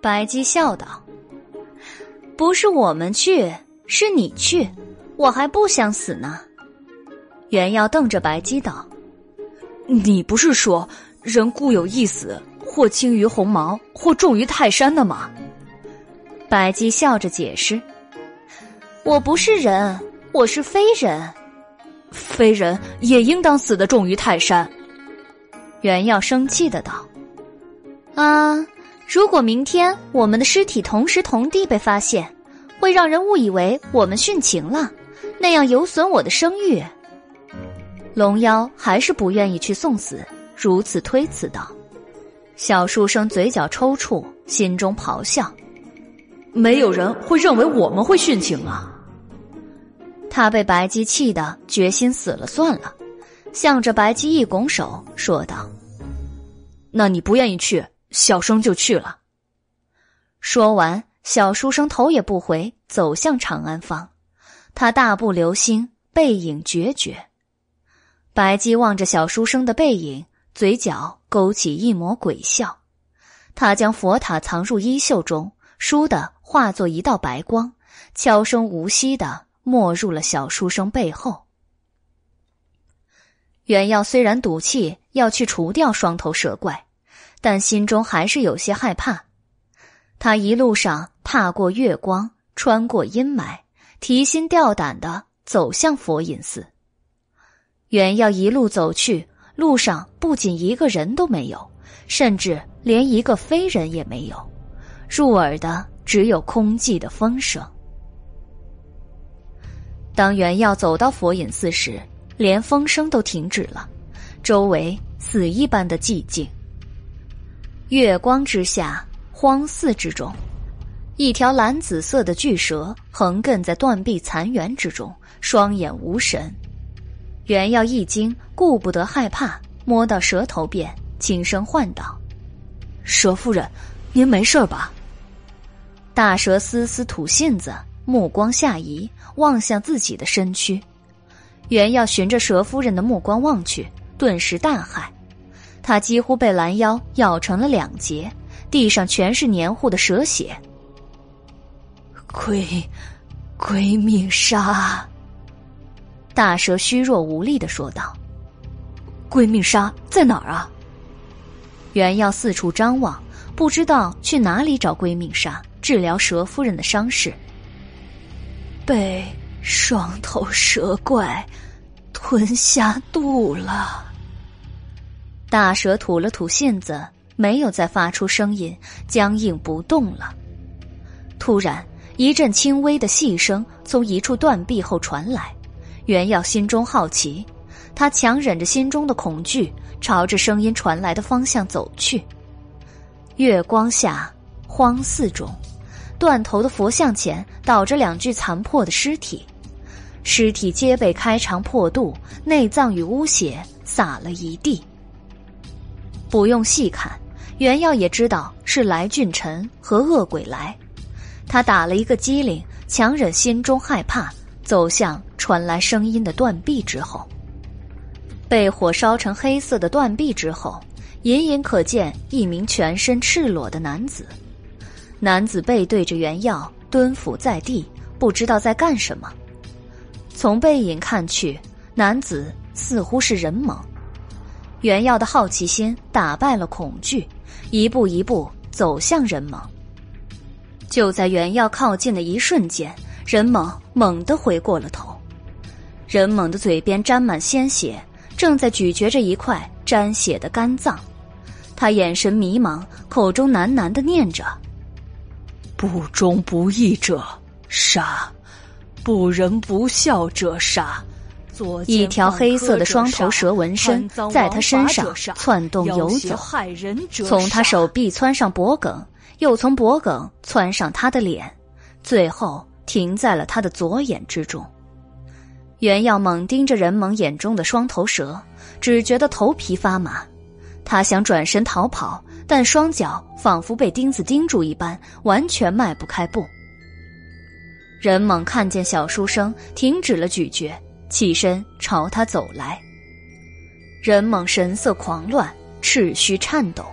白姬笑道：“不是我们去，是你去，我还不想死呢。”袁耀瞪着白姬道：“你不是说人固有一死，或轻于鸿毛，或重于泰山的吗？”白姬笑着解释：“我不是人，我是非人，非人也应当死的重于泰山。”袁耀生气的道：“啊！”如果明天我们的尸体同时同地被发现，会让人误以为我们殉情了，那样有损我的声誉。龙妖还是不愿意去送死，如此推辞道。小书生嘴角抽搐，心中咆哮：“没有人会认为我们会殉情啊！”他被白姬气得决心死了算了，向着白姬一拱手说道：“那你不愿意去？”小生就去了。说完，小书生头也不回走向长安坊。他大步流星，背影决绝。白姬望着小书生的背影，嘴角勾起一抹鬼笑。他将佛塔藏入衣袖中，倏地化作一道白光，悄声无息的没入了小书生背后。原耀虽然赌气要去除掉双头蛇怪。但心中还是有些害怕。他一路上踏过月光，穿过阴霾，提心吊胆的走向佛隐寺。原要一路走去，路上不仅一个人都没有，甚至连一个飞人也没有，入耳的只有空寂的风声。当原要走到佛隐寺时，连风声都停止了，周围死一般的寂静。月光之下，荒寺之中，一条蓝紫色的巨蛇横亘在断壁残垣之中，双眼无神。袁耀一惊，顾不得害怕，摸到蛇头边，轻声唤道：“蛇夫人，您没事吧？”大蛇丝丝吐信子，目光下移，望向自己的身躯。袁耀循着蛇夫人的目光望去，顿时大骇。他几乎被拦腰咬成了两截，地上全是黏糊的蛇血。鬼，鬼命杀！大蛇虚弱无力的说道：“鬼命杀在哪儿啊？”原耀四处张望，不知道去哪里找鬼命杀治疗蛇夫人的伤势。被双头蛇怪吞下肚了。大蛇吐了吐信子，没有再发出声音，僵硬不动了。突然，一阵轻微的细声从一处断壁后传来。袁耀心中好奇，他强忍着心中的恐惧，朝着声音传来的方向走去。月光下，荒寺中，断头的佛像前倒着两具残破的尸体，尸体皆被开肠破肚，内脏与污血洒了一地。不用细看，袁耀也知道是来俊臣和恶鬼来。他打了一个激灵，强忍心中害怕，走向传来声音的断壁之后。被火烧成黑色的断壁之后，隐隐可见一名全身赤裸的男子。男子背对着袁耀，蹲伏在地，不知道在干什么。从背影看去，男子似乎是人猛。袁耀的好奇心打败了恐惧，一步一步走向任猛。就在袁耀靠近的一瞬间，任猛猛地回过了头。任猛的嘴边沾满鲜血，正在咀嚼着一块沾血的肝脏。他眼神迷茫，口中喃喃的念着：“不忠不义者杀，不仁不孝者杀。”一条黑色的双头蛇纹身在他身上窜动游走，从他手臂窜上脖颈，又从脖颈窜上他的脸，最后停在了他的左眼之中。袁耀猛盯着任猛眼中的双头蛇，只觉得头皮发麻。他想转身逃跑，但双脚仿佛被钉子钉住一般，完全迈不开步。任猛看见小书生，停止了咀嚼。起身朝他走来，任猛神色狂乱，赤须颤抖，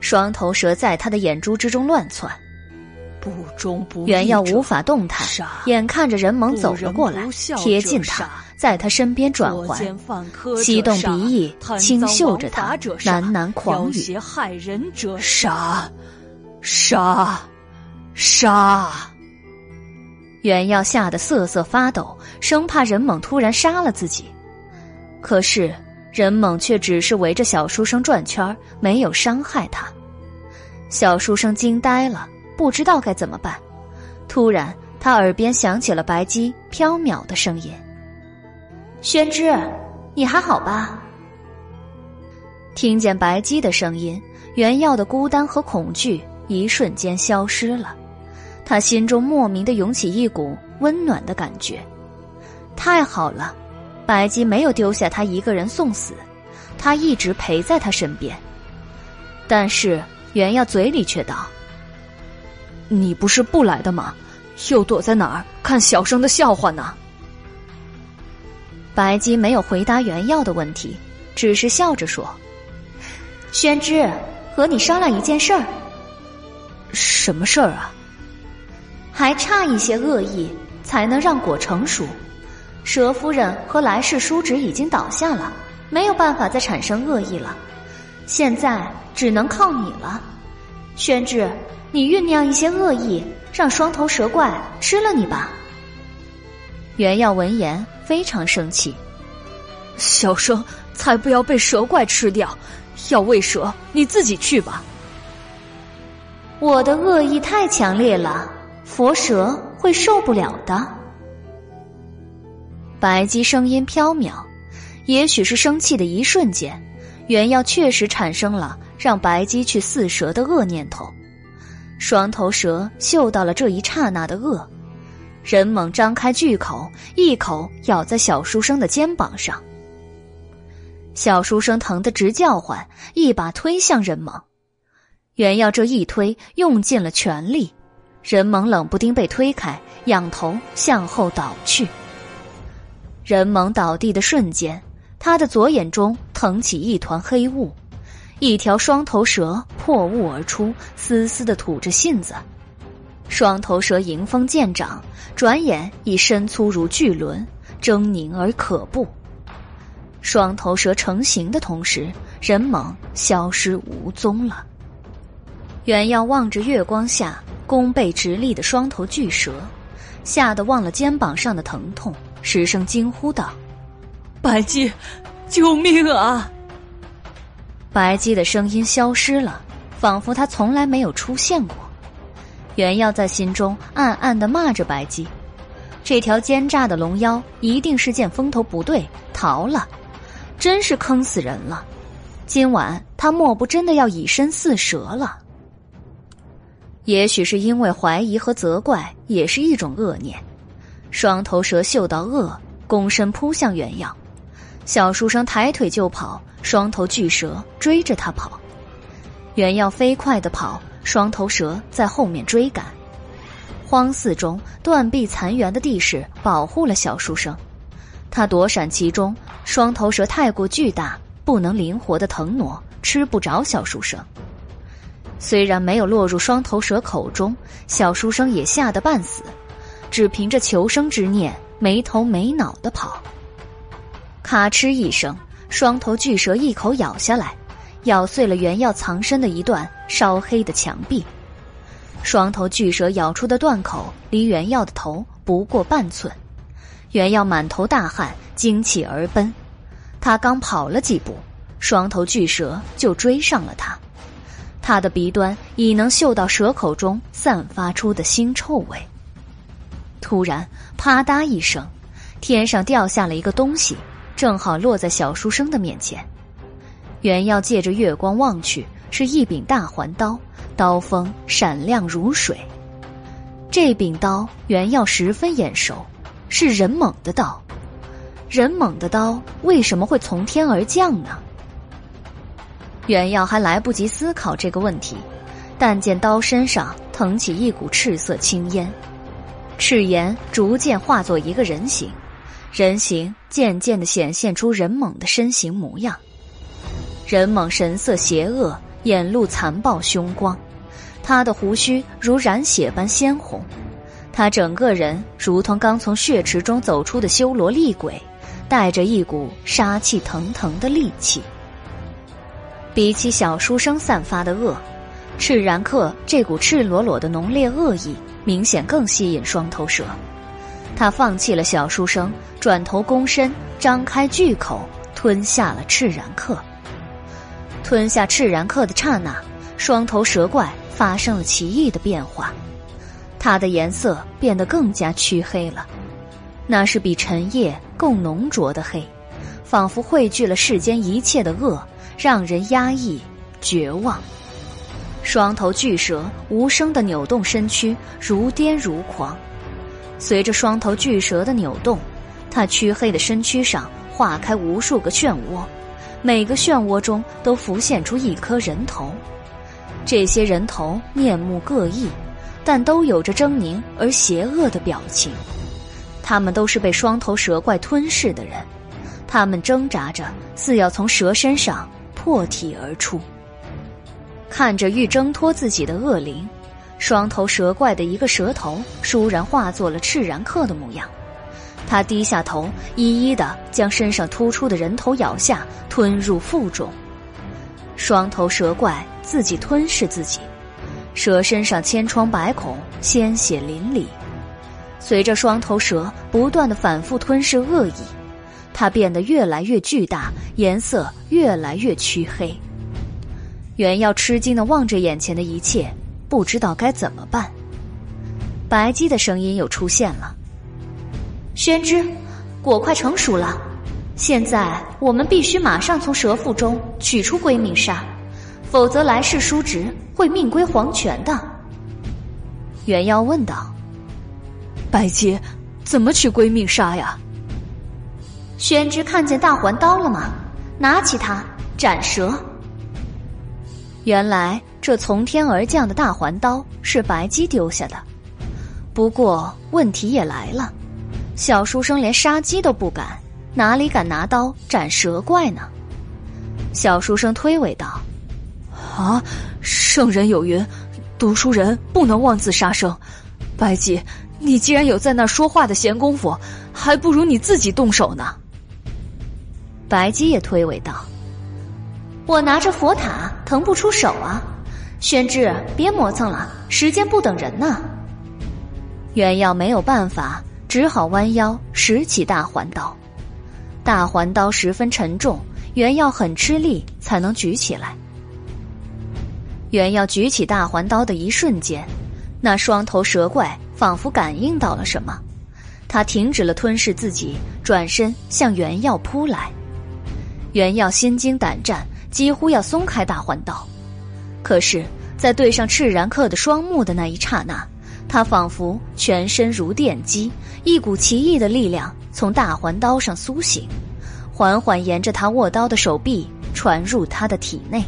双头蛇在他的眼珠之中乱窜。不忠不原耀无法动弹，眼看着任猛走了过来，贴近他，在他身边转环，吸动鼻翼，轻嗅着他，喃喃狂语：“杀，杀，杀！”原耀吓得瑟瑟发抖，生怕任猛突然杀了自己。可是任猛却只是围着小书生转圈，没有伤害他。小书生惊呆了。不知道该怎么办，突然他耳边响起了白姬飘渺的声音：“宣之，你还好吧？”听见白姬的声音，原耀的孤单和恐惧一瞬间消失了，他心中莫名的涌起一股温暖的感觉。太好了，白姬没有丢下他一个人送死，他一直陪在他身边。但是原耀嘴里却道。你不是不来的吗？又躲在哪儿看小生的笑话呢？白姬没有回答原耀的问题，只是笑着说：“宣之，和你商量一件事儿。什么事儿啊？还差一些恶意，才能让果成熟。蛇夫人和来世叔侄已经倒下了，没有办法再产生恶意了。现在只能靠你了，宣志。”你酝酿一些恶意，让双头蛇怪吃了你吧。袁耀闻言非常生气，小生才不要被蛇怪吃掉，要喂蛇你自己去吧。我的恶意太强烈了，佛蛇会受不了的。白姬声音飘渺，也许是生气的一瞬间，袁耀确实产生了让白姬去饲蛇的恶念头。双头蛇嗅到了这一刹那的恶，人猛张开巨口，一口咬在小书生的肩膀上。小书生疼得直叫唤，一把推向人猛。原耀这一推用尽了全力，人猛冷不丁被推开，仰头向后倒去。人猛倒地的瞬间，他的左眼中腾起一团黑雾。一条双头蛇破雾而出，嘶嘶的吐着信子。双头蛇迎风渐长，转眼已身粗如巨轮，狰狞而可怖。双头蛇成型的同时，人猛消失无踪了。原耀望着月光下弓背直立的双头巨蛇，吓得忘了肩膀上的疼痛，失声惊呼道：“白姬，救命啊！”白姬的声音消失了，仿佛他从来没有出现过。袁耀在心中暗暗的骂着白姬：“这条奸诈的龙妖一定是见风头不对逃了，真是坑死人了。今晚他莫不真的要以身饲蛇了？也许是因为怀疑和责怪也是一种恶念。双头蛇嗅到恶，躬身扑向袁耀。小书生抬腿就跑。双头巨蛇追着他跑，原要飞快的跑，双头蛇在后面追赶。荒寺中断壁残垣的地势保护了小书生，他躲闪其中。双头蛇太过巨大，不能灵活的腾挪，吃不着小书生。虽然没有落入双头蛇口中，小书生也吓得半死，只凭着求生之念，没头没脑的跑。咔哧一声。双头巨蛇一口咬下来，咬碎了原药藏身的一段烧黑的墙壁。双头巨蛇咬出的断口离原药的头不过半寸，原药满头大汗，惊起而奔。他刚跑了几步，双头巨蛇就追上了他。他的鼻端已能嗅到蛇口中散发出的腥臭味。突然，啪嗒一声，天上掉下了一个东西。正好落在小书生的面前，原要借着月光望去，是一柄大环刀，刀锋闪亮如水。这柄刀原要十分眼熟，是人猛的刀。人猛的刀为什么会从天而降呢？原耀还来不及思考这个问题，但见刀身上腾起一股赤色青烟，赤炎逐渐化作一个人形。人形渐渐的显现出人猛的身形模样，人猛神色邪恶，眼露残暴凶光，他的胡须如染血般鲜红，他整个人如同刚从血池中走出的修罗厉鬼，带着一股杀气腾腾的戾气。比起小书生散发的恶，赤然客这股赤裸裸的浓烈恶意，明显更吸引双头蛇。他放弃了小书生，转头躬身，张开巨口，吞下了赤然客。吞下赤然客的刹那，双头蛇怪发生了奇异的变化，它的颜色变得更加黢黑了，那是比晨夜更浓浊的黑，仿佛汇聚了世间一切的恶，让人压抑、绝望。双头巨蛇无声的扭动身躯，如癫如狂。随着双头巨蛇的扭动，它黢黑的身躯上化开无数个漩涡，每个漩涡中都浮现出一颗人头。这些人头面目各异，但都有着狰狞而邪恶的表情。他们都是被双头蛇怪吞噬的人，他们挣扎着，似要从蛇身上破体而出。看着欲挣脱自己的恶灵。双头蛇怪的一个蛇头倏然化作了赤然客的模样，他低下头，一一的将身上突出的人头咬下，吞入腹中。双头蛇怪自己吞噬自己，蛇身上千疮百孔，鲜血淋漓。随着双头蛇不断的反复吞噬恶意，它变得越来越巨大，颜色越来越黢黑。元耀吃惊的望着眼前的一切。不知道该怎么办。白姬的声音又出现了：“宣之，果快成熟了，现在我们必须马上从蛇腹中取出归命砂，否则来世叔侄会命归黄泉的。”元妖问道：“白姬，怎么取归命砂呀？”宣之看见大环刀了吗？拿起它斩蛇。原来。这从天而降的大环刀是白姬丢下的，不过问题也来了，小书生连杀鸡都不敢，哪里敢拿刀斩蛇怪呢？小书生推诿道：“啊，圣人有云，读书人不能妄自杀生。白姬，你既然有在那说话的闲工夫，还不如你自己动手呢。”白姬也推诿道：“我拿着佛塔，腾不出手啊。”宣之，别磨蹭了，时间不等人呢。袁耀没有办法，只好弯腰拾起大环刀。大环刀十分沉重，袁耀很吃力才能举起来。袁耀举起大环刀的一瞬间，那双头蛇怪仿佛感应到了什么，他停止了吞噬自己，转身向袁耀扑来。袁耀心惊胆战，几乎要松开大环刀。可是，在对上赤然客的双目的那一刹那，他仿佛全身如电击，一股奇异的力量从大环刀上苏醒，缓缓沿着他握刀的手臂传入他的体内。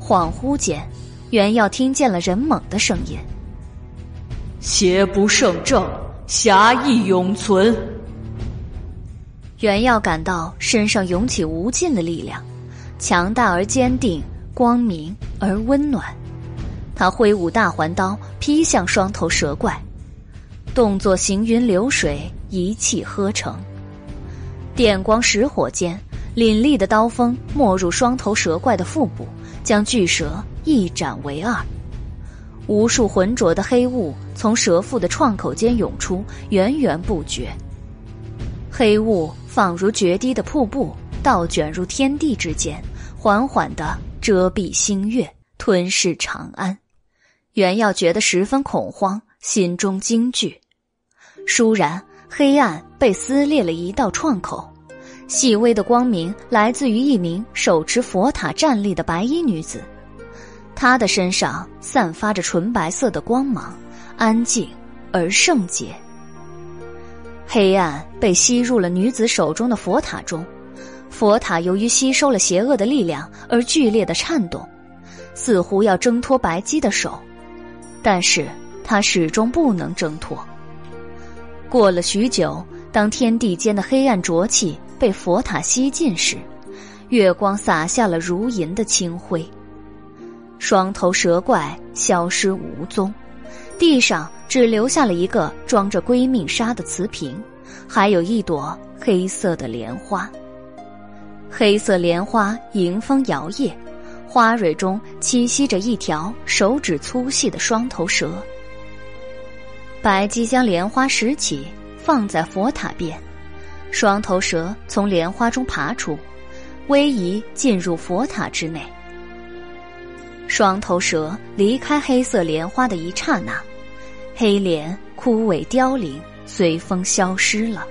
恍惚间，袁耀听见了人猛的声音：“邪不胜正，侠义永存。”袁耀感到身上涌起无尽的力量，强大而坚定。光明而温暖，他挥舞大环刀劈向双头蛇怪，动作行云流水，一气呵成。电光石火间，凛冽的刀锋没入双头蛇怪的腹部，将巨蛇一斩为二。无数浑浊的黑雾从蛇腹的创口间涌出，源源不绝。黑雾仿如决堤的瀑布，倒卷入天地之间，缓缓的。遮蔽星月，吞噬长安。袁耀觉得十分恐慌，心中惊惧。倏然，黑暗被撕裂了一道创口，细微的光明来自于一名手持佛塔站立的白衣女子，她的身上散发着纯白色的光芒，安静而圣洁。黑暗被吸入了女子手中的佛塔中。佛塔由于吸收了邪恶的力量而剧烈的颤动，似乎要挣脱白姬的手，但是他始终不能挣脱。过了许久，当天地间的黑暗浊气被佛塔吸尽时，月光洒下了如银的清辉。双头蛇怪消失无踪，地上只留下了一个装着闺命纱的瓷瓶，还有一朵黑色的莲花。黑色莲花迎风摇曳，花蕊中栖息着一条手指粗细的双头蛇。白姬将莲花拾起，放在佛塔边，双头蛇从莲花中爬出，逶迤进入佛塔之内。双头蛇离开黑色莲花的一刹那，黑莲枯萎凋零，随风消失了。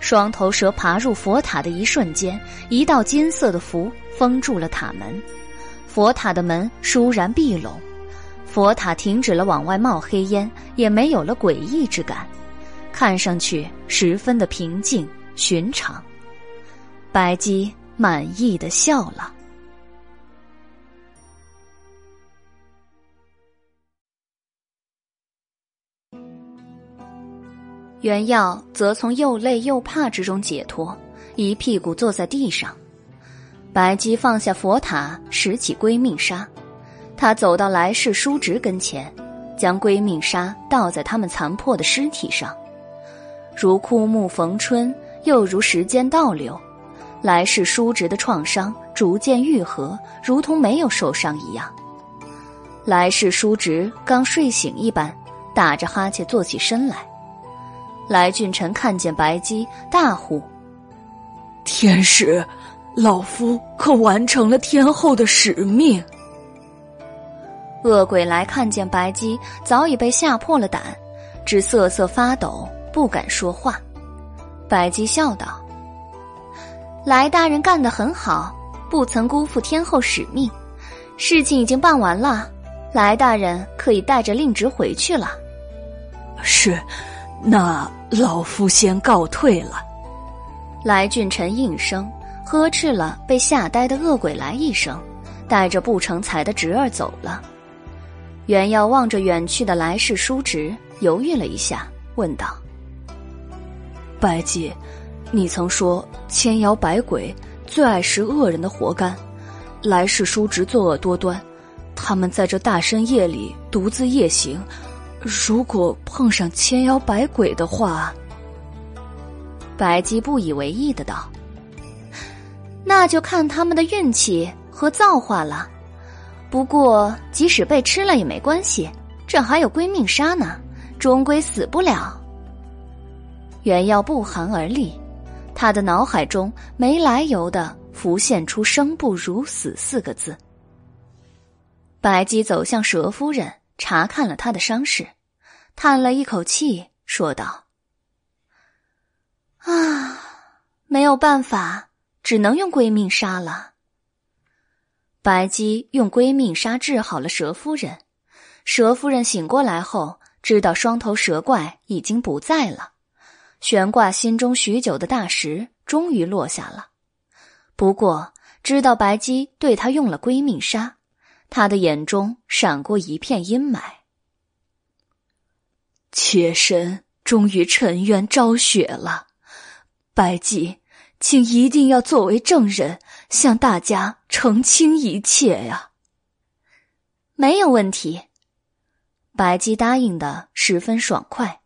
双头蛇爬入佛塔的一瞬间，一道金色的符封住了塔门，佛塔的门倏然闭拢，佛塔停止了往外冒黑烟，也没有了诡异之感，看上去十分的平静寻常。白姬满意的笑了。袁耀则从又累又怕之中解脱，一屁股坐在地上。白姬放下佛塔，拾起归命沙，他走到来世叔侄跟前，将归命沙倒在他们残破的尸体上，如枯木逢春，又如时间倒流，来世叔侄的创伤逐渐愈合，如同没有受伤一样。来世叔侄刚睡醒一般，打着哈欠坐起身来。来俊臣看见白姬，大呼：“天使，老夫可完成了天后的使命。”恶鬼来看见白姬，早已被吓破了胆，只瑟瑟发抖，不敢说话。白姬笑道：“来大人干得很好，不曾辜负天后使命。事情已经办完了，来大人可以带着令侄回去了。”是。那老夫先告退了。来俊臣应声呵斥了被吓呆的恶鬼来一声，带着不成才的侄儿走了。袁耀望着远去的来世叔侄，犹豫了一下，问道：“白姬，你曾说千妖百鬼最爱食恶人的活干，来世叔侄作恶多端，他们在这大深夜里独自夜行。”如果碰上千妖百鬼的话，白姬不以为意的道：“那就看他们的运气和造化了。不过即使被吃了也没关系，这还有归命砂呢，终归死不了。”原耀不寒而栗，他的脑海中没来由的浮现出“生不如死”四个字。白姬走向蛇夫人。查看了他的伤势，叹了一口气，说道：“啊，没有办法，只能用归命砂了。”白姬用归命砂治好了蛇夫人。蛇夫人醒过来后，知道双头蛇怪已经不在了，悬挂心中许久的大石终于落下了。不过，知道白姬对他用了归命砂。他的眼中闪过一片阴霾。妾身终于沉冤昭雪了，白姬，请一定要作为证人，向大家澄清一切呀。没有问题，白姬答应的十分爽快。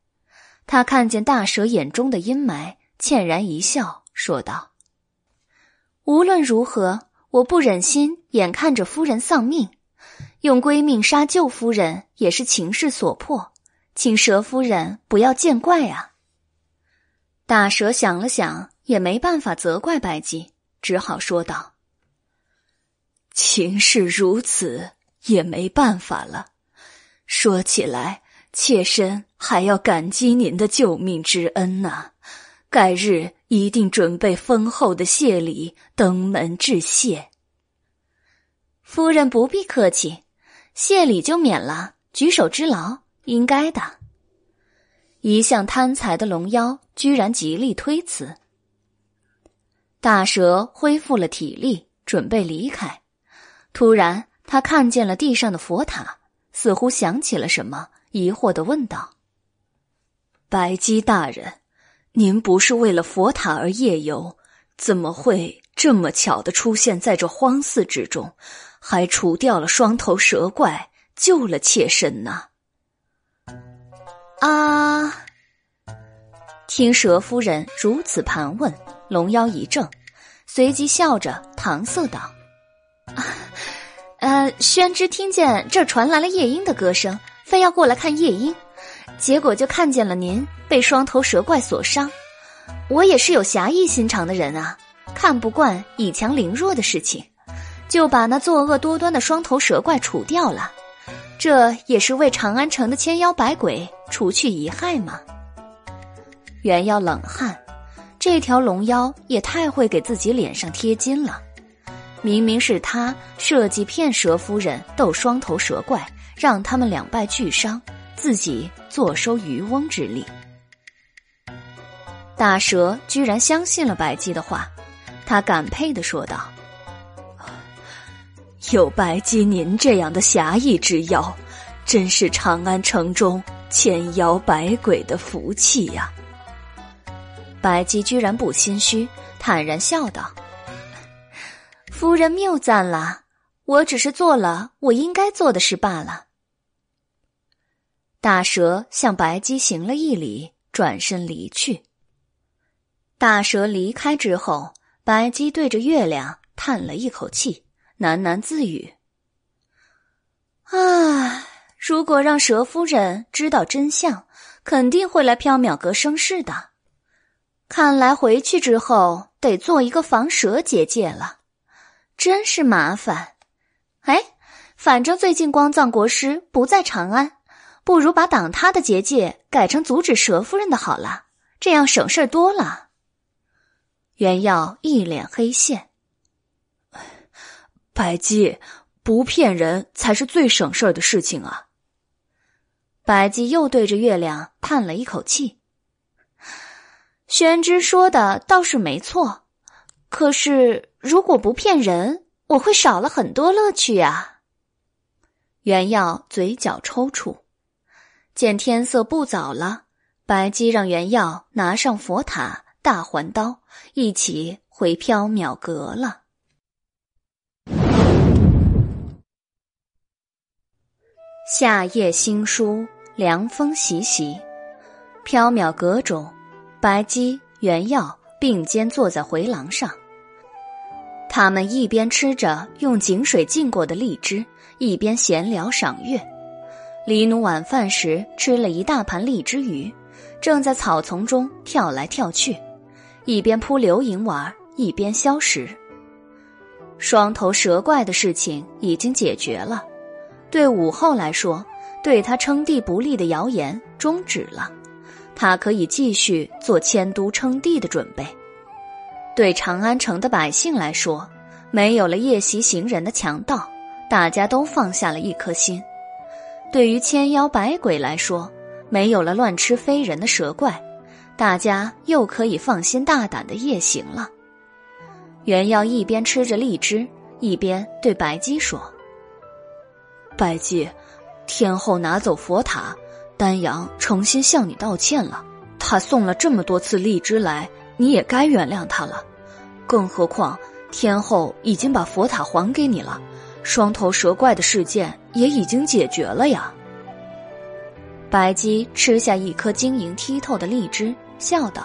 他看见大蛇眼中的阴霾，歉然一笑，说道：“无论如何，我不忍心眼看着夫人丧命。”用闺命杀舅夫人也是情势所迫，请佘夫人不要见怪啊。大蛇想了想，也没办法责怪白姬，只好说道：“情势如此，也没办法了。说起来，妾身还要感激您的救命之恩呢。改日一定准备丰厚的谢礼登门致谢。夫人不必客气。”谢礼就免了，举手之劳应该的。一向贪财的龙妖居然极力推辞。大蛇恢复了体力，准备离开。突然，他看见了地上的佛塔，似乎想起了什么，疑惑的问道：“白姬大人，您不是为了佛塔而夜游，怎么会这么巧的出现在这荒寺之中？”还除掉了双头蛇怪，救了妾身呢。啊！听蛇夫人如此盘问，龙妖一怔，随即笑着搪塞道：“啊呃，宣之听见这传来了夜莺的歌声，非要过来看夜莺，结果就看见了您被双头蛇怪所伤。我也是有侠义心肠的人啊，看不惯以强凌弱的事情，就把那作恶多端的双头蛇怪除掉了。这也是为长安城的千妖百鬼。”除去遗害吗？原耀冷汗，这条龙妖也太会给自己脸上贴金了。明明是他设计骗蛇夫人斗双头蛇怪，让他们两败俱伤，自己坐收渔翁之利。大蛇居然相信了白姬的话，他感佩的说道：“有白姬您这样的侠义之妖，真是长安城中。”千妖百鬼的福气呀！白姬居然不心虚，坦然笑道：“夫人谬赞了，我只是做了我应该做的事罢了。”大蛇向白姬行了一礼，转身离去。大蛇离开之后，白姬对着月亮叹了一口气，喃喃自语：“唉。”如果让蛇夫人知道真相，肯定会来缥缈阁生事的。看来回去之后得做一个防蛇结界了，真是麻烦。哎，反正最近光藏国师不在长安，不如把挡他的结界改成阻止蛇夫人的好了，这样省事多了。原耀一脸黑线，白姬不骗人才是最省事儿的事情啊。白姬又对着月亮叹了一口气。宣之说的倒是没错，可是如果不骗人，我会少了很多乐趣啊。袁耀嘴角抽搐，见天色不早了，白姬让袁耀拿上佛塔、大环刀，一起回缥缈阁了。夏夜新书。凉风习习，缥缈阁中，白姬、原耀并肩坐在回廊上。他们一边吃着用井水浸过的荔枝，一边闲聊赏月。黎奴晚饭时吃了一大盘荔枝鱼，正在草丛中跳来跳去，一边扑流萤玩，一边消食。双头蛇怪的事情已经解决了，对武后来说。对他称帝不利的谣言终止了，他可以继续做迁都称帝的准备。对长安城的百姓来说，没有了夜袭行人的强盗，大家都放下了一颗心；对于千妖百鬼来说，没有了乱吃非人的蛇怪，大家又可以放心大胆的夜行了。袁耀一边吃着荔枝，一边对白姬说：“白姬。”天后拿走佛塔，丹阳诚心向你道歉了。他送了这么多次荔枝来，你也该原谅他了。更何况天后已经把佛塔还给你了，双头蛇怪的事件也已经解决了呀。白姬吃下一颗晶莹剔透的荔枝，笑道：“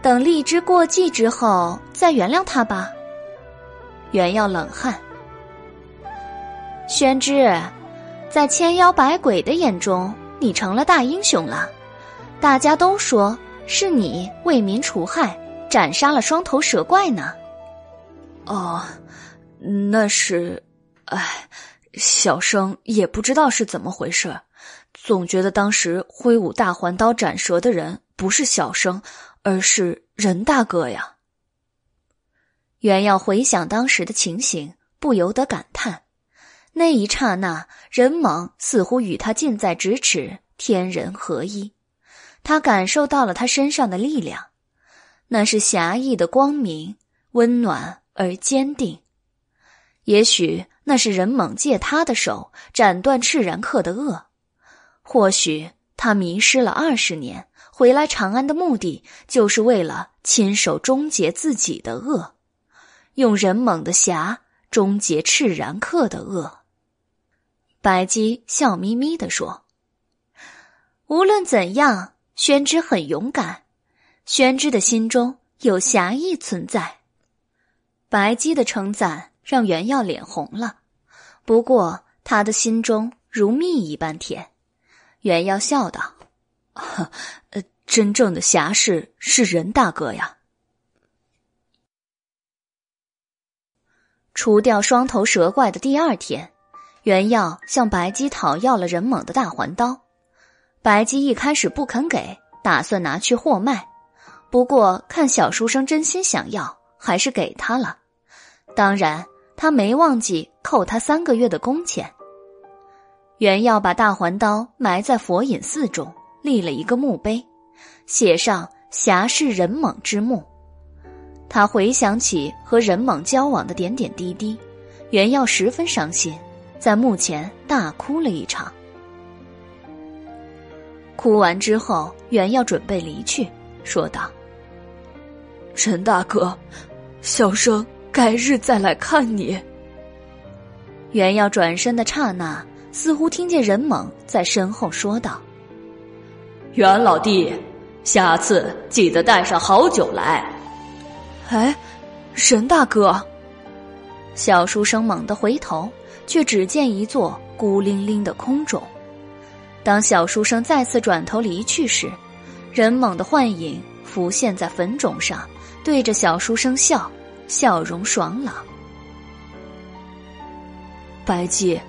等荔枝过季之后再原谅他吧。”原耀冷汗，宣之。在千妖百鬼的眼中，你成了大英雄了。大家都说是你为民除害，斩杀了双头蛇怪呢。哦，那是，哎，小生也不知道是怎么回事，总觉得当时挥舞大环刀斩蛇的人不是小生，而是任大哥呀。原要回想当时的情形，不由得感叹。那一刹那，人猛似乎与他近在咫尺，天人合一。他感受到了他身上的力量，那是侠义的光明，温暖而坚定。也许那是人猛借他的手斩断赤然客的恶，或许他迷失了二十年，回来长安的目的就是为了亲手终结自己的恶，用人猛的侠。终结赤然客的恶。白姬笑眯眯地说：“无论怎样，宣之很勇敢。宣之的心中有侠义存在。”白姬的称赞让袁耀脸红了，不过他的心中如蜜一般甜。袁耀笑道：“呃，真正的侠士是任大哥呀。”除掉双头蛇怪的第二天，袁耀向白姬讨要了任猛的大环刀。白姬一开始不肯给，打算拿去货卖，不过看小书生真心想要，还是给他了。当然，他没忘记扣他三个月的工钱。袁耀把大环刀埋在佛隐寺中，立了一个墓碑，写上“侠士任猛之墓”。他回想起和任猛交往的点点滴滴，袁耀十分伤心，在墓前大哭了一场。哭完之后，袁耀准备离去，说道：“陈大哥，小生改日再来看你。”袁耀转身的刹那。似乎听见任猛在身后说道：“袁老弟，下次记得带上好酒来。”哎，任大哥！小书生猛地回头，却只见一座孤零零的空冢。当小书生再次转头离去时，人猛的幻影浮现在坟冢上，对着小书生笑，笑容爽朗。白姬。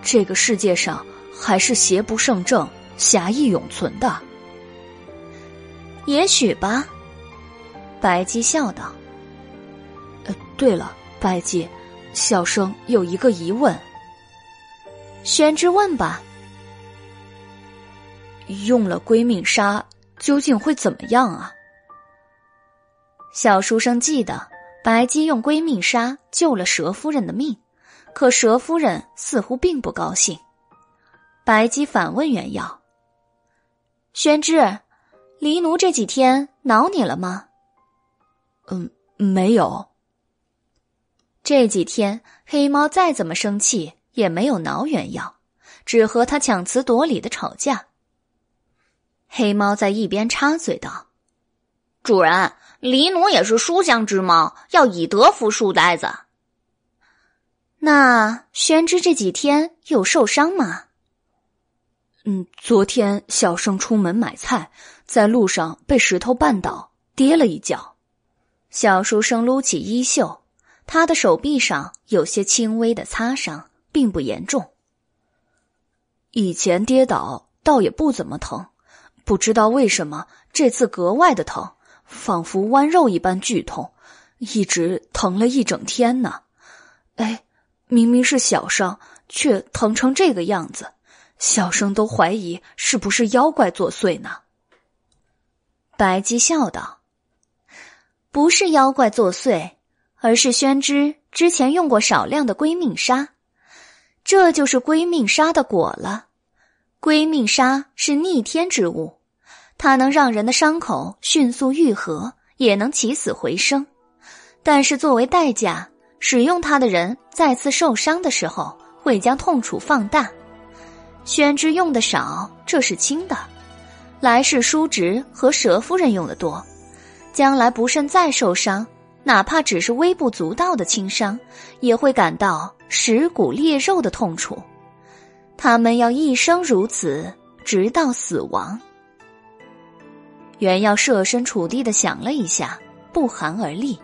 这个世界上还是邪不胜正、侠义永存的。也许吧，白姬笑道。呃，对了，白姬，小生有一个疑问。宣之问吧。用了归命杀，究竟会怎么样啊？小书生记得，白姬用归命杀救了佘夫人的命。可佘夫人似乎并不高兴。白姬反问袁耀：“宣之，黎奴这几天挠你了吗？”“嗯，没有。”这几天黑猫再怎么生气也没有挠袁耀，只和他强词夺理的吵架。黑猫在一边插嘴道：“主人，黎奴也是书香之猫，要以德服书呆子。”那宣之这几天有受伤吗？嗯，昨天小生出门买菜，在路上被石头绊倒，跌了一跤。小书生撸起衣袖，他的手臂上有些轻微的擦伤，并不严重。以前跌倒倒也不怎么疼，不知道为什么这次格外的疼，仿佛剜肉一般剧痛，一直疼了一整天呢。哎。明明是小伤，却疼成这个样子，小生都怀疑是不是妖怪作祟呢。白姬笑道：“不是妖怪作祟，而是宣之之前用过少量的归命砂，这就是归命砂的果了。归命砂是逆天之物，它能让人的伤口迅速愈合，也能起死回生，但是作为代价。”使用它的人再次受伤的时候，会将痛楚放大。宣之用的少，这是轻的；来世叔侄和佘夫人用的多。将来不慎再受伤，哪怕只是微不足道的轻伤，也会感到蚀骨裂肉的痛楚。他们要一生如此，直到死亡。袁耀设身处地的想了一下，不寒而栗。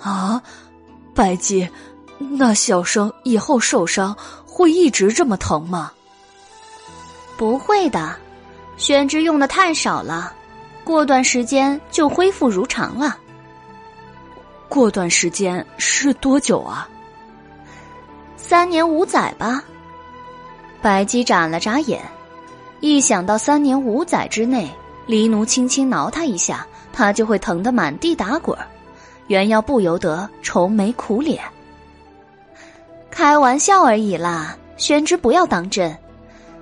啊！白姬，那小生以后受伤会一直这么疼吗？不会的，宣之用的太少了，过段时间就恢复如常了。过段时间是多久啊？三年五载吧。白姬眨了眨眼，一想到三年五载之内，黎奴轻轻挠他一下，他就会疼得满地打滚儿。袁耀不由得愁眉苦脸。开玩笑而已啦，宣之不要当真。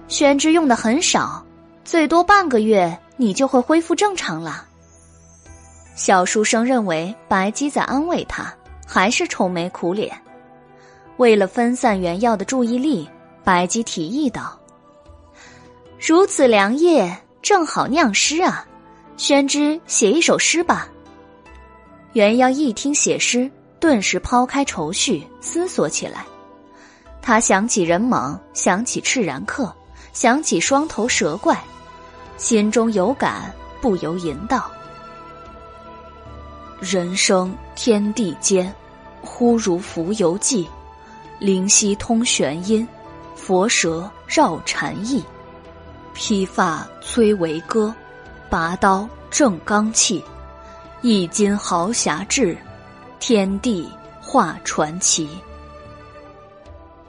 宣之用的很少，最多半个月，你就会恢复正常了。小书生认为白姬在安慰他，还是愁眉苦脸。为了分散袁耀的注意力，白姬提议道：“如此良夜，正好酿诗啊！宣之写一首诗吧。”袁耀一听写诗，顿时抛开愁绪，思索起来。他想起人猛，想起赤然客，想起双头蛇怪，心中有感，不由吟道：“人生天地间，忽如浮游记。”灵犀通玄音，佛舌绕禅意。披发催为歌，拔刀正刚气。一襟豪侠志，天地化传奇。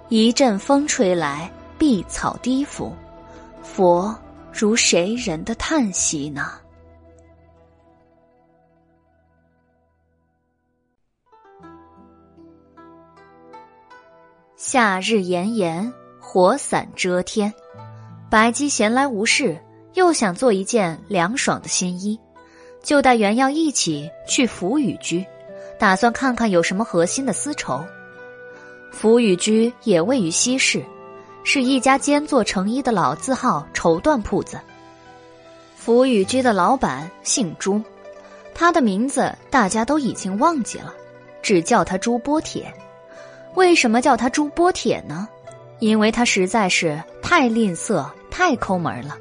一阵风吹来，碧草低伏，佛如谁人的叹息呢？夏日炎炎，火伞遮天。白姬闲来无事，又想做一件凉爽的新衣，就带原耀一起去福雨居，打算看看有什么核心的丝绸。福雨居也位于西市，是一家兼做成衣的老字号绸缎铺子。福雨居的老板姓朱，他的名字大家都已经忘记了，只叫他朱波铁。为什么叫他朱波铁呢？因为他实在是太吝啬、太抠门了。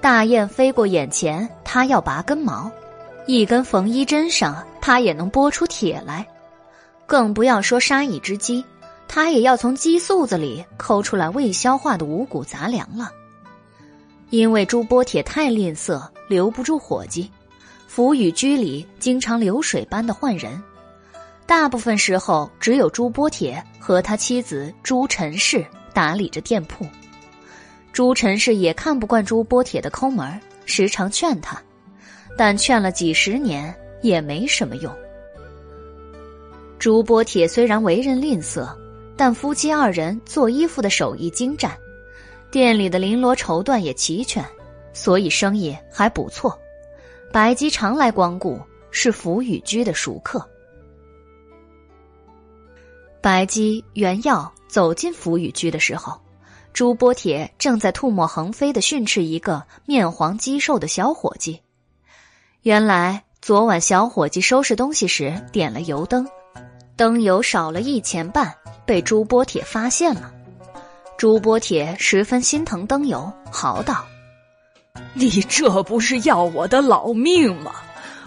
大雁飞过眼前，他要拔根毛；一根缝衣针上，他也能剥出铁来。更不要说杀一只鸡，他也要从鸡嗉子里抠出来未消化的五谷杂粮了。因为朱波铁太吝啬，留不住伙计，府宇居里经常流水般的换人。大部分时候，只有朱波铁和他妻子朱陈氏打理着店铺。朱陈氏也看不惯朱波铁的抠门，时常劝他，但劝了几十年也没什么用。朱波铁虽然为人吝啬，但夫妻二人做衣服的手艺精湛，店里的绫罗绸缎也齐全，所以生意还不错。白姬常来光顾，是福宇居的熟客。白姬、袁耀走进福宇居的时候，朱波铁正在唾沫横飞的训斥一个面黄肌瘦的小伙计。原来昨晚小伙计收拾东西时点了油灯，灯油少了一钱半，被朱波铁发现了。朱波铁十分心疼灯油，嚎道：“你这不是要我的老命吗？”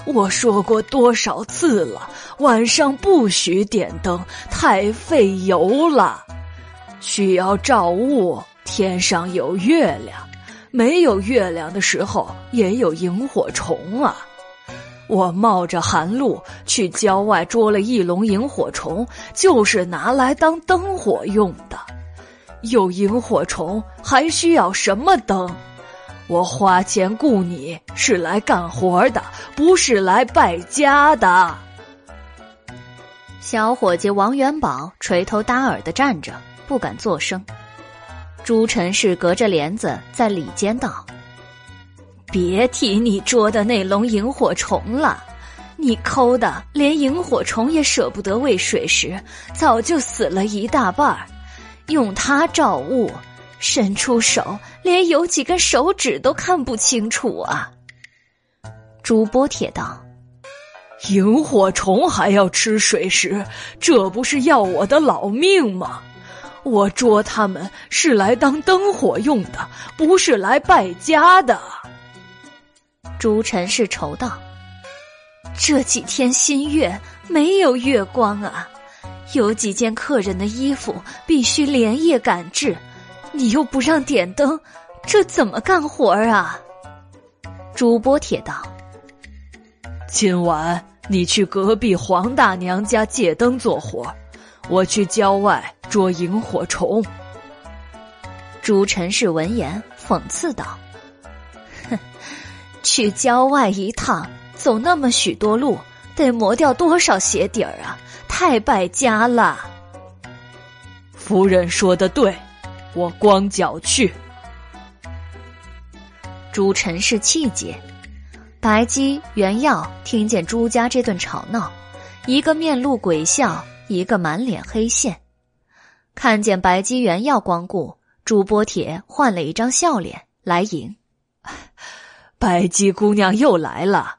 我说过多少次了，晚上不许点灯，太费油了。需要照物，天上有月亮，没有月亮的时候也有萤火虫啊。我冒着寒露去郊外捉了一笼萤火虫，就是拿来当灯火用的。有萤火虫，还需要什么灯？我花钱雇你是来干活的，不是来败家的。小伙计王元宝垂头耷耳的站着，不敢作声。朱陈氏隔着帘子在里间道：“别提你捉的那笼萤火虫了，你抠的连萤火虫也舍不得喂水时，早就死了一大半儿。用它照物。”伸出手，连有几根手指都看不清楚啊！朱波铁道：“萤火虫还要吃水食，这不是要我的老命吗？我捉他们是来当灯火用的，不是来败家的。”朱陈氏愁道：“这几天新月没有月光啊，有几件客人的衣服必须连夜赶制。”你又不让点灯，这怎么干活啊？朱波铁道：“今晚你去隔壁黄大娘家借灯做活，我去郊外捉萤火虫。”朱陈氏闻言讽刺道：“哼，去郊外一趟，走那么许多路，得磨掉多少鞋底儿啊！太败家了。”夫人说的对。我光脚去。朱陈氏气结，白姬、袁耀听见朱家这顿吵闹，一个面露鬼笑，一个满脸黑线。看见白姬原耀光顾，朱波铁换了一张笑脸来迎。白姬姑娘又来了，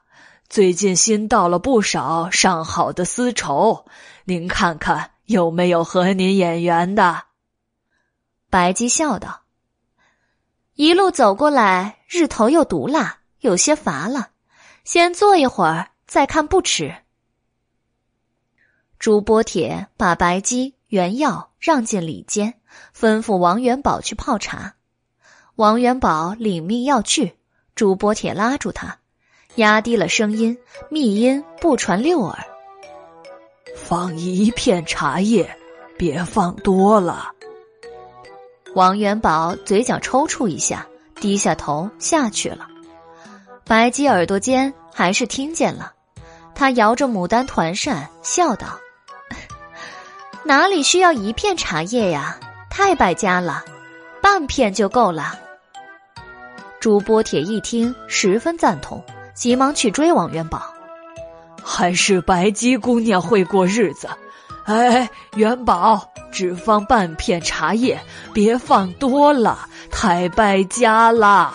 最近新到了不少上好的丝绸，您看看有没有和您眼缘的？白姬笑道：“一路走过来，日头又毒辣，有些乏了，先坐一会儿再看不迟。”朱波铁把白姬、原药让进里间，吩咐王元宝去泡茶。王元宝领命要去，朱波铁拉住他，压低了声音，密音不传六耳：“放一片茶叶，别放多了。”王元宝嘴角抽搐一下，低下头下去了。白姬耳朵尖还是听见了，他摇着牡丹团扇，笑道。哪里需要一片茶叶呀？太败家了，半片就够了。朱波铁一听，十分赞同，急忙去追王元宝。还是白姬姑娘会过日子。哎，元宝，只放半片茶叶，别放多了，太败家了。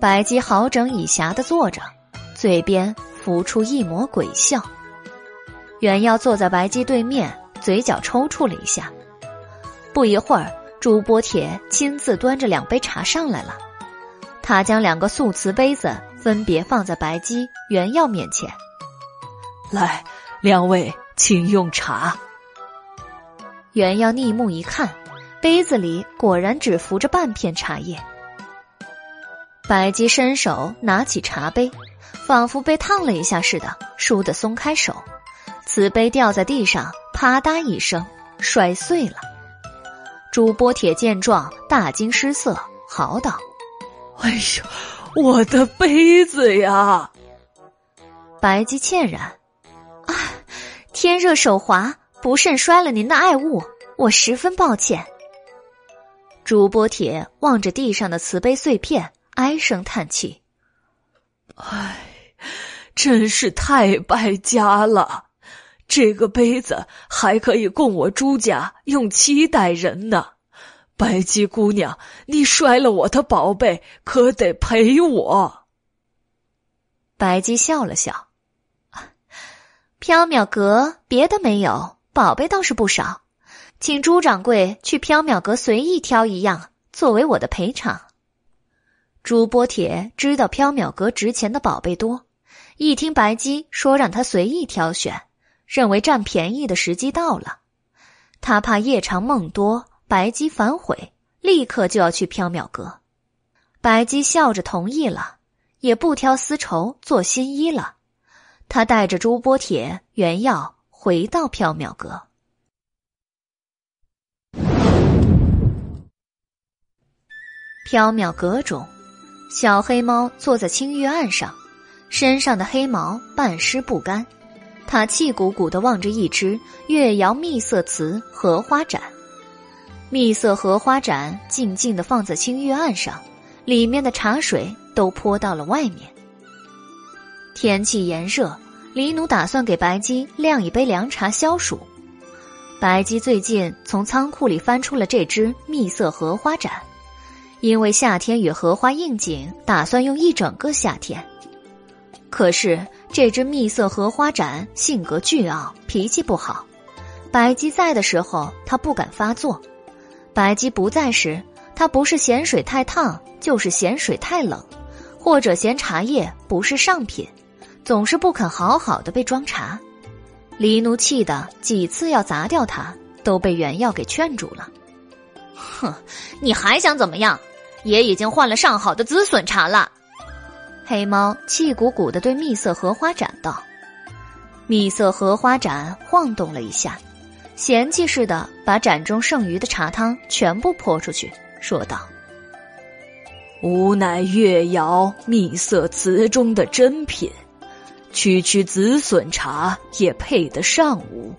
白姬好整以暇的坐着，嘴边浮出一抹鬼笑。袁耀坐在白姬对面，嘴角抽搐了一下。不一会儿，朱波铁亲自端着两杯茶上来了。他将两个素瓷杯子分别放在白姬、原耀面前。来，两位请用茶。原药逆目一看，杯子里果然只浮着半片茶叶。白姬伸手拿起茶杯，仿佛被烫了一下似的，倏地松开手。瓷杯掉在地上，啪嗒一声摔碎了。朱波铁见状，大惊失色，嚎道：“哎呦，我的杯子呀！”白姬歉然：“啊，天热手滑，不慎摔了您的爱物，我十分抱歉。”朱波铁望着地上的瓷杯碎片，唉声叹气：“唉，真是太败家了。”这个杯子还可以供我朱家用七代人呢，白姬姑娘，你摔了我的宝贝，可得赔我。白姬笑了笑，缥缈阁别的没有，宝贝倒是不少，请朱掌柜去缥缈阁随意挑一样，作为我的赔偿。朱波铁知道缥缈阁值钱的宝贝多，一听白姬说让他随意挑选。认为占便宜的时机到了，他怕夜长梦多，白姬反悔，立刻就要去缥缈阁。白姬笑着同意了，也不挑丝绸做新衣了。他带着朱波铁、原药回到缥缈阁。缥缈阁中，小黑猫坐在青玉案上，身上的黑毛半湿不干。他气鼓鼓的望着一只月窑蜜色瓷荷花盏，蜜色荷花盏静静的放在青玉案上，里面的茶水都泼到了外面。天气炎热，李奴打算给白姬晾一杯凉茶消暑。白姬最近从仓库里翻出了这只蜜色荷花盏，因为夏天与荷花应景，打算用一整个夏天。可是。这只蜜色荷花盏性格倨傲，脾气不好。白姬在的时候，它不敢发作；白姬不在时，它不是嫌水太烫，就是嫌水太冷，或者嫌茶叶不是上品，总是不肯好好的被装茶。黎奴气的几次要砸掉它，都被原药给劝住了。哼，你还想怎么样？也已经换了上好的紫笋茶了。黑猫气鼓鼓的对蜜色荷花盏道：“蜜色荷花盏晃动了一下，嫌弃似的把盏中剩余的茶汤全部泼出去，说道：‘吾乃月窑蜜色瓷中的珍品，区区紫笋茶也配得上吾。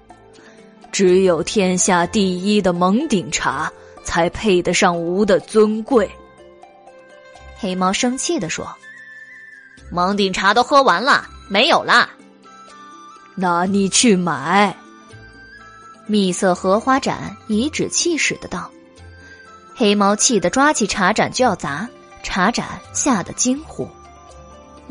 只有天下第一的蒙顶茶才配得上吾的尊贵。’”黑猫生气的说。蒙顶茶都喝完了，没有了。那你去买。蜜色荷花盏颐指气使的道。黑猫气得抓起茶盏就要砸，茶盏吓得惊呼：“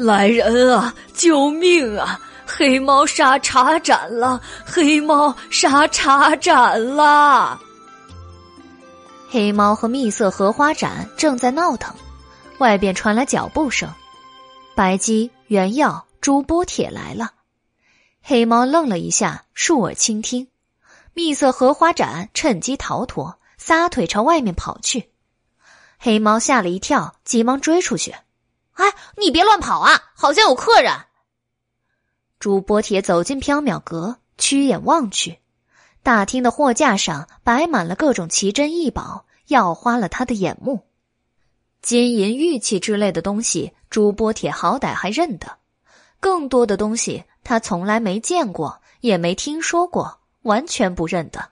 来人啊！救命啊！黑猫杀茶盏了！黑猫杀茶盏了！”黑猫和蜜色荷花盏正在闹腾，外边传来脚步声。白鸡、原药、朱波铁来了。黑猫愣了一下，竖耳倾听。蜜色荷花盏趁机逃脱。撒腿朝外面跑去，黑猫吓了一跳，急忙追出去。哎，你别乱跑啊！好像有客人。朱波铁走进缥缈阁，屈眼望去，大厅的货架上摆满了各种奇珍异宝，耀花了他的眼目。金银玉器之类的东西，朱波铁好歹还认得；更多的东西，他从来没见过，也没听说过，完全不认得。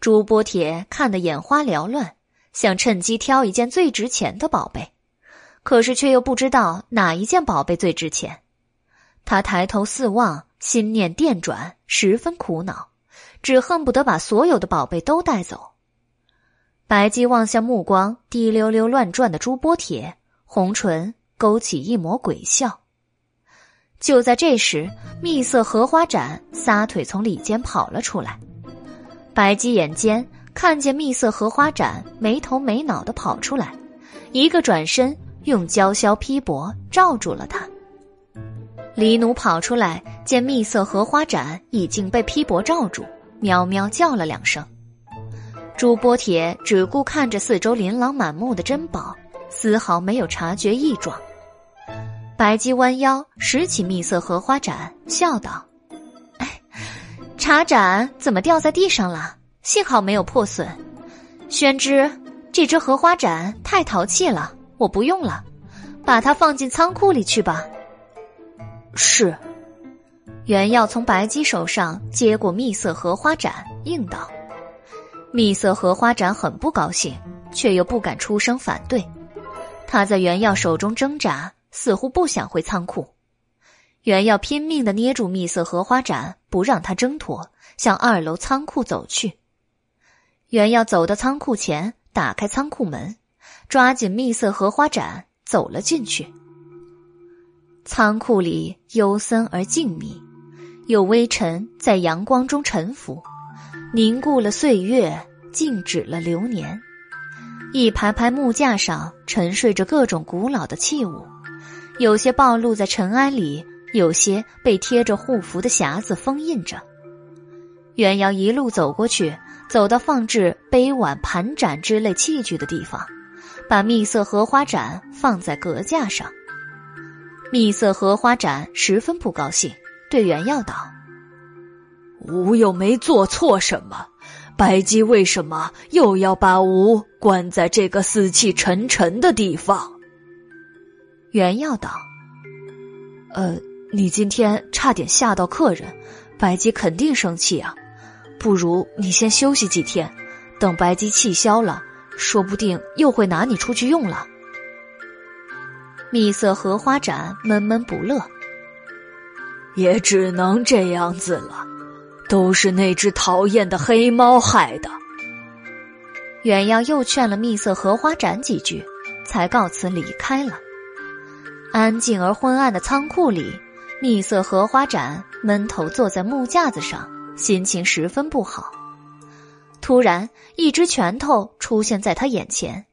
朱波铁看得眼花缭乱，想趁机挑一件最值钱的宝贝，可是却又不知道哪一件宝贝最值钱。他抬头四望，心念电转，十分苦恼，只恨不得把所有的宝贝都带走。白姬望向目光滴溜溜乱转的朱波铁，红唇勾起一抹鬼笑。就在这时，蜜色荷花盏撒腿从里间跑了出来。白姬眼尖，看见蜜色荷花盏没头没脑的跑出来，一个转身，用娇绡披帛罩住了他。黎奴跑出来，见蜜色荷花盏已经被披帛罩住，喵喵叫了两声。朱波铁只顾看着四周琳琅满目的珍宝，丝毫没有察觉异状。白姬弯腰拾起蜜色荷花盏，笑道。茶盏怎么掉在地上了？幸好没有破损。宣之，这只荷花盏太淘气了，我不用了，把它放进仓库里去吧。是。原耀从白姬手上接过蜜色荷花盏，应道：“蜜色荷花盏很不高兴，却又不敢出声反对。他在原耀手中挣扎，似乎不想回仓库。”原耀拼命的捏住蜜色荷花盏，不让它挣脱，向二楼仓库走去。原耀走到仓库前，打开仓库门，抓紧蜜色荷花盏走了进去。仓库里幽森而静谧，有微尘在阳光中沉浮，凝固了岁月，静止了流年。一排排木架上沉睡着各种古老的器物，有些暴露在尘埃里。有些被贴着护符的匣子封印着。袁瑶一路走过去，走到放置杯碗盘盏之类器具的地方，把蜜色荷花盏放在阁架上。蜜色荷花盏十分不高兴，对袁耀道：“吾又没做错什么，白姬为什么又要把吾关在这个死气沉沉的地方？”袁耀道：“呃。”你今天差点吓到客人，白姬肯定生气啊！不如你先休息几天，等白姬气消了，说不定又会拿你出去用了。蜜色荷花盏闷闷不乐，也只能这样子了，都是那只讨厌的黑猫害的。远耀又劝了蜜色荷花盏几句，才告辞离开了。安静而昏暗的仓库里。蜜色荷花盏闷头坐在木架子上，心情十分不好。突然，一只拳头出现在他眼前。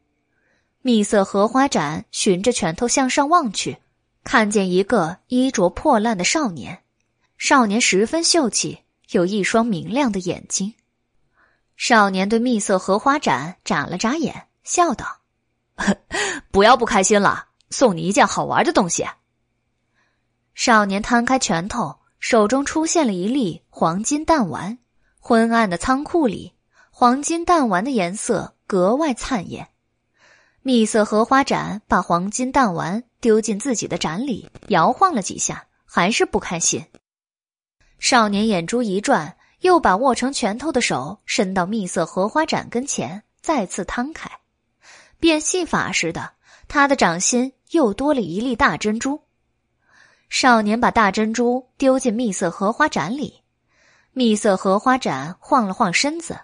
蜜色荷花盏循着拳头向上望去，看见一个衣着破烂的少年。少年十分秀气，有一双明亮的眼睛。少年对蜜色荷花盏眨了眨眼，笑道：“ 不要不开心了，送你一件好玩的东西。”少年摊开拳头，手中出现了一粒黄金弹丸。昏暗的仓库里，黄金弹丸的颜色格外灿艳。蜜色荷花盏把黄金弹丸丢进自己的盏里，摇晃了几下，还是不开心。少年眼珠一转，又把握成拳头的手伸到蜜色荷花盏跟前，再次摊开，变戏法似的，他的掌心又多了一粒大珍珠。少年把大珍珠丢进蜜色荷花盏里，蜜色荷花盏晃了晃身子，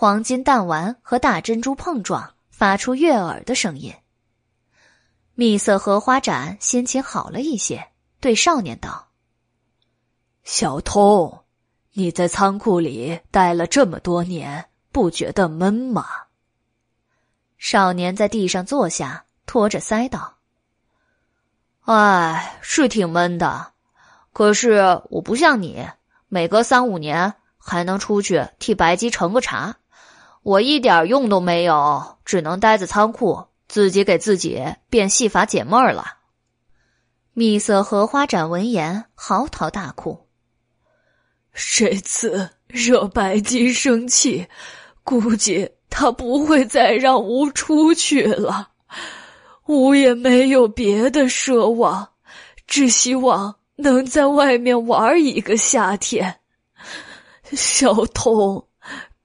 黄金弹丸和大珍珠碰撞，发出悦耳的声音。蜜色荷花盏心情好了一些，对少年道：“小通，你在仓库里待了这么多年，不觉得闷吗？”少年在地上坐下，托着腮道：“哎，是挺闷的，可是我不像你。”每隔三五年还能出去替白鸡盛个茶，我一点用都没有，只能待在仓库，自己给自己变戏法解闷儿了。蜜色荷花展闻言嚎啕大哭。这次惹白姬生气，估计他不会再让吾出去了。吾也没有别的奢望，只希望。能在外面玩一个夏天，小童，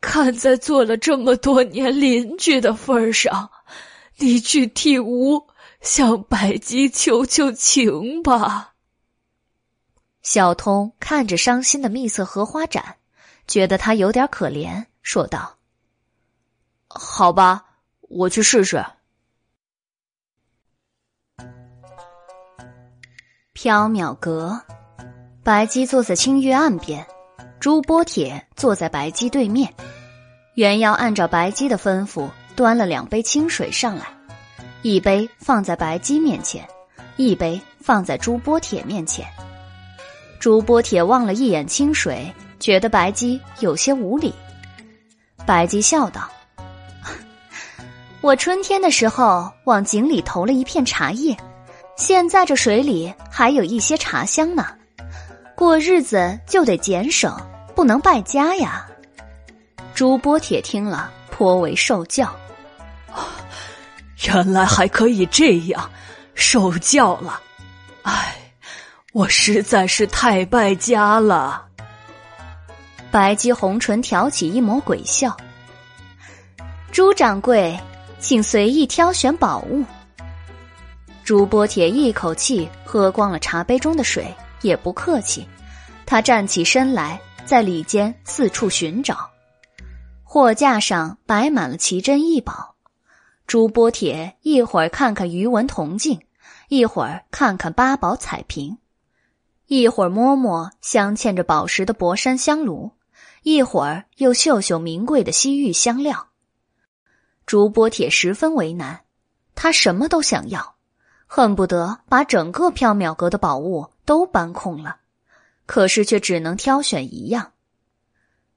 看在做了这么多年邻居的份上，你去替吾向百姬求求情吧。小通看着伤心的蜜色荷花盏，觉得他有点可怜，说道：“好吧，我去试试。”缥缈阁，白姬坐在清月岸边，朱波铁坐在白姬对面。袁耀按照白姬的吩咐，端了两杯清水上来，一杯放在白姬面前，一杯放在朱波铁面前。朱波铁望了一眼清水，觉得白姬有些无礼。白姬笑道：“ 我春天的时候往井里投了一片茶叶。”现在这水里还有一些茶香呢，过日子就得俭省，不能败家呀。朱波铁听了颇为受教，原来还可以这样，受教了。唉，我实在是太败家了。白姬红唇挑起一抹鬼笑，朱掌柜，请随意挑选宝物。朱波铁一口气喝光了茶杯中的水，也不客气。他站起身来，在里间四处寻找。货架上摆满了奇珍异宝。朱波铁一会儿看看鱼纹铜镜，一会儿看看八宝彩瓶，一会儿摸摸镶嵌着宝石的博山香炉，一会儿又嗅嗅名贵的西域香料。朱波铁十分为难，他什么都想要。恨不得把整个缥缈阁的宝物都搬空了，可是却只能挑选一样。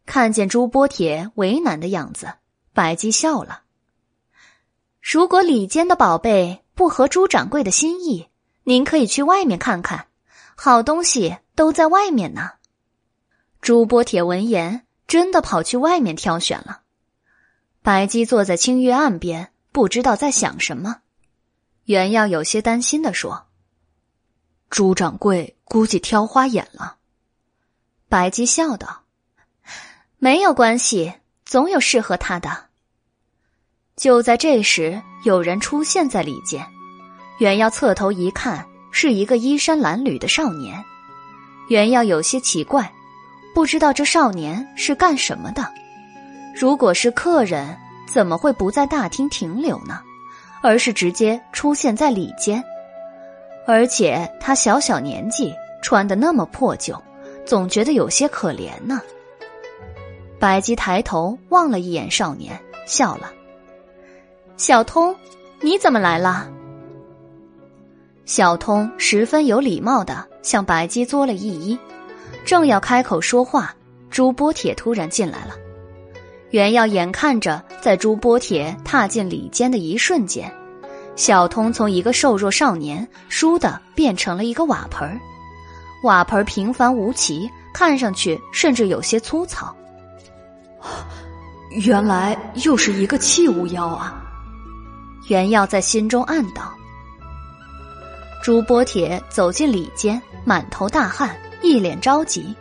看见朱波铁为难的样子，白姬笑了。如果里间的宝贝不合朱掌柜的心意，您可以去外面看看，好东西都在外面呢。朱波铁闻言，真的跑去外面挑选了。白姬坐在清月岸边，不知道在想什么。袁耀有些担心的说：“朱掌柜估计挑花眼了。”白姬笑道：“没有关系，总有适合他的。”就在这时，有人出现在里间。袁耀侧头一看，是一个衣衫褴褛的少年。袁耀有些奇怪，不知道这少年是干什么的。如果是客人，怎么会不在大厅停留呢？而是直接出现在里间，而且他小小年纪穿的那么破旧，总觉得有些可怜呢。白姬抬头望了一眼少年，笑了：“小通，你怎么来了？”小通十分有礼貌的向白姬作了一揖，正要开口说话，朱波铁突然进来了。袁耀眼看着，在朱波铁踏进里间的一瞬间，小通从一个瘦弱少年，倏地变成了一个瓦盆儿。瓦盆平凡无奇，看上去甚至有些粗糙。原来又是一个器物妖啊！袁耀在心中暗道。朱波铁走进里间，满头大汗，一脸着急。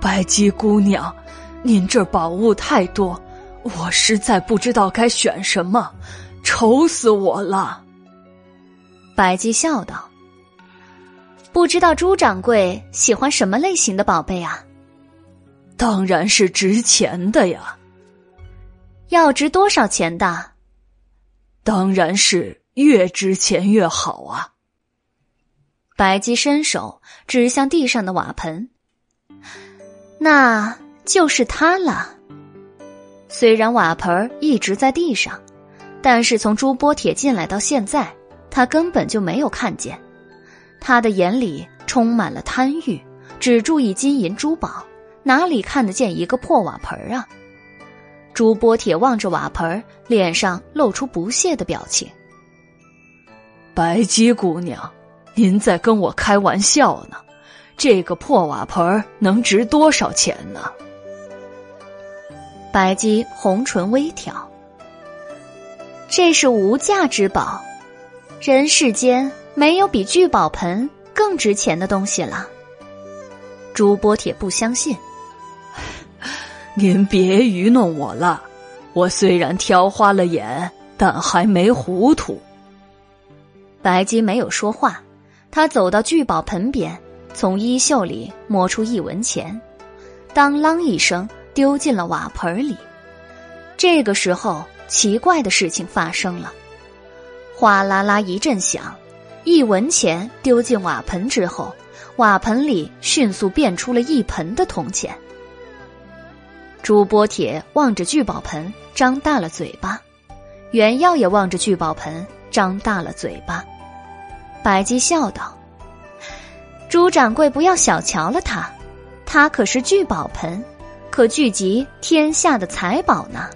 白姬姑娘。您这宝物太多，我实在不知道该选什么，愁死我了。白姬笑道：“不知道朱掌柜喜欢什么类型的宝贝啊？”当然是值钱的呀。要值多少钱的？当然是越值钱越好啊。白姬伸手指向地上的瓦盆，那就是它了。虽然瓦盆一直在地上，但是从朱波铁进来到现在，他根本就没有看见。他的眼里充满了贪欲，只注意金银珠宝。哪里看得见一个破瓦盆啊？朱波铁望着瓦盆，脸上露出不屑的表情。白姬姑娘，您在跟我开玩笑呢？这个破瓦盆能值多少钱呢？白姬红唇微挑。这是无价之宝，人世间没有比聚宝盆更值钱的东西了。朱波铁不相信。您别愚弄我了，我虽然挑花了眼，但还没糊涂。白姬没有说话，他走到聚宝盆边，从衣袖里摸出一文钱，当啷一声丢进了瓦盆里。这个时候，奇怪的事情发生了，哗啦啦一阵响，一文钱丢进瓦盆之后，瓦盆里迅速变出了一盆的铜钱。朱波铁望着聚宝盆，张大了嘴巴；袁耀也望着聚宝盆，张大了嘴巴。白姬笑道：“朱掌柜，不要小瞧了他，他可是聚宝盆，可聚集天下的财宝呢。”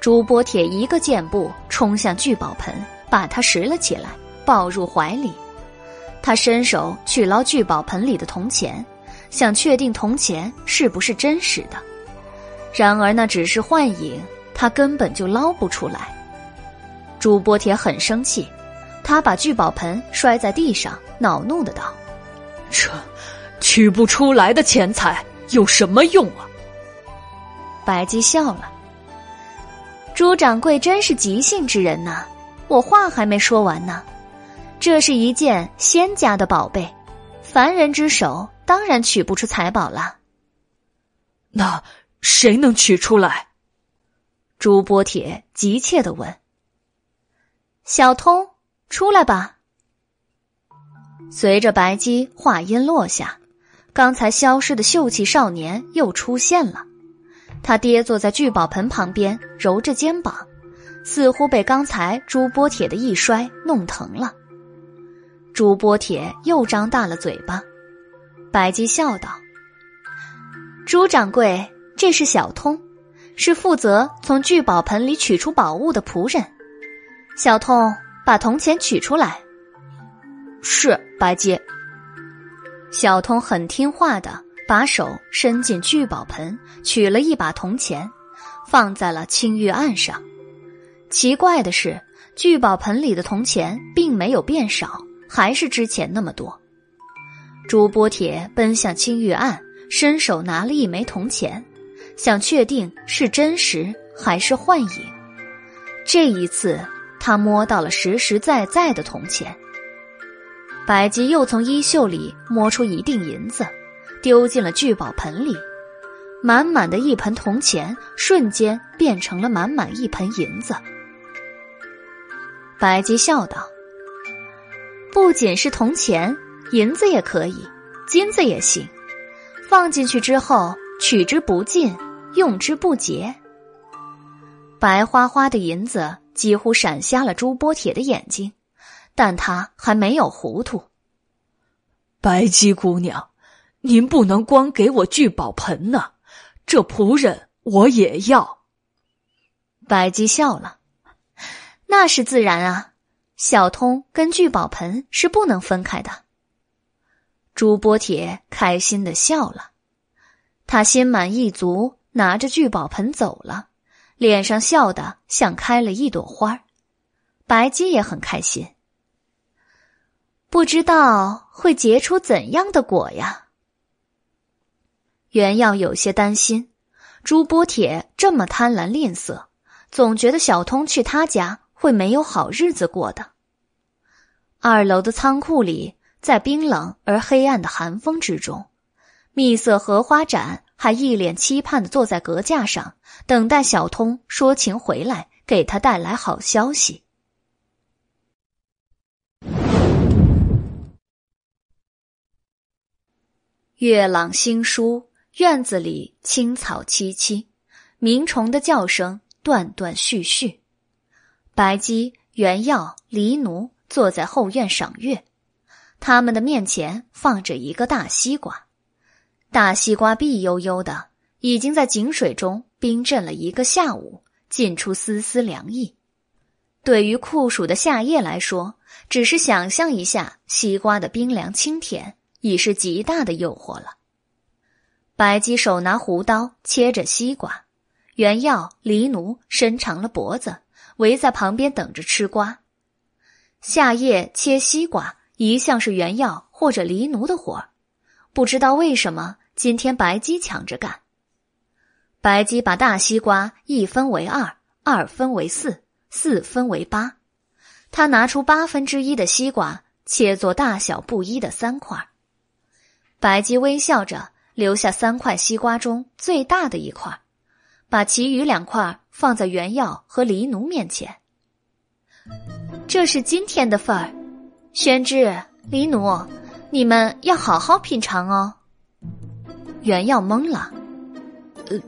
朱波铁一个箭步冲向聚宝盆，把它拾了起来，抱入怀里。他伸手去捞聚宝盆里的铜钱。想确定铜钱是不是真实的，然而那只是幻影，他根本就捞不出来。朱波铁很生气，他把聚宝盆摔在地上，恼怒的道：“这取不出来的钱财有什么用啊？”白姬笑了：“朱掌柜真是急性之人呐！我话还没说完呢，这是一件仙家的宝贝，凡人之手。”当然取不出财宝了。那谁能取出来？朱波铁急切的问。小通，出来吧。随着白姬话音落下，刚才消失的秀气少年又出现了。他爹坐在聚宝盆旁边，揉着肩膀，似乎被刚才朱波铁的一摔弄疼了。朱波铁又张大了嘴巴。白姬笑道：“朱掌柜，这是小通，是负责从聚宝盆里取出宝物的仆人。小通，把铜钱取出来。”是白姬。小通很听话的，把手伸进聚宝盆，取了一把铜钱，放在了青玉案上。奇怪的是，聚宝盆里的铜钱并没有变少，还是之前那么多。朱波铁奔向青玉案，伸手拿了一枚铜钱，想确定是真实还是幻影。这一次，他摸到了实实在在的铜钱。白吉又从衣袖里摸出一锭银子，丢进了聚宝盆里，满满的一盆铜钱瞬间变成了满满一盆银子。白姬笑道：“不仅是铜钱。”银子也可以，金子也行，放进去之后取之不尽，用之不竭。白花花的银子几乎闪瞎了朱波铁的眼睛，但他还没有糊涂。白姬姑娘，您不能光给我聚宝盆呢，这仆人我也要。白姬笑了，那是自然啊，小通跟聚宝盆是不能分开的。朱波铁开心的笑了，他心满意足，拿着聚宝盆走了，脸上笑得像开了一朵花白姬也很开心，不知道会结出怎样的果呀。袁耀有些担心，朱波铁这么贪婪吝啬，总觉得小通去他家会没有好日子过的。二楼的仓库里。在冰冷而黑暗的寒风之中，蜜色荷花盏还一脸期盼的坐在阁架上，等待小通说情回来，给他带来好消息。月朗星疏，院子里青草萋萋，鸣虫的叫声断断续续。白姬、原耀、黎奴坐在后院赏月，他们的面前放着一个大西瓜，大西瓜碧悠悠的，已经在井水中冰镇了一个下午，浸出丝丝凉意。对于酷暑的夏夜来说，只是想象一下西瓜的冰凉清甜。已是极大的诱惑了。白姬手拿胡刀切着西瓜，原耀、黎奴伸长了脖子围在旁边等着吃瓜。夏夜切西瓜一向是原耀或者黎奴的活儿，不知道为什么今天白姬抢着干。白姬把大西瓜一分为二，二分为四，四分为八，他拿出八分之一的西瓜切作大小不一的三块。白姬微笑着留下三块西瓜中最大的一块，把其余两块放在原药和黎奴面前。这是今天的份儿，宣之、黎奴，你们要好好品尝哦。原药懵了，呃，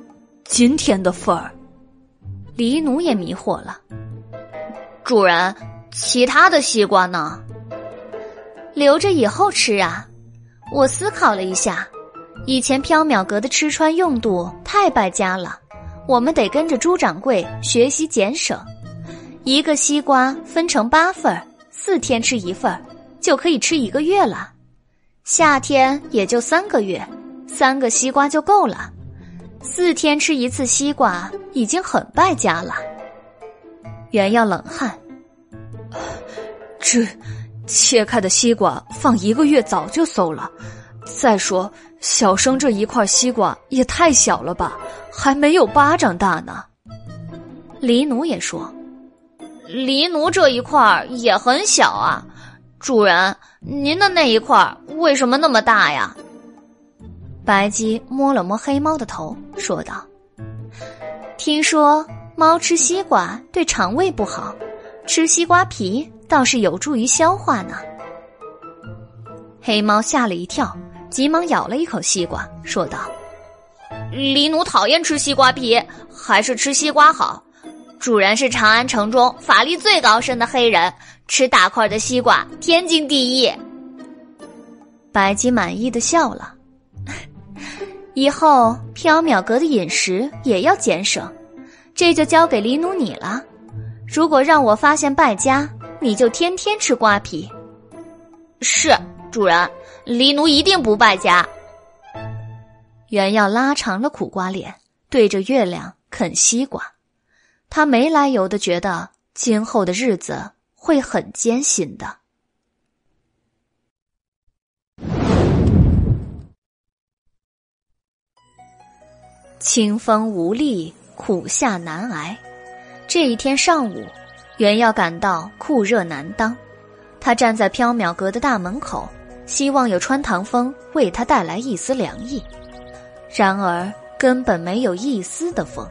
今天的份儿，黎奴也迷惑了。主人，其他的西瓜呢？留着以后吃啊。我思考了一下，以前缥缈阁的吃穿用度太败家了，我们得跟着朱掌柜学习俭省。一个西瓜分成八份四天吃一份就可以吃一个月了。夏天也就三个月，三个西瓜就够了。四天吃一次西瓜已经很败家了。原要冷汗，这。切开的西瓜放一个月早就馊了。再说，小生这一块西瓜也太小了吧，还没有巴掌大呢。黎奴也说：“黎奴这一块也很小啊，主人，您的那一块为什么那么大呀？”白鸡摸了摸黑猫的头，说道：“听说猫吃西瓜对肠胃不好，吃西瓜皮。”倒是有助于消化呢。黑猫吓了一跳，急忙咬了一口西瓜，说道：“黎奴讨厌吃西瓜皮，还是吃西瓜好。主人是长安城中法力最高深的黑人，吃大块的西瓜天经地义。”白姬满意的笑了。以后缥缈阁的饮食也要节省，这就交给黎奴你了。如果让我发现败家，你就天天吃瓜皮，是主人，黎奴一定不败家。原耀拉长了苦瓜脸，对着月亮啃西瓜，他没来由的觉得今后的日子会很艰辛的。清风无力，苦夏难挨。这一天上午。袁耀感到酷热难当，他站在缥缈阁的大门口，希望有穿堂风为他带来一丝凉意。然而根本没有一丝的风。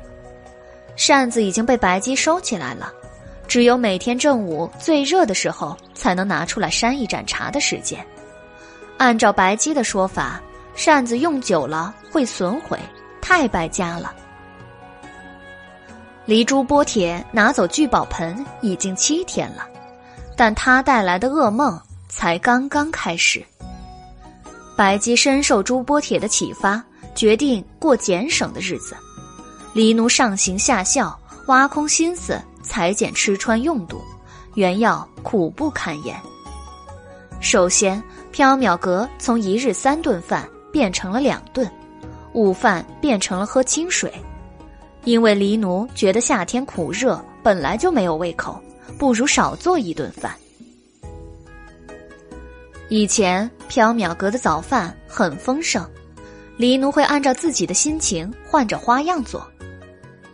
扇子已经被白姬收起来了，只有每天正午最热的时候才能拿出来扇一盏茶的时间。按照白姬的说法，扇子用久了会损毁，太败家了。离朱波铁拿走聚宝盆已经七天了，但他带来的噩梦才刚刚开始。白姬深受朱波铁的启发，决定过俭省的日子。黎奴上行下效，挖空心思裁减吃穿用度，原要苦不堪言。首先，缥缈阁从一日三顿饭变成了两顿，午饭变成了喝清水。因为黎奴觉得夏天苦热，本来就没有胃口，不如少做一顿饭。以前缥缈阁的早饭很丰盛，黎奴会按照自己的心情换着花样做。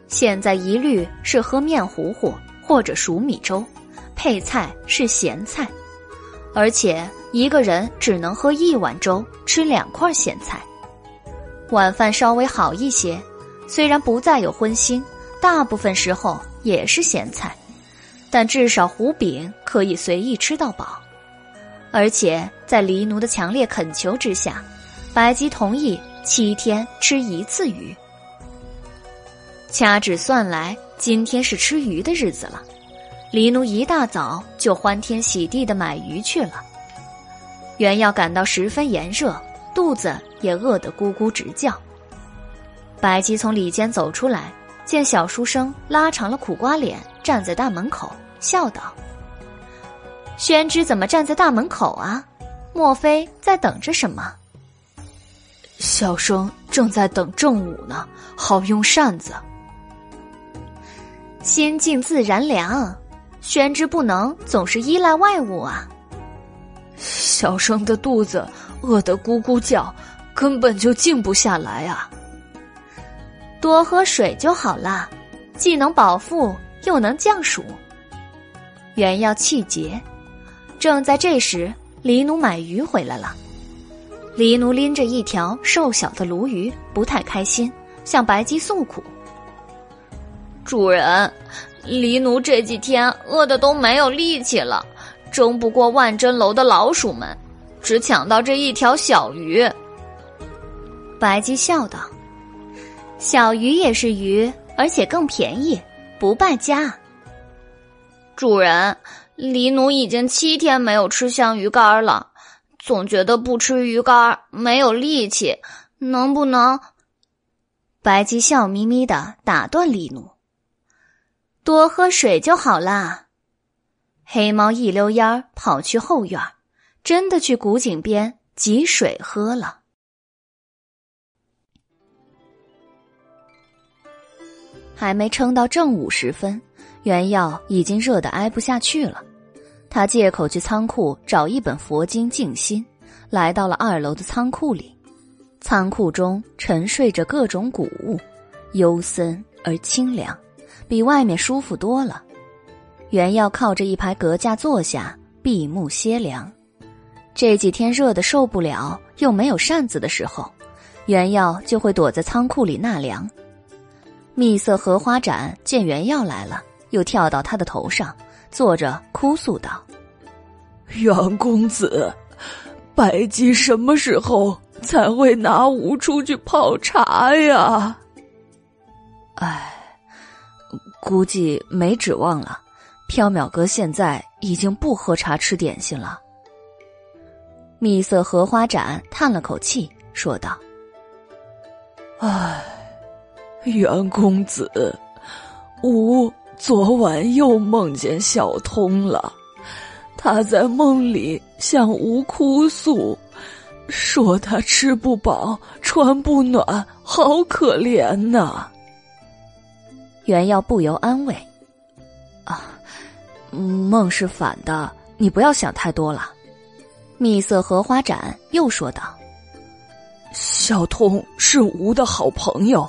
现在一律是喝面糊糊或者熟米粥，配菜是咸菜，而且一个人只能喝一碗粥，吃两块咸菜。晚饭稍微好一些，虽然不再有荤腥，大部分时候也是咸菜，但至少糊饼可以随意吃到饱。而且在黎奴的强烈恳求之下，白姬同意七天吃一次鱼。掐指算来，今天是吃鱼的日子了。黎奴一大早就欢天喜地的买鱼去了。原耀感到十分炎热，肚子也饿得咕咕直叫。白姬从里间走出来，见小书生拉长了苦瓜脸站在大门口，笑道：“宣之怎么站在大门口啊？莫非在等着什么？”小生正在等正午呢，好用扇子。心静自然凉，宣之不能总是依赖外物啊。小生的肚子饿得咕咕叫，根本就静不下来啊。多喝水就好了，既能饱腹又能降暑。原要气节。正在这时，黎奴买鱼回来了。黎奴拎着一条瘦小的鲈鱼，不太开心，向白姬诉苦。主人，黎奴这几天饿的都没有力气了，争不过万珍楼的老鼠们，只抢到这一条小鱼。白姬笑道：“小鱼也是鱼，而且更便宜，不败家。”主人，李奴已经七天没有吃香鱼干了，总觉得不吃鱼干没有力气，能不能？白姬笑眯眯的打断李奴。多喝水就好啦。黑猫一溜烟儿跑去后院，真的去古井边汲水喝了。还没撑到正午时分，原药已经热得挨不下去了。他借口去仓库找一本佛经静心，来到了二楼的仓库里。仓库中沉睡着各种谷物，幽森而清凉。比外面舒服多了。原要靠着一排隔架坐下，闭目歇凉。这几天热的受不了，又没有扇子的时候，原耀就会躲在仓库里纳凉。蜜色荷花盏见原耀来了，又跳到他的头上，坐着哭诉道：“袁公子，白姬什么时候才会拿壶出去泡茶呀？”唉。估计没指望了，缥缈阁现在已经不喝茶吃点心了。蜜色荷花盏叹了口气，说道：“唉，袁公子，吾昨晚又梦见小通了，他在梦里向吾哭诉，说他吃不饱，穿不暖，好可怜呐。”原耀不由安慰：“啊，梦是反的，你不要想太多了。”蜜色荷花盏又说道：“小童是吴的好朋友，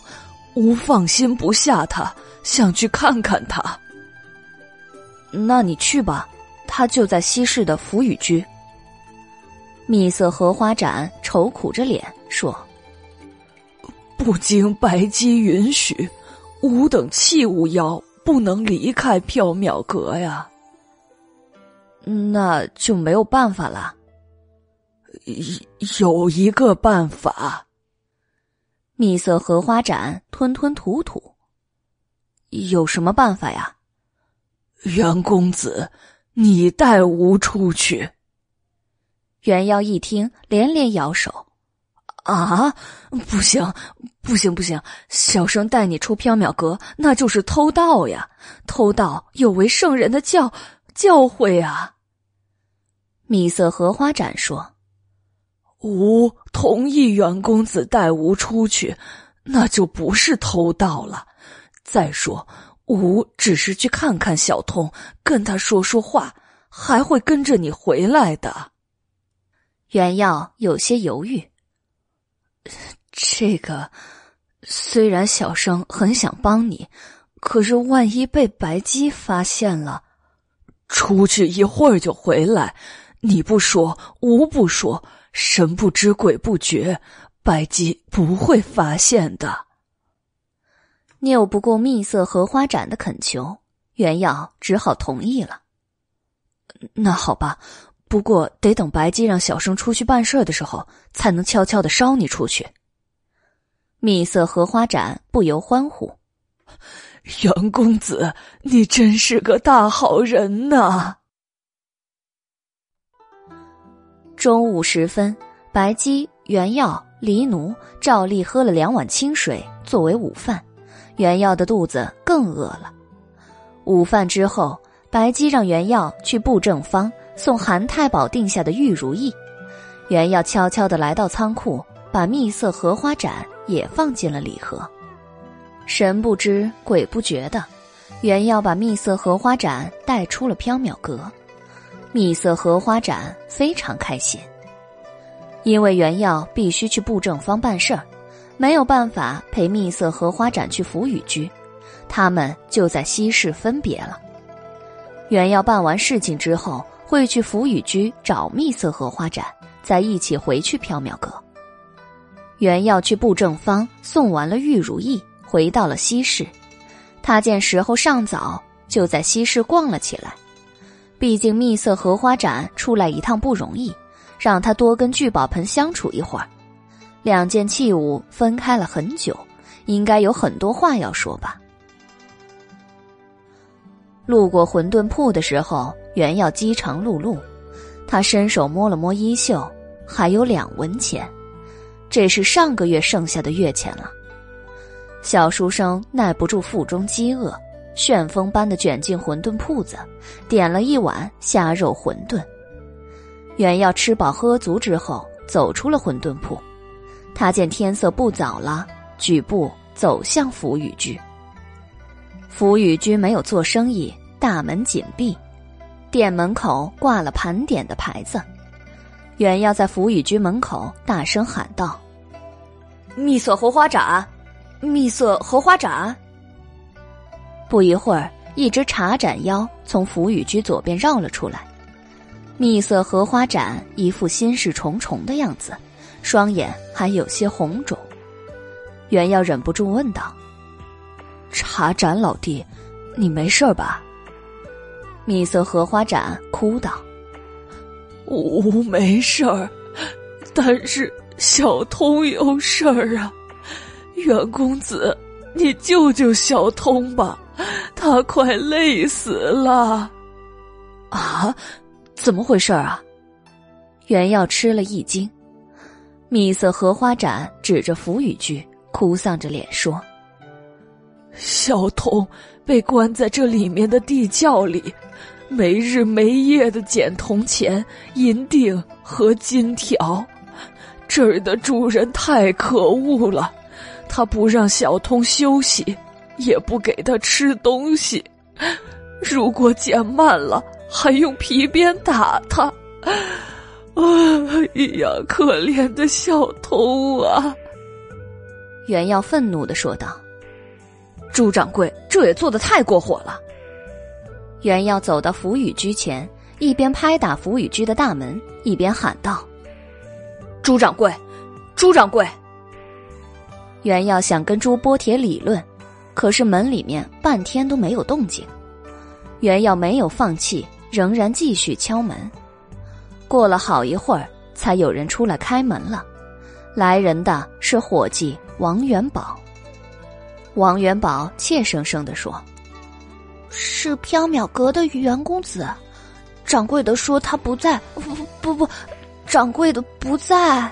吴放心不下他，想去看看他。那你去吧，他就在西市的福雨居。”蜜色荷花盏愁苦着脸说：“不经白姬允许。”吾等器物妖不能离开缥缈阁呀，那就没有办法了。有一个办法。蜜色荷花盏吞吞吐吐，有什么办法呀？袁公子，你带吾出去。袁耀一听，连连摇手。啊，不行，不行，不行！小生带你出缥缈阁，那就是偷盗呀！偷盗有违圣人的教教诲啊！米色荷花盏说：“吾同意袁公子带吾出去，那就不是偷盗了。再说，吾只是去看看小童，跟他说说话，还会跟着你回来的。”袁耀有些犹豫。这个虽然小生很想帮你，可是万一被白姬发现了，出去一会儿就回来，你不说，吾不说，神不知鬼不觉，白姬不会发现的。拗不过蜜色荷花盏的恳求，袁耀只好同意了。那好吧，不过得等白姬让小生出去办事的时候，才能悄悄的捎你出去。蜜色荷花盏不由欢呼：“袁公子，你真是个大好人呐！”中午时分，白姬、袁耀、黎奴照例喝了两碗清水作为午饭，袁耀的肚子更饿了。午饭之后，白姬让袁耀去布政方送韩太保定下的玉如意，袁耀悄悄的来到仓库，把蜜色荷花盏也放进了礼盒。神不知鬼不觉的，袁耀把蜜色荷花盏带出了缥缈阁。蜜色荷花盏非常开心，因为袁耀必须去布政方办事儿，没有办法陪蜜色荷花盏去福雨居，他们就在西市分别了。袁耀办完事情之后，会去福雨居找蜜色荷花盏，再一起回去缥缈阁。袁要去布正方送完了玉如意，回到了西市，他见时候尚早，就在西市逛了起来。毕竟蜜色荷花盏出来一趟不容易，让他多跟聚宝盆相处一会儿。两件器物分开了很久，应该有很多话要说吧。路过馄饨铺的时候，原要饥肠辘辘，他伸手摸了摸衣袖，还有两文钱，这是上个月剩下的月钱了。小书生耐不住腹中饥饿。旋风般的卷进馄饨铺子，点了一碗虾肉馄饨。原要吃饱喝足之后，走出了馄饨铺。他见天色不早了，举步走向福雨居。福雨居没有做生意，大门紧闭，店门口挂了盘点的牌子。原要在福雨居门口大声喊道：“蜜色荷花盏，蜜色荷花盏。”不一会儿，一只茶盏妖从福雨居左边绕了出来。蜜色荷花盏一副心事重重的样子，双眼还有些红肿。袁耀忍不住问道：“茶盏老弟，你没事吧？”米色荷花盏哭道：“我没事儿，但是小通有事儿啊，袁公子。”你救救小通吧，他快累死了！啊，怎么回事啊？袁耀吃了一惊。蜜色荷花盏指着福雨居，哭丧着脸说：“小童被关在这里面的地窖里，没日没夜的捡铜钱、银锭和金条，这儿的主人太可恶了。”他不让小童休息，也不给他吃东西。如果捡慢了，还用皮鞭打他。哎呀，可怜的小偷啊！袁耀愤怒的说道：“朱掌柜，这也做的太过火了。”袁耀走到福雨居前，一边拍打福雨居的大门，一边喊道：“朱掌柜，朱掌柜！”袁耀想跟朱波铁理论，可是门里面半天都没有动静。袁耀没有放弃，仍然继续敲门。过了好一会儿，才有人出来开门了。来人的是伙计王元宝。王元宝怯生生的说：“是缥缈阁的袁公子，掌柜的说他不在。不不不，掌柜的不在。”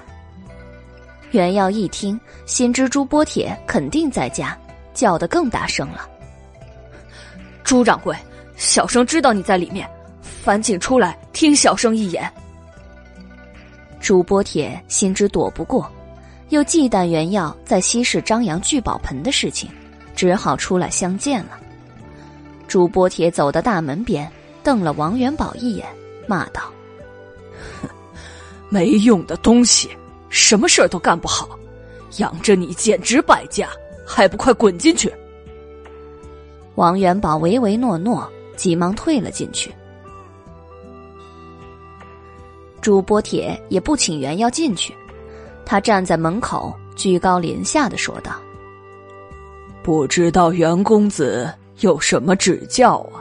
袁耀一听，心知朱波铁肯定在家，叫得更大声了：“朱掌柜，小生知道你在里面，烦请出来听小生一言。”朱波铁心知躲不过，又忌惮袁耀在西市张扬聚宝盆的事情，只好出来相见了。朱波铁走到大门边，瞪了王元宝一眼，骂道：“没用的东西！”什么事儿都干不好，养着你简直败家，还不快滚进去！王元宝唯唯诺诺，急忙退了进去。朱波铁也不请袁耀进去，他站在门口，居高临下的说道：“不知道袁公子有什么指教啊？”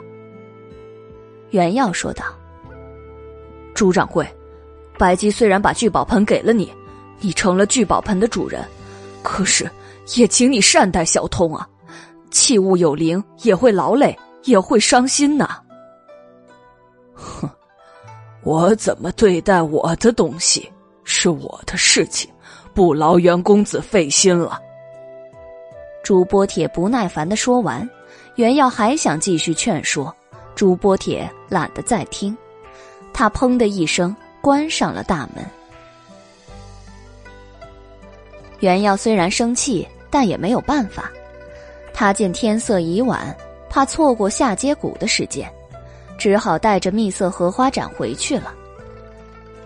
袁耀说道：“朱掌柜，白姬虽然把聚宝盆给了你，你成了聚宝盆的主人，可是也请你善待小通啊！器物有灵，也会劳累，也会伤心呐。”哼，我怎么对待我的东西是我的事情。不劳袁公子费心了。朱波铁不耐烦的说完，袁耀还想继续劝说，朱波铁懒得再听，他砰的一声关上了大门。袁耀虽然生气，但也没有办法。他见天色已晚，怕错过下接鼓的时间，只好带着蜜色荷花盏回去了。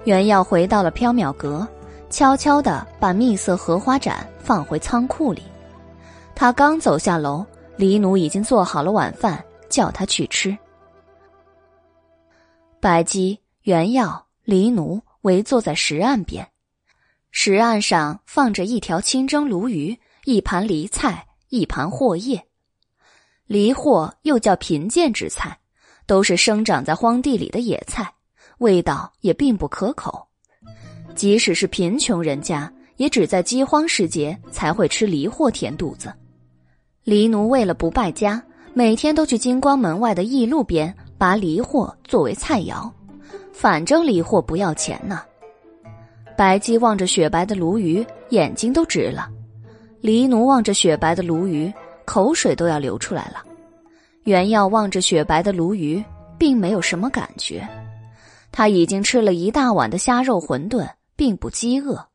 袁耀回到了缥缈阁。悄悄地把蜜色荷花盏放回仓库里。他刚走下楼，黎奴已经做好了晚饭，叫他去吃。白姬、原耀、黎奴围坐在石案边，石案上放着一条清蒸鲈鱼、一盘梨菜、一盘货叶。梨货又叫贫贱之菜，都是生长在荒地里的野菜，味道也并不可口。即使是贫穷人家，也只在饥荒时节才会吃梨货填肚子。黎奴为了不败家，每天都去金光门外的驿路边拔梨货作为菜肴，反正梨货不要钱呢。白姬望着雪白的鲈鱼，眼睛都直了；黎奴望着雪白的鲈鱼，口水都要流出来了。原耀望着雪白的鲈鱼，并没有什么感觉，他已经吃了一大碗的虾肉馄饨。并不饥饿，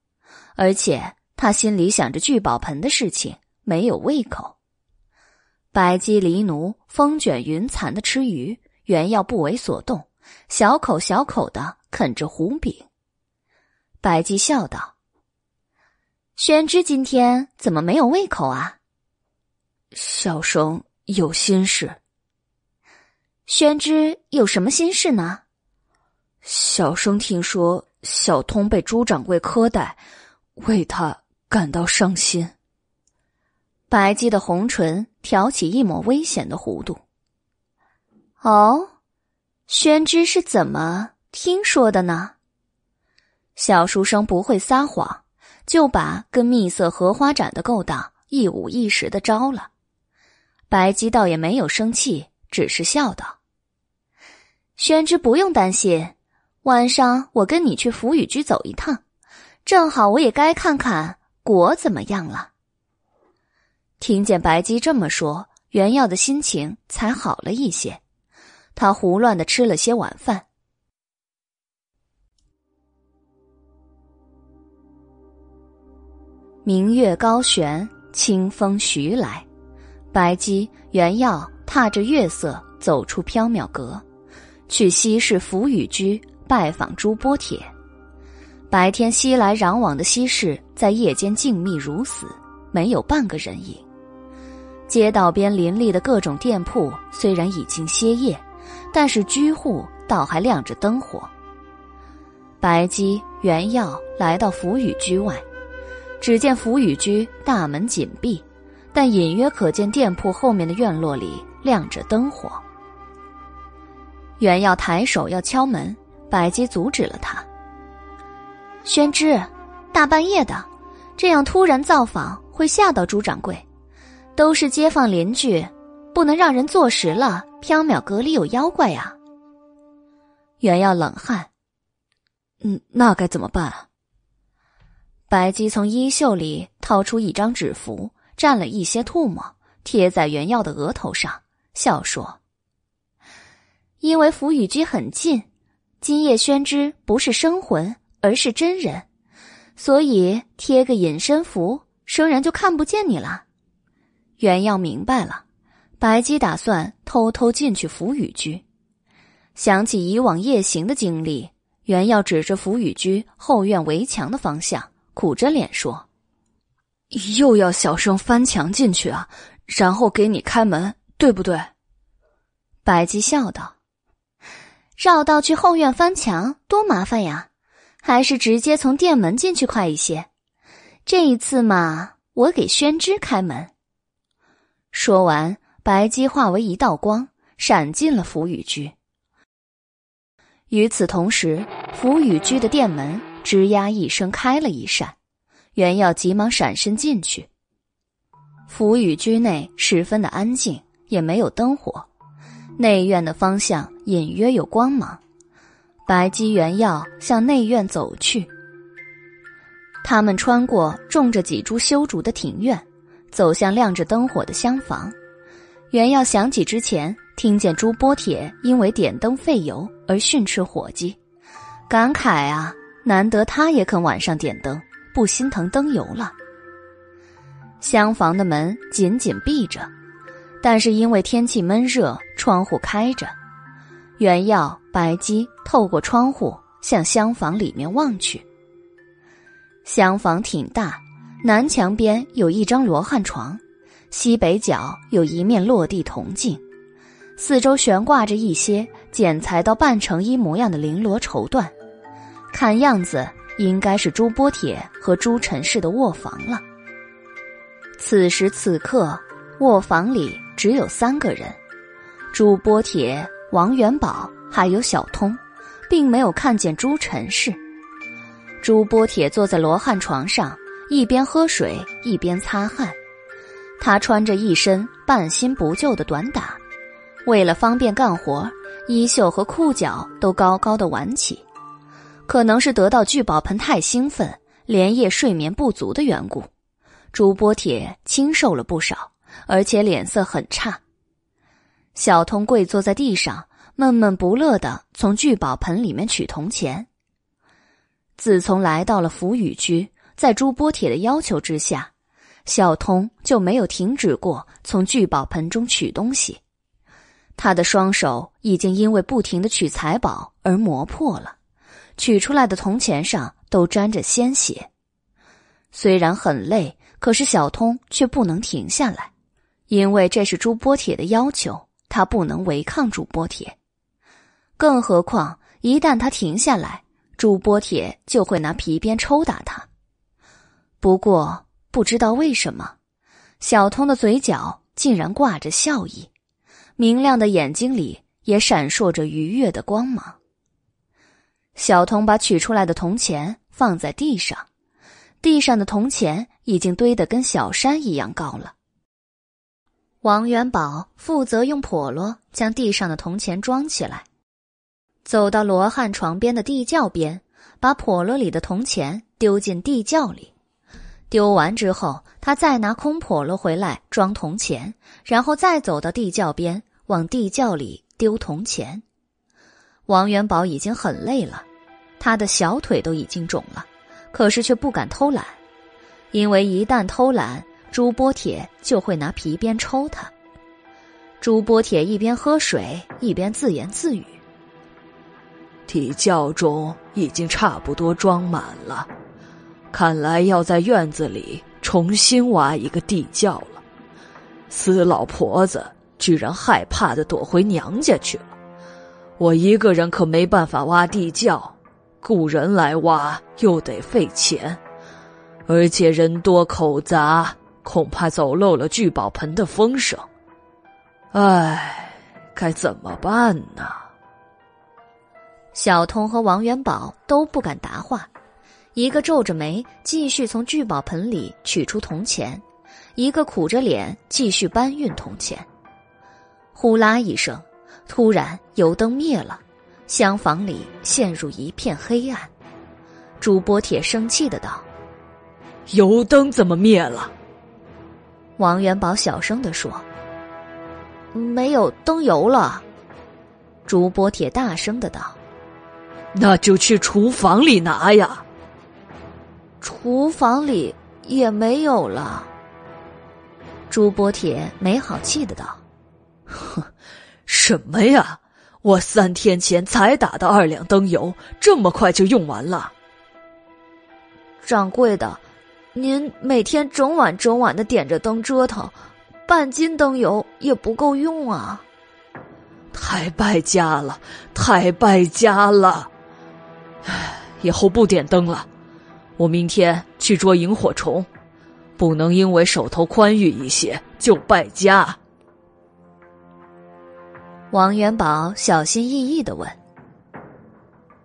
而且他心里想着聚宝盆的事情，没有胃口。白姬离奴风卷云残的吃鱼，原要不为所动，小口小口的啃着胡饼。白姬笑道：“宣之今天怎么没有胃口啊？”小生有心事。宣之有什么心事呢？小生听说。小通被朱掌柜苛待，为他感到伤心。白姬的红唇挑起一抹危险的弧度。哦，宣之是怎么听说的呢？小书生不会撒谎，就把跟蜜色荷花盏的勾当一五一十的招了。白姬倒也没有生气，只是笑道：“宣之不用担心。”晚上我跟你去福雨居走一趟，正好我也该看看果怎么样了。听见白姬这么说，袁耀的心情才好了一些。他胡乱的吃了些晚饭。明月高悬，清风徐来，白姬、袁耀踏着月色走出缥缈阁，去西市福雨居。拜访朱波铁，白天熙来攘往的西市，在夜间静谧如死，没有半个人影。街道边林立的各种店铺虽然已经歇业，但是居户倒还亮着灯火。白姬、原耀来到福雨居外，只见福雨居大门紧闭，但隐约可见店铺后面的院落里亮着灯火。原耀抬手要敲门。白姬阻止了他。宣之，大半夜的，这样突然造访会吓到朱掌柜。都是街坊邻居，不能让人坐实了。缥缈阁里有妖怪呀！原耀冷汗。嗯，那该怎么办？白姬从衣袖里掏出一张纸符，蘸了一些唾沫，贴在原耀的额头上，笑说：“因为福雨居很近。”今夜宣之不是生魂，而是真人，所以贴个隐身符，生人就看不见你了。袁耀明白了，白姬打算偷偷进去福雨居。想起以往夜行的经历，袁耀指着福雨居后院围墙的方向，苦着脸说：“又要小声翻墙进去啊，然后给你开门，对不对？”白姬笑道。绕道去后院翻墙多麻烦呀，还是直接从店门进去快一些。这一次嘛，我给宣之开门。”说完，白姬化为一道光，闪进了福雨居。与此同时，福雨居的店门吱呀一声开了一扇，袁耀急忙闪身进去。福雨居内十分的安静，也没有灯火，内院的方向隐约有光芒。白姬、原耀向内院走去。他们穿过种着几株修竹的庭院，走向亮着灯火的厢房。原耀想起之前听见朱波铁因为点灯费油而训斥伙计，感慨啊，难得他也肯晚上点灯，不心疼灯油了。厢房的门紧紧闭着，但是因为天气闷热，窗户开着。原耀、白姬透过窗户向厢房里面望去。厢房挺大，南墙边有一张罗汉床，西北角有一面落地铜镜，四周悬挂着一些剪裁到半成衣模样的绫罗绸缎，看样子应该是朱波铁和朱陈氏的卧房了。此时此刻，卧房里只有三个人：朱波铁、王元宝还有小通，并没有看见朱陈氏。朱波铁坐在罗汉床上，一边喝水一边擦汗。他穿着一身半新不旧的短打，为了方便干活，衣袖和裤脚都高高的挽起。可能是得到聚宝盆太兴奋，连夜睡眠不足的缘故。朱波铁清瘦了不少，而且脸色很差。小童跪坐在地上，闷闷不乐的从聚宝盆里面取铜钱。自从来到了福雨居，在朱波铁的要求之下，小童就没有停止过从聚宝盆中取东西。他的双手已经因为不停的取财宝而磨破了，取出来的铜钱上都沾着鲜血。虽然很累。可是小通却不能停下来，因为这是朱波铁的要求，他不能违抗朱波铁。更何况一旦他停下来，朱波铁就会拿皮鞭抽打他。不过不知道为什么，小通的嘴角竟然挂着笑意，明亮的眼睛里也闪烁着愉悦的光芒。小童把取出来的铜钱放在地上。地上的铜钱已经堆得跟小山一样高了。王元宝负责用笸箩将地上的铜钱装起来，走到罗汉床边的地窖边，把笸箩里的铜钱丢进地窖里。丢完之后，他再拿空笸箩回来装铜钱，然后再走到地窖边往地窖里丢铜钱。王元宝已经很累了，他的小腿都已经肿了。可是却不敢偷懒，因为一旦偷懒，朱波铁就会拿皮鞭抽他。朱波铁一边喝水一边自言自语：“地窖中已经差不多装满了，看来要在院子里重新挖一个地窖了。死老婆子居然害怕的躲回娘家去了，我一个人可没办法挖地窖。”雇人来挖又得费钱，而且人多口杂，恐怕走漏了聚宝盆的风声。唉，该怎么办呢？小通和王元宝都不敢答话，一个皱着眉继续从聚宝盆里取出铜钱，一个苦着脸继续搬运铜钱。呼啦一声，突然油灯灭了。厢房里陷入一片黑暗，朱波铁生气的道：“油灯怎么灭了？”王元宝小声的说：“没有灯油了。”朱波铁大声的道：“那就去厨房里拿呀。”厨房里也没有了。朱波铁没好气的道：“哼，什么呀？”我三天前才打的二两灯油，这么快就用完了。掌柜的，您每天整晚整晚的点着灯折腾，半斤灯油也不够用啊！太败家了，太败家了！唉，以后不点灯了，我明天去捉萤火虫，不能因为手头宽裕一些就败家。王元宝小心翼翼的问：“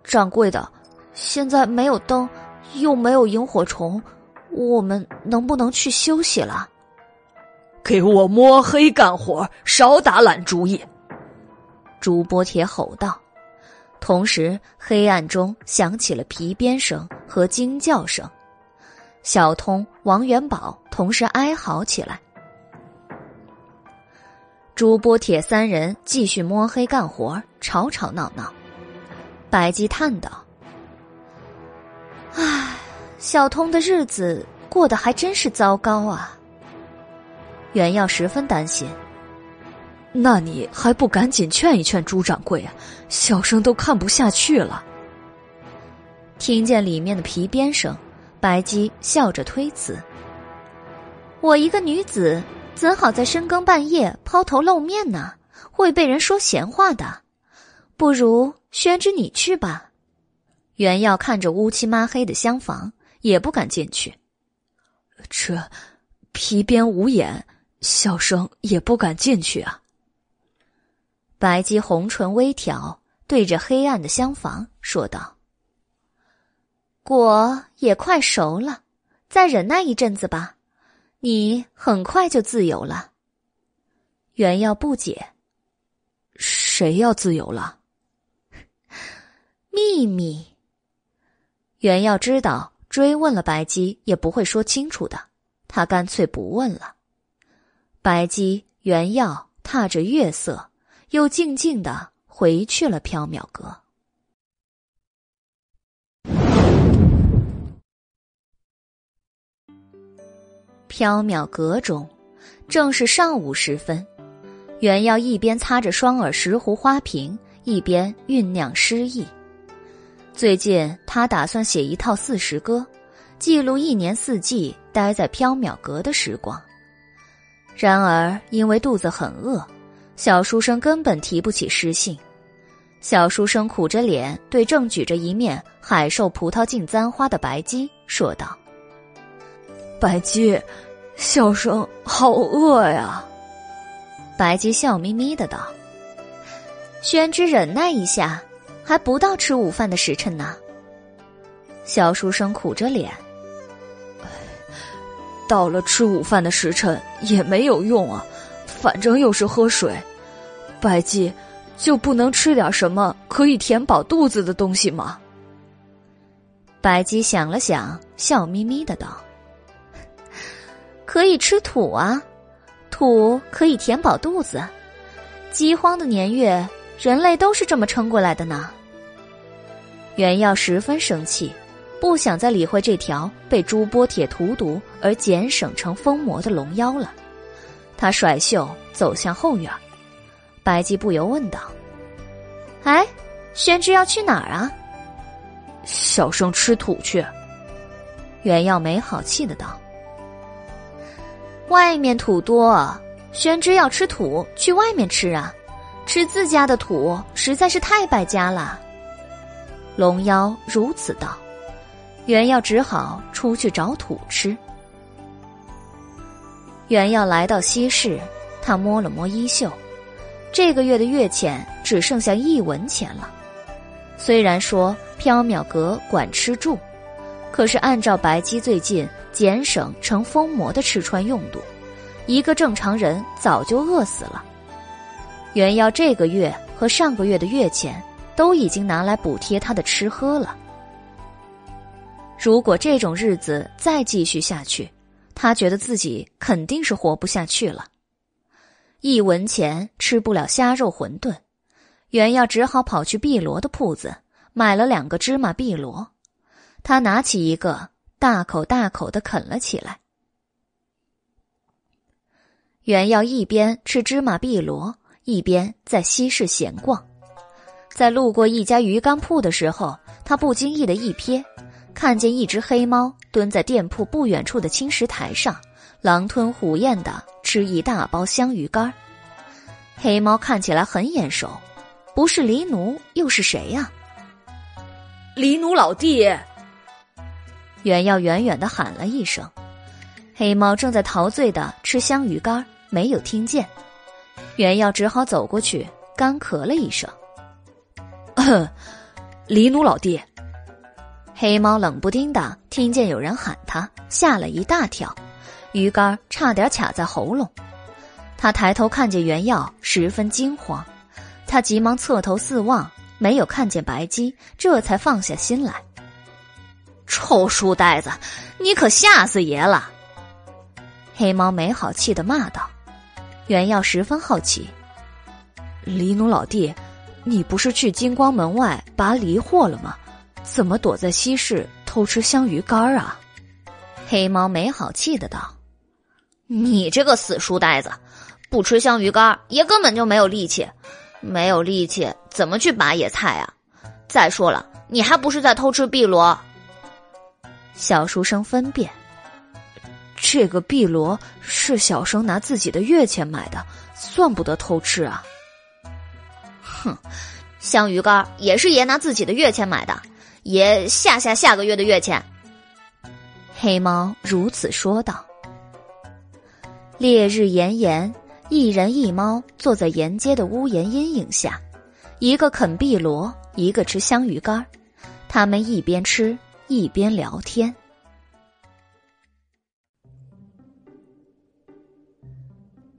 掌柜的，现在没有灯，又没有萤火虫，我们能不能去休息了？”给我摸黑干活，少打懒主意！朱波铁吼道。同时，黑暗中响起了皮鞭声和惊叫声。小通、王元宝同时哀嚎起来。朱波铁三人继续摸黑干活，吵吵闹闹。白姬叹道：“唉，小通的日子过得还真是糟糕啊。”袁耀十分担心。那你还不赶紧劝一劝朱掌柜啊！小生都看不下去了。听见里面的皮鞭声，白姬笑着推辞：“我一个女子，怎好在深更半夜抛头露面呢？会被人说闲话的。不如宣之你去吧。”袁耀看着乌漆抹黑的厢房，也不敢进去。这皮鞭无眼，小生也不敢进去啊。白姬红唇微挑，对着黑暗的厢房说道：“果也快熟了，再忍耐一阵子吧，你很快就自由了。”袁耀不解：“谁要自由了？” 秘密。袁耀知道追问了白姬也不会说清楚的，他干脆不问了。白姬、袁耀踏着月色。又静静的回去了缥缈阁。缥缈阁中，正是上午时分，袁耀一边擦着双耳石斛花瓶，一边酝酿诗意。最近，他打算写一套四时歌，记录一年四季待在缥缈阁的时光。然而，因为肚子很饿。小书生根本提不起诗兴，小书生苦着脸对正举着一面海兽葡萄镜簪花的白姬说道：“白姬，小生好饿呀。”白姬笑眯眯的道：“宣之忍耐一下，还不到吃午饭的时辰呢。”小书生苦着脸：“到了吃午饭的时辰也没有用啊，反正又是喝水。”白姬，就不能吃点什么可以填饱肚子的东西吗？白姬想了想，笑眯眯的道：“可以吃土啊，土可以填饱肚子。饥荒的年月，人类都是这么撑过来的呢。”袁耀十分生气，不想再理会这条被朱波铁荼毒而减省成疯魔的龙妖了。他甩袖走向后院。白姬不由问道：“哎，宣之要去哪儿啊？”小生吃土去。袁耀没好气的道：“外面土多，宣之要吃土，去外面吃啊！吃自家的土实在是太败家了。”龙妖如此道，袁耀只好出去找土吃。袁耀来到西市，他摸了摸衣袖。这个月的月钱只剩下一文钱了。虽然说缥缈阁管吃住，可是按照白姬最近减省成疯魔的吃穿用度，一个正常人早就饿死了。袁耀这个月和上个月的月钱都已经拿来补贴他的吃喝了。如果这种日子再继续下去，他觉得自己肯定是活不下去了。一文钱吃不了虾肉馄饨，袁耀只好跑去碧螺的铺子买了两个芝麻碧螺。他拿起一个，大口大口的啃了起来。袁耀一边吃芝麻碧螺，一边在西市闲逛。在路过一家鱼干铺的时候，他不经意的一瞥，看见一只黑猫蹲在店铺不远处的青石台上。狼吞虎咽的吃一大包香鱼干黑猫看起来很眼熟，不是黎奴又是谁呀？黎奴老弟，袁耀远远的喊了一声，黑猫正在陶醉的吃香鱼干，没有听见。袁耀只好走过去，干咳了一声。黎奴老弟，黑猫冷不丁的听见有人喊他，吓了一大跳，鱼竿差点卡在喉咙。他抬头看见袁耀，十分惊慌，他急忙侧头四望，没有看见白鸡，这才放下心来。臭书呆子，你可吓死爷了！黑猫没好气的骂道。袁耀十分好奇，黎奴老弟，你不是去金光门外拔梨货了吗？怎么躲在西市偷吃香鱼干啊？黑猫没好气的道：“你这个死书呆子，不吃香鱼干，爷根本就没有力气，没有力气怎么去拔野菜啊？再说了，你还不是在偷吃碧螺？”小书生分辨。这个碧螺是小生拿自己的月钱买的，算不得偷吃啊！哼，香鱼干也是爷拿自己的月钱买的，爷下下下个月的月钱。黑猫如此说道。烈日炎炎，一人一猫坐在沿街的屋檐阴影下，一个啃碧螺，一个吃香鱼干，他们一边吃一边聊天。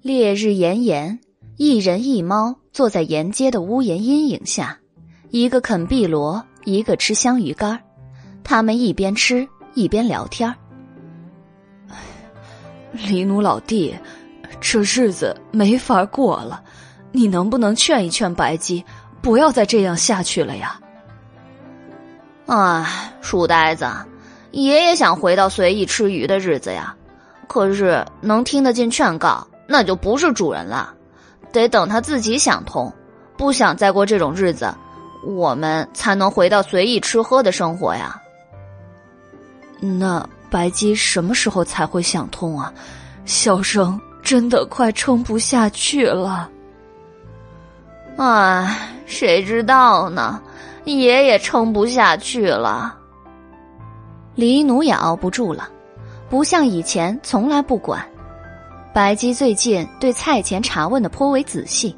烈日炎炎，一人一猫坐在沿街的屋檐阴影下，一个啃碧螺，一个吃香鱼干他们一边吃一边聊天李奴老弟，这日子没法过了，你能不能劝一劝白姬，不要再这样下去了呀？哎，书呆子，爷爷想回到随意吃鱼的日子呀，可是能听得进劝告？那就不是主人了，得等他自己想通，不想再过这种日子，我们才能回到随意吃喝的生活呀。那白姬什么时候才会想通啊？小生真的快撑不下去了。唉，谁知道呢？爷爷撑不下去了。黎奴也熬不住了，不像以前从来不管。白姬最近对菜钱查问的颇为仔细，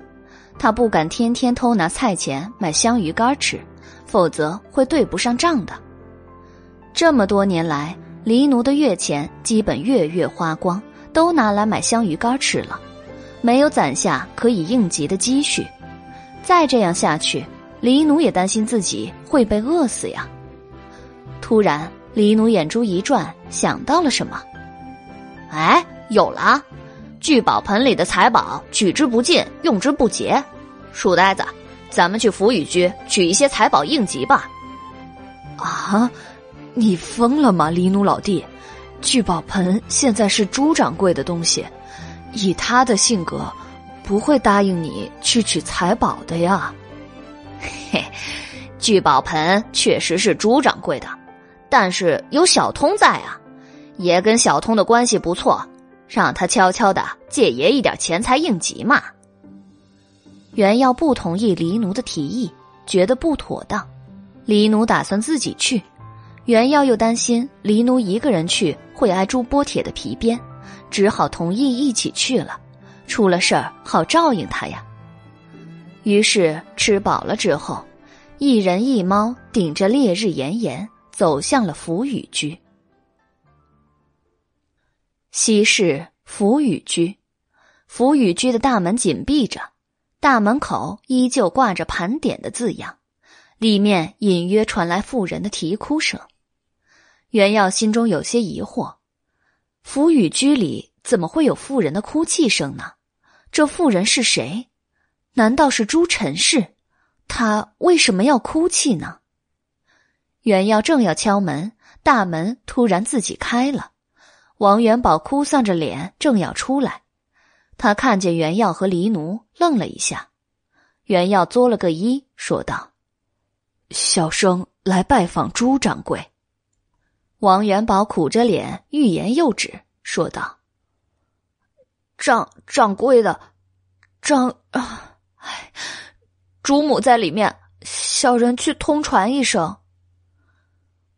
他不敢天天偷拿菜钱买香鱼干吃，否则会对不上账的。这么多年来，黎奴的月钱基本月月花光，都拿来买香鱼干吃了，没有攒下可以应急的积蓄。再这样下去，黎奴也担心自己会被饿死呀。突然，黎奴眼珠一转，想到了什么，哎，有了！聚宝盆里的财宝，取之不尽，用之不竭。书呆子，咱们去福雨居取一些财宝应急吧。啊，你疯了吗，黎奴老弟？聚宝盆现在是朱掌柜的东西，以他的性格，不会答应你去取财宝的呀。嘿，聚宝盆确实是朱掌柜的，但是有小通在啊，爷跟小通的关系不错。让他悄悄的借爷一点钱财应急嘛。袁耀不同意黎奴的提议，觉得不妥当。黎奴打算自己去，袁耀又担心黎奴一个人去会挨朱波铁的皮鞭，只好同意一起去了。出了事儿好照应他呀。于是吃饱了之后，一人一猫顶着烈日炎炎，走向了福雨居。西市福雨居，福雨居的大门紧闭着，大门口依旧挂着盘点的字样，里面隐约传来妇人的啼哭声。袁耀心中有些疑惑：福雨居里怎么会有妇人的哭泣声呢？这妇人是谁？难道是朱陈氏？她为什么要哭泣呢？袁耀正要敲门，大门突然自己开了。王元宝哭丧着脸，正要出来，他看见袁耀和黎奴，愣了一下。袁耀作了个揖，说道：“小生来拜访朱掌柜。”王元宝苦着脸，欲言又止，说道：“掌掌柜的，掌……哎，主母在里面，小人去通传一声。”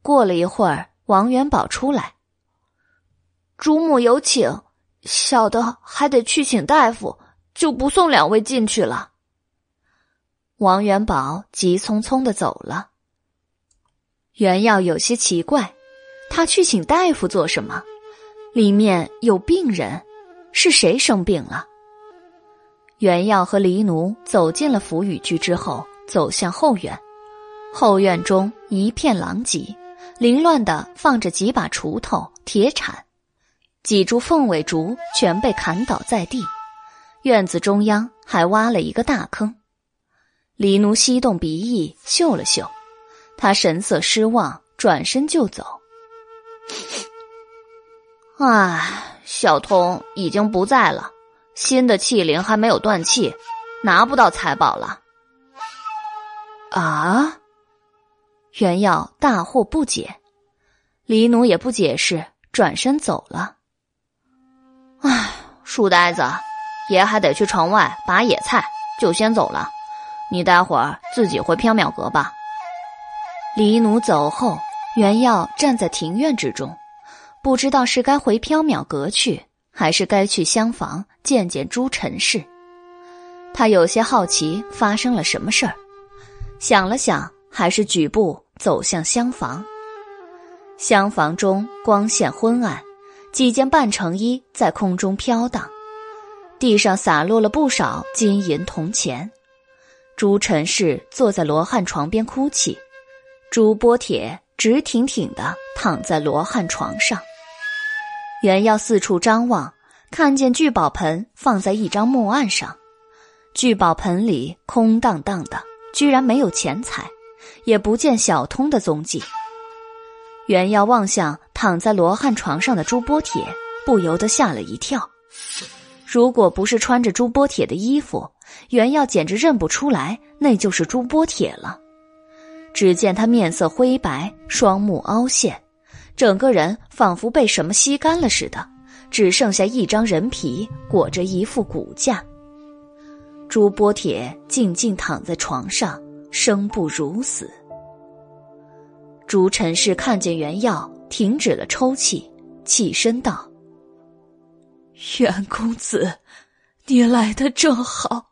过了一会儿，王元宝出来。主母有请，小的还得去请大夫，就不送两位进去了。王元宝急匆匆的走了。袁耀有些奇怪，他去请大夫做什么？里面有病人，是谁生病了？袁耀和黎奴走进了福雨居之后，走向后院。后院中一片狼藉，凌乱的放着几把锄头、铁铲。几株凤尾竹全被砍倒在地，院子中央还挖了一个大坑。李奴吸动鼻翼嗅了嗅，他神色失望，转身就走。唉，小童已经不在了，新的气灵还没有断气，拿不到财宝了。啊！袁耀大惑不解，李奴也不解释，转身走了。唉，书呆子，爷还得去城外拔野菜，就先走了。你待会儿自己回缥缈阁吧。黎奴走后，袁耀站在庭院之中，不知道是该回缥缈阁去，还是该去厢房见见朱陈氏。他有些好奇发生了什么事儿，想了想，还是举步走向厢房。厢房中光线昏暗。几件半成衣在空中飘荡，地上洒落了不少金银铜钱。朱陈氏坐在罗汉床边哭泣，朱波铁直挺挺的躺在罗汉床上。袁耀四处张望，看见聚宝盆放在一张木案上，聚宝盆里空荡荡的，居然没有钱财，也不见小通的踪迹。袁耀望向躺在罗汉床上的朱波铁，不由得吓了一跳。如果不是穿着朱波铁的衣服，袁耀简直认不出来那就是朱波铁了。只见他面色灰白，双目凹陷，整个人仿佛被什么吸干了似的，只剩下一张人皮裹着一副骨架。朱波铁静静躺在床上，生不如死。朱陈氏看见袁耀，停止了抽泣，起身道：“袁公子，你来的正好，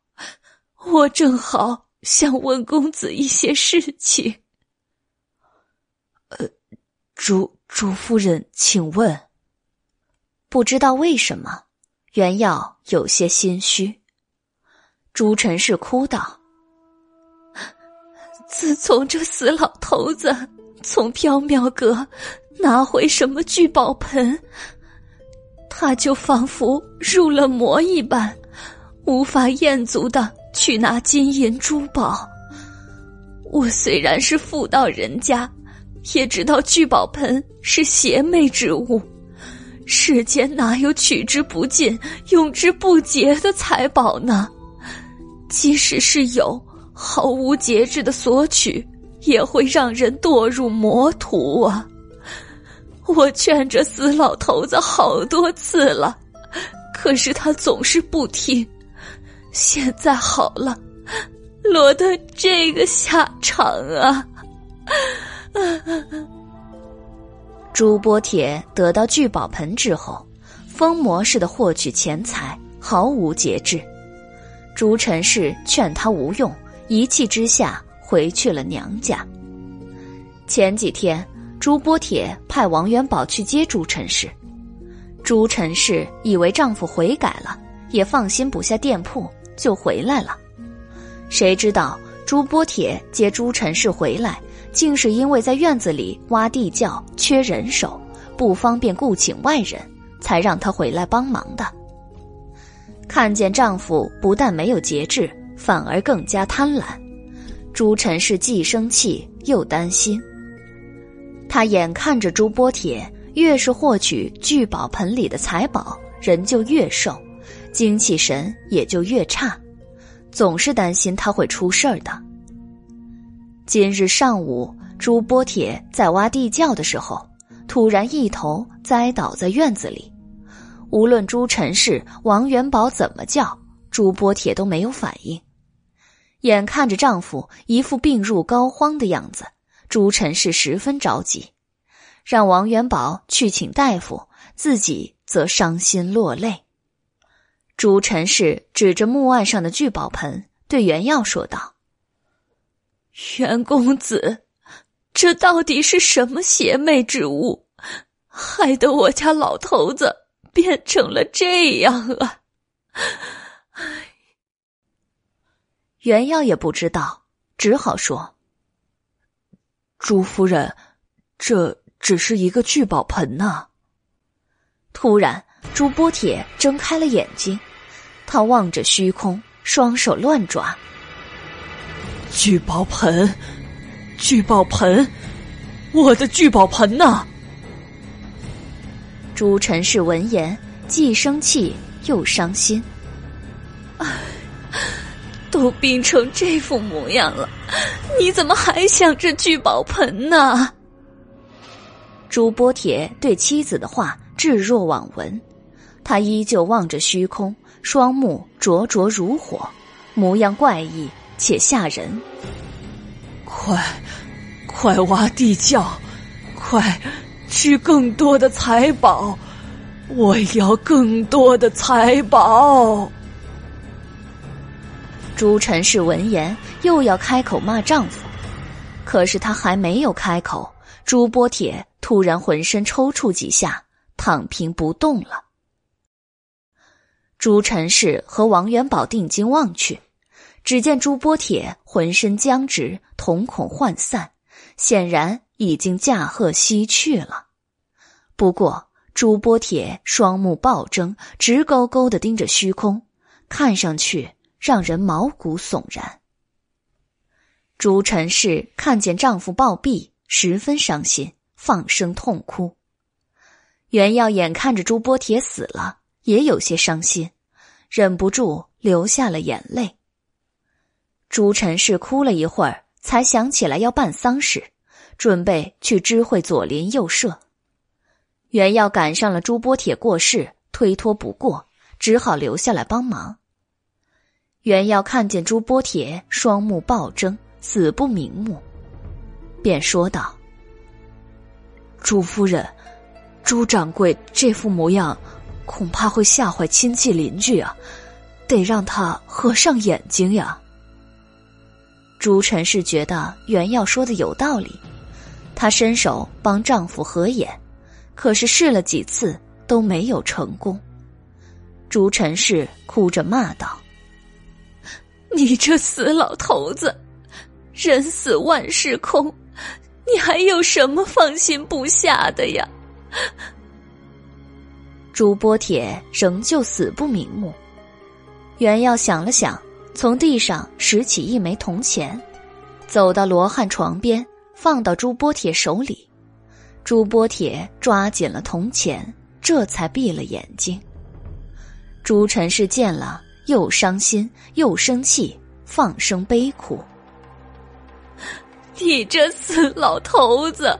我正好想问公子一些事情。”“呃，朱朱夫人，请问。”不知道为什么，袁耀有些心虚。朱陈氏哭道：“自从这死老头子……”从缥缈阁拿回什么聚宝盆，他就仿佛入了魔一般，无法厌足的去拿金银珠宝。我虽然是妇道人家，也知道聚宝盆是邪魅之物，世间哪有取之不尽、用之不竭的财宝呢？即使是有，毫无节制的索取。也会让人堕入魔途啊！我劝这死老头子好多次了，可是他总是不听。现在好了，落得这个下场啊！朱波铁得到聚宝盆之后，疯魔似的获取钱财，毫无节制。朱陈氏劝他无用，一气之下。回去了娘家。前几天，朱波铁派王元宝去接朱陈氏，朱陈氏以为丈夫悔改了，也放心不下店铺，就回来了。谁知道朱波铁接朱陈氏回来，竟是因为在院子里挖地窖缺人手，不方便雇请外人，才让他回来帮忙的。看见丈夫不但没有节制，反而更加贪婪。朱晨是既生气又担心，他眼看着朱波铁越是获取聚宝盆里的财宝，人就越瘦，精气神也就越差，总是担心他会出事儿的。今日上午，朱波铁在挖地窖的时候，突然一头栽倒在院子里，无论朱陈氏、王元宝怎么叫，朱波铁都没有反应。眼看着丈夫一副病入膏肓的样子，朱晨是十分着急。让王元宝去请大夫，自己则伤心落泪。朱陈氏指着墓案上的聚宝盆，对袁耀说道：“袁公子，这到底是什么邪魅之物，害得我家老头子变成了这样啊？”袁耀也不知道，只好说：“朱夫人，这只是一个聚宝盆呢。”突然，朱波铁睁开了眼睛，他望着虚空，双手乱抓。聚宝盆，聚宝盆，我的聚宝盆呢！朱陈氏闻言，既生气又伤心。唉都病成这副模样了，你怎么还想着聚宝盆呢？朱波铁对妻子的话置若罔闻，他依旧望着虚空，双目灼灼如火，模样怪异且吓人。快，快挖地窖，快去更多的财宝，我要更多的财宝。朱陈氏闻言，又要开口骂丈夫，可是她还没有开口，朱波铁突然浑身抽搐几下，躺平不动了。朱陈氏和王元宝定睛望去，只见朱波铁浑身僵直，瞳孔涣散，显然已经驾鹤西去了。不过，朱波铁双目暴睁，直勾勾的盯着虚空，看上去。让人毛骨悚然。朱陈氏看见丈夫暴毙，十分伤心，放声痛哭。袁耀眼看着朱波铁死了，也有些伤心，忍不住流下了眼泪。朱陈氏哭了一会儿，才想起来要办丧事，准备去知会左邻右舍。袁耀赶上了朱波铁过世，推脱不过，只好留下来帮忙。袁耀看见朱波铁双目暴睁，死不瞑目，便说道：“朱夫人，朱掌柜这副模样，恐怕会吓坏亲戚邻居啊，得让他合上眼睛呀。”朱陈氏觉得袁耀说的有道理，她伸手帮丈夫合眼，可是试了几次都没有成功。朱陈氏哭着骂道。你这死老头子，人死万事空，你还有什么放心不下的呀？朱波铁仍旧死不瞑目。袁耀想了想，从地上拾起一枚铜钱，走到罗汉床边，放到朱波铁手里。朱波铁抓紧了铜钱，这才闭了眼睛。朱陈氏见了。又伤心又生气，放声悲哭。你这死老头子，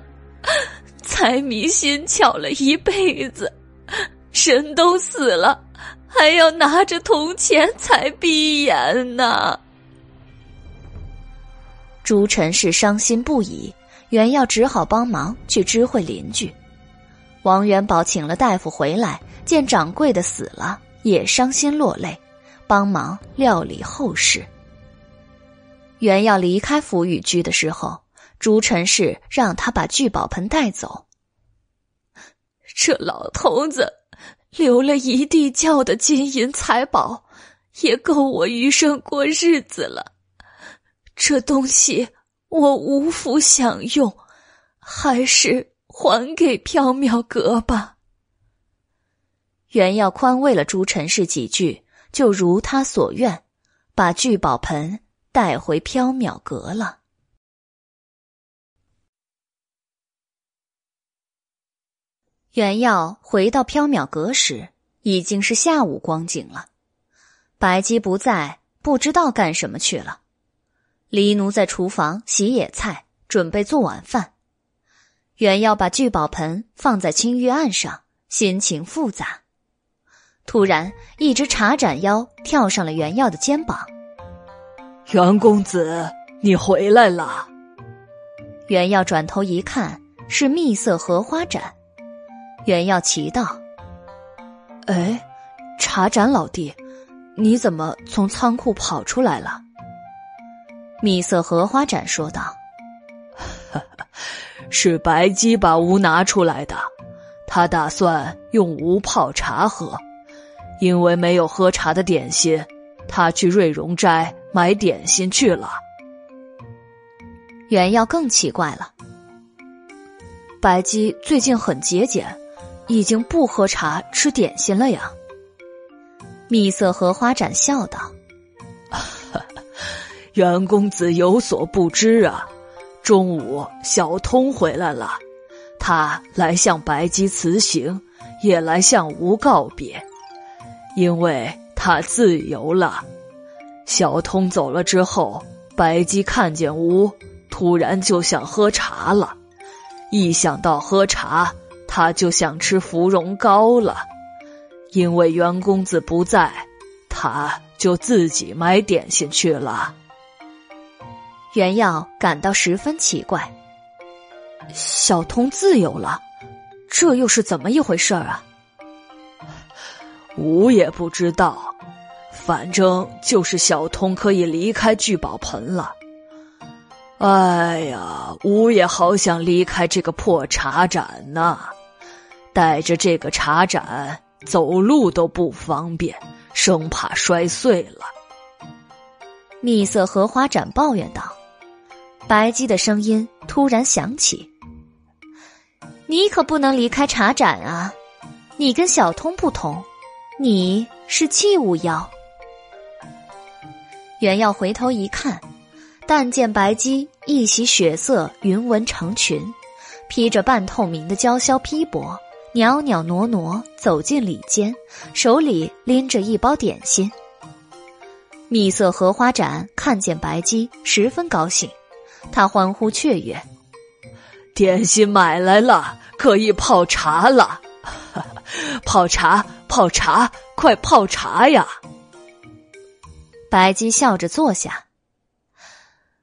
财迷心窍了一辈子，人都死了，还要拿着铜钱才闭眼呢。朱陈氏伤心不已，袁耀只好帮忙去知会邻居。王元宝请了大夫回来，见掌柜的死了，也伤心落泪。帮忙料理后事。原要离开福宇居的时候，朱陈氏让他把聚宝盆带走。这老头子留了一地窖的金银财宝，也够我余生过日子了。这东西我无福享用，还是还给缥缈阁吧。原要宽慰了朱陈氏几句。就如他所愿，把聚宝盆带回缥缈阁了。袁耀回到缥缈阁时，已经是下午光景了。白姬不在，不知道干什么去了。黎奴在厨房洗野菜，准备做晚饭。袁耀把聚宝盆放在青玉案上，心情复杂。突然，一只茶盏妖跳上了袁耀的肩膀。袁公子，你回来了。袁耀转头一看，是蜜色荷花盏。袁耀奇道：“哎，茶盏老弟，你怎么从仓库跑出来了？”蜜色荷花盏说道：“ 是白姬把壶拿出来的，他打算用壶泡茶喝，因为没有喝茶的点心，他去瑞荣斋买点心去了。”袁耀更奇怪了，白姬最近很节俭。已经不喝茶吃点心了呀。蜜色荷花展笑道：“ 袁公子有所不知啊，中午小通回来了，他来向白姬辞行，也来向吾告别，因为他自由了。小通走了之后，白姬看见吴，突然就想喝茶了，一想到喝茶。”他就想吃芙蓉糕了，因为袁公子不在，他就自己买点心去了。袁耀感到十分奇怪，小通自由了，这又是怎么一回事儿啊？吾也不知道，反正就是小通可以离开聚宝盆了。哎呀，吾也好想离开这个破茶盏呐。带着这个茶盏走路都不方便，生怕摔碎了。蜜色荷花盏抱怨道：“白姬的声音突然响起，你可不能离开茶盏啊！你跟小通不同，你是器物妖。”袁耀回头一看，但见白姬一袭血色云纹长裙，披着半透明的娇绡披帛。袅袅挪挪走进里间，手里拎着一包点心。蜜色荷花盏看见白姬，十分高兴，他欢呼雀跃：“点心买来了，可以泡茶了！泡茶，泡茶，快泡茶呀！”白姬笑着坐下。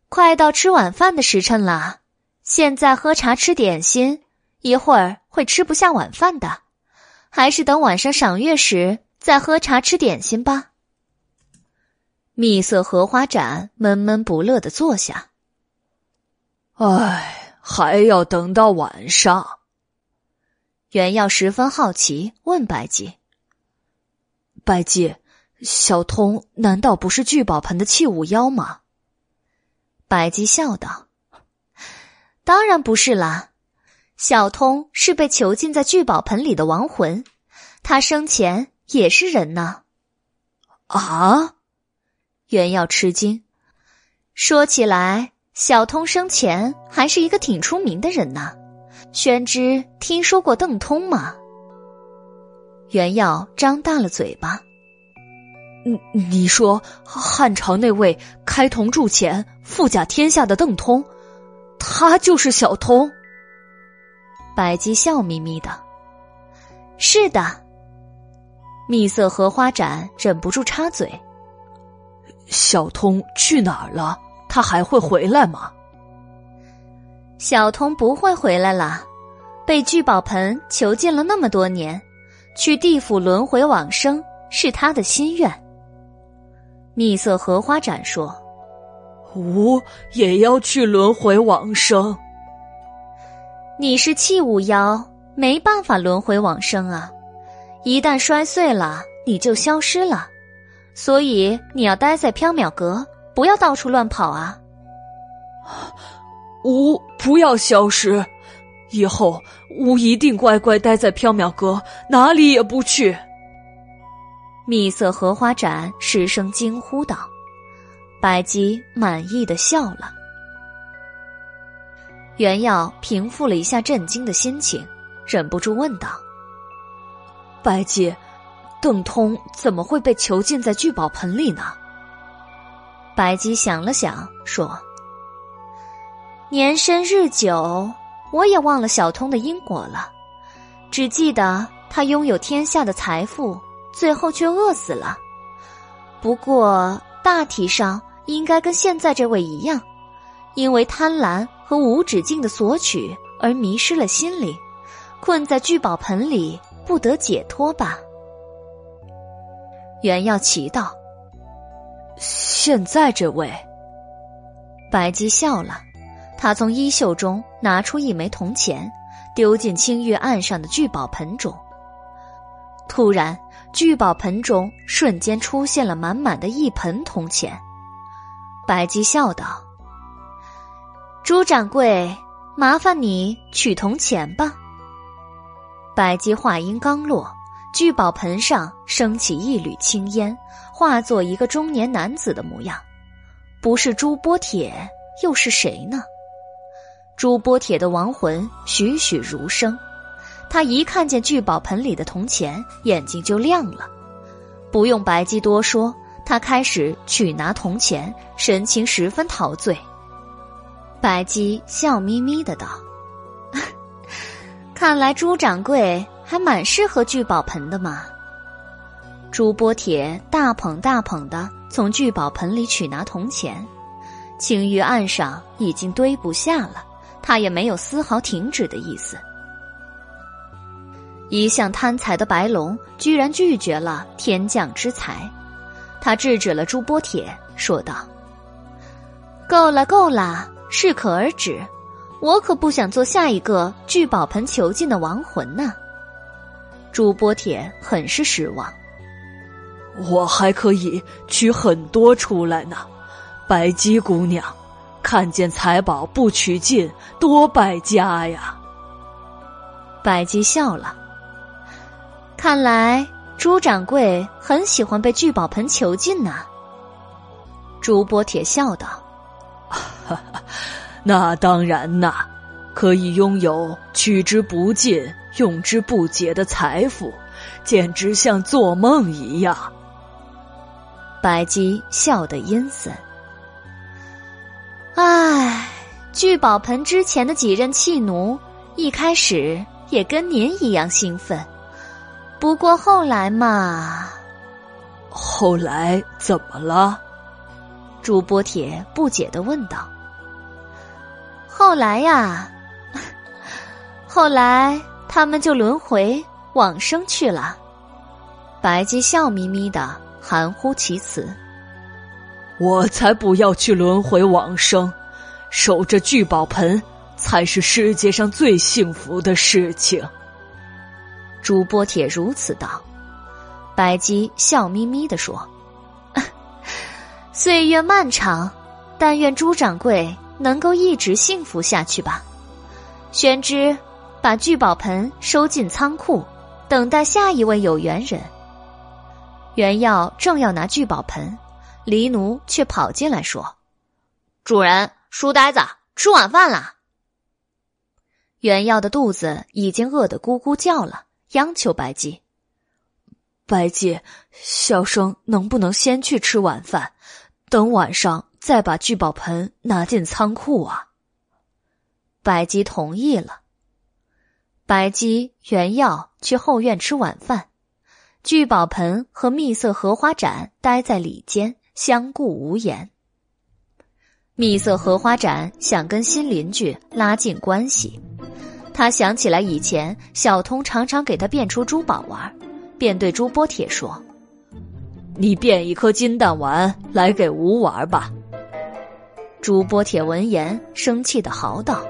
快到吃晚饭的时辰了，现在喝茶吃点心。一会儿会吃不下晚饭的，还是等晚上赏月时再喝茶吃点心吧。蜜色荷花盏闷闷不乐的坐下。唉，还要等到晚上。袁耀十分好奇，问白姬：“白姬，小通难道不是聚宝盆的器物妖吗？”白姬笑道：“当然不是啦。”小通是被囚禁在聚宝盆里的亡魂，他生前也是人呢。啊！袁耀吃惊。说起来，小通生前还是一个挺出名的人呢。宣之听说过邓通吗？袁耀张大了嘴巴。你你说汉朝那位开铜铸钱、富甲天下的邓通，他就是小通？百姬笑眯眯的：“是的。”蜜色荷花盏忍不住插嘴：“小通去哪儿了？他还会回来吗？”小童不会回来了，被聚宝盆囚禁了那么多年，去地府轮回往生是他的心愿。蜜色荷花盏说：“吾也要去轮回往生。”你是器物妖，没办法轮回往生啊！一旦摔碎了，你就消失了。所以你要待在缥缈阁，不要到处乱跑啊！吾不要消失，以后吾一定乖乖待在缥缈阁，哪里也不去。蜜色荷花盏失声惊呼道：“白姬满意的笑了。”袁耀平复了一下震惊的心情，忍不住问道：“白姬，邓通怎么会被囚禁在聚宝盆里呢？”白姬想了想，说：“年深日久，我也忘了小通的因果了，只记得他拥有天下的财富，最后却饿死了。不过大体上应该跟现在这位一样，因为贪婪。”和无止境的索取而迷失了心灵，困在聚宝盆里不得解脱吧？袁耀奇道：“现在这位。”白姬笑了，他从衣袖中拿出一枚铜钱，丢进青玉案上的聚宝盆中。突然，聚宝盆中瞬间出现了满满的一盆铜钱。白姬笑道：“朱掌柜，麻烦你取铜钱吧。”白姬话音刚落，聚宝盆上升起一缕青烟，化作一个中年男子的模样。不是朱波铁，又是谁呢？朱波铁的亡魂栩栩如生。他一看见聚宝盆里的铜钱，眼睛就亮了。不用白姬多说，他开始取拿铜钱，神情十分陶醉。白姬笑眯眯的道：“ 看来朱掌柜还蛮适合聚宝盆的嘛。”朱波铁大捧大捧的从聚宝盆里取拿铜钱，青玉案上已经堆不下了，他也没有丝毫停止的意思。一向贪财的白龙居然拒绝了天降之财，他制止了朱波铁，说道：“够了，够了，适可而止。我可不想做下一个聚宝盆囚禁的亡魂呢。”朱波铁很是失望。我还可以取很多出来呢，白姬姑娘，看见财宝不取尽，多败家呀。白姬笑了。看来朱掌柜很喜欢被聚宝盆囚禁呐。朱波铁笑道：“ 那当然呐，可以拥有取之不尽、用之不竭的财富，简直像做梦一样。”白姬笑得阴森。唉，聚宝盆之前的几任弃奴，一开始也跟您一样兴奋。不过后来嘛，后来怎么了？朱波铁不解的问道。后来呀，后来他们就轮回往生去了。白姬笑眯眯的，含糊其辞：“我才不要去轮回往生，守着聚宝盆才是世界上最幸福的事情。”朱波铁如此道，白姬笑眯眯的说：“ 岁月漫长，但愿朱掌柜能够一直幸福下去吧。”宣之，把聚宝盆收进仓库，等待下一位有缘人。原耀正要拿聚宝盆，黎奴却跑进来说：“主人，书呆子，吃晚饭了。”袁耀的肚子已经饿得咕咕叫了。央求白姬：“白姬，小生能不能先去吃晚饭，等晚上再把聚宝盆拿进仓库啊？”白姬同意了。白姬、原耀去后院吃晚饭，聚宝盆和蜜色荷花盏待在里间，相顾无言。蜜色荷花盏想跟新邻居拉近关系。他想起来以前小通常常给他变出珠宝玩，便对朱波铁说：“你变一颗金蛋丸来给吾玩吧。”朱波铁闻言生气的嚎道：“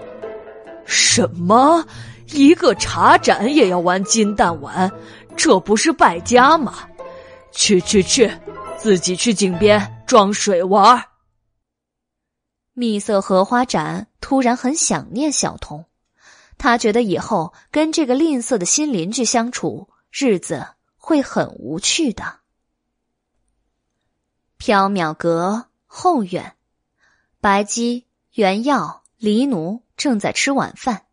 什么？一个茶盏也要玩金蛋丸？这不是败家吗？去去去，自己去井边装水玩。”蜜色荷花盏突然很想念小童。他觉得以后跟这个吝啬的新邻居相处，日子会很无趣的。缥缈阁后院，白姬、原耀、黎奴正在吃晚饭。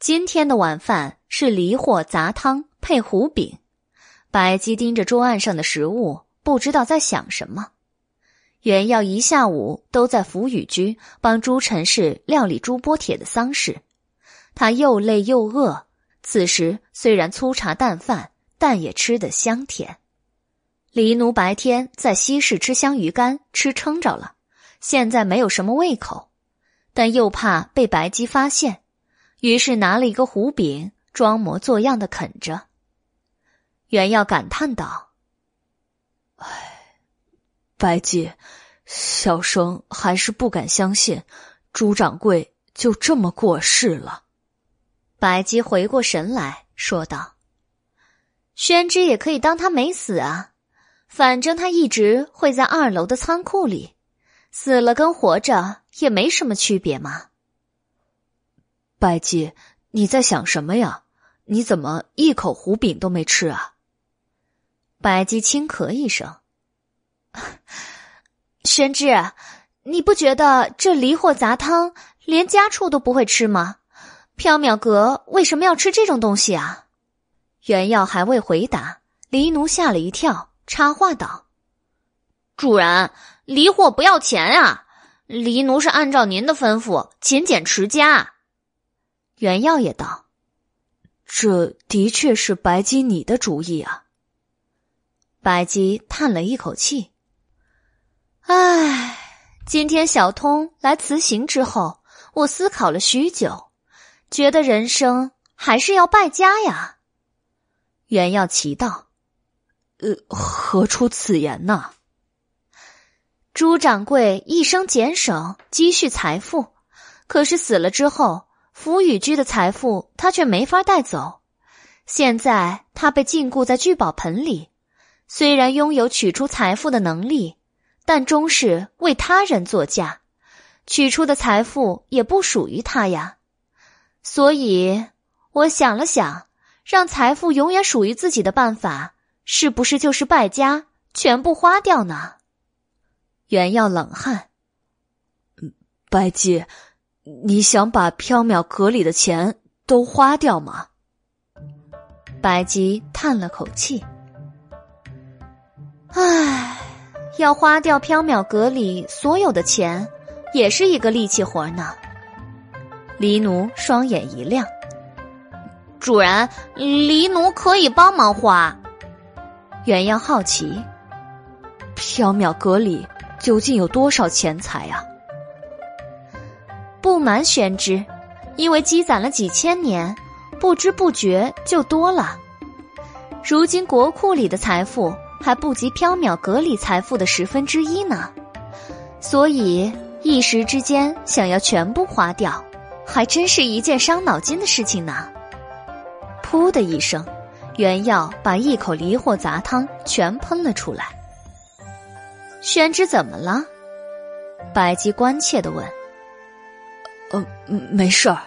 今天的晚饭是梨货杂汤配糊饼。白姬盯着桌案上的食物，不知道在想什么。原耀一下午都在福雨居帮朱陈氏料理朱波铁的丧事。他又累又饿，此时虽然粗茶淡饭，但也吃得香甜。黎奴白天在西市吃香鱼干，吃撑着了，现在没有什么胃口，但又怕被白姬发现，于是拿了一个胡饼，装模作样的啃着。袁耀感叹道：“唉，白姬，小生还是不敢相信，朱掌柜就这么过世了。”白姬回过神来说道：“宣之也可以当他没死啊，反正他一直会在二楼的仓库里，死了跟活着也没什么区别嘛。”白姬，你在想什么呀？你怎么一口胡饼都没吃啊？白姬轻咳一声：“ 宣之，你不觉得这离货杂汤连家畜都不会吃吗？缥缈阁为什么要吃这种东西啊？”袁耀还未回答，黎奴吓了一跳，插话道：“主人，离货不要钱啊！黎奴是按照您的吩咐勤俭持家。”袁耀也道：“这的确是白姬你的主意啊。”白姬叹了一口气：“唉，今天小通来辞行之后，我思考了许久，觉得人生还是要败家呀。”袁耀奇道：“呃，何出此言呢？”朱掌柜一生俭省，积蓄财富，可是死了之后，福宇居的财富他却没法带走。现在他被禁锢在聚宝盆里。虽然拥有取出财富的能力，但终是为他人作嫁，取出的财富也不属于他呀。所以，我想了想，让财富永远属于自己的办法，是不是就是败家，全部花掉呢？袁耀冷汗，白姬，你想把缥缈阁里的钱都花掉吗？白姬叹了口气。唉，要花掉缥缈阁里所有的钱，也是一个力气活呢。黎奴双眼一亮，主人，黎奴可以帮忙花。袁耀好奇，缥缈阁里究竟有多少钱财啊？不瞒宣之，因为积攒了几千年，不知不觉就多了。如今国库里的财富。还不及缥缈阁里财富的十分之一呢，所以一时之间想要全部花掉，还真是一件伤脑筋的事情呢。噗的一声，袁耀把一口离货杂汤全喷了出来。宣之怎么了？白姬关切的问。呃，没事儿。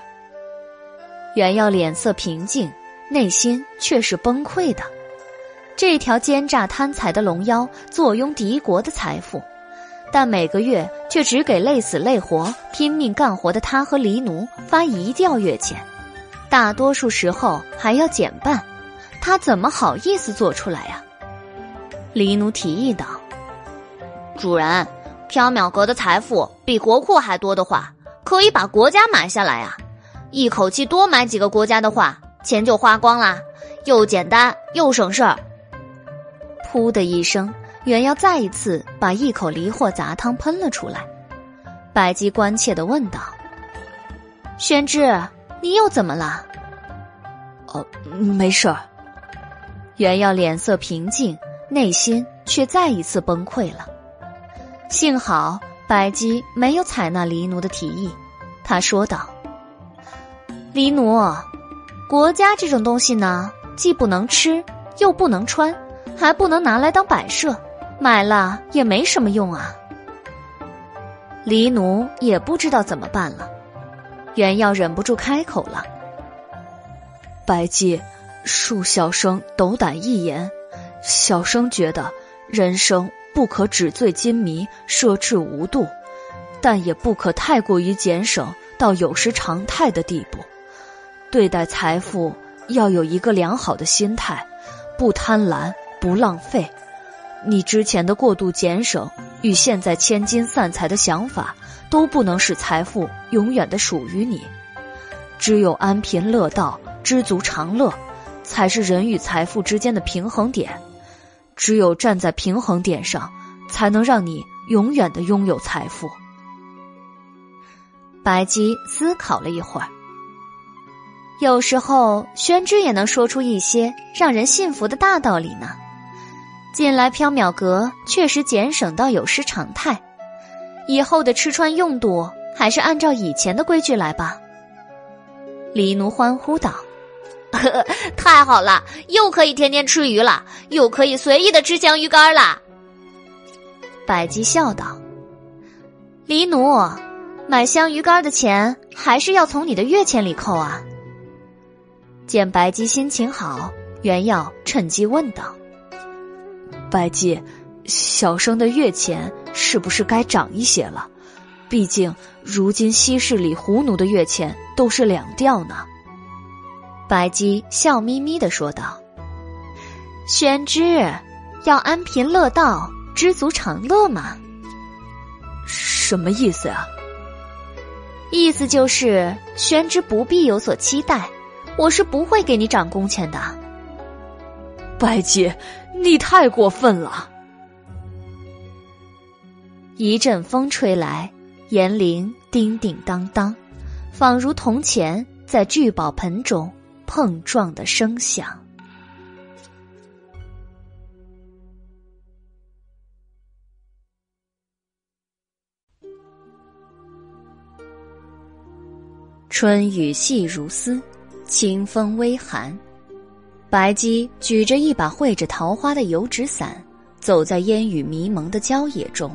袁耀脸色平静，内心却是崩溃的。这条奸诈贪财的龙妖坐拥敌国的财富，但每个月却只给累死累活、拼命干活的他和黎奴发一吊月钱，大多数时候还要减半。他怎么好意思做出来呀？黎奴提议道：“主人，缥缈阁的财富比国库还多的话，可以把国家买下来啊！一口气多买几个国家的话，钱就花光啦，又简单又省事儿。”噗的一声，袁耀再一次把一口离货杂汤喷了出来。白姬关切的问道：“宣之，你又怎么了？”“哦，没事儿。”袁耀脸色平静，内心却再一次崩溃了。幸好白姬没有采纳黎奴的提议，他说道：“黎奴，国家这种东西呢，既不能吃，又不能穿。”还不能拿来当摆设，买了也没什么用啊。黎奴也不知道怎么办了，袁耀忍不住开口了：“白姬，恕小生斗胆一言，小生觉得人生不可纸醉金迷、奢侈无度，但也不可太过于俭省到有失常态的地步。对待财富要有一个良好的心态，不贪婪。”不浪费，你之前的过度俭省与现在千金散财的想法，都不能使财富永远的属于你。只有安贫乐道、知足常乐，才是人与财富之间的平衡点。只有站在平衡点上，才能让你永远的拥有财富。白姬思考了一会儿，有时候，宣之也能说出一些让人信服的大道理呢。近来缥缈阁确实节省到有失常态，以后的吃穿用度还是按照以前的规矩来吧。黎奴欢呼道：“ 太好了，又可以天天吃鱼了，又可以随意的吃香鱼干了。”百姬笑道：“黎奴，买香鱼干的钱还是要从你的月钱里扣啊。”见白姬心情好，袁耀趁机问道：“白姬，小生的月钱是不是该涨一些了？毕竟如今西市里胡奴的月钱都是两吊呢。”白姬笑眯眯的说道：“宣之，要安贫乐道，知足常乐嘛。”什么意思啊？意思就是宣之不必有所期待。我是不会给你涨工钱的，白姐，你太过分了！一阵风吹来，严铃叮叮当当，仿如铜钱在聚宝盆中碰撞的声响。春雨细如丝。清风微寒，白姬举着一把绘着桃花的油纸伞，走在烟雨迷蒙的郊野中。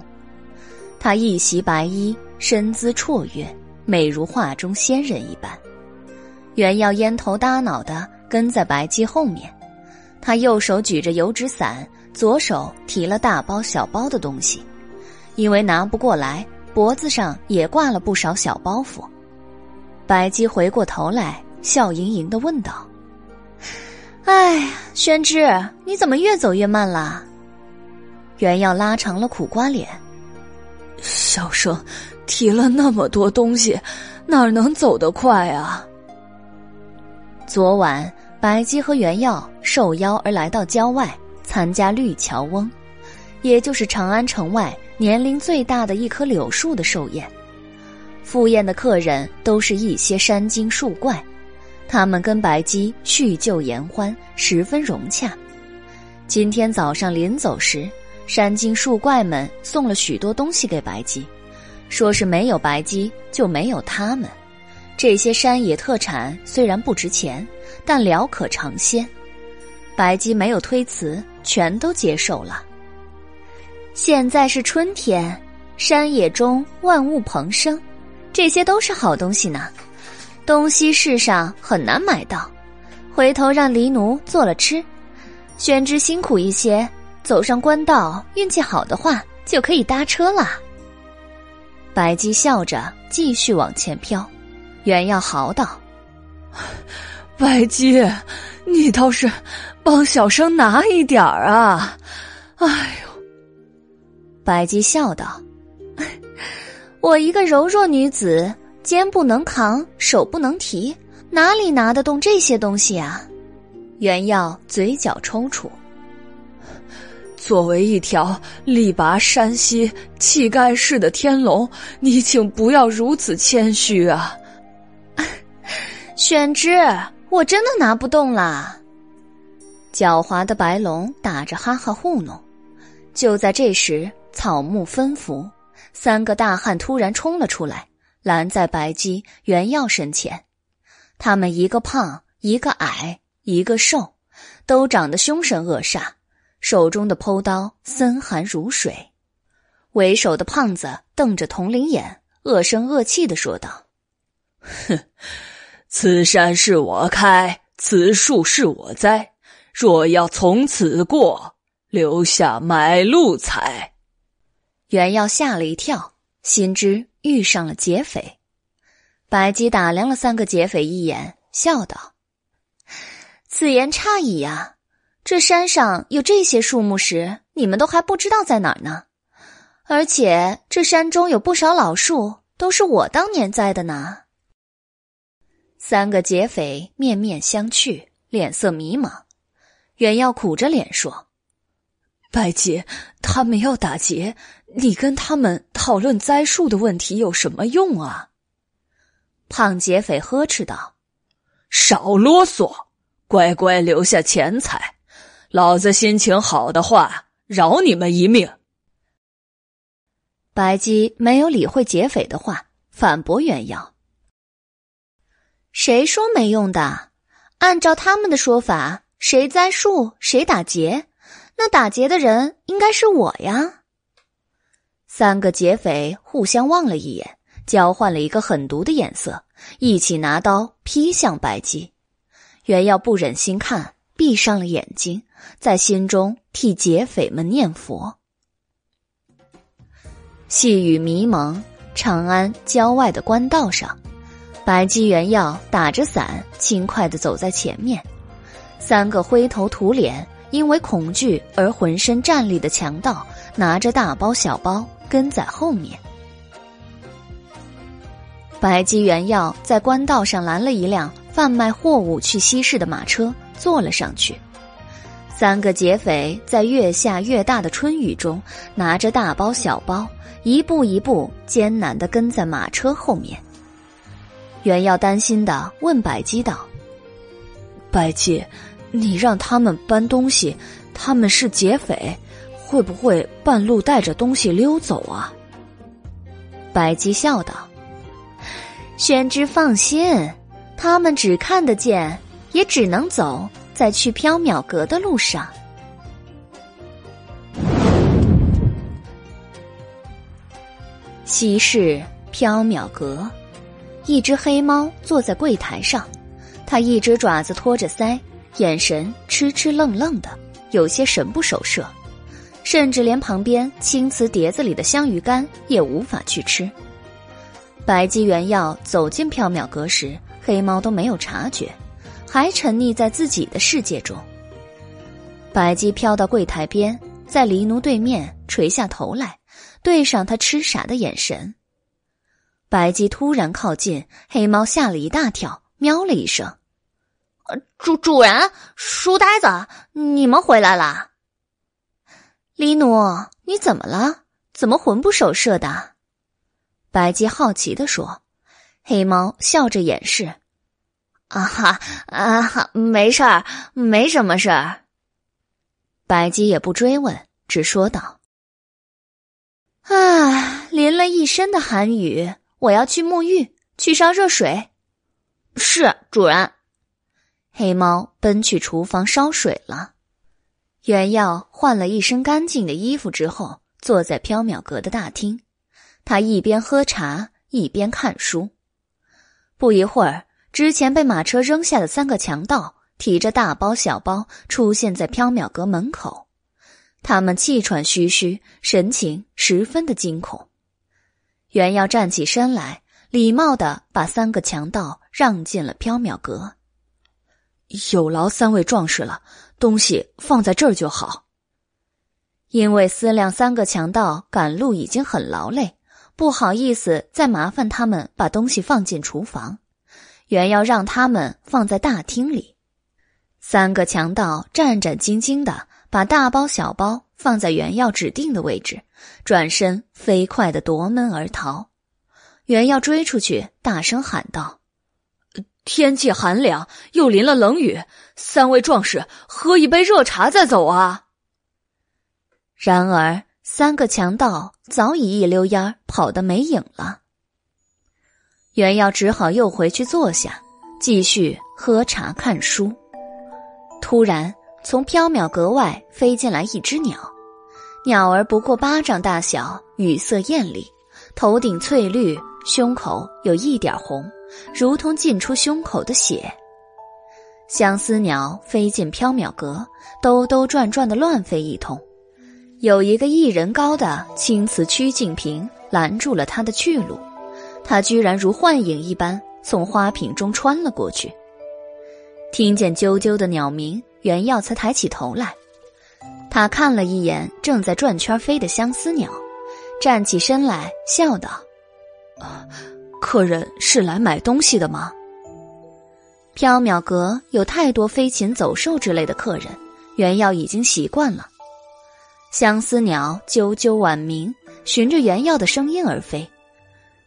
她一袭白衣，身姿绰约，美如画中仙人一般。袁耀烟头搭脑的跟在白姬后面，他右手举着油纸伞，左手提了大包小包的东西，因为拿不过来，脖子上也挂了不少小包袱。白姬回过头来。笑盈盈的问道：“哎呀，宣之，你怎么越走越慢了？”原耀拉长了苦瓜脸：“小生提了那么多东西，哪能走得快啊？”昨晚，白姬和原耀受邀而来到郊外参加绿桥翁，也就是长安城外年龄最大的一棵柳树的寿宴。赴宴的客人都是一些山精树怪。他们跟白姬叙旧言欢，十分融洽。今天早上临走时，山精树怪们送了许多东西给白姬，说是没有白姬就没有他们。这些山野特产虽然不值钱，但聊可尝鲜。白姬没有推辞，全都接受了。现在是春天，山野中万物蓬生，这些都是好东西呢。东西市上很难买到，回头让黎奴做了吃。宣之辛苦一些，走上官道，运气好的话就可以搭车啦。白姬笑着继续往前飘，原要嚎道：“ 白姬，你倒是帮小生拿一点儿啊！”哎呦，白姬笑道：“ 我一个柔弱女子。”肩不能扛，手不能提，哪里拿得动这些东西啊？袁耀嘴角抽搐。作为一条力拔山兮气盖世的天龙，你请不要如此谦虚啊！选之，我真的拿不动啦！狡猾的白龙打着哈哈糊弄。就在这时，草木分伏，三个大汉突然冲了出来。拦在白姬、原耀身前，他们一个胖，一个矮，一个瘦，都长得凶神恶煞，手中的剖刀森寒如水。为首的胖子瞪着铜铃眼，恶声恶气的说道：“哼，此山是我开，此树是我栽，若要从此过，留下买路财。”袁耀吓了一跳，心知。遇上了劫匪，白姬打量了三个劫匪一眼，笑道：“此言差矣呀！这山上有这些树木时，你们都还不知道在哪儿呢。而且这山中有不少老树，都是我当年栽的呢。”三个劫匪面面相觑，脸色迷茫。原耀苦着脸说：“白姬，他们要打劫。”你跟他们讨论栽树的问题有什么用啊？胖劫匪呵斥道：“少啰嗦，乖乖留下钱财。老子心情好的话，饶你们一命。白姬没有理会劫匪的话，反驳袁耀：“谁说没用的？按照他们的说法，谁栽树谁打劫，那打劫的人应该是我呀。”三个劫匪互相望了一眼，交换了一个狠毒的眼色，一起拿刀劈向白姬。袁耀不忍心看，闭上了眼睛。在心中替劫匪们念佛。细雨迷蒙，长安郊外的官道上，白姬、袁耀打着伞，轻快的走在前面。三个灰头土脸、因为恐惧而浑身战栗的强盗，拿着大包小包跟在后面。白姬、原耀在官道上拦了一辆贩卖货物去西市的马车，坐了上去。三个劫匪在越下越大的春雨中，拿着大包小包，一步一步艰难的跟在马车后面。袁耀担心的问白姬道：“白姬，你让他们搬东西，他们是劫匪，会不会半路带着东西溜走啊？”白姬笑道：“宣之放心，他们只看得见，也只能走。”在去缥缈阁的路上，西市缥缈阁，一只黑猫坐在柜台上，它一只爪子托着腮，眼神痴痴愣愣的，有些神不守舍，甚至连旁边青瓷碟子里的香鱼干也无法去吃。白姬原要走进缥缈阁时，黑猫都没有察觉。还沉溺在自己的世界中。白姬飘到柜台边，在黎奴对面垂下头来，对上他痴傻的眼神。白姬突然靠近，黑猫吓了一大跳，喵了一声：“主主人，书呆子，你们回来啦！”黎奴，你怎么了？怎么魂不守舍的？白姬好奇的说。黑猫笑着掩饰。啊哈啊哈，没事儿，没什么事儿。白姬也不追问，只说道：“啊，淋了一身的寒雨，我要去沐浴，去烧热水。”是主人。黑猫奔去厨房烧水了。原耀换了一身干净的衣服之后，坐在缥缈阁的大厅，他一边喝茶一边看书。不一会儿。之前被马车扔下的三个强盗提着大包小包出现在缥缈阁门口，他们气喘吁吁，神情十分的惊恐。袁耀站起身来，礼貌的把三个强盗让进了缥缈阁。有劳三位壮士了，东西放在这儿就好。因为思量三个强盗赶路已经很劳累，不好意思再麻烦他们把东西放进厨房。原要让他们放在大厅里，三个强盗战战兢兢的把大包小包放在原要指定的位置，转身飞快的夺门而逃。原要追出去，大声喊道：“天气寒凉，又淋了冷雨，三位壮士喝一杯热茶再走啊！”然而，三个强盗早已一溜烟跑得没影了。袁耀只好又回去坐下，继续喝茶看书。突然，从缥缈阁外飞进来一只鸟，鸟儿不过巴掌大小，羽色艳丽，头顶翠绿，胸口有一点红，如同进出胸口的血。相思鸟飞进缥缈阁，兜兜转转的乱飞一通，有一个一人高的青瓷曲径瓶拦住了它的去路。他居然如幻影一般从花瓶中穿了过去。听见啾啾的鸟鸣，袁耀才抬起头来。他看了一眼正在转圈飞的相思鸟，站起身来笑道：“啊，客人是来买东西的吗？”缥缈阁有太多飞禽走兽之类的客人，袁耀已经习惯了。相思鸟啾啾晚鸣，循着袁耀的声音而飞。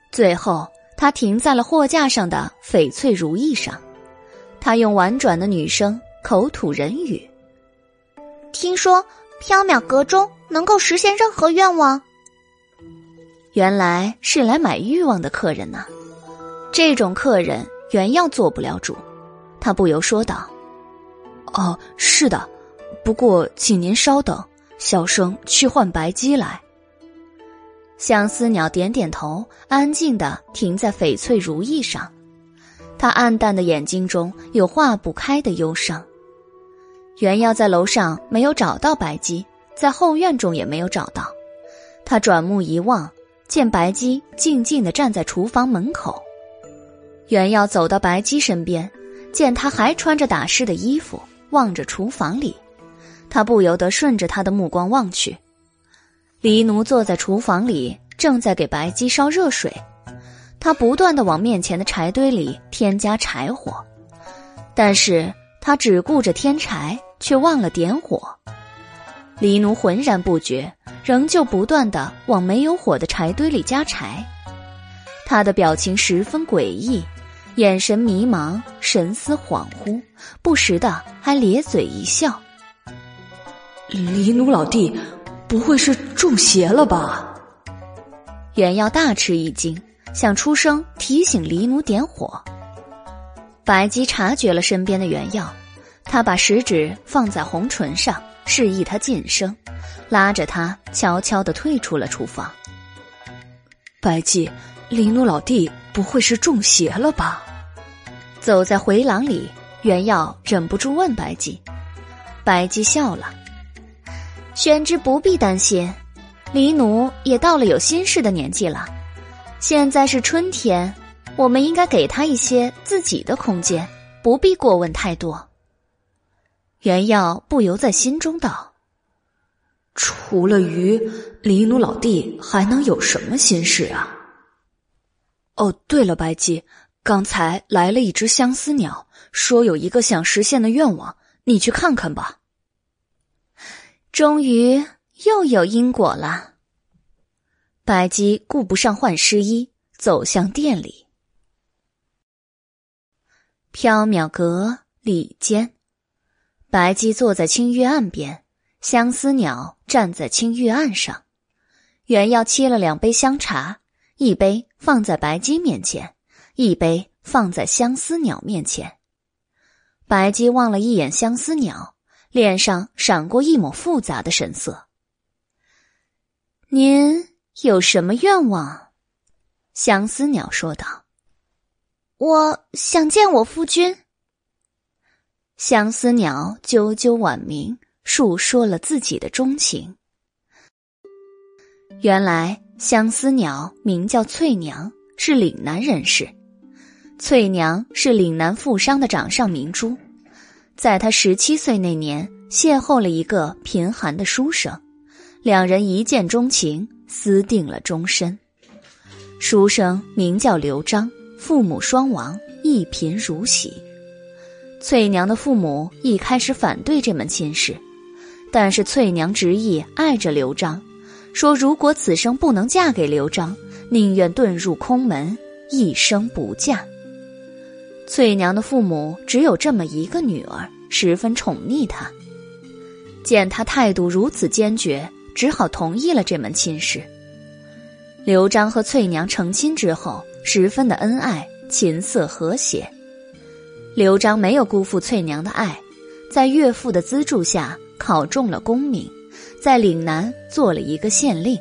最后，它停在了货架上的翡翠如意上，他用婉转的女声口吐人语：“听说缥缈阁中能够实现任何愿望。”原来是来买欲望的客人呢。这种客人，原要做不了主。他不由说道：“哦，是的，不过请您稍等，小生去唤白鸡来。”相思鸟点点头，安静的停在翡翠如意上。他暗淡的眼睛中有化不开的忧伤。原耀在楼上没有找到白姬，在后院中也没有找到。他转目一望，见白姬静静的站在厨房门口。原耀走到白姬身边，见她还穿着打湿的衣服，望着厨房里，他不由得顺着她的目光望去。黎奴坐在厨房里，正在给白姬烧热水。他不断的往面前的柴堆里添加柴火，但是他只顾着添柴，却忘了点火。黎奴浑然不觉，仍旧不断的往没有火的柴堆里加柴。他的表情十分诡异，眼神迷茫，神思恍惚，不时的还咧嘴一笑。黎奴老弟。不会是中邪了吧？袁耀大吃一惊，想出声提醒黎奴点火。白姬察觉了身边的袁耀，他把食指放在红唇上，示意他噤声，拉着他悄悄的退出了厨房。白姬，黎奴老弟不会是中邪了吧？走在回廊里，袁耀忍不住问白姬，白姬笑了。宣之不必担心，黎奴也到了有心事的年纪了。现在是春天，我们应该给他一些自己的空间，不必过问太多。袁耀不由在心中道：“除了鱼，黎奴老弟还能有什么心事啊？”哦，对了，白姬，刚才来了一只相思鸟，说有一个想实现的愿望，你去看看吧。终于又有因果了。白姬顾不上换湿衣，走向店里。缥缈阁里间，白姬坐在青玉案边，相思鸟站在青玉案上。原要沏了两杯香茶，一杯放在白姬面前，一杯放在相思鸟面前。白姬望了一眼相思鸟。脸上闪过一抹复杂的神色。您有什么愿望？相思鸟说道：“我想见我夫君。”相思鸟啾啾婉鸣，述说了自己的钟情。原来，相思鸟名叫翠娘，是岭南人士。翠娘是岭南富商的掌上明珠。在她十七岁那年，邂逅了一个贫寒的书生，两人一见钟情，私定了终身。书生名叫刘璋，父母双亡，一贫如洗。翠娘的父母一开始反对这门亲事，但是翠娘执意爱着刘璋，说如果此生不能嫁给刘璋，宁愿遁入空门，一生不嫁。翠娘的父母只有这么一个女儿，十分宠溺她。见她态度如此坚决，只好同意了这门亲事。刘璋和翠娘成亲之后，十分的恩爱，琴瑟和谐。刘璋没有辜负翠娘的爱，在岳父的资助下考中了功名，在岭南做了一个县令。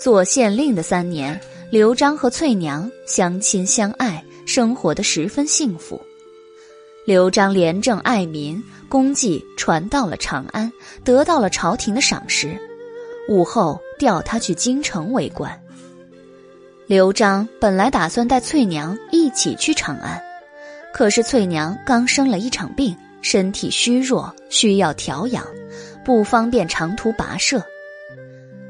做县令的三年，刘璋和翠娘相亲相爱。生活的十分幸福。刘璋廉政爱民，功绩传到了长安，得到了朝廷的赏识。武后调他去京城为官。刘璋本来打算带翠娘一起去长安，可是翠娘刚生了一场病，身体虚弱，需要调养，不方便长途跋涉。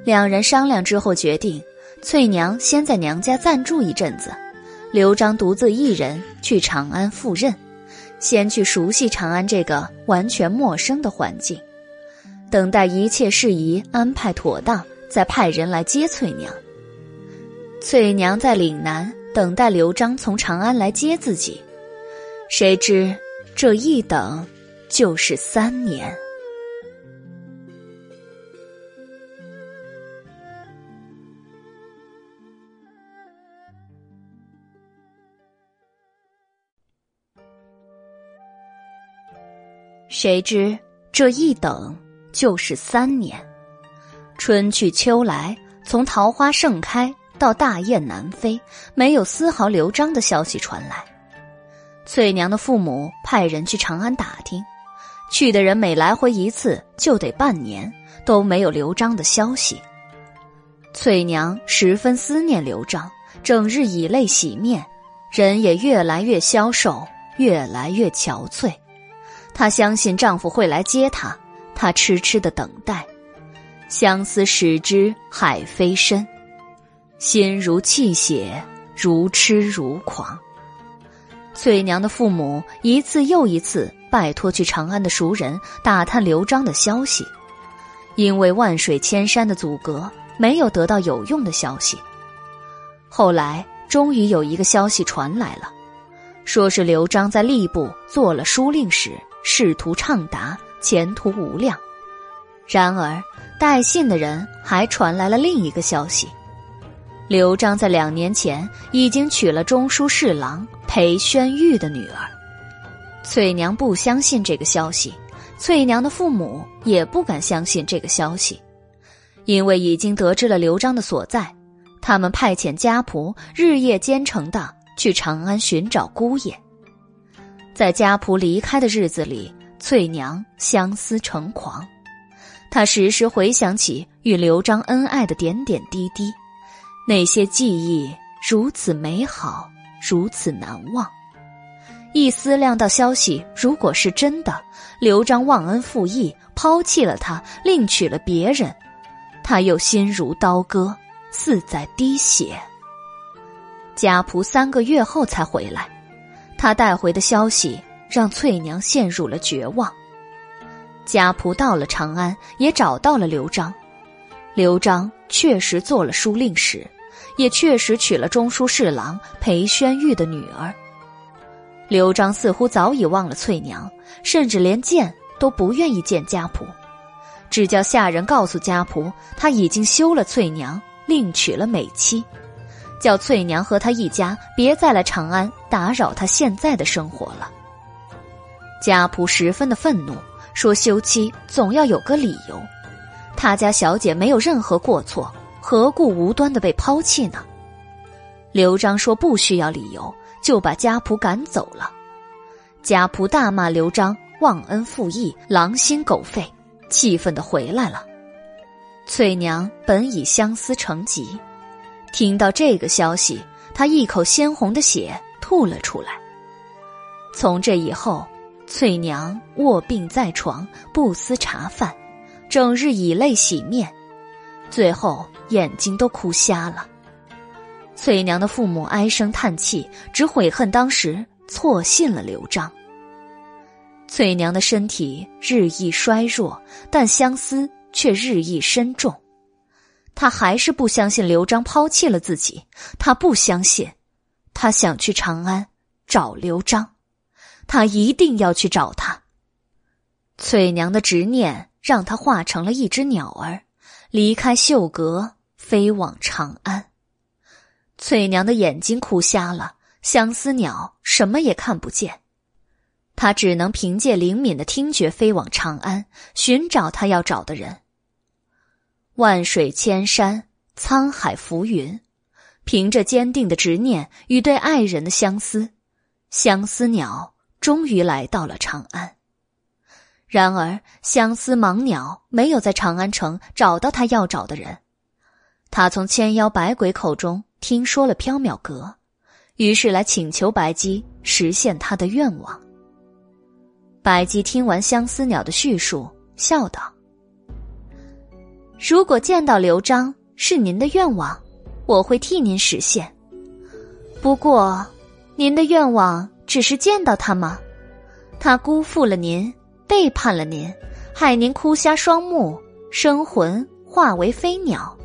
两人商量之后决定，翠娘先在娘家暂住一阵子。刘璋独自一人去长安赴任，先去熟悉长安这个完全陌生的环境，等待一切事宜安排妥当，再派人来接翠娘。翠娘在岭南等待刘璋从长安来接自己。谁知这一等就是三年。谁知这一等就是三年。春去秋来，从桃花盛开到大雁南飞，没有丝毫刘璋的消息传来。翠娘的父母派人去长安打听，去的人每来回一次就得半年，都没有刘璋的消息。翠娘十分思念刘璋，整日以泪洗面，人也越来越消瘦，越来越憔悴。她相信丈夫会来接她，她痴痴的等待。相思使之海飞深，心如泣血，如痴如狂。翠娘的父母一次又一次拜托去长安的熟人打探刘璋的消息，因为万水千山的阻隔，没有得到有用的消息。后来终于有一个消息传来了，说是刘璋在吏部做了书令史，仕途畅达，前途无量。然而。带信的人还传来了另一个消息：刘璋在两年前已经娶了中书侍郎裴宣玉的女儿。翠娘不相信这个消息，翠娘的父母也不敢相信这个消息，因为已经得知了刘璋的所在，他们派遣家仆日夜兼程的去长安寻找姑爷。在家仆离开的日子里，翠娘相思成狂。她时时回想起与刘璋恩爱的点点滴滴，那些记忆如此美好，如此难忘。一思量到消息如果是真的，刘璋忘恩负义，抛弃了他，另娶了别人，他又心如刀割，似在滴血。家仆三个月后才回来，他带回的消息让翠娘陷入了绝望。家仆到了长安，也找到了刘璋。刘璋确实做了书令史，也确实娶了中书侍郎裴宣玉的女儿。刘璋似乎早已忘了翠娘，甚至连见都不愿意见家仆，只叫下人告诉家仆，他已经休了翠娘，另娶了美妻，叫翠娘和他一家别再来长安打扰他现在的生活了。家仆十分的愤怒。说休妻总要有个理由，他家小姐没有任何过错，何故无端的被抛弃呢？刘璋说不需要理由，就把家仆赶走了。家仆大骂刘璋忘恩负义、狼心狗肺，气愤的回来了。翠娘本已相思成疾，听到这个消息，她一口鲜红的血吐了出来。从这以后。翠娘卧病在床，不思茶饭，整日以泪洗面，最后眼睛都哭瞎了。翠娘的父母唉声叹气，只悔恨当时错信了刘璋。翠娘的身体日益衰弱，但相思却日益深重。她还是不相信刘璋抛弃了自己，她不相信，她想去长安找刘璋。他一定要去找他。翠娘的执念让他化成了一只鸟儿，离开秀阁，飞往长安。翠娘的眼睛哭瞎了，相思鸟什么也看不见，她只能凭借灵敏的听觉飞往长安，寻找她要找的人。万水千山，沧海浮云，凭着坚定的执念与对爱人的相思，相思鸟。终于来到了长安。然而，相思盲鸟没有在长安城找到他要找的人。他从千妖百鬼口中听说了缥缈阁，于是来请求白姬实现他的愿望。白姬听完相思鸟的叙述，笑道：“如果见到刘璋是您的愿望，我会替您实现。不过，您的愿望……”只是见到他吗？他辜负了您，背叛了您，害您哭瞎双目，生魂化为飞鸟，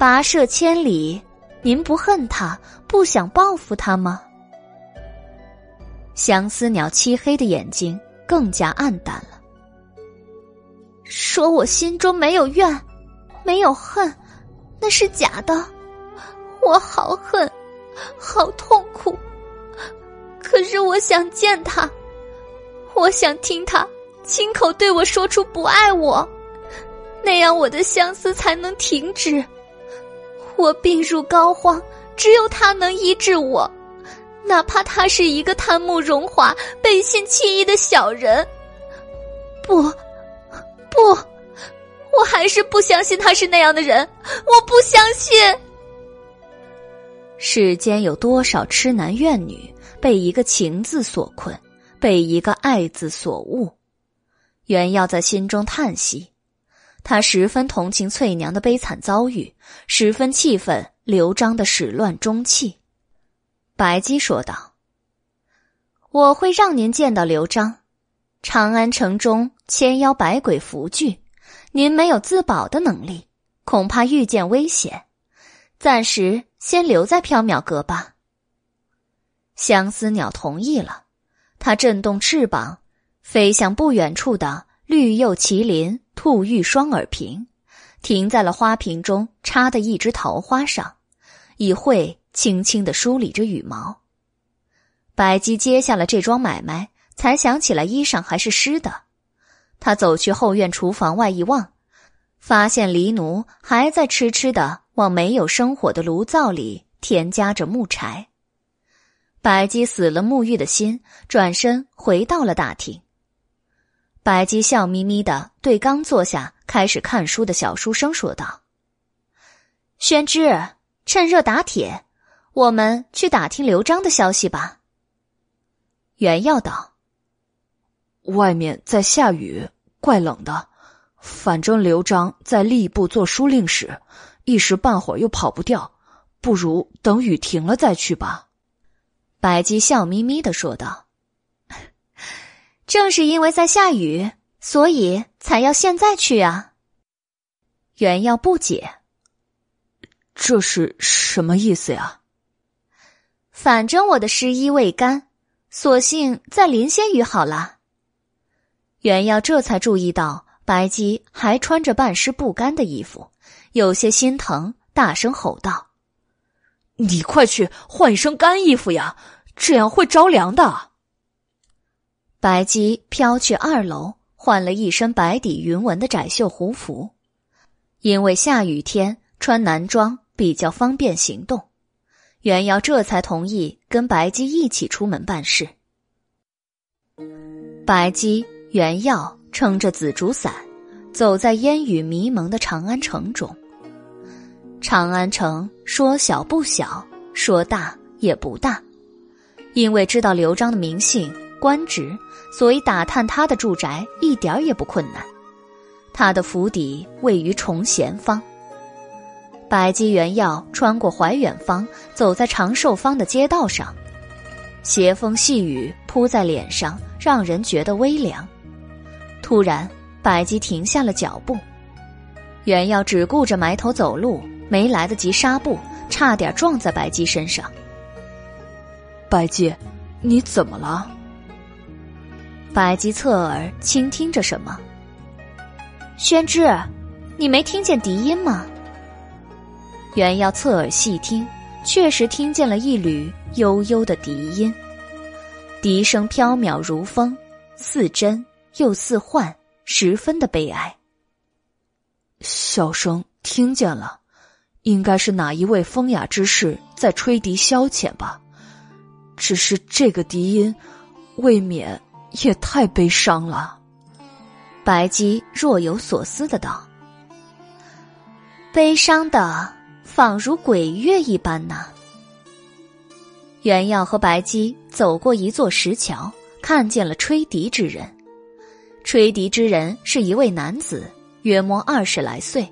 跋涉千里。您不恨他，不想报复他吗？相思鸟漆黑的眼睛更加暗淡了。说我心中没有怨，没有恨，那是假的。我好恨，好痛苦。可是我想见他，我想听他亲口对我说出不爱我，那样我的相思才能停止。我病入膏肓，只有他能医治我，哪怕他是一个贪慕荣华、背信弃义的小人。不。不，我还是不相信他是那样的人。我不相信。世间有多少痴男怨女被一个情字所困，被一个爱字所误？袁耀在心中叹息，他十分同情翠娘的悲惨遭遇，十分气愤刘璋的始乱终弃。白姬说道：“我会让您见到刘璋。”长安城中千妖百鬼伏聚，您没有自保的能力，恐怕遇见危险，暂时先留在缥缈阁吧。相思鸟同意了，它震动翅膀，飞向不远处的绿釉麒麟兔玉双耳瓶，停在了花瓶中插的一枝桃花上，以喙轻轻的梳理着羽毛。白姬接下了这桩买卖。才想起来衣裳还是湿的，他走去后院厨房外一望，发现黎奴还在痴痴的往没有生火的炉灶里添加着木柴。白姬死了沐浴的心，转身回到了大厅。白姬笑眯眯的对刚坐下开始看书的小书生说道：“宣之，趁热打铁，我们去打听刘璋的消息吧。”袁耀道。外面在下雨，怪冷的。反正刘璋在吏部做书令使，一时半会儿又跑不掉，不如等雨停了再去吧。白姬笑眯眯的说道：“正是因为在下雨，所以才要现在去啊。”原耀不解：“这是什么意思呀？”反正我的湿衣未干，索性再淋些雨好了。袁耀这才注意到白姬还穿着半湿不干的衣服，有些心疼，大声吼道：“你快去换一身干衣服呀，这样会着凉的。”白姬飘去二楼，换了一身白底云纹的窄袖胡服，因为下雨天穿男装比较方便行动。袁耀这才同意跟白姬一起出门办事。白姬。袁耀撑着紫竹伞，走在烟雨迷蒙的长安城中。长安城说小不小，说大也不大，因为知道刘璋的名姓、官职，所以打探他的住宅一点也不困难。他的府邸位于崇贤坊。白姬、袁耀穿过怀远坊，走在长寿坊的街道上，斜风细雨扑在脸上，让人觉得微凉。突然，白姬停下了脚步。袁耀只顾着埋头走路，没来得及刹步，差点撞在白姬身上。白姬，你怎么了？白姬侧耳倾听着什么。宣之，你没听见笛音吗？原要侧耳细听，确实听见了一缕悠悠的笛音，笛声飘渺如风，似真。又似幻，十分的悲哀。小生听见了，应该是哪一位风雅之士在吹笛消遣吧？只是这个笛音，未免也太悲伤了。白姬若有所思的道：“悲伤的，仿如鬼月一般呢。”袁耀和白姬走过一座石桥，看见了吹笛之人。吹笛之人是一位男子，约摸二十来岁。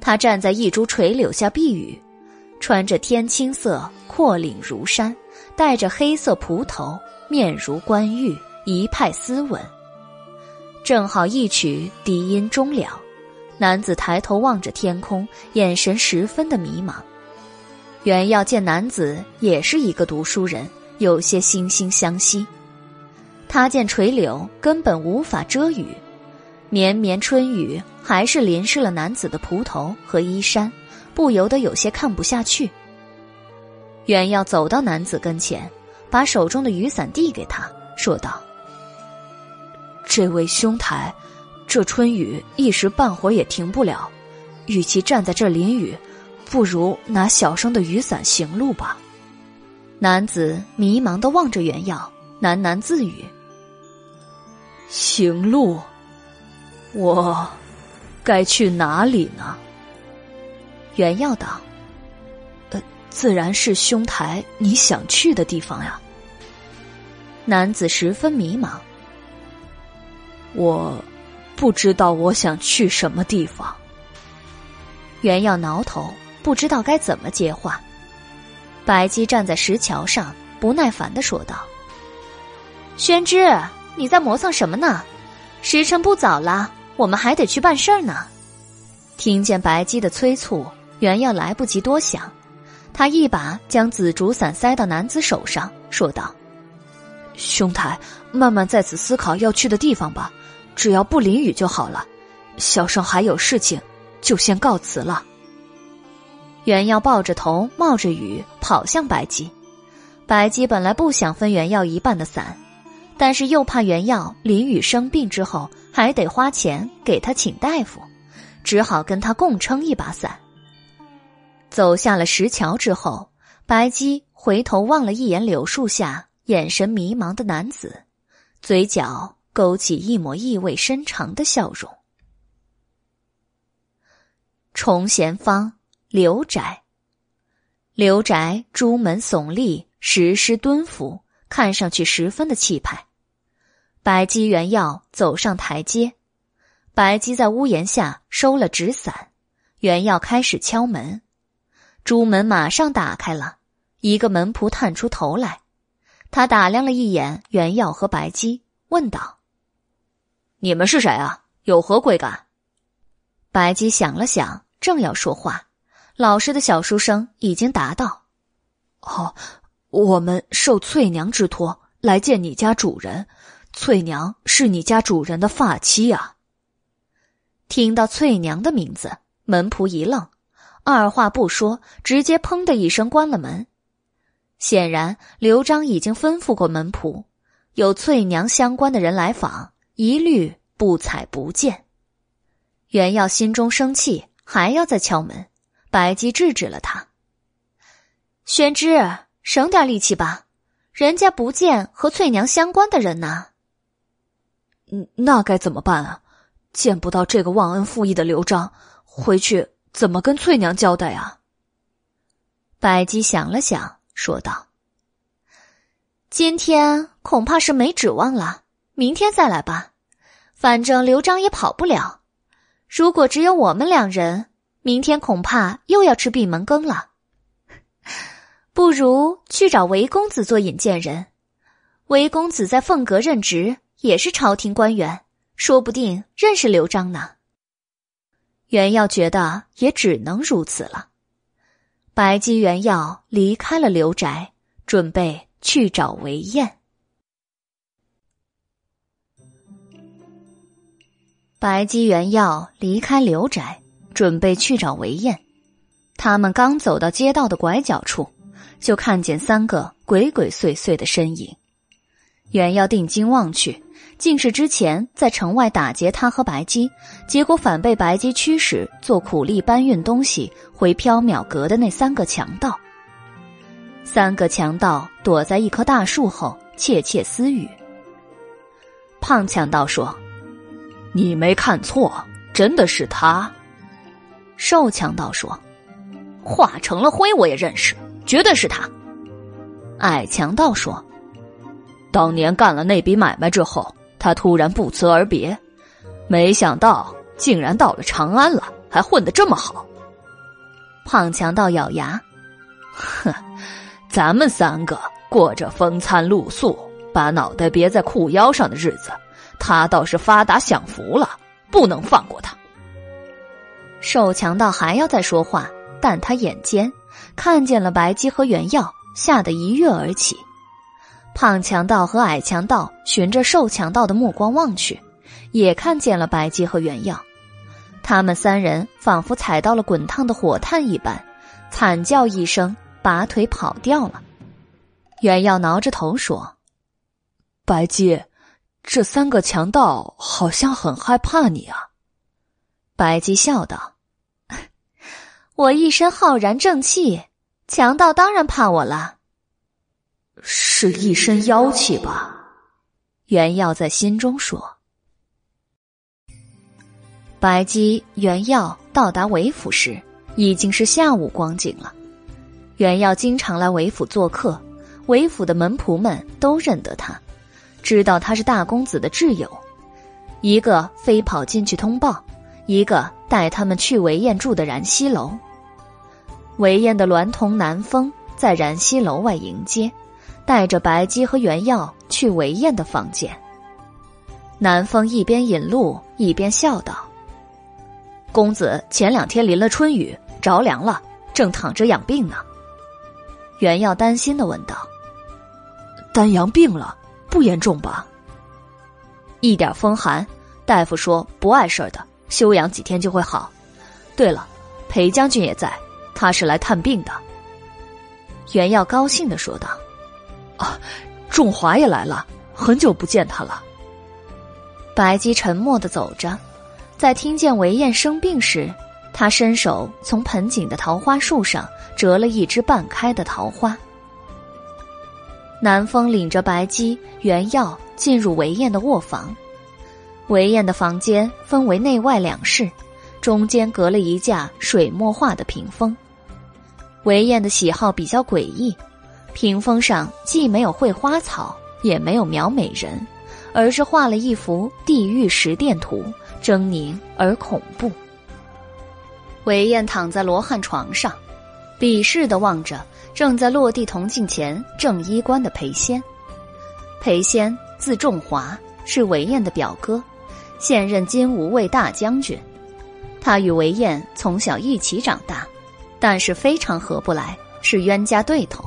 他站在一株垂柳下避雨，穿着天青色阔领如衫，戴着黑色蒲头，面如冠玉，一派斯文。正好一曲笛音终了，男子抬头望着天空，眼神十分的迷茫。袁耀见男子也是一个读书人，有些惺惺相惜，他见垂柳根本无法遮雨，绵绵春雨还是淋湿了男子的蒲头和衣衫，不由得有些看不下去。袁耀走到男子跟前，把手中的雨伞递给他，说道：“这位兄台，这春雨一时半会儿也停不了，与其站在这淋雨，不如拿小生的雨伞行路吧。”男子迷茫的望着袁耀，喃喃自语。行路，我该去哪里呢？袁耀道：“呃，自然是兄台你想去的地方呀。”男子十分迷茫，我不知道我想去什么地方。原耀挠头，不知道该怎么接话。白姬站在石桥上，不耐烦的说道：“宣之。”你在磨蹭什么呢？时辰不早了，我们还得去办事儿呢。听见白姬的催促，原耀来不及多想，他一把将紫竹伞塞到男子手上，说道：“兄台，慢慢在此思考要去的地方吧，只要不淋雨就好了。小生还有事情，就先告辞了。”袁耀抱着头，冒着雨跑向白姬。白姬本来不想分袁耀一半的伞。但是又怕袁耀淋雨生病之后还得花钱给他请大夫，只好跟他共撑一把伞。走下了石桥之后，白姬回头望了一眼柳树下眼神迷茫的男子，嘴角勾起一抹意味深长的笑容。崇贤坊刘宅，刘宅朱门耸立，石狮蹲伏，看上去十分的气派。白姬、原耀走上台阶，白姬在屋檐下收了纸伞，原耀开始敲门，朱门马上打开了，一个门仆探出头来，他打量了一眼原耀和白姬，问道：“你们是谁啊？有何贵干？”白姬想了想，正要说话，老师的小书生已经答道：“哦，我们受翠娘之托来见你家主人。”翠娘是你家主人的发妻啊！听到翠娘的名字，门仆一愣，二话不说，直接砰的一声关了门。显然，刘璋已经吩咐过门仆，有翠娘相关的人来访，一律不睬不见。袁耀心中生气，还要再敲门，白姬制止了他：“宣之，省点力气吧，人家不见和翠娘相关的人呢。”嗯，那该怎么办啊？见不到这个忘恩负义的刘璋，回去怎么跟翠娘交代啊？白姬想了想，说道：“今天恐怕是没指望了，明天再来吧。反正刘璋也跑不了。如果只有我们两人，明天恐怕又要吃闭门羹了。不如去找韦公子做引荐人。韦公子在凤阁任职。”也是朝廷官员，说不定认识刘璋呢。袁耀觉得也只能如此了。白姬、袁耀离开了刘宅，准备去找韦燕。白姬、袁耀离开刘宅，准备去找韦燕。他们刚走到街道的拐角处，就看见三个鬼鬼祟祟的身影。袁耀定睛望去。竟是之前在城外打劫他和白姬，结果反被白姬驱使做苦力搬运东西回缥缈阁的那三个强盗。三个强盗躲在一棵大树后窃窃私语。胖强盗说：“你没看错，真的是他。”瘦强盗说：“化成了灰我也认识，绝对是他。”矮强盗说：“当年干了那笔买卖之后。”他突然不辞而别，没想到竟然到了长安了，还混得这么好。胖强盗咬牙：“哼，咱们三个过着风餐露宿、把脑袋别在裤腰上的日子，他倒是发达享福了，不能放过他。”瘦强盗还要再说话，但他眼尖，看见了白姬和原耀，吓得一跃而起。胖强盗和矮强盗循着瘦强盗的目光望去，也看见了白姬和原耀。他们三人仿佛踩到了滚烫的火炭一般，惨叫一声，拔腿跑掉了。原耀挠着头说：“白姬，这三个强盗好像很害怕你啊。”白姬笑道：“ 我一身浩然正气，强盗当然怕我了。”是一身妖气吧？原耀在心中说。白姬、原耀到达韦府时，已经是下午光景了。原耀经常来韦府做客，韦府的门仆们都认得他，知道他是大公子的挚友，一个飞跑进去通报，一个带他们去韦燕住的然西楼。韦燕的娈童南风在然西楼外迎接。带着白姬和原耀去韦燕的房间。南风一边引路一边笑道：“公子前两天淋了春雨，着凉了，正躺着养病呢。”原耀担心的问道：“丹阳病了，不严重吧？”“一点风寒，大夫说不碍事的，休养几天就会好。对了，裴将军也在，他是来探病的。”袁耀高兴的说道。啊，仲华也来了，很久不见他了。白姬沉默的走着，在听见韦燕生病时，他伸手从盆景的桃花树上折了一枝半开的桃花。南风领着白姬、原耀进入韦燕的卧房。韦燕的房间分为内外两室，中间隔了一架水墨画的屏风。韦燕的喜好比较诡异。屏风上既没有绘花草，也没有描美人，而是画了一幅地狱十殿图，狰狞而恐怖。韦燕躺在罗汉床上，鄙视的望着正在落地铜镜前正衣冠的裴仙。裴仙字仲华，是韦燕的表哥，现任金吾卫大将军。他与韦燕从小一起长大，但是非常合不来，是冤家对头。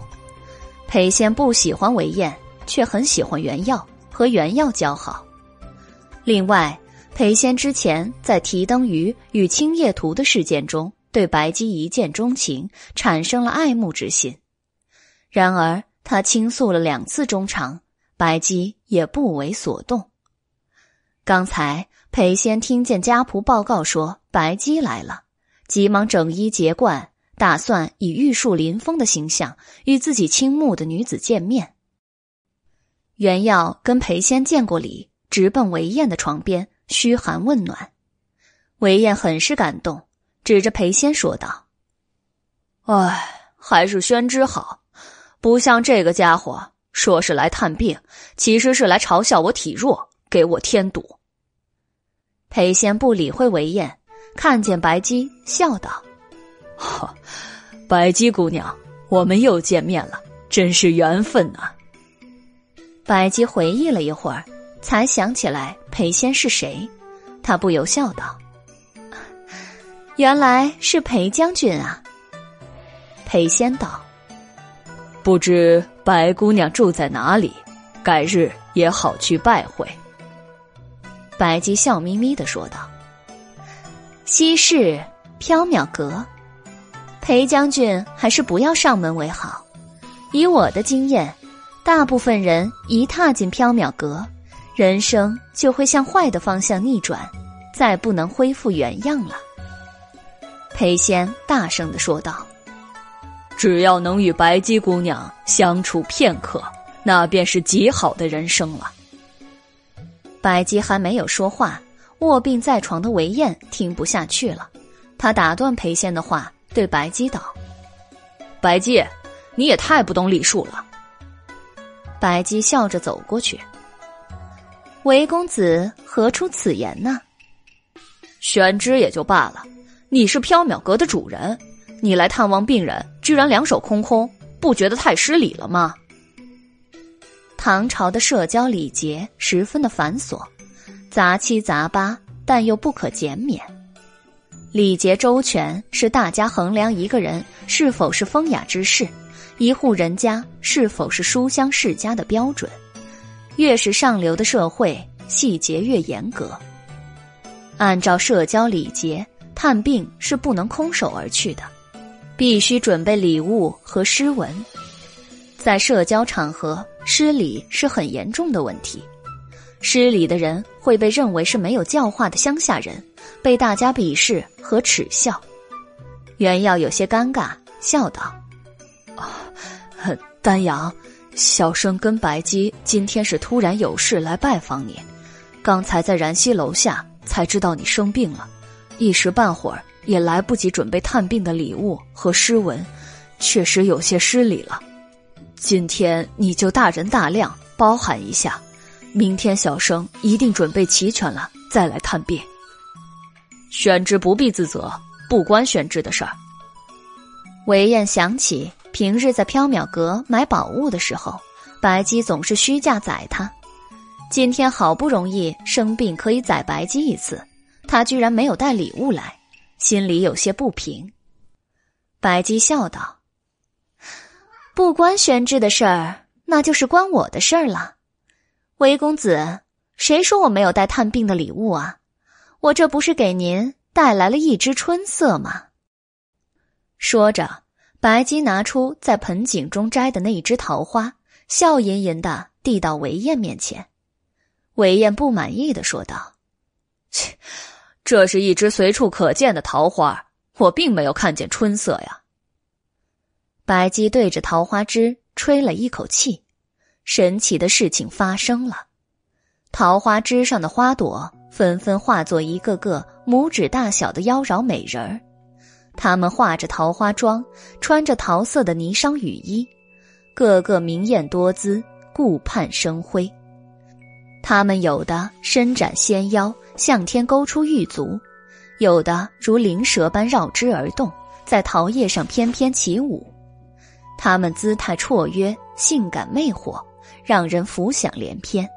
裴仙不喜欢韦燕，却很喜欢袁耀，和袁耀交好。另外，裴仙之前在提灯鱼与青叶图的事件中，对白姬一见钟情，产生了爱慕之心。然而，他倾诉了两次衷肠，白姬也不为所动。刚才裴仙听见家仆报告说白姬来了，急忙整衣结冠。打算以玉树临风的形象与自己倾慕的女子见面。袁耀跟裴仙见过礼，直奔韦燕的床边嘘寒问暖。韦燕很是感动，指着裴仙说道：“哎，还是宣之好，不像这个家伙，说是来探病，其实是来嘲笑我体弱，给我添堵。”裴仙不理会韦燕，看见白姬，笑道。哈，白姬姑娘，我们又见面了，真是缘分呐。白姬回忆了一会儿，才想起来裴仙是谁，她不由笑道：“原来是裴将军啊。”裴仙道：“不知白姑娘住在哪里，改日也好去拜会。”白姬笑眯眯的说道：“西市缥缈阁。”裴将军还是不要上门为好。以我的经验，大部分人一踏进缥缈阁，人生就会向坏的方向逆转，再不能恢复原样了。裴仙大声的说道：“只要能与白姬姑娘相处片刻，那便是极好的人生了。”白姬还没有说话，卧病在床的韦燕听不下去了，他打断裴仙的话。对白姬道：“白姬，你也太不懂礼数了。”白姬笑着走过去。韦公子何出此言呢？玄之也就罢了，你是缥缈阁的主人，你来探望病人，居然两手空空，不觉得太失礼了吗？唐朝的社交礼节十分的繁琐，杂七杂八，但又不可减免。礼节周全是大家衡量一个人是否是风雅之士，一户人家是否是书香世家的标准。越是上流的社会，细节越严格。按照社交礼节，探病是不能空手而去的，必须准备礼物和诗文。在社交场合，失礼是很严重的问题。失礼的人会被认为是没有教化的乡下人，被大家鄙视和耻笑。袁耀有些尴尬，笑道：“啊，丹阳。”小生跟白姬今天是突然有事来拜访你，刚才在燃溪楼下才知道你生病了，一时半会儿也来不及准备探病的礼物和诗文，确实有些失礼了。今天你就大人大量，包涵一下，明天小生一定准备齐全了再来探病。宣之不必自责，不关宣之的事儿。韦燕想起。平日在缥缈阁买宝物的时候，白姬总是虚假宰他。今天好不容易生病可以宰白姬一次，他居然没有带礼物来，心里有些不平。白姬笑道：“不关宣之的事儿，那就是关我的事儿了。韦公子，谁说我没有带探病的礼物啊？我这不是给您带来了一枝春色吗？”说着。白姬拿出在盆景中摘的那一枝桃花，笑吟吟的递到韦燕面前。韦燕不满意的说道：“切，这是一枝随处可见的桃花，我并没有看见春色呀。”白姬对着桃花枝吹了一口气，神奇的事情发生了，桃花枝上的花朵纷纷化作一个个拇指大小的妖娆美人儿。她们化着桃花妆，穿着桃色的霓裳羽衣，个个明艳多姿，顾盼生辉。他们有的伸展纤腰，向天勾出玉足；有的如灵蛇般绕枝而动，在桃叶上翩翩起舞。他们姿态绰约，性感魅惑，让人浮想联翩。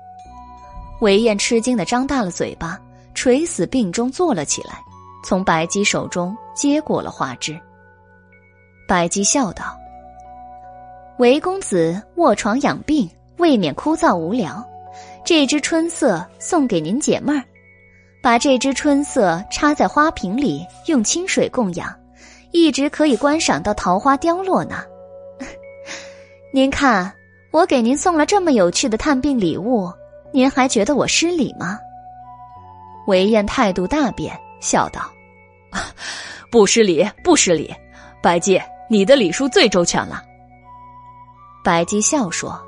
韦燕吃惊的张大了嘴巴，垂死病中坐了起来。从白姬手中接过了花枝，白姬笑道：“韦公子卧床养病，未免枯燥无聊。这支春色送给您解闷儿，把这支春色插在花瓶里，用清水供养，一直可以观赏到桃花凋落呢。您看，我给您送了这么有趣的探病礼物，您还觉得我失礼吗？”韦燕态度大变。笑道：“不失礼，不失礼。白姬，你的礼数最周全了。”白姬笑说：“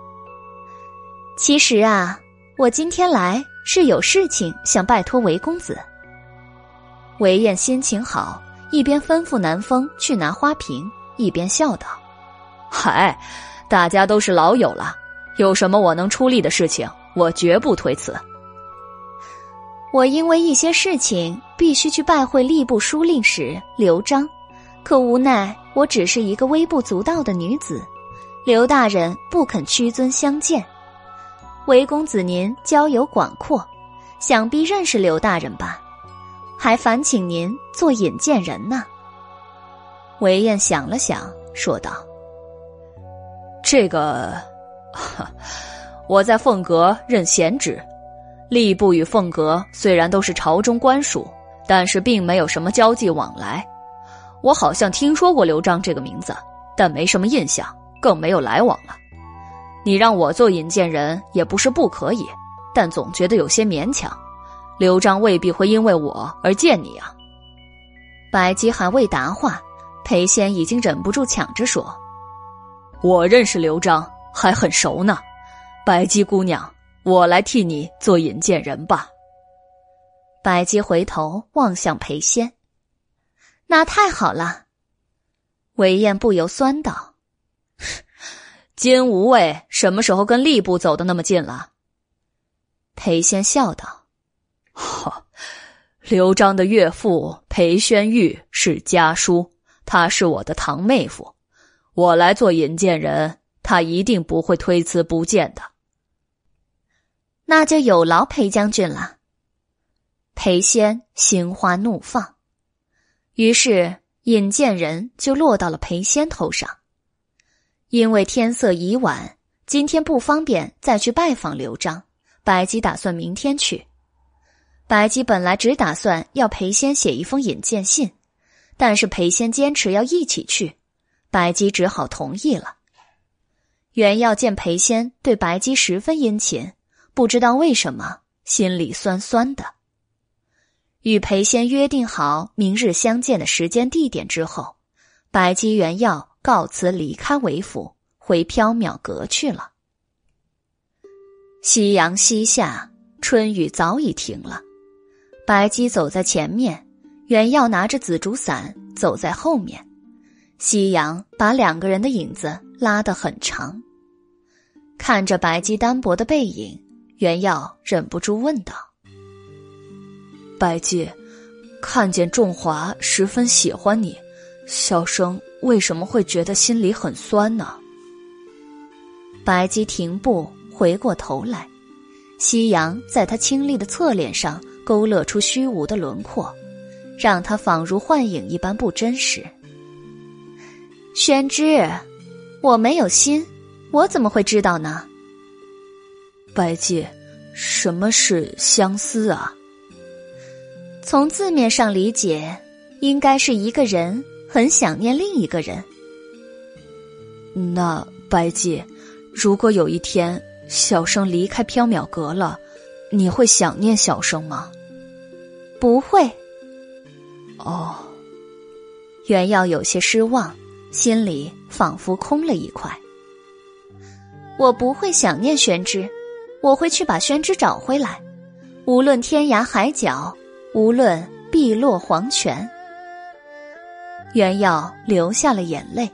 其实啊，我今天来是有事情想拜托韦公子。”韦燕心情好，一边吩咐南风去拿花瓶，一边笑道：“嗨，大家都是老友了，有什么我能出力的事情，我绝不推辞。”我因为一些事情必须去拜会吏部书令使刘璋，可无奈我只是一个微不足道的女子，刘大人不肯屈尊相见。韦公子您交友广阔，想必认识刘大人吧？还烦请您做引荐人呢。韦燕想了想，说道：“这个，我在凤阁任闲职。”吏部与凤阁虽然都是朝中官署，但是并没有什么交际往来。我好像听说过刘璋这个名字，但没什么印象，更没有来往了。你让我做引荐人也不是不可以，但总觉得有些勉强。刘璋未必会因为我而见你啊。白姬还未答话，裴仙已经忍不住抢着说：“我认识刘璋，还很熟呢。白姬姑娘。”我来替你做引荐人吧。白姬回头望向裴仙，那太好了。韦燕不由酸道：“金无畏什么时候跟吏部走的那么近了？”裴仙笑道：“ 哈，刘璋的岳父裴宣玉是家书，他是我的堂妹夫，我来做引荐人，他一定不会推辞不见的。”那就有劳裴将军了。裴仙心花怒放，于是引荐人就落到了裴仙头上。因为天色已晚，今天不方便再去拜访刘璋，白姬打算明天去。白姬本来只打算要裴仙写一封引荐信，但是裴仙坚持要一起去，白姬只好同意了。袁耀见裴仙对白姬十分殷勤，不知道为什么心里酸酸的。与裴仙约定好明日相见的时间地点之后，白姬、袁耀告辞离开韦府，回缥缈阁去了。夕阳西下，春雨早已停了。白姬走在前面，袁耀拿着紫竹伞走在后面。夕阳把两个人的影子。拉得很长，看着白姬单薄的背影，袁耀忍不住问道：“白姬，看见仲华十分喜欢你，小生为什么会觉得心里很酸呢？”白姬停步，回过头来，夕阳在他清丽的侧脸上勾勒出虚无的轮廓，让他仿如幻影一般不真实。宣之。我没有心，我怎么会知道呢？白姬，什么是相思啊？从字面上理解，应该是一个人很想念另一个人。那白姬，如果有一天小生离开缥缈阁了，你会想念小生吗？不会。哦，袁耀有些失望。心里仿佛空了一块。我不会想念宣之，我会去把宣之找回来，无论天涯海角，无论碧落黄泉。袁耀流下了眼泪，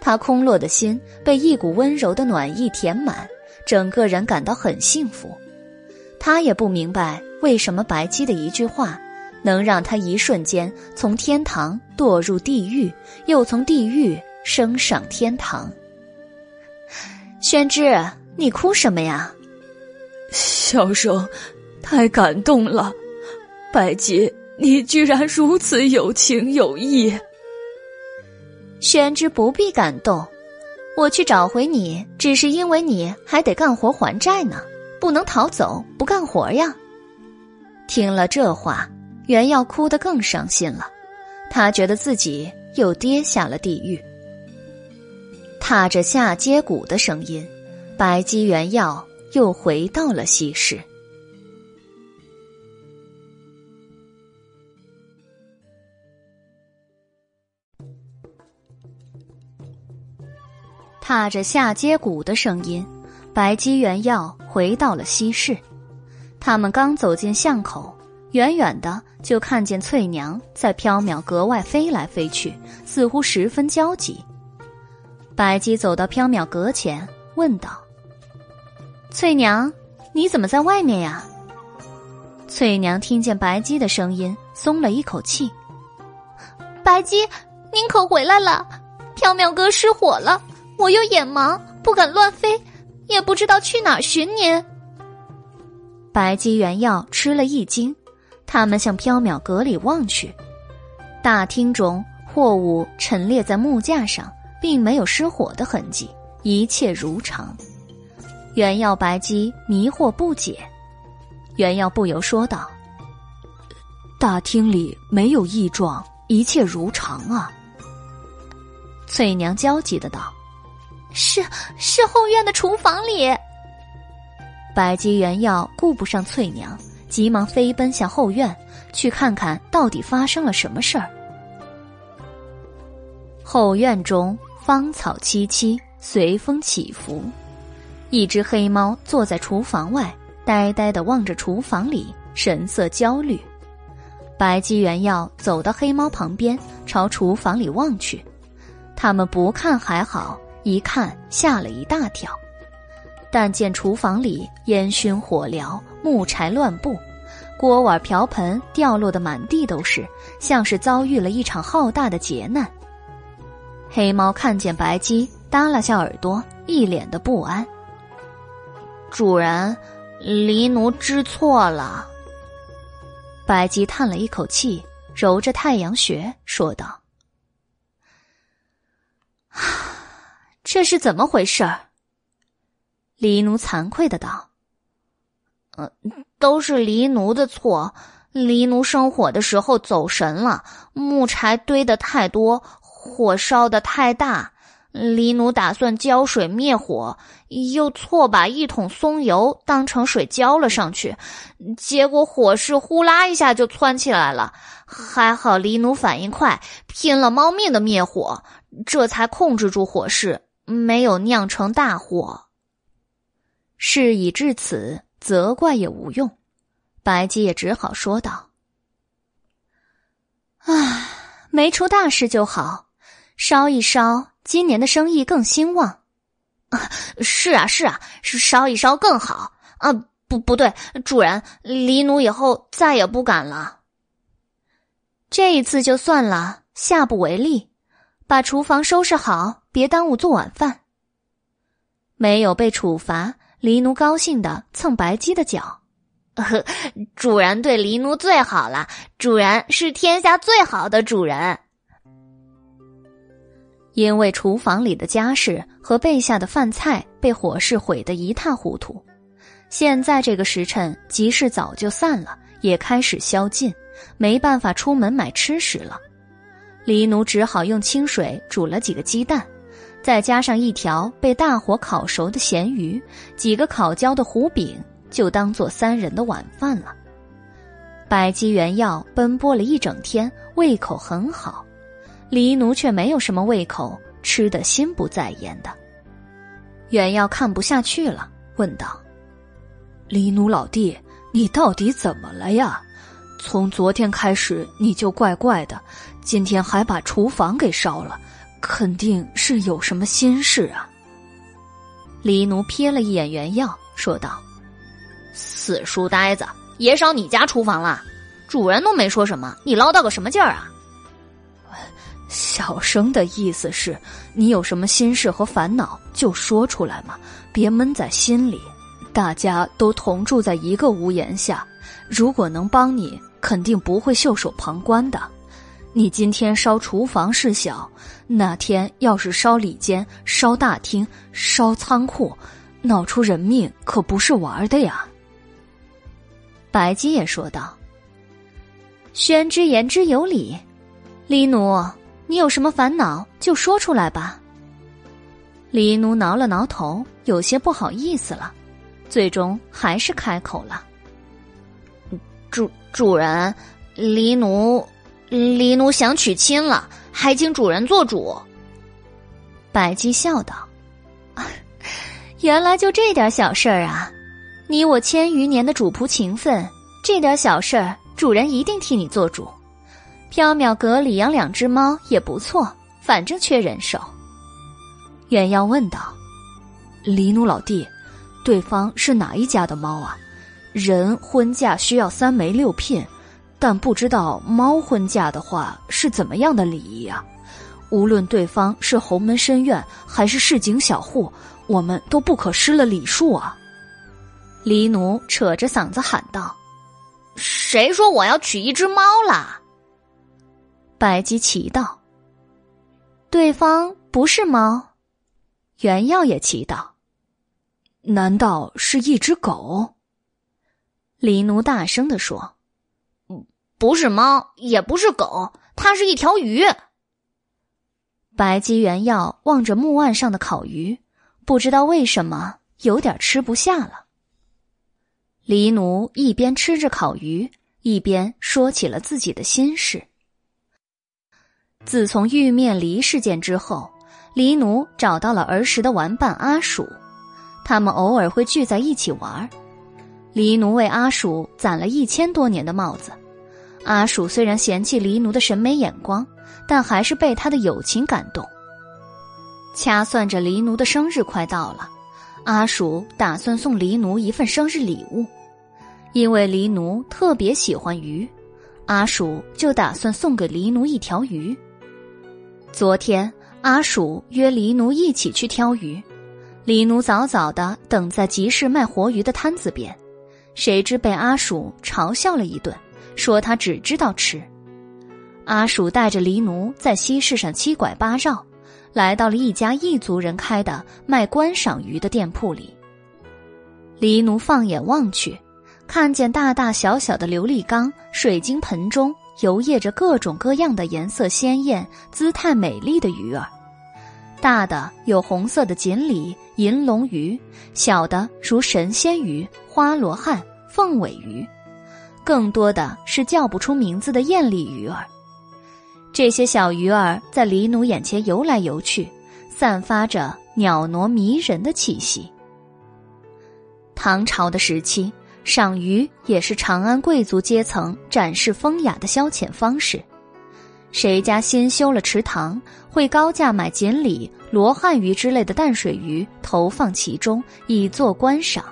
他空落的心被一股温柔的暖意填满，整个人感到很幸福。他也不明白为什么白姬的一句话。能让他一瞬间从天堂堕入地狱，又从地狱升上天堂。宣之，你哭什么呀？小生太感动了，白姬，你居然如此有情有义。宣之不必感动，我去找回你，只是因为你还得干活还债呢，不能逃走不干活呀。听了这话。袁耀哭得更伤心了，他觉得自己又跌下了地狱。踏着下阶鼓的声音，白姬、袁耀又回到了西市。踏着下阶鼓的声音，白姬、原耀回到了西市。他们刚走进巷口。远远的就看见翠娘在缥缈阁外飞来飞去，似乎十分焦急。白姬走到缥缈阁前，问道：“翠娘，你怎么在外面呀？”翠娘听见白姬的声音，松了一口气。“白姬，您可回来了？缥缈阁失火了，我又眼盲，不敢乱飞，也不知道去哪寻您。”白姬原药吃了一惊。他们向缥缈阁里望去，大厅中货物陈列在木架上，并没有失火的痕迹，一切如常。原药、白姬迷惑不解，原药不由说道：“大厅里没有异状，一切如常啊。”翠娘焦急的道：“是是后院的厨房里。”白姬、袁耀顾不上翠娘。急忙飞奔向后院，去看看到底发生了什么事儿。后院中芳草萋萋，随风起伏。一只黑猫坐在厨房外，呆呆的望着厨房里，神色焦虑。白姬、元耀走到黑猫旁边，朝厨房里望去。他们不看还好，一看吓了一大跳。但见厨房里烟熏火燎，木柴乱布，锅碗瓢盆掉落的满地都是，像是遭遇了一场浩大的劫难。黑猫看见白鸡，耷拉下耳朵，一脸的不安。主人，黎奴知错了。白鸡叹了一口气，揉着太阳穴，说道：“啊这是怎么回事儿？黎奴惭愧的道：“呃，都是黎奴的错。黎奴生火的时候走神了，木柴堆的太多，火烧的太大。黎奴打算浇水灭火，又错把一桶松油当成水浇了上去，结果火势呼啦一下就窜起来了。还好黎奴反应快，拼了猫命的灭火，这才控制住火势。”没有酿成大祸。事已至此，责怪也无用。白姬也只好说道：“唉，没出大事就好，烧一烧，今年的生意更兴旺。啊，是啊，是啊，是烧一烧更好啊！不，不对，主人，黎奴以后再也不敢了。这一次就算了，下不为例。把厨房收拾好。”别耽误做晚饭。没有被处罚，黎奴高兴的蹭白姬的脚。呵主人对黎奴最好了，主人是天下最好的主人。因为厨房里的家事和备下的饭菜被火势毁得一塌糊涂，现在这个时辰集市早就散了，也开始宵禁，没办法出门买吃食了。黎奴只好用清水煮了几个鸡蛋。再加上一条被大火烤熟的咸鱼，几个烤焦的糊饼，就当做三人的晚饭了。百鸡原药奔波了一整天，胃口很好，黎奴却没有什么胃口，吃得心不在焉的。原药看不下去了，问道：“黎奴老弟，你到底怎么了呀？从昨天开始你就怪怪的，今天还把厨房给烧了。”肯定是有什么心事啊！黎奴瞥了一眼原药，说道：“死书呆子，也烧你家厨房了？主人都没说什么，你唠叨个什么劲儿啊？”小生的意思是，你有什么心事和烦恼就说出来嘛，别闷在心里。大家都同住在一个屋檐下，如果能帮你，肯定不会袖手旁观的。你今天烧厨房事小，那天要是烧里间、烧大厅、烧仓库，闹出人命可不是玩的呀。白姬也说道：“宣之言之有理，黎奴，你有什么烦恼就说出来吧。”黎奴挠了挠头，有些不好意思了，最终还是开口了：“主主人，黎奴。”黎奴想娶亲了，还请主人做主。白姬笑道：“ 原来就这点小事儿啊！你我千余年的主仆情分，这点小事儿，主人一定替你做主。缥缈阁里养两只猫也不错，反正缺人手。”鸳鸯问道：“黎奴老弟，对方是哪一家的猫啊？人婚嫁需要三媒六聘。”但不知道猫婚嫁的话是怎么样的礼仪啊？无论对方是侯门深院还是市井小户，我们都不可失了礼数啊！黎奴扯着嗓子喊道：“谁说我要娶一只猫了？”白姬奇道：“对方不是猫。”原耀也奇道：“难道是一只狗？”黎奴大声的说。嗯不是猫，也不是狗，它是一条鱼。白姬原药望着木案上的烤鱼，不知道为什么有点吃不下了。黎奴一边吃着烤鱼，一边说起了自己的心事。自从玉面梨事件之后，黎奴找到了儿时的玩伴阿鼠，他们偶尔会聚在一起玩。黎奴为阿鼠攒了一千多年的帽子。阿鼠虽然嫌弃黎奴的审美眼光，但还是被他的友情感动。掐算着黎奴的生日快到了，阿鼠打算送黎奴一份生日礼物，因为黎奴特别喜欢鱼，阿鼠就打算送给黎奴一条鱼。昨天，阿鼠约黎奴一起去挑鱼，黎奴早早的等在集市卖活鱼的摊子边，谁知被阿鼠嘲笑了一顿。说他只知道吃，阿鼠带着黎奴在西市上七拐八绕，来到了一家异族人开的卖观赏鱼的店铺里。黎奴放眼望去，看见大大小小的琉璃缸、水晶盆中游曳着各种各样的颜色鲜艳、姿态美丽的鱼儿。大的有红色的锦鲤、银龙鱼，小的如神仙鱼、花罗汉、凤尾鱼，更多的是叫不出名字的艳丽鱼儿。这些小鱼儿在李奴眼前游来游去，散发着袅娜迷人的气息。唐朝的时期，赏鱼也是长安贵族阶层展示风雅的消遣方式。谁家新修了池塘，会高价买锦鲤、罗汉鱼之类的淡水鱼，投放其中以作观赏。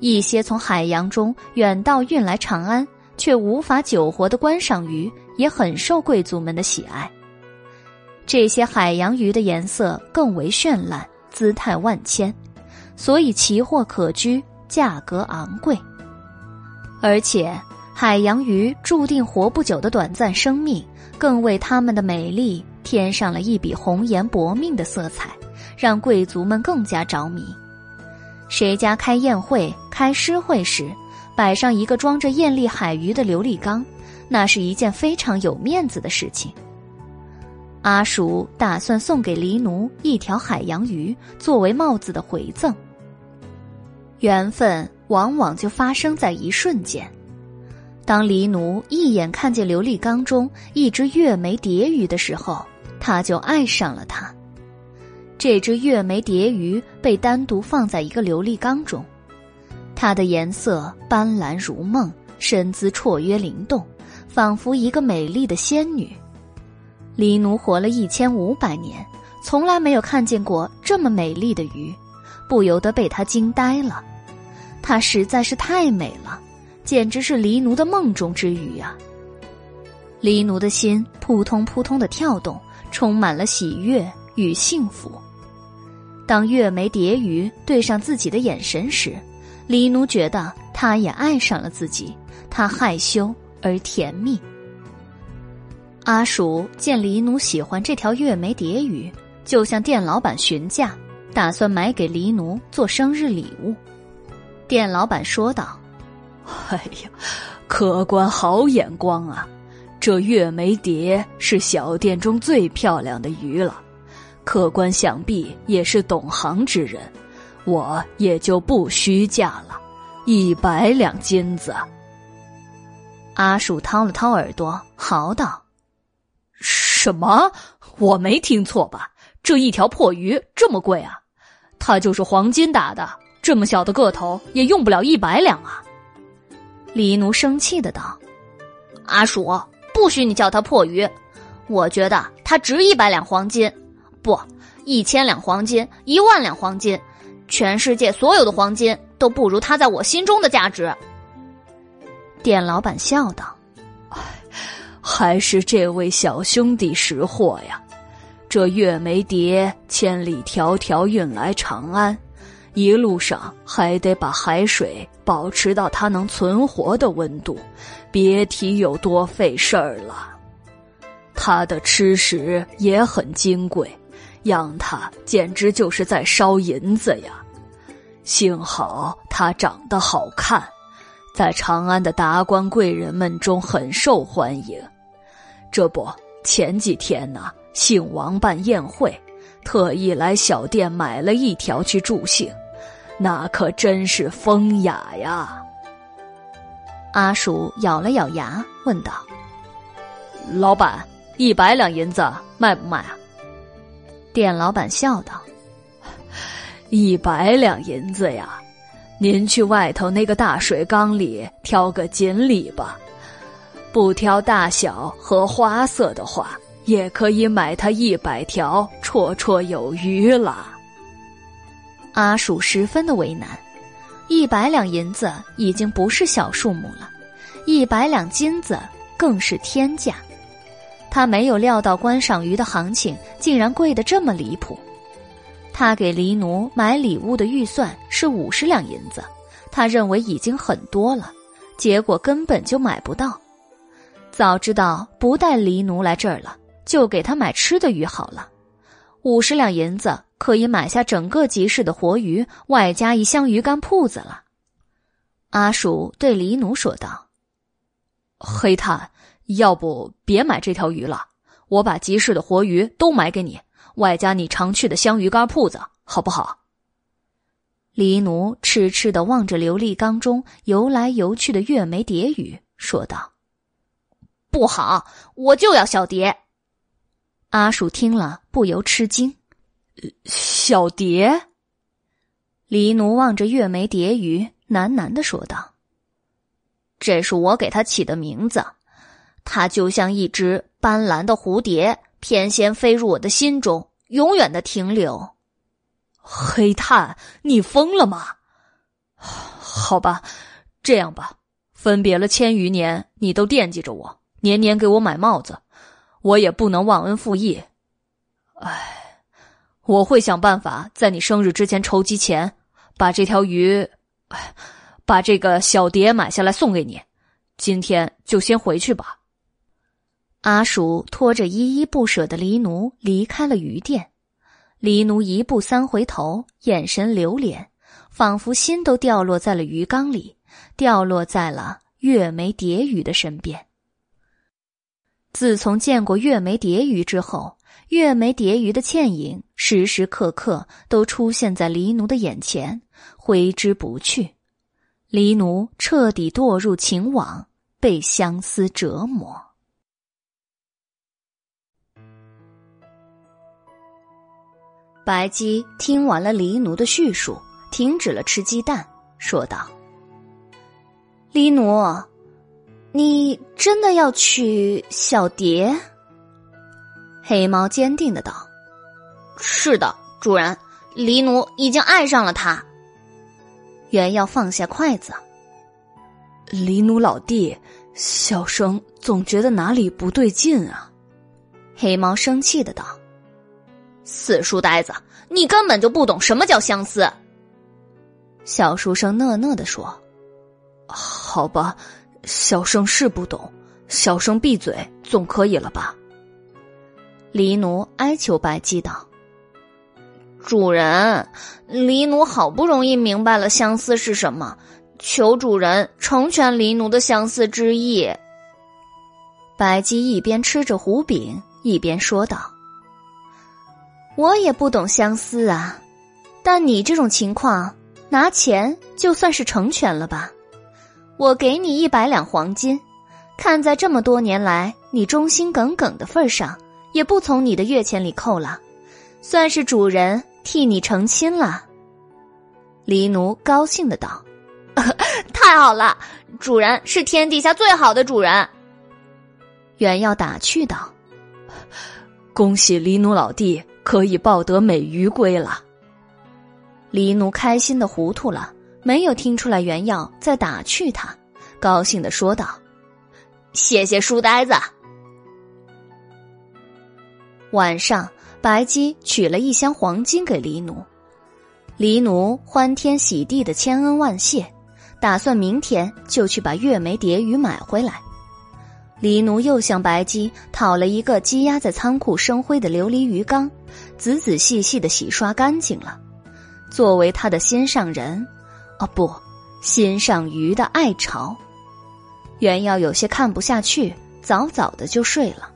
一些从海洋中远道运来长安却无法久活的观赏鱼，也很受贵族们的喜爱。这些海洋鱼的颜色更为绚烂，姿态万千，所以奇货可居，价格昂贵。而且，海洋鱼注定活不久的短暂生命。更为它们的美丽添上了一笔红颜薄命的色彩，让贵族们更加着迷。谁家开宴会、开诗会时，摆上一个装着艳丽海鱼的琉璃缸，那是一件非常有面子的事情。阿叔打算送给黎奴一条海洋鱼作为帽子的回赠。缘分往往就发生在一瞬间。当黎奴一眼看见琉璃缸中一只月眉蝶鱼的时候，他就爱上了它。这只月眉蝶鱼被单独放在一个琉璃缸中，它的颜色斑斓如梦，身姿绰约灵动，仿佛一个美丽的仙女。黎奴活了一千五百年，从来没有看见过这么美丽的鱼，不由得被它惊呆了。它实在是太美了。简直是黎奴的梦中之鱼呀！黎奴的心扑通扑通的跳动，充满了喜悦与幸福。当月眉蝶鱼对上自己的眼神时，黎奴觉得他也爱上了自己，他害羞而甜蜜。阿鼠见黎奴喜欢这条月眉蝶鱼，就向店老板询价，打算买给黎奴做生日礼物。店老板说道。哎呀，客官好眼光啊！这月眉蝶是小店中最漂亮的鱼了，客官想必也是懂行之人，我也就不虚价了，一百两金子。阿鼠掏了掏耳朵，嚎道：“什么？我没听错吧？这一条破鱼这么贵啊？它就是黄金打的，这么小的个头也用不了一百两啊！”黎奴生气的道：“阿鼠，不许你叫它破鱼！我觉得它值一百两黄金，不，一千两黄金，一万两黄金，全世界所有的黄金都不如它在我心中的价值。”店老板笑道：“还是这位小兄弟识货呀！这月眉蝶千里迢迢运来长安。”一路上还得把海水保持到它能存活的温度，别提有多费事儿了。它的吃食也很金贵，养它简直就是在烧银子呀。幸好它长得好看，在长安的达官贵人们中很受欢迎。这不，前几天呢，姓王办宴会，特意来小店买了一条去助兴。那可真是风雅呀！阿鼠咬了咬牙，问道：“老板，一百两银子卖不卖啊？”店老板笑道：“一百两银子呀，您去外头那个大水缸里挑个锦鲤吧。不挑大小和花色的话，也可以买它一百条，绰绰有余了。”阿鼠十分的为难，一百两银子已经不是小数目了，一百两金子更是天价。他没有料到观赏鱼的行情竟然贵得这么离谱。他给黎奴买礼物的预算是五十两银子，他认为已经很多了，结果根本就买不到。早知道不带黎奴来这儿了，就给他买吃的鱼好了。五十两银子可以买下整个集市的活鱼，外加一箱鱼干铺子了。阿鼠对黎奴说道：“黑炭，要不别买这条鱼了，我把集市的活鱼都买给你，外加你常去的香鱼干铺子，好不好？”黎奴痴痴的望着琉璃缸中游来游去的月眉蝶鱼，说道：“不好，我就要小蝶。”阿鼠听了不由吃惊：“小蝶？”黎奴望着月眉蝶鱼，喃喃的说道：“这是我给它起的名字，它就像一只斑斓的蝴蝶，翩跹飞入我的心中，永远的停留。”黑炭，你疯了吗？好吧，这样吧，分别了千余年，你都惦记着我，年年给我买帽子，我也不能忘恩负义。唉，我会想办法在你生日之前筹集钱，把这条鱼，把这个小蝶买下来送给你。今天就先回去吧。阿鼠拖着依依不舍的黎奴离开了鱼店。黎奴一步三回头，眼神流连，仿佛心都掉落在了鱼缸里，掉落在了月眉蝶鱼的身边。自从见过月眉蝶鱼之后，月眉蝶鱼的倩影时时刻刻都出现在黎奴的眼前，挥之不去。黎奴彻底堕入情网，被相思折磨。白姬听完了黎奴的叙述，停止了吃鸡蛋，说道：“黎奴，你真的要娶小蝶？”黑猫坚定的道：“是的，主人，黎奴已经爱上了他。”原要放下筷子，黎奴老弟，小生总觉得哪里不对劲啊！黑猫生气的道。死书呆子，你根本就不懂什么叫相思。小书生讷讷的说：“好吧，小生是不懂，小生闭嘴总可以了吧？”黎奴哀求白姬道：“主人，黎奴好不容易明白了相思是什么，求主人成全黎奴的相思之意。”白姬一边吃着胡饼，一边说道。我也不懂相思啊，但你这种情况，拿钱就算是成全了吧？我给你一百两黄金，看在这么多年来你忠心耿耿的份上，也不从你的月钱里扣了，算是主人替你成亲了。黎奴高兴的道：“ 太好了，主人是天底下最好的主人。”原要打趣道：“恭喜黎奴老弟。”可以抱得美鱼归了。黎奴开心的糊涂了，没有听出来原耀在打趣他，高兴的说道：“谢谢书呆子。”晚上，白姬取了一箱黄金给黎奴，黎奴欢天喜地的千恩万谢，打算明天就去把月眉蝶鱼买回来。黎奴又向白姬讨了一个积压在仓库生灰的琉璃鱼缸。仔仔细细的洗刷干净了，作为他的心上人，哦不，心上鱼的爱巢。原耀有些看不下去，早早的就睡了。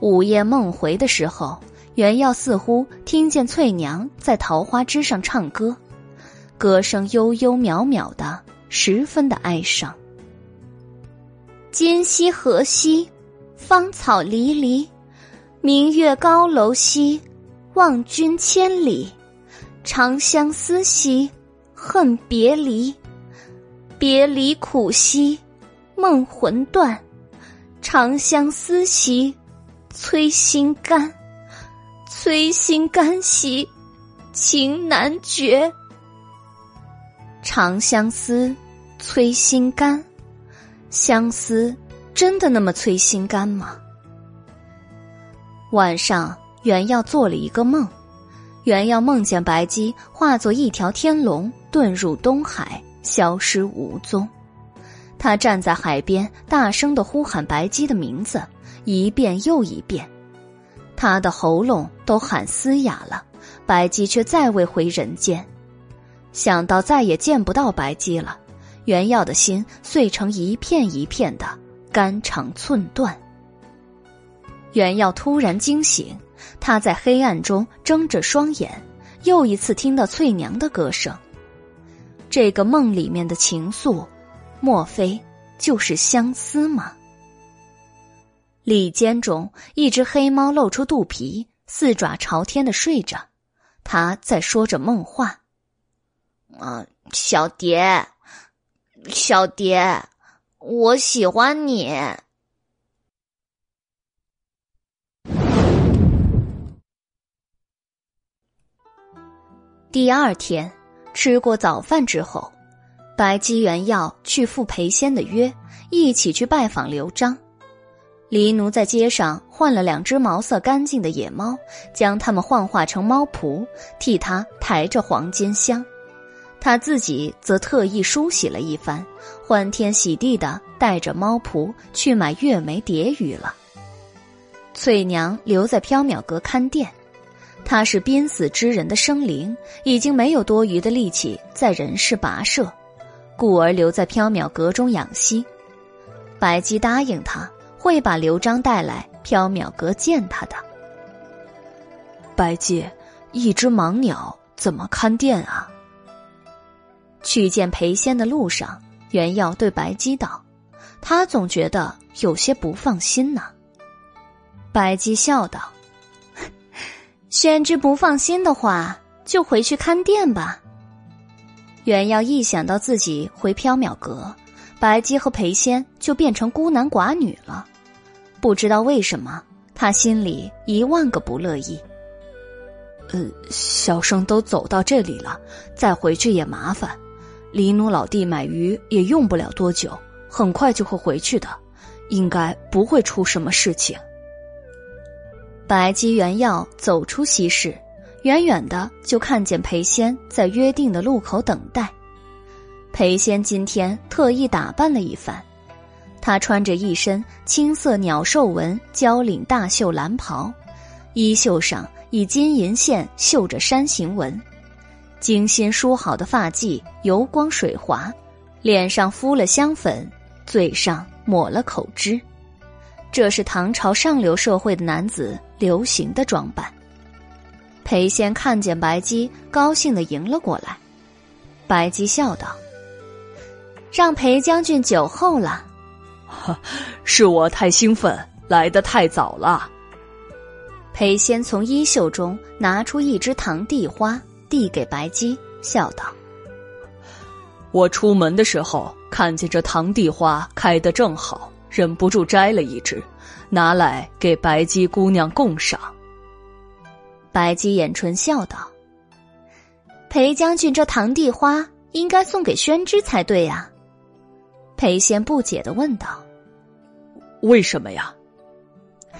午夜梦回的时候，原耀似乎听见翠娘在桃花枝上唱歌，歌声悠悠渺渺的，十分的哀伤。今夕何夕，芳草离离。明月高楼西，望君千里，长相思兮，恨别离。别离苦兮，梦魂断；长相思兮，催心肝。催心肝兮，情难绝。长相思，催心肝。相思真的那么催心肝吗？晚上，原耀做了一个梦，原耀梦见白姬化作一条天龙，遁入东海，消失无踪。他站在海边，大声的呼喊白姬的名字，一遍又一遍。他的喉咙都喊嘶哑了，白姬却再未回人间。想到再也见不到白姬了，袁耀的心碎成一片一片的，肝肠寸断。袁耀突然惊醒，他在黑暗中睁着双眼，又一次听到翠娘的歌声。这个梦里面的情愫，莫非就是相思吗？里间中，一只黑猫露出肚皮，四爪朝天的睡着，它在说着梦话：“啊，小蝶，小蝶，我喜欢你。”第二天，吃过早饭之后，白姬元要去赴裴仙的约，一起去拜访刘璋。黎奴在街上换了两只毛色干净的野猫，将它们幻化成猫仆，替他抬着黄金箱。他自己则特意梳洗了一番，欢天喜地的带着猫仆去买月眉蝶鱼了。翠娘留在缥缈阁看店。他是濒死之人的生灵，已经没有多余的力气在人世跋涉，故而留在缥缈阁中养息。白姬答应他会把刘璋带来缥缈阁见他的。白姬，一只盲鸟怎么看店啊？去见裴仙的路上，袁耀对白姬道：“他总觉得有些不放心呢。”白姬笑道。宣之不放心的话，就回去看店吧。袁耀一想到自己回缥缈阁，白姬和裴仙就变成孤男寡女了，不知道为什么，他心里一万个不乐意。呃，小生都走到这里了，再回去也麻烦。黎奴老弟买鱼也用不了多久，很快就会回去的，应该不会出什么事情。白姬原要走出西室，远远的就看见裴仙在约定的路口等待。裴仙今天特意打扮了一番，他穿着一身青色鸟兽纹交领大袖蓝袍，衣袖上以金银线绣着山形纹，精心梳好的发髻油光水滑，脸上敷了香粉，嘴上抹了口脂。这是唐朝上流社会的男子流行的装扮。裴仙看见白姬，高兴的迎了过来。白姬笑道：“让裴将军久候了。”“是我太兴奋，来的太早了。”裴仙从衣袖中拿出一支堂地花，递给白姬，笑道：“我出门的时候看见这堂地花开得正好。”忍不住摘了一只，拿来给白姬姑娘供赏。白姬掩唇笑道：“裴将军，这堂地花应该送给宣之才对呀。”裴仙不解的问道：“为什么呀？”《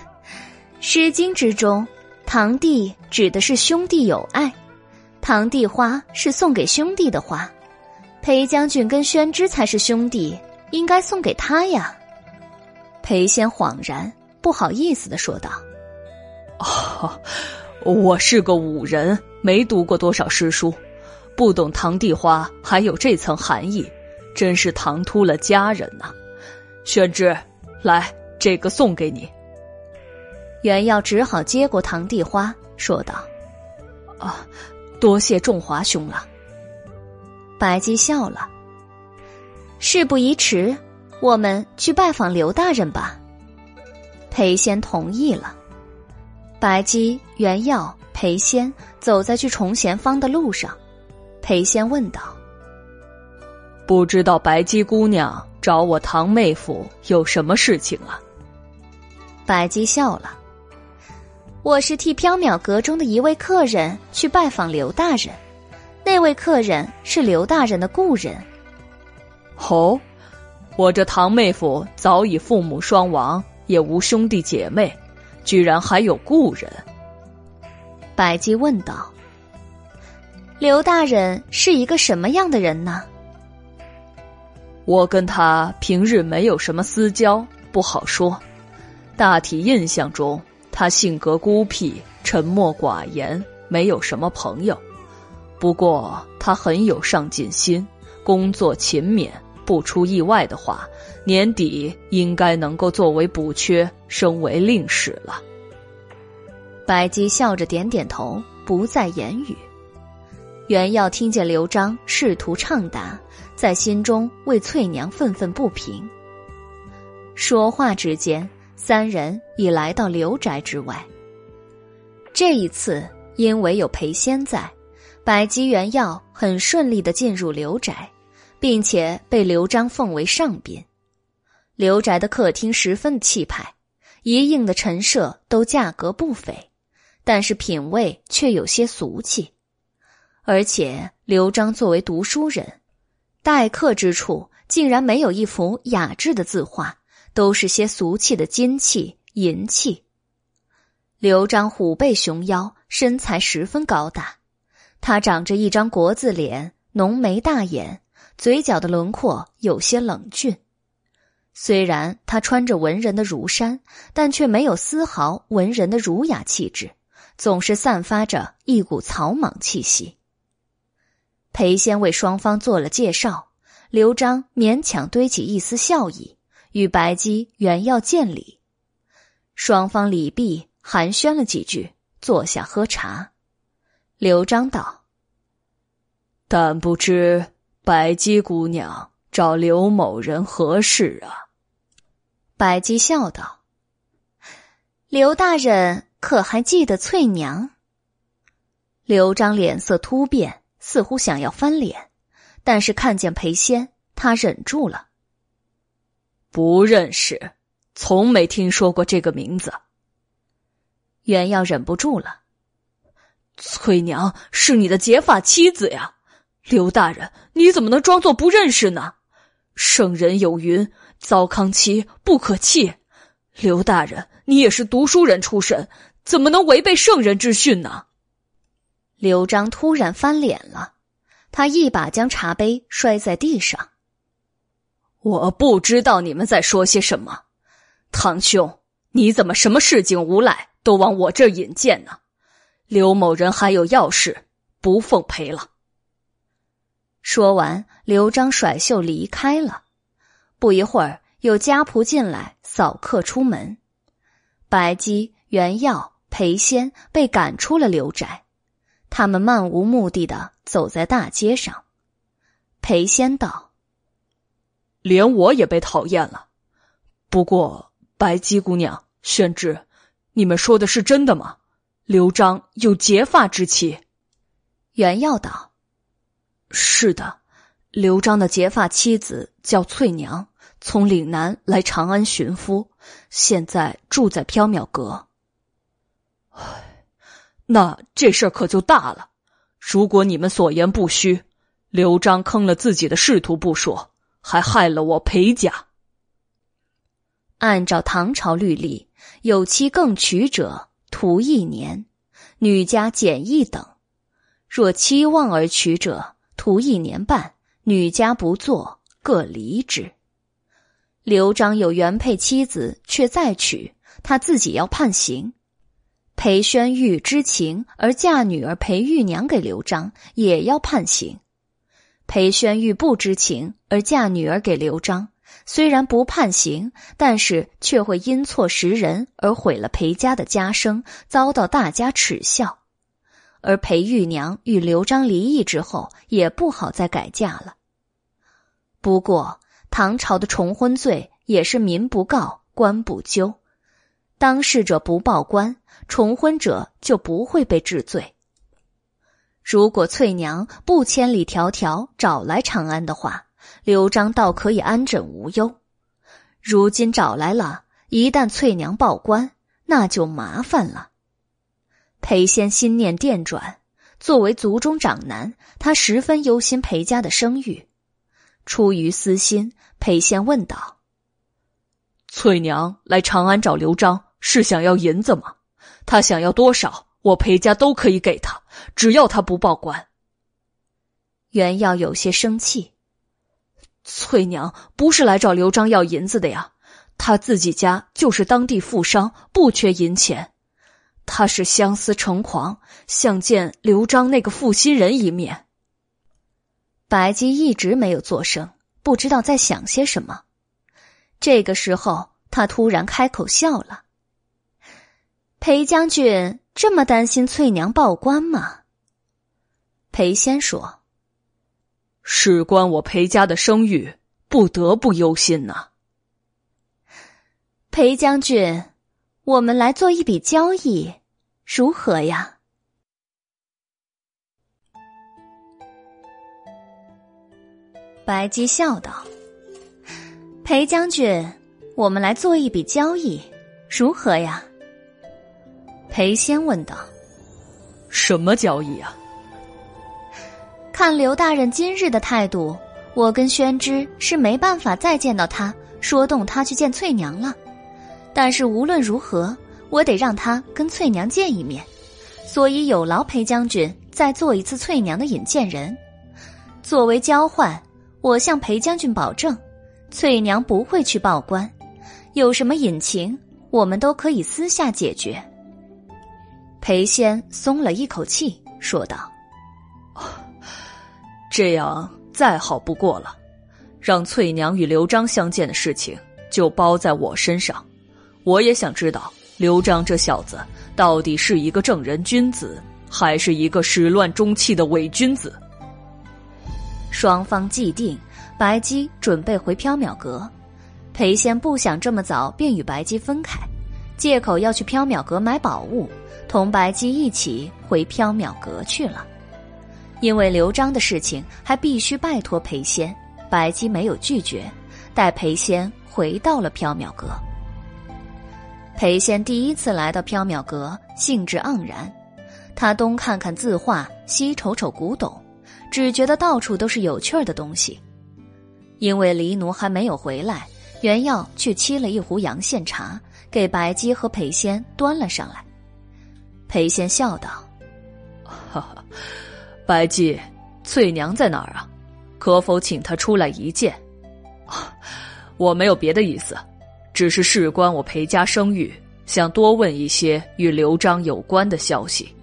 诗经》之中，堂弟指的是兄弟友爱，堂弟花是送给兄弟的花。裴将军跟宣之才是兄弟，应该送给他呀。裴仙恍然，不好意思的说道：“哦，我是个武人，没读过多少诗书，不懂堂弟花还有这层含义，真是唐突了家人呐。”宣之，来，这个送给你。袁耀只好接过堂弟花，说道：“啊，多谢仲华兄了。”白姬笑了：“事不宜迟。”我们去拜访刘大人吧。裴仙同意了。白姬、袁耀、裴仙走在去崇贤坊的路上。裴仙问道：“不知道白姬姑娘找我堂妹夫有什么事情啊？”白姬笑了：“我是替缥缈阁中的一位客人去拜访刘大人，那位客人是刘大人的故人。”哦。我这堂妹夫早已父母双亡，也无兄弟姐妹，居然还有故人。百姬问道：“刘大人是一个什么样的人呢？”我跟他平日没有什么私交，不好说。大体印象中，他性格孤僻，沉默寡言，没有什么朋友。不过他很有上进心，工作勤勉。不出意外的话，年底应该能够作为补缺升为令史了。白姬笑着点点头，不再言语。袁耀听见刘璋试图畅达，在心中为翠娘愤愤不平。说话之间，三人已来到刘宅之外。这一次，因为有裴仙在，百姬、袁耀很顺利的进入刘宅。并且被刘璋奉为上宾，刘宅的客厅十分气派，一应的陈设都价格不菲，但是品味却有些俗气。而且刘璋作为读书人，待客之处竟然没有一幅雅致的字画，都是些俗气的金器银器。刘璋虎背熊腰，身材十分高大，他长着一张国字脸，浓眉大眼。嘴角的轮廓有些冷峻，虽然他穿着文人的儒衫，但却没有丝毫文人的儒雅气质，总是散发着一股草莽气息。裴仙为双方做了介绍，刘璋勉强堆起一丝笑意，与白姬、原要见礼。双方礼毕，寒暄了几句，坐下喝茶。刘璋道：“但不知。”白姬姑娘找刘某人何事啊？白姬笑道：“刘大人可还记得翠娘？”刘璋脸色突变，似乎想要翻脸，但是看见裴仙，他忍住了。不认识，从没听说过这个名字。袁耀忍不住了：“翠娘是你的结发妻子呀。”刘大人，你怎么能装作不认识呢？圣人有云：“糟糠妻不可弃。”刘大人，你也是读书人出身，怎么能违背圣人之训呢？刘璋突然翻脸了，他一把将茶杯摔在地上。我不知道你们在说些什么，堂兄，你怎么什么市井无赖都往我这引荐呢？刘某人还有要事，不奉陪了。说完，刘璋甩袖离开了。不一会儿，有家仆进来扫客出门。白姬、袁耀、裴仙被赶出了刘宅，他们漫无目的的走在大街上。裴仙道：“连我也被讨厌了。不过，白姬姑娘、宣之，你们说的是真的吗？刘璋有结发之妻？”袁耀道。是的，刘璋的结发妻子叫翠娘，从岭南来长安寻夫，现在住在缥缈阁。唉，那这事儿可就大了。如果你们所言不虚，刘璋坑了自己的仕途不说，还害了我裴家。按照唐朝律例，有妻更娶者徒一年，女家减一等；若期望而娶者，徒一年半，女家不做，各离之。刘璋有原配妻子，却再娶，他自己要判刑。裴宣玉知情而嫁女儿裴玉娘给刘璋，也要判刑。裴宣玉不知情而嫁女儿给刘璋，虽然不判刑，但是却会因错识人而毁了裴家的家声，遭到大家耻笑。而裴玉娘与刘璋离异之后，也不好再改嫁了。不过，唐朝的重婚罪也是民不告，官不究，当事者不报官，重婚者就不会被治罪。如果翠娘不千里迢迢找来长安的话，刘璋倒可以安枕无忧。如今找来了，一旦翠娘报官，那就麻烦了。裴仙心念电转，作为族中长男，他十分忧心裴家的声誉。出于私心，裴仙问道：“翠娘来长安找刘璋，是想要银子吗？他想要多少，我裴家都可以给他，只要他不报官。”袁耀有些生气：“翠娘不是来找刘璋要银子的呀，他自己家就是当地富商，不缺银钱。”他是相思成狂，想见刘璋那个负心人一面。白姬一直没有作声，不知道在想些什么。这个时候，他突然开口笑了：“裴将军这么担心翠娘报官吗？”裴仙说：“事关我裴家的声誉，不得不忧心呐。”裴将军，我们来做一笔交易。如何呀？白姬笑道：“裴将军，我们来做一笔交易，如何呀？”裴仙问道：“什么交易啊？”看刘大人今日的态度，我跟宣之是没办法再见到他，说动他去见翠娘了。但是无论如何。我得让他跟翠娘见一面，所以有劳裴将军再做一次翠娘的引荐人。作为交换，我向裴将军保证，翠娘不会去报官。有什么隐情，我们都可以私下解决。裴仙松了一口气，说道：“这样再好不过了，让翠娘与刘璋相见的事情就包在我身上。我也想知道。”刘璋这小子到底是一个正人君子，还是一个始乱终弃的伪君子？双方既定，白姬准备回缥缈阁。裴仙不想这么早便与白姬分开，借口要去缥缈阁买宝物，同白姬一起回缥缈阁去了。因为刘璋的事情还必须拜托裴仙，白姬没有拒绝，带裴仙回到了缥缈阁。裴仙第一次来到缥缈阁，兴致盎然。他东看看字画，西瞅瞅古董，只觉得到处都是有趣儿的东西。因为黎奴还没有回来，袁耀去沏了一壶阳羡茶，给白姬和裴仙端了上来。裴仙笑道：“哈哈，白姬，翠娘在哪儿啊？可否请她出来一见？我没有别的意思。”只是事关我裴家声誉，想多问一些与刘璋有关的消息。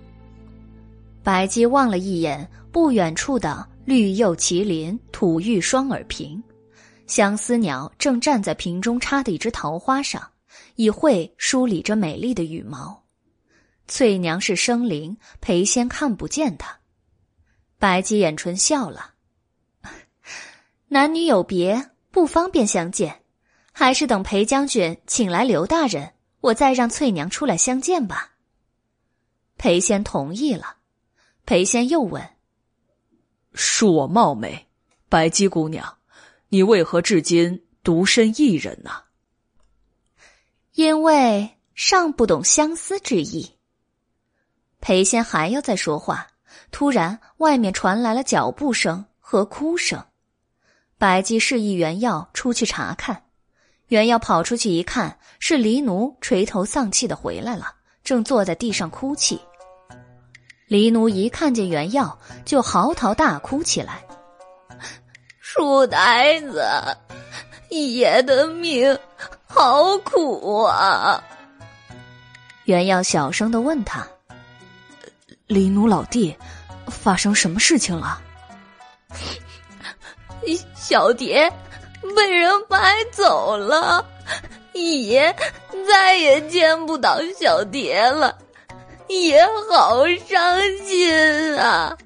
白姬望了一眼不远处的绿釉麒麟、吐玉双耳瓶，相思鸟正站在瓶中插的一只桃花上，以喙梳理着美丽的羽毛。翠娘是生灵，裴仙看不见她。白姬掩唇笑了，男女有别，不方便相见。还是等裴将军请来刘大人，我再让翠娘出来相见吧。裴仙同意了。裴仙又问：“恕我冒昧，白姬姑娘，你为何至今独身一人呢？”因为尚不懂相思之意。裴仙还要再说话，突然外面传来了脚步声和哭声。白姬示意原药出去查看。原要跑出去一看，是黎奴垂头丧气的回来了，正坐在地上哭泣。黎奴一看见袁耀，就嚎啕大哭起来：“ 书呆子，爷的命好苦啊！”袁耀小声的问他：“黎奴老弟，发生什么事情了？” 小蝶。被人买走了，爷再也见不到小蝶了，爷好伤心啊！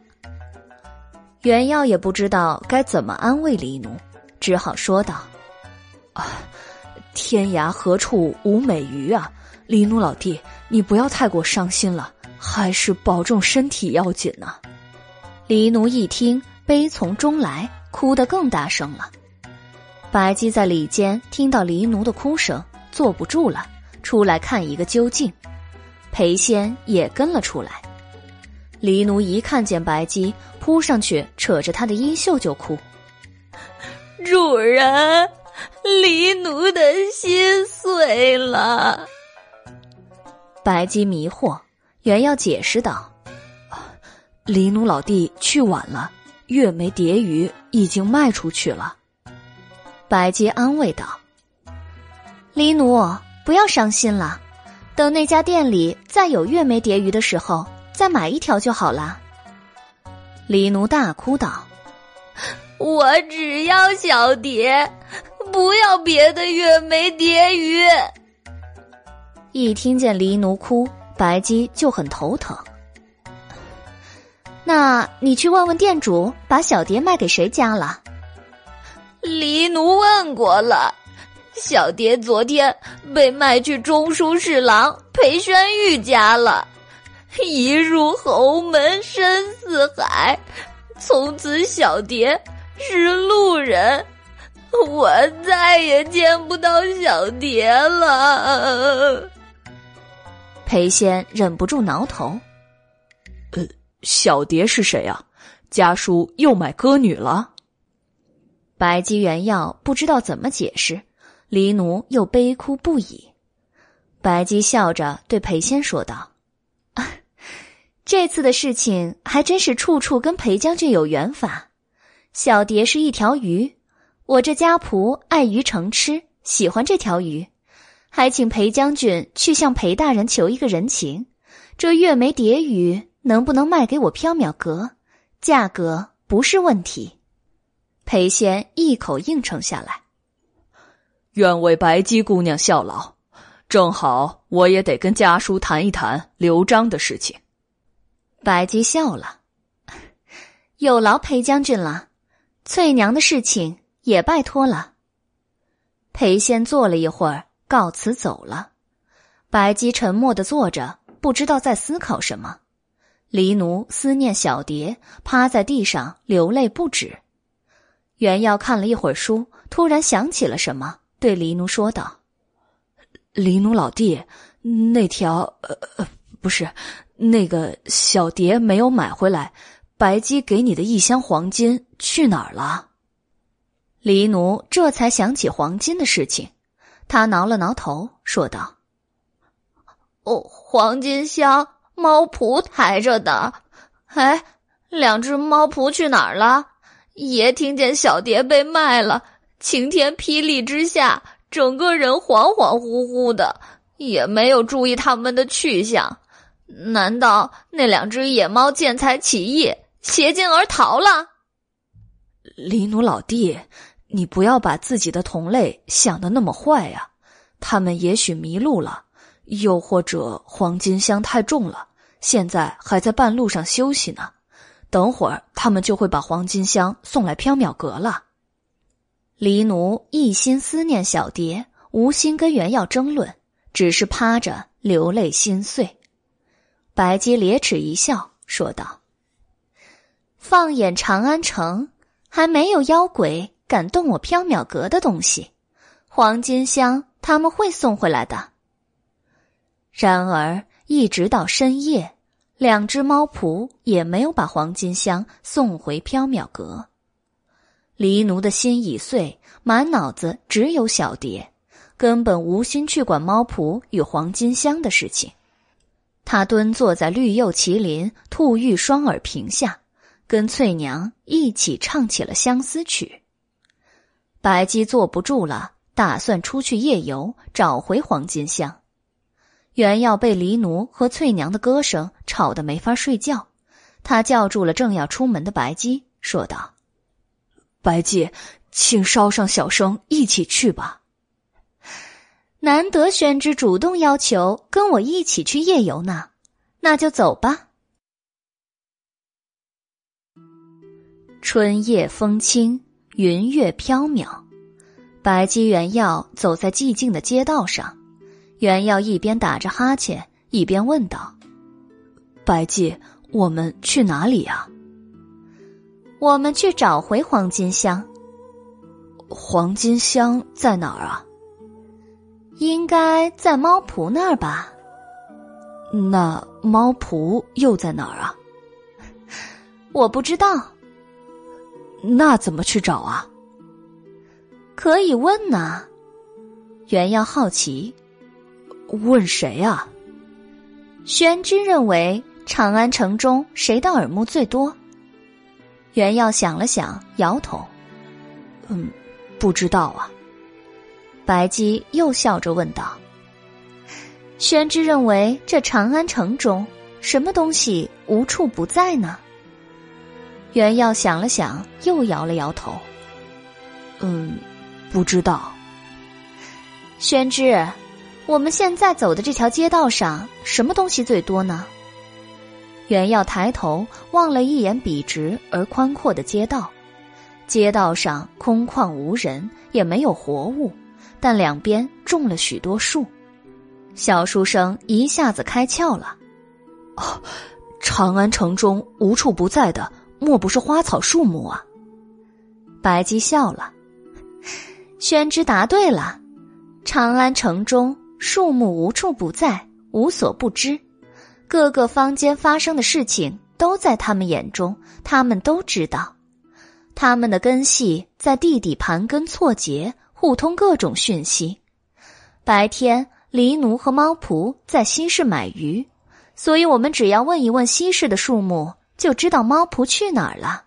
原耀也不知道该怎么安慰黎奴，只好说道：“啊，天涯何处无美鱼啊！黎奴老弟，你不要太过伤心了，还是保重身体要紧呢。”黎奴一听，悲从中来，哭得更大声了。白姬在里间听到黎奴的哭声，坐不住了，出来看一个究竟。裴仙也跟了出来。黎奴一看见白姬，扑上去扯着他的衣袖就哭：“主人，黎奴的心碎了。”白姬迷惑，原要解释道：“黎奴老弟去晚了，月眉蝶鱼已经卖出去了。”白姬安慰道：“黎奴，不要伤心了，等那家店里再有月眉蝶鱼的时候，再买一条就好了。黎奴大哭道：“我只要小蝶，不要别的月眉蝶鱼。”一听见黎奴哭，白姬就很头疼。那你去问问店主，把小蝶卖给谁家了？黎奴问过了，小蝶昨天被卖去中书侍郎裴宣玉家了。一入侯门深似海，从此小蝶是路人，我再也见不到小蝶了。裴仙忍不住挠头。呃，小蝶是谁啊？家书又买歌女了？白姬原要不知道怎么解释，黎奴又悲哭不已。白姬笑着对裴仙说道。啊这次的事情还真是处处跟裴将军有缘法。小蝶是一条鱼，我这家仆爱鱼成痴，喜欢这条鱼，还请裴将军去向裴大人求一个人情。这月眉蝶鱼能不能卖给我缥缈阁？价格不是问题。裴仙一口应承下来。愿为白姬姑娘效劳。正好我也得跟家叔谈一谈刘璋的事情。白姬笑了，有劳裴将军了。翠娘的事情也拜托了。裴仙坐了一会儿，告辞走了。白姬沉默的坐着，不知道在思考什么。黎奴思念小蝶，趴在地上流泪不止。袁耀看了一会儿书，突然想起了什么，对黎奴说道。黎奴老弟，那条呃呃不是那个小蝶没有买回来，白姬给你的一箱黄金去哪儿了？黎奴这才想起黄金的事情，他挠了挠头，说道：“哦，黄金箱猫仆抬着的，哎，两只猫仆去哪儿了？爷听见小蝶被卖了，晴天霹雳之下。”整个人恍恍惚惚的，也没有注意他们的去向。难道那两只野猫见财起意，携金而逃了？黎奴老弟，你不要把自己的同类想的那么坏呀。他们也许迷路了，又或者黄金箱太重了，现在还在半路上休息呢。等会儿他们就会把黄金香送来缥缈阁了。黎奴一心思念小蝶，无心跟袁耀争论，只是趴着流泪心碎。白姬咧齿一笑，说道：“放眼长安城，还没有妖鬼敢动我缥缈阁的东西。黄金香他们会送回来的。”然而，一直到深夜，两只猫仆也没有把黄金香送回缥缈阁。黎奴的心已碎，满脑子只有小蝶，根本无心去管猫仆与黄金香的事情。他蹲坐在绿釉麒麟兔玉双耳屏下，跟翠娘一起唱起了相思曲。白姬坐不住了，打算出去夜游，找回黄金香。原要被黎奴和翠娘的歌声吵得没法睡觉，他叫住了正要出门的白姬，说道。白姬，请捎上小生一起去吧。难得宣之主动要求跟我一起去夜游呢，那就走吧。春夜风轻，云月飘渺，白姬原耀走在寂静的街道上，原耀一边打着哈欠，一边问道：“白季，我们去哪里呀？”我们去找回黄金香。黄金香在哪儿啊？应该在猫仆那儿吧？那猫仆又在哪儿啊？我不知道。那怎么去找啊？可以问呐。原要好奇，问谁啊？宣之认为长安城中谁的耳目最多？袁耀想了想，摇头：“嗯，不知道啊。”白姬又笑着问道：“宣之认为，这长安城中什么东西无处不在呢？袁耀想了想，又摇了摇头。嗯，不知道。宣之，我们现在走的这条街道上，什么东西最多呢？袁耀抬头望了一眼笔直而宽阔的街道，街道上空旷无人，也没有活物，但两边种了许多树。小书生一下子开窍了。哦，长安城中无处不在的，莫不是花草树木啊？白姬笑了。宣之答对了，长安城中树木无处不在，无所不知。各个坊间发生的事情都在他们眼中，他们都知道。他们的根系在地底盘根错节，互通各种讯息。白天。狸奴和猫仆在西市买鱼，所以我们只要问一问西市的树木，就知道猫仆去哪儿了。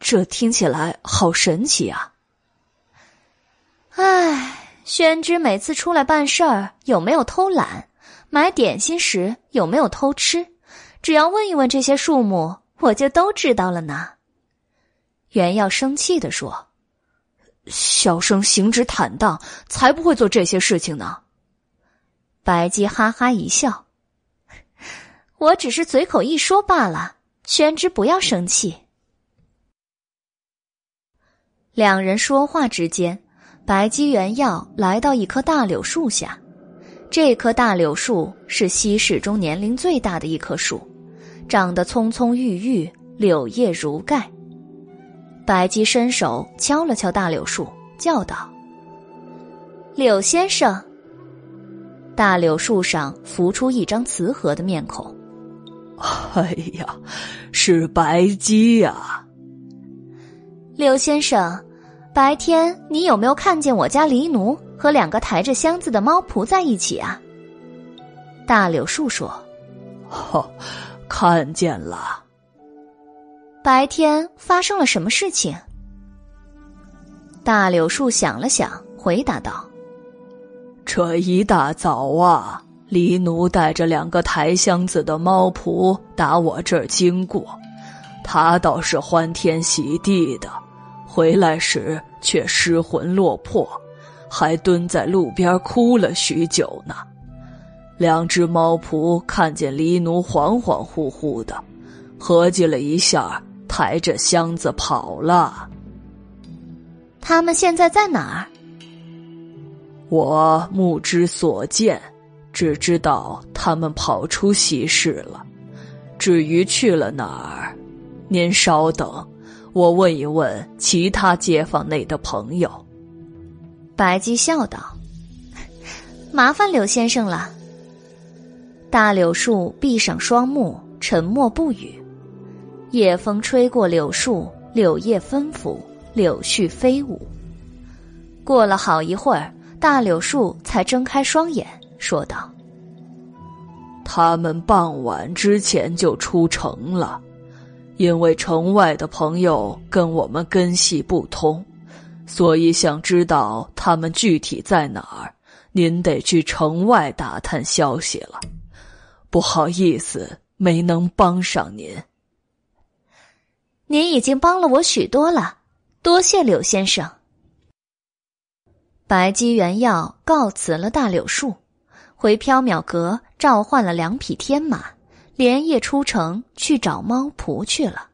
这听起来好神奇啊！唉，宣之每次出来办事儿有没有偷懒？买点心时有没有偷吃？只要问一问这些数目，我就都知道了呢。袁耀生气的说。小生行止坦荡，才不会做这些事情呢。白姬哈哈一笑：“我只是随口一说罢了。”宣之，不要生气。两人说话之间，白姬、原耀来到一棵大柳树下。这棵大柳树是西市中年龄最大的一棵树，长得葱葱郁郁，柳叶如盖。白姬伸手敲了敲大柳树，叫道：“柳先生。”大柳树上浮出一张慈和的面孔。“哎呀，是白姬呀！”柳先生，白天你有没有看见我家狸奴和两个抬着箱子的猫仆在一起啊？”大柳树说：“哦，看见了。”白天发生了什么事情？大柳树想了想，回答道：“这一大早啊，狸奴带着两个抬箱子的猫仆打我这儿经过，他倒是欢天喜地的，回来时却失魂落魄，还蹲在路边哭了许久呢。两只猫仆看见黎奴恍恍惚惚的，合计了一下。”抬着箱子跑了。他们现在在哪儿？我目之所见，只知道他们跑出西市了。至于去了哪儿，您稍等，我问一问其他街坊内的朋友。白姬笑道：“麻烦柳先生了。”大柳树闭上双目，沉默不语。夜风吹过柳树，柳叶纷拂，柳絮飞舞。过了好一会儿，大柳树才睁开双眼，说道：“他们傍晚之前就出城了，因为城外的朋友跟我们根系不通，所以想知道他们具体在哪儿，您得去城外打探消息了。不好意思，没能帮上您。”您已经帮了我许多了，多谢柳先生。白姬原药告辞了大柳树，回缥缈阁召唤了两匹天马，连夜出城去找猫仆去了。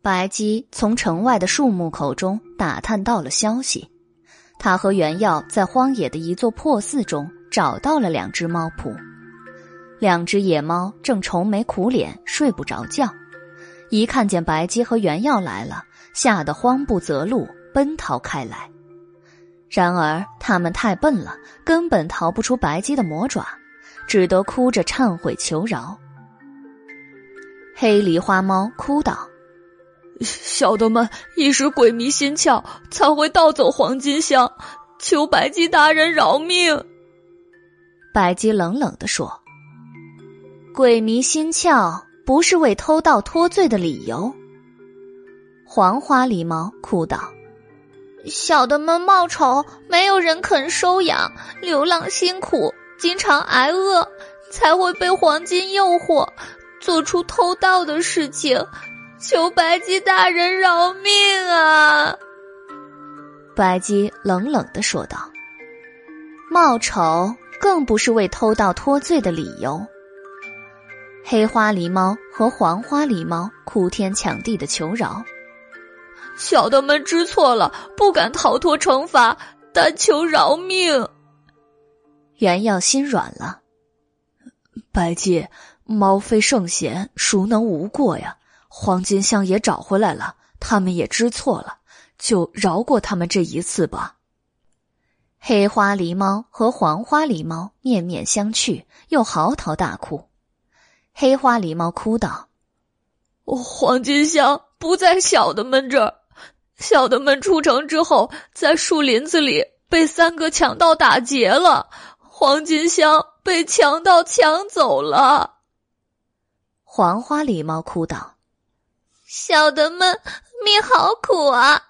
白姬从城外的树木口中打探到了消息，他和袁耀在荒野的一座破寺中找到了两只猫仆。两只野猫正愁眉苦脸，睡不着觉，一看见白姬和袁耀来了，吓得慌不择路，奔逃开来。然而他们太笨了，根本逃不出白鸡的魔爪，只得哭着忏悔求饶。黑梨花猫哭道：“小的们一时鬼迷心窍，才会盗走黄金箱，求白鸡大人饶命。”白鸡冷冷地说。鬼迷心窍不是为偷盗脱罪的理由。黄花狸猫哭道：“小的们冒丑，没有人肯收养，流浪辛苦，经常挨饿，才会被黄金诱惑，做出偷盗的事情。求白姬大人饶命啊！白姬冷冷的说道：“冒丑更不是为偷盗脱罪的理由。”黑花狸猫和黄花狸猫哭天抢地的求饶：“小的们知错了，不敢逃脱惩罚，但求饶命。”原耀心软了：“白姬，猫非圣贤，孰能无过呀？黄金香也找回来了，他们也知错了。”就饶过他们这一次吧。黑花狸猫和黄花狸猫面面相觑，又嚎啕大哭。黑花狸猫哭道：“黄金香不在小的们这儿，小的们出城之后，在树林子里被三个强盗打劫了，黄金箱被强盗抢走了。”黄花狸猫哭道：“小的们命好苦啊！”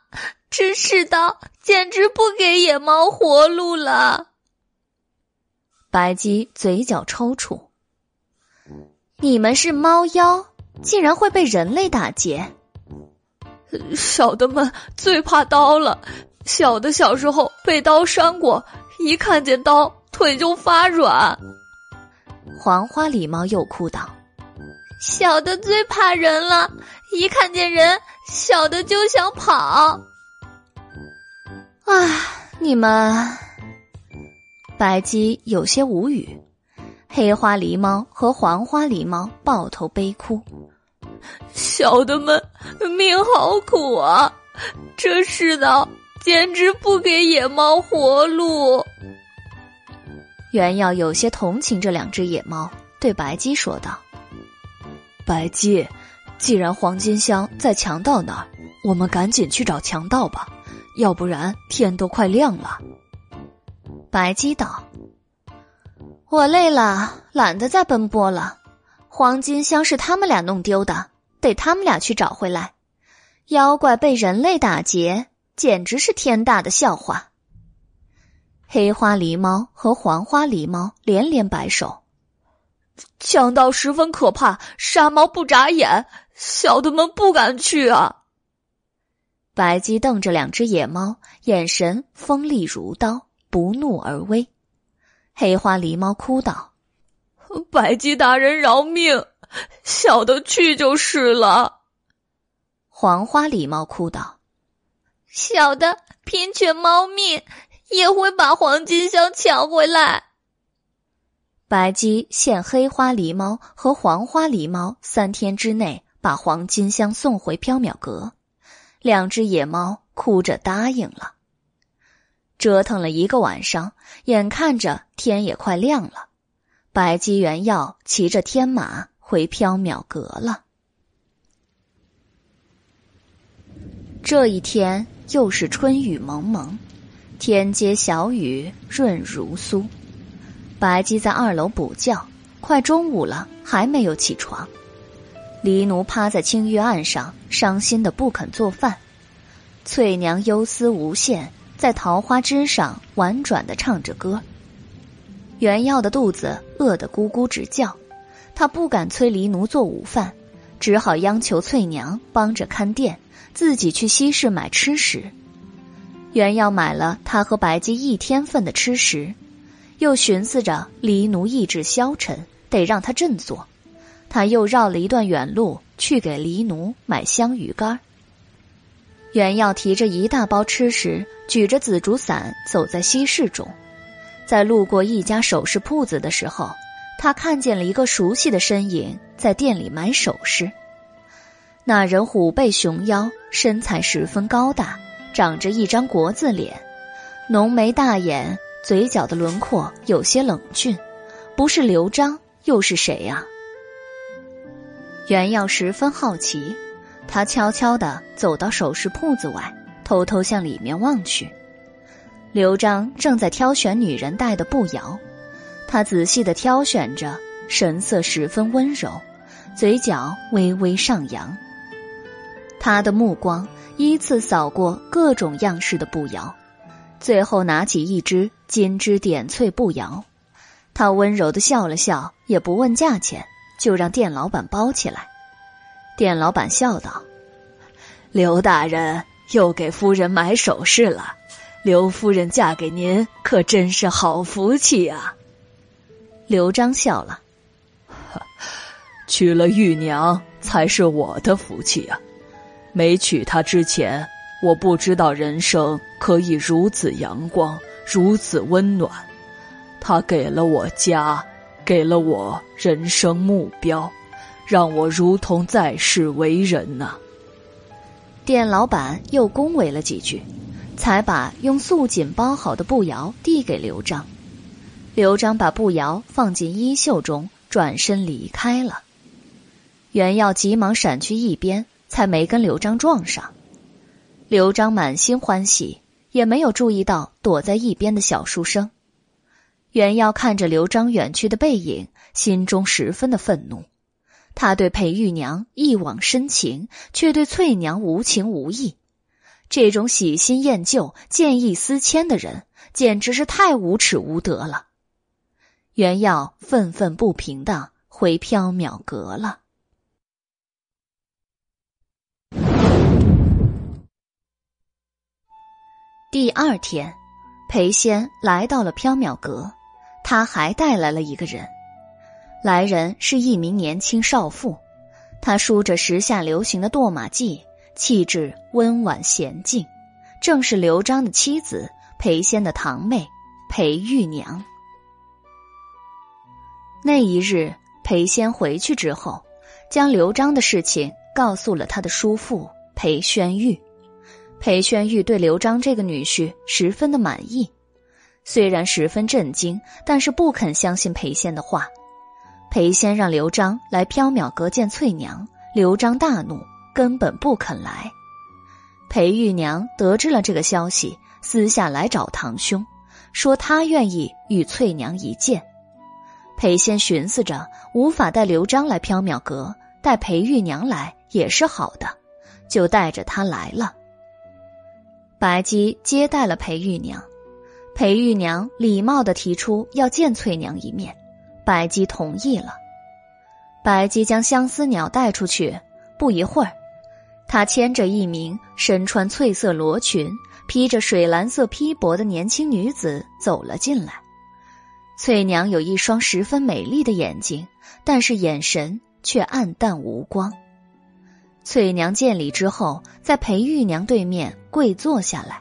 这世道简直不给野猫活路了。白姬嘴角抽搐：“你们是猫妖，竟然会被人类打劫？小的们最怕刀了。小的小时候被刀伤过，一看见刀腿就发软。”黄花狸猫又哭道：“小的最怕人了，一看见人，小的就想跑。”啊！你们，白姬有些无语。黑花狸猫和黄花狸猫抱头悲哭。小的们命好苦啊！这世道简直不给野猫活路。原耀有些同情这两只野猫，对白姬说道：“白姬，既然黄金香在强盗那儿，我们赶紧去找强盗吧。”要不然天都快亮了。白姬道：“我累了，懒得再奔波了。黄金香是他们俩弄丢的，得他们俩去找回来。妖怪被人类打劫，简直是天大的笑话。”黑花狸猫和黄花狸猫连连摆手：“强盗十分可怕，杀猫不眨眼，小的们不敢去啊。”白姬瞪着两只野猫，眼神锋利如刀，不怒而威。黑花狸猫哭道：“白姬大人饶命，小的去就是了。”黄花狸猫哭道：“小的拼全猫命，也会把黄金香抢回来。”白姬限黑花狸猫和黄花狸猫三天之内把黄金香送回缥缈阁。两只野猫哭着答应了。折腾了一个晚上，眼看着天也快亮了，白姬元耀骑着天马回缥缈阁了。这一天又是春雨蒙蒙，天街小雨润如酥。白姬在二楼补觉，快中午了还没有起床。黎奴趴在青玉案上，伤心的不肯做饭。翠娘忧思无限，在桃花枝上婉转的唱着歌。原耀的肚子饿得咕咕直叫，他不敢催黎奴做午饭，只好央求翠娘帮着看店，自己去西市买吃食。原耀买了他和白姬一天份的吃食，又寻思着黎奴意志消沉，得让他振作。他又绕了一段远路去给黎奴买香鱼干。袁耀提着一大包吃食，举着紫竹伞走在西市中，在路过一家首饰铺子的时候，他看见了一个熟悉的身影在店里买首饰。那人虎背熊腰，身材十分高大，长着一张国字脸，浓眉大眼，嘴角的轮廓有些冷峻，不是刘璋又是谁呀？袁耀十分好奇，他悄悄地走到首饰铺子外，偷偷向里面望去。刘璋正在挑选女人戴的步摇，他仔细地挑选着，神色十分温柔，嘴角微微上扬。他的目光依次扫过各种样式的步摇，最后拿起一只金枝点翠步摇，他温柔的笑了笑，也不问价钱，就让店老板包起来。店老板笑道：“刘大人又给夫人买首饰了，刘夫人嫁给您可真是好福气啊。”刘璋笑了：“娶了玉娘才是我的福气啊。”没娶她之前，我不知道人生可以如此阳光，如此温暖。她给了我家，给了我人生目标，让我如同在世为人呐。店老板又恭维了几句，才把用素锦包好的布摇递给刘璋。刘璋把步摇放进衣袖中，转身离开了。袁耀急忙闪去一边。才没跟刘璋撞上，刘璋满心欢喜，也没有注意到躲在一边的小书生。袁耀看着刘璋远去的背影，心中十分的愤怒。他对裴玉娘一往深情，却对翠娘无情无义。这种喜新厌旧、见异思迁的人，简直是太无耻无德了。袁耀愤愤不平的回缥缈阁了。第二天，裴仙来到了缥缈阁，他还带来了一个人。来人是一名年轻少妇，她梳着时下流行的堕马髻，气质温婉娴静，正是刘璋的妻子裴仙的堂妹裴玉娘。那一日，裴仙回去之后，将刘璋的事情告诉了他的叔父裴宣玉。裴宣玉对刘璋这个女婿十分的满意，虽然十分震惊，但是不肯相信裴仙的话。裴仙让刘璋来缥缈阁见翠娘，刘璋大怒，根本不肯来。裴玉娘得知了这个消息，私下来找堂兄，说她愿意与翠娘一见。裴仙寻思着，无法带刘璋来缥缈阁，带裴玉娘来也是好的，就带着她来了。白姬接待了裴玉娘，裴玉娘礼貌的提出要见翠娘一面，白姬同意了。白姬将相思鸟带出去，不一会儿，她牵着一名身穿翠色罗裙、披着水蓝色披帛的年轻女子走了进来。翠娘有一双十分美丽的眼睛，但是眼神却暗淡无光。翠娘见礼之后，在裴玉娘对面跪坐下来。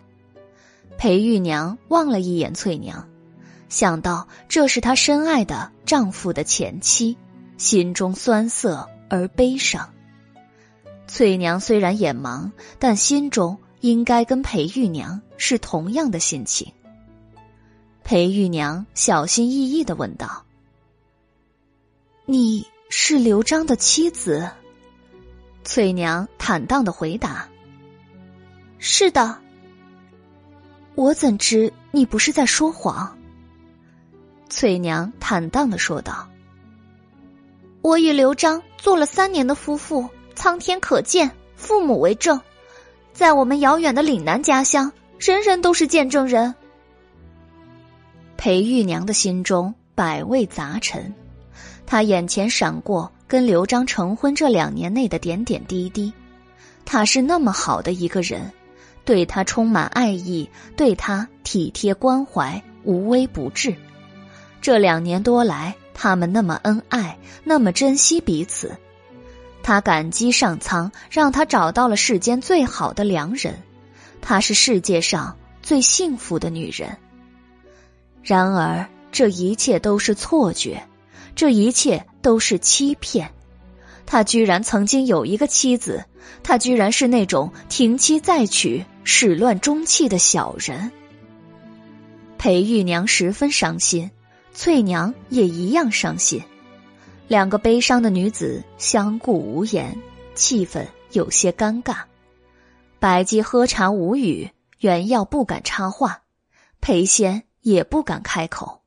裴玉娘望了一眼翠娘，想到这是她深爱的丈夫的前妻，心中酸涩而悲伤。翠娘虽然眼盲，但心中应该跟裴玉娘是同样的心情。裴玉娘小心翼翼的问道：“你是刘璋的妻子？”翠娘坦荡的回答：“是的。”我怎知你不是在说谎？翠娘坦荡的说道：“我与刘璋做了三年的夫妇，苍天可见，父母为证，在我们遥远的岭南家乡，人人都是见证人。”裴玉娘的心中百味杂陈，她眼前闪过。跟刘璋成婚这两年内的点点滴滴，他是那么好的一个人，对他充满爱意，对他体贴关怀，无微不至。这两年多来，他们那么恩爱，那么珍惜彼此。他感激上苍，让他找到了世间最好的良人，她是世界上最幸福的女人。然而，这一切都是错觉。这一切都是欺骗，他居然曾经有一个妻子，他居然是那种停妻再娶、始乱终弃的小人。裴玉娘十分伤心，翠娘也一样伤心，两个悲伤的女子相顾无言，气氛有些尴尬。白姬喝茶无语，原耀不敢插话，裴仙也不敢开口。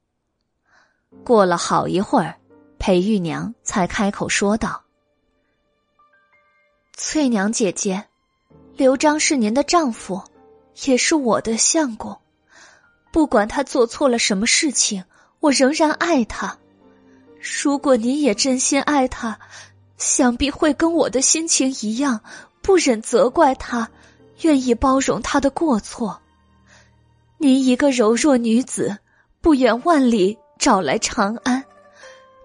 过了好一会儿。裴玉娘才开口说道：“翠娘姐姐，刘璋是您的丈夫，也是我的相公。不管他做错了什么事情，我仍然爱他。如果您也真心爱他，想必会跟我的心情一样，不忍责怪他，愿意包容他的过错。您一个柔弱女子，不远万里找来长安，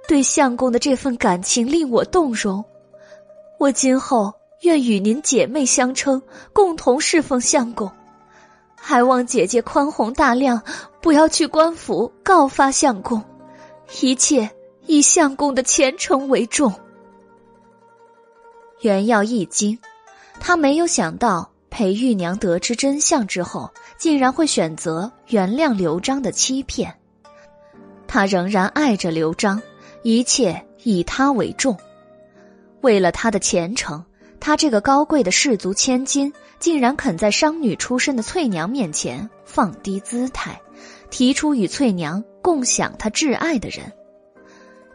对相公的这份感情令我动容。我今后愿与您姐妹相称，共同侍奉相公。还望姐姐宽宏大量，不要去官府告发相公，一切以相公的前程为重。袁耀一惊，他没有想到裴玉娘得知真相之后，竟然会选择原谅刘璋的欺骗。他仍然爱着刘璋，一切以他为重。为了他的前程，他这个高贵的士族千金。竟然肯在商女出身的翠娘面前放低姿态，提出与翠娘共享她挚爱的人。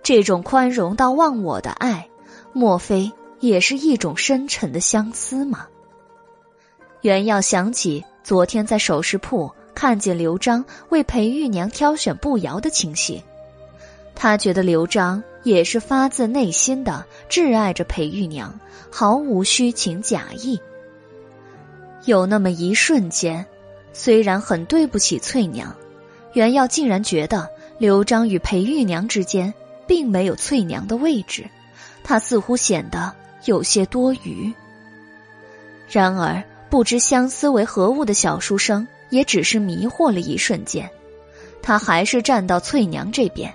这种宽容到忘我的爱，莫非也是一种深沉的相思吗？袁耀想起昨天在首饰铺看见刘璋为裴玉娘挑选步摇的情形，他觉得刘璋也是发自内心的挚爱着裴玉娘，毫无虚情假意。有那么一瞬间，虽然很对不起翠娘，袁耀竟然觉得刘璋与裴玉娘之间并没有翠娘的位置，他似乎显得有些多余。然而，不知相思为何物的小书生也只是迷惑了一瞬间，他还是站到翠娘这边。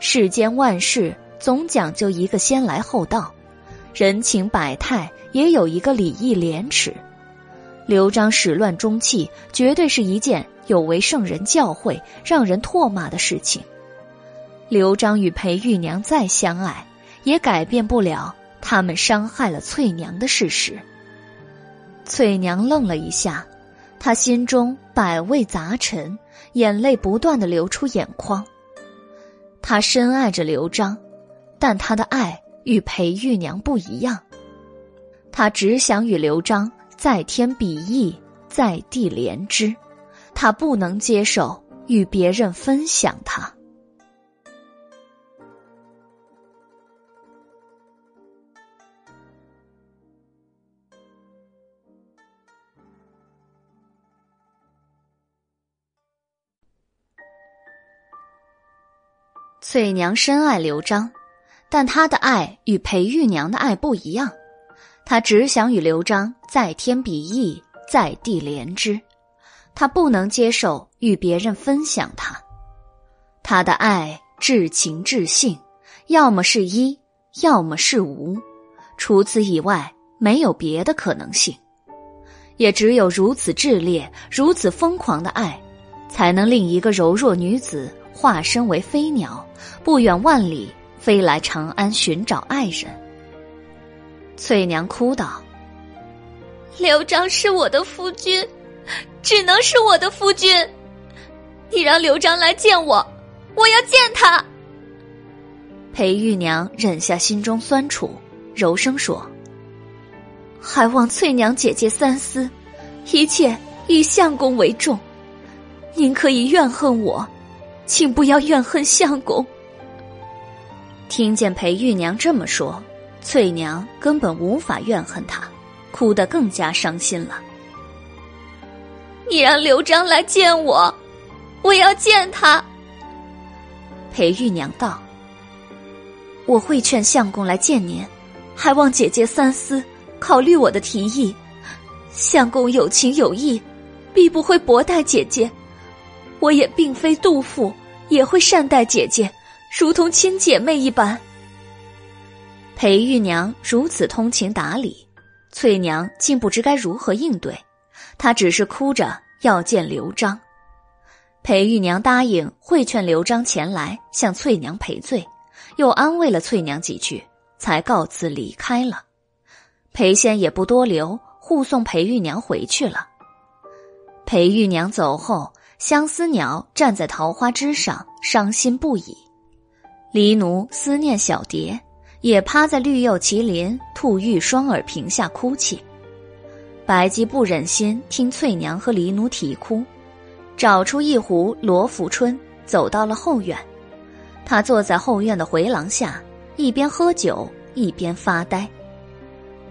世间万事总讲究一个先来后到，人情百态也有一个礼义廉耻。刘璋始乱终弃，绝对是一件有违圣人教诲、让人唾骂的事情。刘璋与裴玉娘再相爱，也改变不了他们伤害了翠娘的事实。翠娘愣了一下，她心中百味杂陈，眼泪不断的流出眼眶。她深爱着刘璋，但她的爱与裴玉娘不一样。她只想与刘璋。在天比翼，在地连枝，他不能接受与别人分享他。翠娘深爱刘璋，但她的爱与裴玉娘的爱不一样。他只想与刘璋在天比翼，在地连枝，他不能接受与别人分享他。他的爱至情至性，要么是一，要么是无，除此以外没有别的可能性。也只有如此炽烈、如此疯狂的爱，才能令一个柔弱女子化身为飞鸟，不远万里飞来长安寻找爱人。翠娘哭道：“刘璋是我的夫君，只能是我的夫君。你让刘璋来见我，我要见他。”裴玉娘忍下心中酸楚，柔声说：“还望翠娘姐姐三思，一切以相公为重。您可以怨恨我，请不要怨恨相公。”听见裴玉娘这么说。翠娘根本无法怨恨他，哭得更加伤心了。你让刘璋来见我，我要见他。裴玉娘道：“我会劝相公来见您，还望姐姐三思，考虑我的提议。相公有情有义，必不会薄待姐姐。我也并非杜甫，也会善待姐姐，如同亲姐妹一般。”裴玉娘如此通情达理，翠娘竟不知该如何应对。她只是哭着要见刘璋。裴玉娘答应会劝刘璋前来向翠娘赔罪，又安慰了翠娘几句，才告辞离开了。裴仙也不多留，护送裴玉娘回去了。裴玉娘走后，相思鸟站在桃花枝上，伤心不已。黎奴思念小蝶。也趴在绿釉麒麟兔玉双耳屏下哭泣。白姬不忍心听翠娘和黎奴啼哭，找出一壶罗浮春，走到了后院。他坐在后院的回廊下，一边喝酒一边发呆。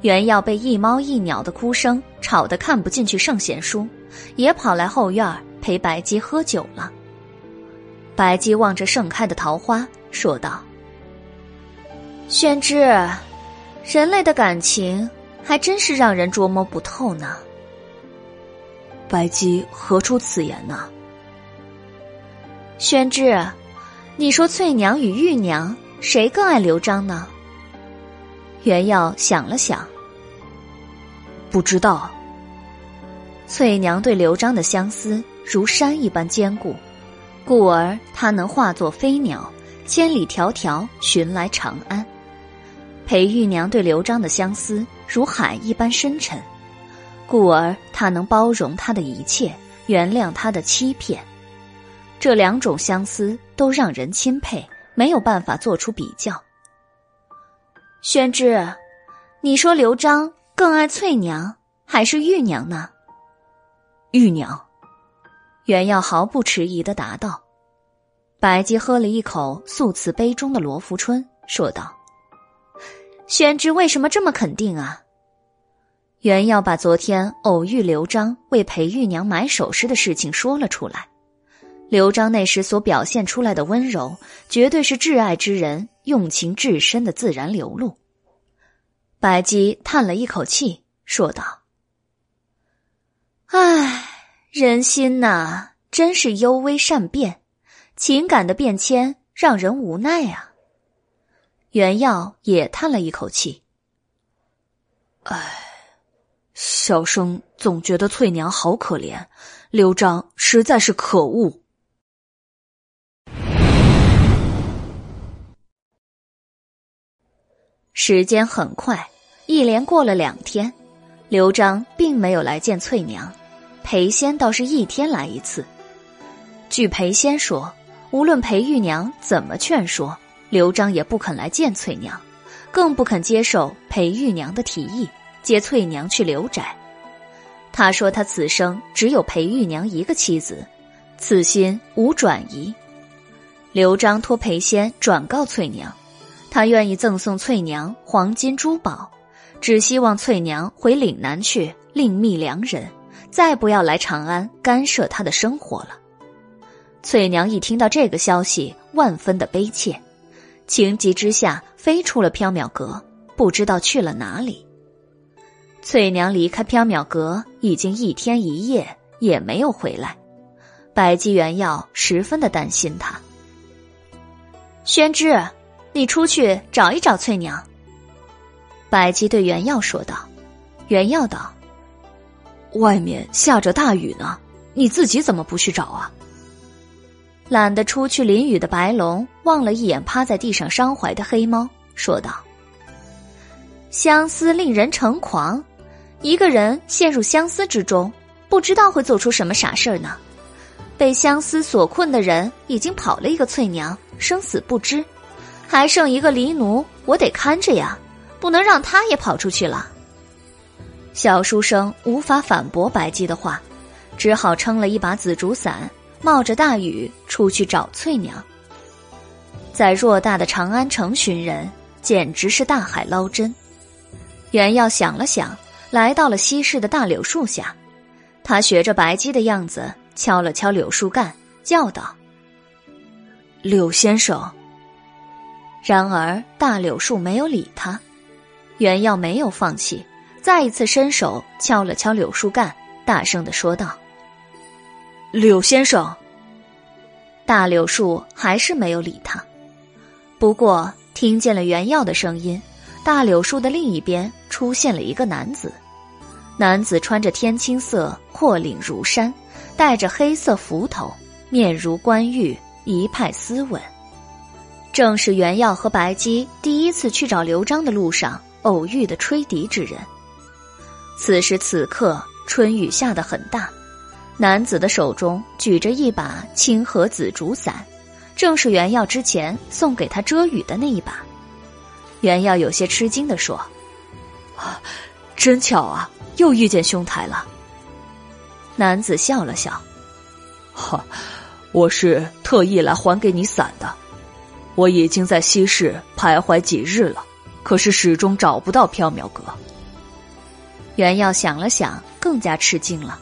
原要被一猫一鸟的哭声吵得看不进去圣贤书，也跑来后院陪白姬喝酒了。白姬望着盛开的桃花，说道：“宣之，人类的感情还真是让人捉摸不透呢。”白姬何出此言呢？宣之，你说翠娘与玉娘谁更爱刘璋呢？袁耀想了想。不知道。翠娘对刘璋的相思如山一般坚固，故而他能化作飞鸟，千里迢迢寻来长安。裴玉娘对刘璋的相思如海一般深沉，故而她能包容他的一切，原谅他的欺骗。这两种相思都让人钦佩，没有办法做出比较。宣之，你说刘璋？更爱翠娘还是玉娘呢？玉娘，袁耀毫不迟疑的答道。白姬喝了一口素瓷杯中的罗浮春，说道：“宣之为什么这么肯定啊？”袁耀把昨天偶遇刘璋为裴玉娘买首饰的事情说了出来。刘璋那时所表现出来的温柔，绝对是挚爱之人用情至深的自然流露。白姬叹了一口气，说道：“唉，人心呐，真是幽微善变，情感的变迁让人无奈啊。”袁耀也叹了一口气：“唉，小生总觉得翠娘好可怜，刘璋实在是可恶。”时间很快。一连过了两天，刘璋并没有来见翠娘，裴仙倒是一天来一次。据裴仙说，无论裴玉娘怎么劝说，刘璋也不肯来见翠娘，更不肯接受裴玉娘的提议，接翠娘去刘宅。他说他此生只有裴玉娘一个妻子，此心无转移。刘璋托裴仙转告翠娘，他愿意赠送翠娘黄金珠宝。只希望翠娘回岭南去另觅良人，再不要来长安干涉他的生活了。翠娘一听到这个消息，万分的悲切，情急之下飞出了缥缈阁，不知道去了哪里。翠娘离开缥缈阁已经一天一夜，也没有回来。白姬元耀十分的担心她。宣之，你出去找一找翠娘。白姬对袁耀说道：“袁耀道，外面下着大雨呢，你自己怎么不去找啊？”懒得出去淋雨的白龙望了一眼趴在地上伤怀的黑猫，说道：“相思令人成狂，一个人陷入相思之中，不知道会做出什么傻事儿呢。被相思所困的人已经跑了一个翠娘，生死不知，还剩一个离奴，我得看着呀。”不能让他也跑出去了。小书生无法反驳白姬的话，只好撑了一把紫竹伞，冒着大雨出去找翠娘。在偌大的长安城寻人，简直是大海捞针。袁耀想了想，来到了西市的大柳树下，他学着白姬的样子，敲了敲柳树干，叫道：“柳先生。”然而大柳树没有理他。袁耀没有放弃，再一次伸手敲了敲柳树干，大声的说道：“柳先生。”大柳树还是没有理他。不过听见了袁耀的声音，大柳树的另一边出现了一个男子。男子穿着天青色阔领如衫，戴着黑色幞头，面如冠玉，一派斯文。正是袁耀和白姬第一次去找刘璋的路上。偶遇的吹笛之人。此时此刻，春雨下得很大，男子的手中举着一把青河紫竹伞，正是袁耀之前送给他遮雨的那一把。袁耀有些吃惊地说：“啊，真巧啊，又遇见兄台了。男子笑了笑：“哈，我是特意来还给你伞的。我已经在西市徘徊几日了，可是始终找不到缥缈阁。”袁耀想了想，更加吃惊了。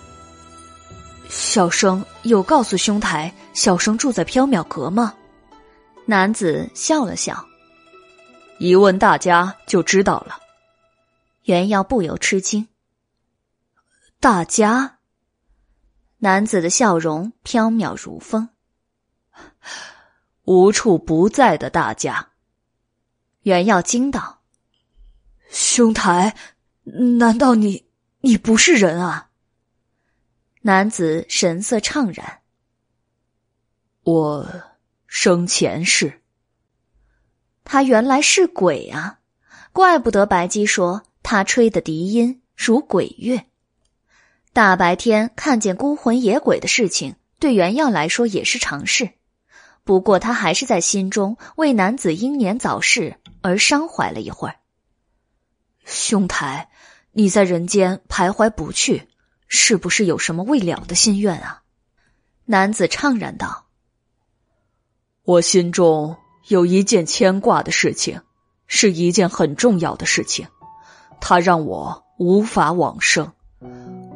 小生有告诉兄台，小生住在缥缈阁吗？男子笑了笑，一问大家就知道了。袁耀不由吃惊。大家，男子的笑容飘渺如风，无处不在的大家。袁耀惊道：“兄台，难道你你不是人啊？”男子神色怅然：“我生前是。他原来是鬼啊！怪不得白姬说他吹的笛音如鬼乐。大白天看见孤魂野鬼的事情，对原耀来说也是常事。不过他还是在心中为男子英年早逝而伤怀了一会儿。兄台，你在人间徘徊不去。”是不是有什么未了的心愿啊？男子怅然道：“我心中有一件牵挂的事情，是一件很重要的事情，它让我无法往生。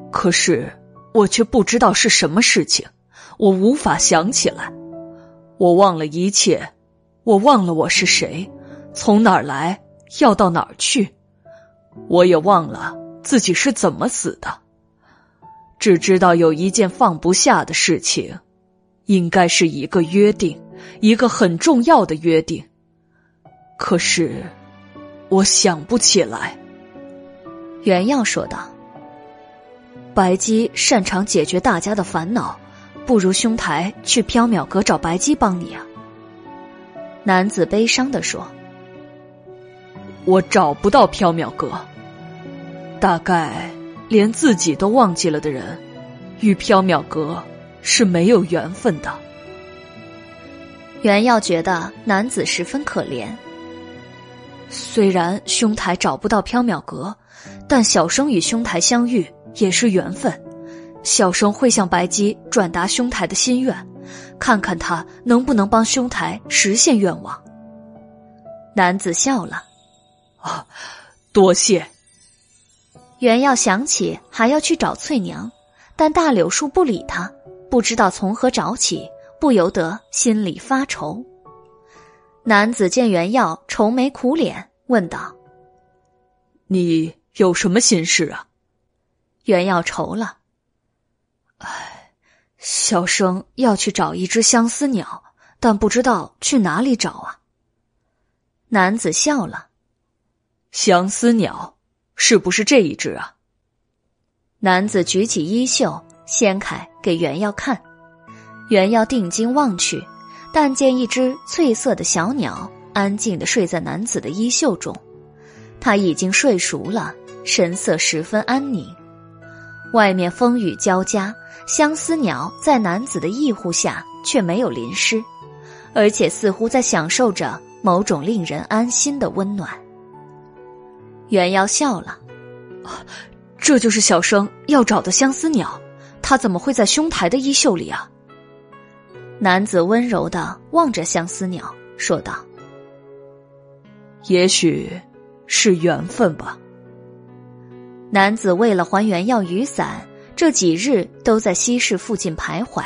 可是我却不知道是什么事情，我无法想起来。我忘了一切，我忘了我是谁，从哪儿来，要到哪儿去。我也忘了自己是怎么死的。”只知道有一件放不下的事情，应该是一个约定，一个很重要的约定。可是，我想不起来。袁耀说道：“白姬擅长解决大家的烦恼，不如兄台去缥缈阁找白姬帮你啊。”男子悲伤的说：“我找不到缥缈阁，大概……”连自己都忘记了的人，与缥缈阁是没有缘分的。袁耀觉得男子十分可怜。虽然兄台找不到缥缈阁，但小生与兄台相遇也是缘分。小生会向白姬转达兄台的心愿，看看他能不能帮兄台实现愿望。男子笑了：“啊，多谢。”袁耀想起还要去找翠娘，但大柳树不理他，不知道从何找起，不由得心里发愁。男子见袁耀愁眉苦脸，问道：“你有什么心事啊？”袁耀愁了：“唉，小生要去找一只相思鸟，但不知道去哪里找啊。”男子笑了：“相思鸟。”是不是这一只啊？男子举起衣袖掀开给袁耀看，袁耀定睛望去，但见一只翠色的小鸟安静的睡在男子的衣袖中，他已经睡熟了，神色十分安宁。外面风雨交加，相思鸟在男子的庇护下却没有淋湿，而且似乎在享受着某种令人安心的温暖。袁耀笑了，这就是小生要找的相思鸟，它怎么会在兄台的衣袖里啊？男子温柔的望着相思鸟，说道：“也许是缘分吧。”男子为了还原耀雨伞，这几日都在西市附近徘徊。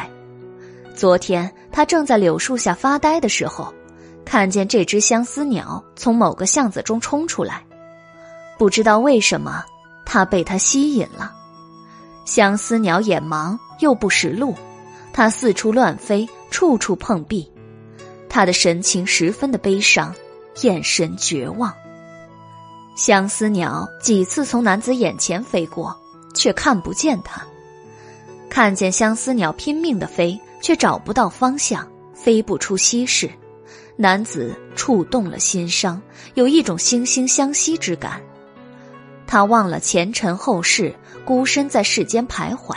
昨天他正在柳树下发呆的时候，看见这只相思鸟从某个巷子中冲出来。不知道为什么，他被它吸引了。相思鸟眼盲又不识路，它四处乱飞，处处碰壁。他的神情十分的悲伤，眼神绝望。相思鸟几次从男子眼前飞过，却看不见他。看见相思鸟拼命的飞，却找不到方向，飞不出西市。男子触动了心伤，有一种惺惺相惜之感。他忘了前尘后世，孤身在世间徘徊，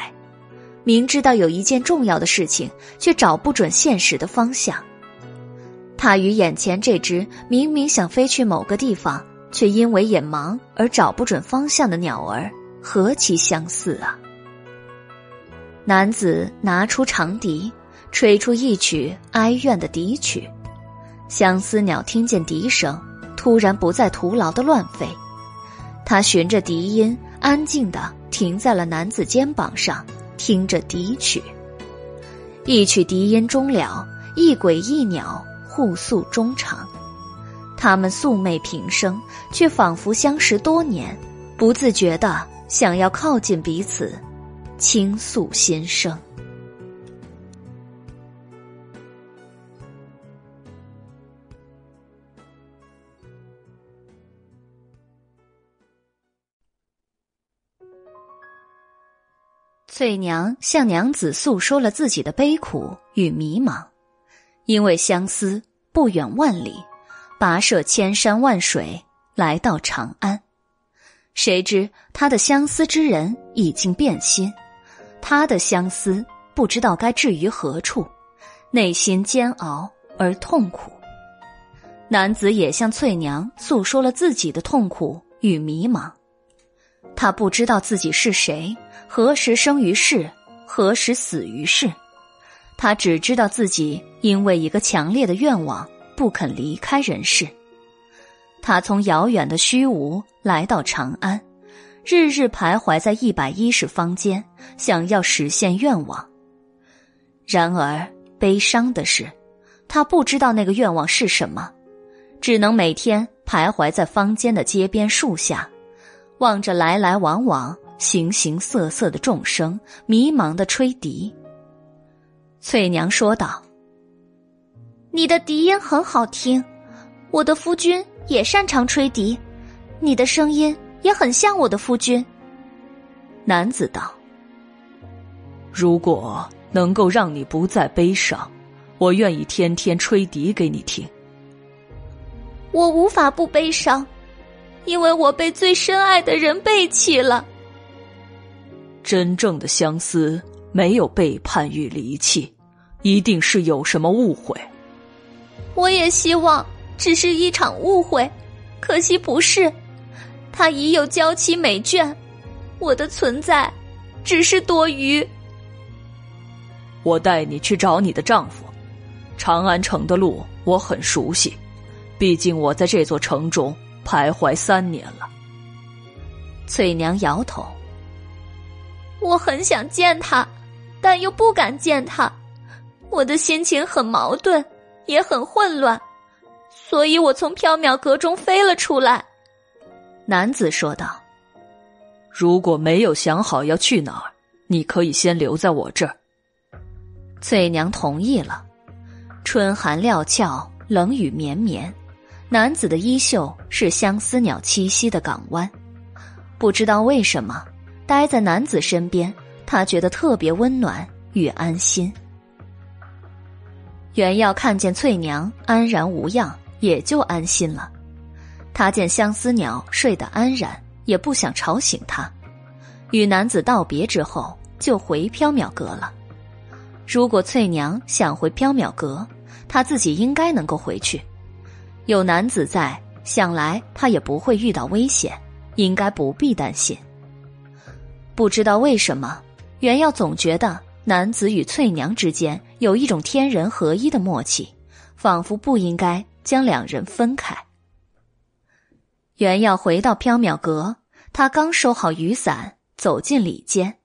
明知道有一件重要的事情，却找不准现实的方向。他与眼前这只明明想飞去某个地方，却因为眼盲而找不准方向的鸟儿何其相似啊！男子拿出长笛，吹出一曲哀怨的笛曲。相思鸟听见笛声，突然不再徒劳的乱飞，他循着笛音，安静的停在了男子肩膀上，听着笛曲。一曲笛音终了，一鬼一鸟互诉衷肠。他们素昧平生，却仿佛相识多年，不自觉的想要靠近彼此，倾诉心声。翠娘向娘子诉说了自己的悲苦与迷茫，因为相思不远万里，跋涉千山万水来到长安。谁知他的相思之人已经变心，他的相思不知道该置于何处，内心煎熬而痛苦。男子也向翠娘诉说了自己的痛苦与迷茫，他不知道自己是谁。何时生于世，何时死于世？他只知道自己因为一个强烈的愿望不肯离开人世。他从遥远的虚无来到长安，日日徘徊在一百一十坊间，想要实现愿望。然而悲伤的是，他不知道那个愿望是什么，只能每天徘徊在坊间的街边树下，望着来来往往。形形色色的众生迷茫的吹笛。翠娘说道：“你的笛音很好听，我的夫君也擅长吹笛，你的声音也很像我的夫君。”男子道：“如果能够让你不再悲伤，我愿意天天吹笛给你听。”我无法不悲伤，因为我被最深爱的人背弃了。真正的相思没有背叛与离弃，一定是有什么误会。我也希望只是一场误会，可惜不是。他已有娇妻美眷，我的存在只是多余。我带你去找你的丈夫。长安城的路我很熟悉，毕竟我在这座城中徘徊三年了。翠娘摇头。我很想见他，但又不敢见他，我的心情很矛盾，也很混乱，所以我从缥缈阁中飞了出来。男子说道：“如果没有想好要去哪儿，你可以先留在我这儿。”翠娘同意了。春寒料峭，冷雨绵绵，男子的衣袖是相思鸟栖息的港湾，不知道为什么。待在男子身边，他觉得特别温暖与安心。袁耀看见翠娘安然无恙，也就安心了。他见相思鸟睡得安然，也不想吵醒他。与男子道别之后，就回缥缈阁了。如果翠娘想回缥缈阁，他自己应该能够回去。有男子在，想来他也不会遇到危险，应该不必担心。不知道为什么，袁耀总觉得男子与翠娘之间有一种天人合一的默契，仿佛不应该将两人分开。袁耀回到缥缈阁，他刚收好雨伞，走进里间，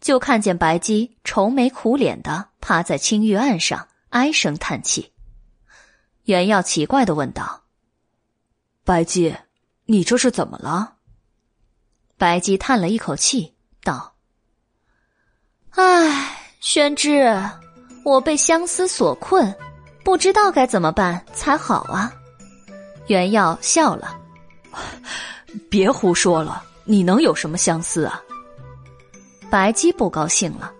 就看见白姬愁眉苦脸的趴在青玉案上，唉声叹气。袁耀奇怪的问道：“白姬，你这是怎么了？”白姬叹了一口气。道：“唉，宣之，我被相思所困，不知道该怎么办才好啊。”袁耀笑了：“ 别胡说了，你能有什么相思啊？”白姬不高兴了：“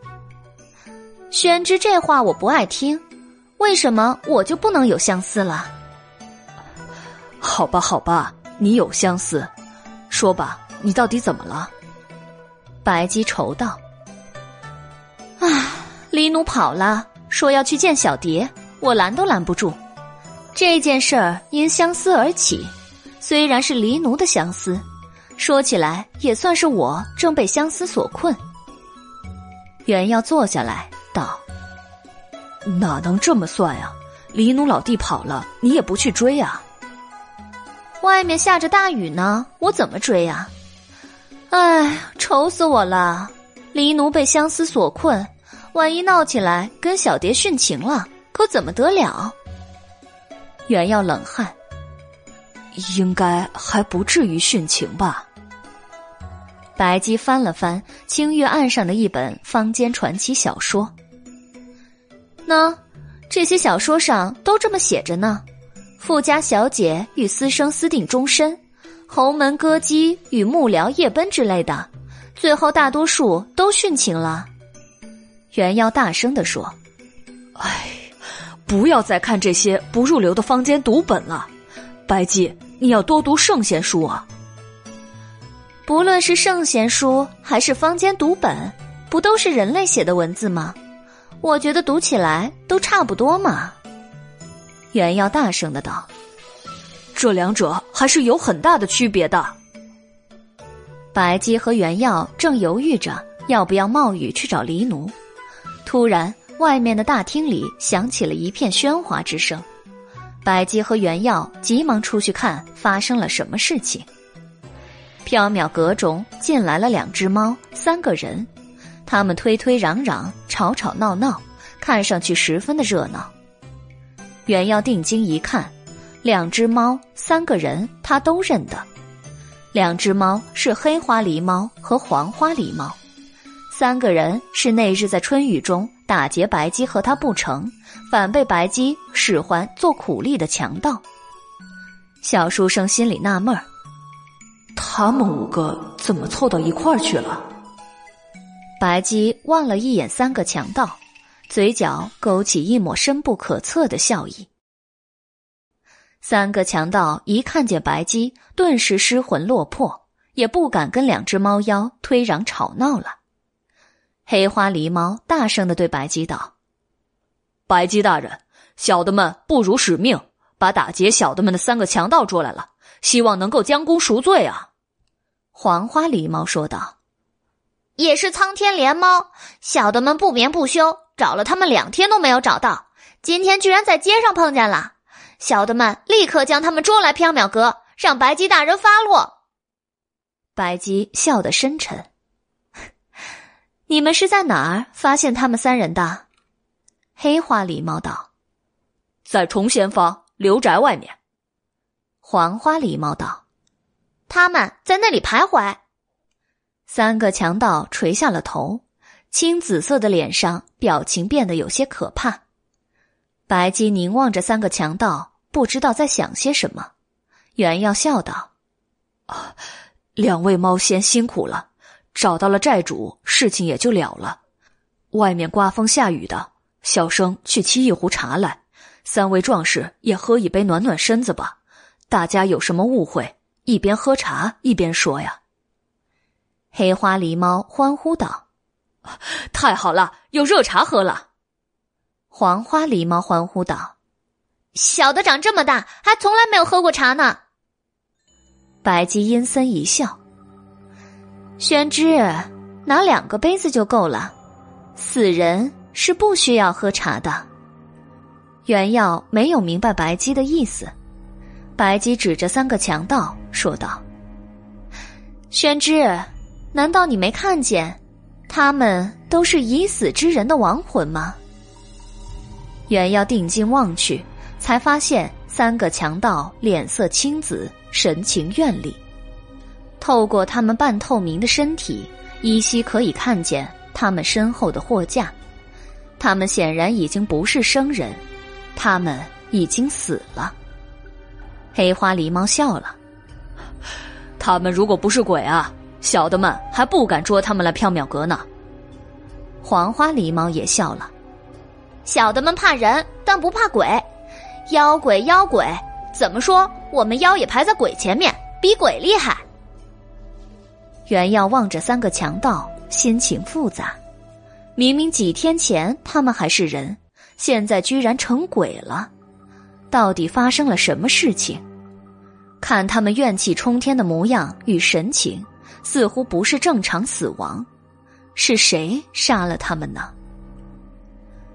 宣之，这话我不爱听，为什么我就不能有相思了？”好吧，好吧，你有相思，说吧，你到底怎么了？白姬愁道：“啊，黎奴跑了，说要去见小蝶，我拦都拦不住。这件事儿因相思而起，虽然是黎奴的相思，说起来也算是我正被相思所困。原耀坐下来道：“哪能这么算呀？黎奴老弟跑了，你也不去追啊？外面下着大雨呢，我怎么追呀？哎，愁死我了！黎奴被相思所困，万一闹起来跟小蝶殉情了，可怎么得了？”袁耀冷汗。应该还不至于殉情吧？白姬翻了翻青玉案上的一本坊间传奇小说，那这些小说上都这么写着呢：富家小姐与私生私定终身，侯门歌姬与幕僚夜奔之类的，最后大多数都殉情了。袁耀大声地说：“哎，不要再看这些不入流的坊间读本了，白姬。”你要多读圣贤书啊！不论是圣贤书还是坊间读本，不都是人类写的文字吗？我觉得读起来都差不多嘛。袁耀大声的道：“这两者还是有很大的区别的。”白姬和袁耀正犹豫着要不要冒雨去找黎奴，突然外面的大厅里响起了一片喧哗之声。白姬和袁耀急忙出去看发生了什么事情。缥缈阁中进来了两只猫，三个人，他们推推攘攘，吵吵闹闹，看上去十分的热闹。袁耀定睛一看，两只猫，三个人，他都认得。两只猫是黑花狸猫和黄花狸猫，三个人是那日在春雨中打劫白鸡和他不成。反被白鸡使唤做苦力的强盗。小书生心里纳闷儿：他们五个怎么凑到一块儿去了？白姬望了一眼三个强盗，嘴角勾起一抹深不可测的笑意。三个强盗一看见白姬，顿时失魂落魄，也不敢跟两只猫妖推攘吵闹了。黑花狸猫大声的对白姬道。白姬大人，小的们不辱使命，把打劫小的们的三个强盗捉来了，希望能够将功赎罪啊！黄花狸猫说道：“也是苍天怜猫，小的们不眠不休，找了他们两天都没有找到，今天居然在街上碰见了，小的们立刻将他们捉来缥缈阁，让白姬大人发落。”白姬笑得深沉：“ 你们是在哪儿发现他们三人的？”黑花狸猫道：“在崇贤坊刘宅外面。”黄花狸猫道：“他们在那里徘徊。”三个强盗垂下了头，青紫色的脸上表情变得有些可怕。白姬凝望着三个强盗，不知道在想些什么。袁耀笑道：“啊，两位猫仙辛苦了，找到了债主，事情也就了了。外面刮风下雨的。”小生去沏一壶茶来，三位壮士也喝一杯暖暖身子吧。大家有什么误会，一边喝茶一边说呀。黑花狸猫欢呼道：“太好了，有热茶喝了。”黄花狸猫欢呼道：“小的长这么大，还从来没有喝过茶呢。”白姬阴森一笑：“宣之，拿两个杯子就够了，死人。”是不需要喝茶的。原耀没有明白白姬的意思，白姬指着三个强盗说道：“宣之，难道你没看见，他们都是已死之人的亡魂吗？”袁耀定睛望去，才发现三个强盗脸色青紫，神情怨戾。透过他们半透明的身体，依稀可以看见他们身后的货架。他们显然已经不是生人，他们已经死了。黑花狸猫笑了：“他们如果不是鬼啊，小的们还不敢捉他们来缥缈阁呢。”黄花狸猫也笑了：“小的们怕人，但不怕鬼。妖鬼妖鬼，怎么说？我们妖也排在鬼前面，比鬼厉害。”袁耀望着三个强盗，心情复杂。明明几天前他们还是人，现在居然成鬼了，到底发生了什么事情？看他们怨气冲天的模样与神情，似乎不是正常死亡。是谁杀了他们呢？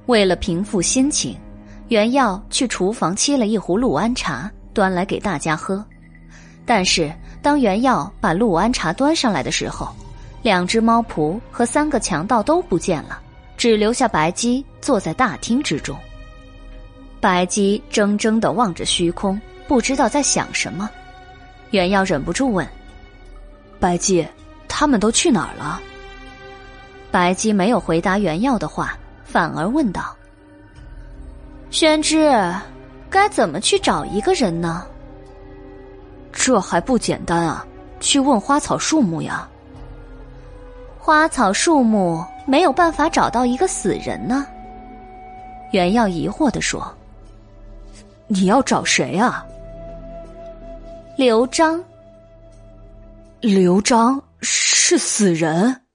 为了平复心情，袁耀去厨房沏了一壶陆安茶，端来给大家喝。但是当袁耀把陆安茶端上来的时候，两只猫仆和三个强盗都不见了，只留下白姬坐在大厅之中。白姬怔怔的望着虚空，不知道在想什么。袁耀忍不住问：“白姬，他们都去哪儿了？”白姬没有回答袁耀的话，反而问道：“宣之，该怎么去找一个人呢？”这还不简单啊！去问花草树木呀。花草树木没有办法找到一个死人呢。袁耀疑惑的说：“你要找谁啊？”刘璋。刘璋是死人。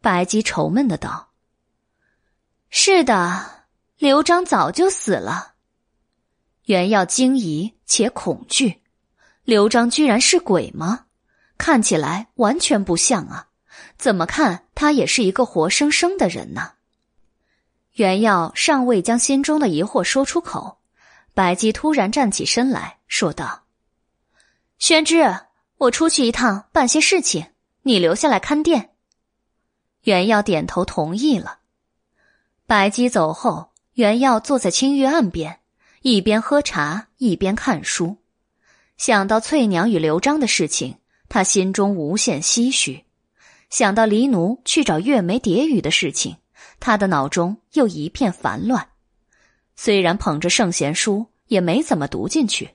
白姬愁闷的道：“是的，刘璋早就死了。”袁耀惊疑且恐惧。刘璋居然是鬼吗？看起来完全不像啊！怎么看他也是一个活生生的人呢？袁耀尚未将心中的疑惑说出口，白姬突然站起身来说道：“宣之，我出去一趟，办些事情，你留下来看店。”袁耀点头同意了。白姬走后，袁耀坐在青玉案边，一边喝茶一边看书。想到翠娘与刘璋的事情，他心中无限唏嘘；想到黎奴去找月眉蝶羽的事情，他的脑中又一片烦乱。虽然捧着圣贤书，也没怎么读进去。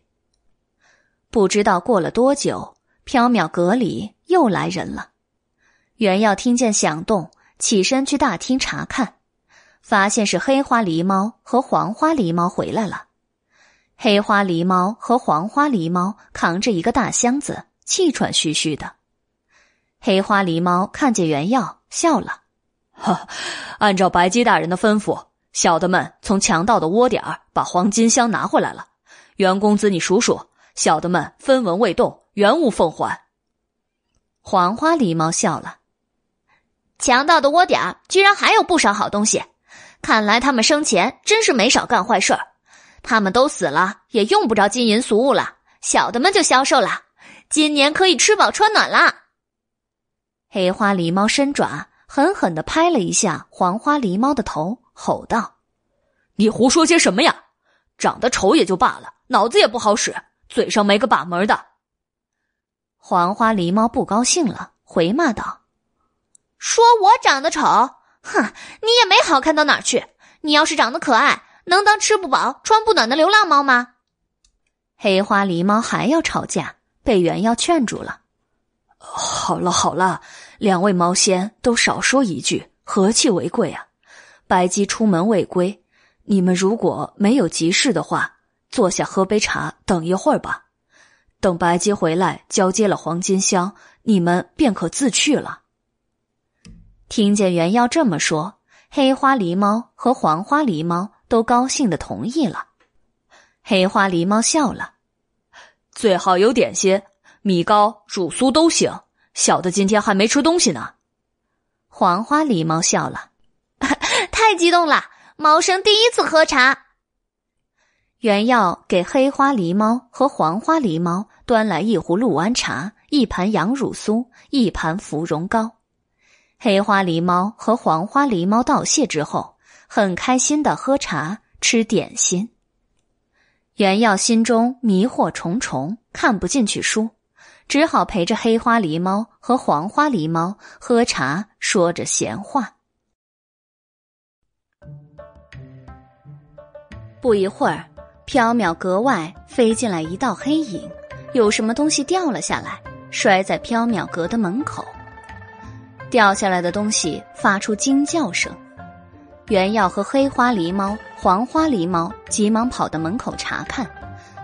不知道过了多久，缥缈阁里又来人了。袁耀听见响动，起身去大厅查看，发现是黑花狸猫和黄花狸猫回来了。黑花狸猫和黄花狸猫扛着一个大箱子，气喘吁吁的。黑花狸猫看见袁耀，笑了：“哈，按照白姬大人的吩咐，小的们从强盗的窝点把黄金箱拿回来了。袁公子，你数数，小的们分文未动，原物奉还。”黄花狸猫笑了：“强盗的窝点居然还有不少好东西，看来他们生前真是没少干坏事儿。”他们都死了，也用不着金银俗物了，小的们就消受了。今年可以吃饱穿暖啦。黑花狸猫伸爪，狠狠的拍了一下黄花狸猫的头，吼道：“你胡说些什么呀？长得丑也就罢了，脑子也不好使，嘴上没个把门的。”黄花狸猫不高兴了，回骂道：“说我长得丑？哼，你也没好看到哪儿去。你要是长得可爱。”能当吃不饱穿不暖的流浪猫吗？黑花狸猫还要吵架，被袁耀劝住了。好了好了，两位猫仙都少说一句，和气为贵啊！白姬出门未归，你们如果没有急事的话，坐下喝杯茶，等一会儿吧。等白姬回来交接了黄金箱，你们便可自去了。听见袁耀这么说，黑花狸猫和黄花狸猫。都高兴的同意了，黑花狸猫笑了，最好有点心，米糕、乳酥都行。小的今天还没吃东西呢。黄花狸猫笑了，太激动了，猫生第一次喝茶。原要给黑花狸猫和黄花狸猫端来一壶鹿安茶，一盘羊乳酥，一盘芙蓉糕。黑花狸猫和黄花狸猫道谢之后。很开心的喝茶吃点心。袁耀心中迷惑重重，看不进去书，只好陪着黑花狸猫和黄花狸猫喝茶，说着闲话。不一会儿，缥缈阁外飞进来一道黑影，有什么东西掉了下来，摔在缥缈阁的门口。掉下来的东西发出惊叫声。袁耀和黑花狸猫、黄花狸猫急忙跑到门口查看，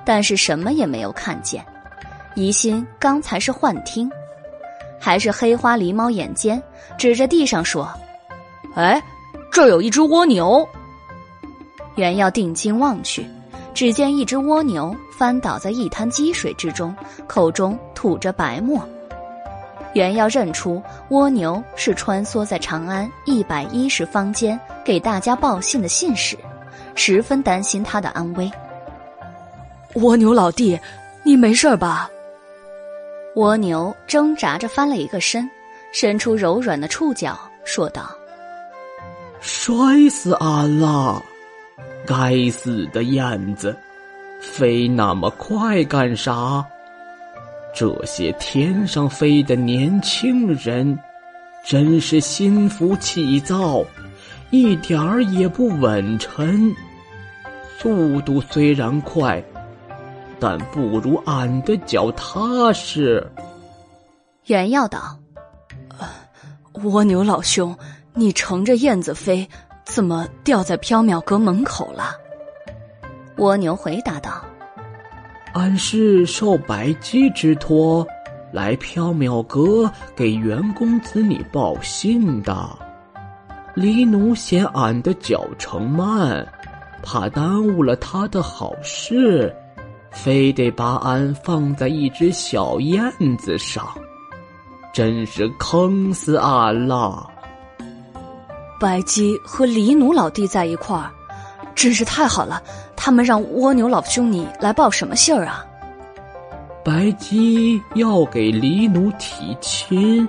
但是什么也没有看见，疑心刚才是幻听。还是黑花狸猫眼尖，指着地上说：“哎，这有一只蜗牛。”袁耀定睛望去，只见一只蜗牛翻倒在一滩积水之中，口中吐着白沫。袁耀认出蜗牛是穿梭在长安一百一十坊间给大家报信的信使，十分担心他的安危。蜗牛老弟，你没事吧？蜗牛挣扎着翻了一个身，伸出柔软的触角，说道：“摔死俺了！该死的燕子，飞那么快干啥？这些天上飞的年轻人，真是心浮气躁，一点儿也不稳沉。速度虽然快。”但不如俺的脚踏实。原要道：“蜗牛老兄，你乘着燕子飞，怎么掉在缥缈阁门口了？”蜗牛回答道：“俺是受白姬之托，来缥缈阁给袁公子你报信的。黎奴嫌俺的脚程慢，怕耽误了他的好事。”非得把俺放在一只小燕子上，真是坑死俺了。白姬和黎奴老弟在一块儿，真是太好了。他们让蜗牛老兄你来报什么信儿啊？白姬要给黎奴提亲，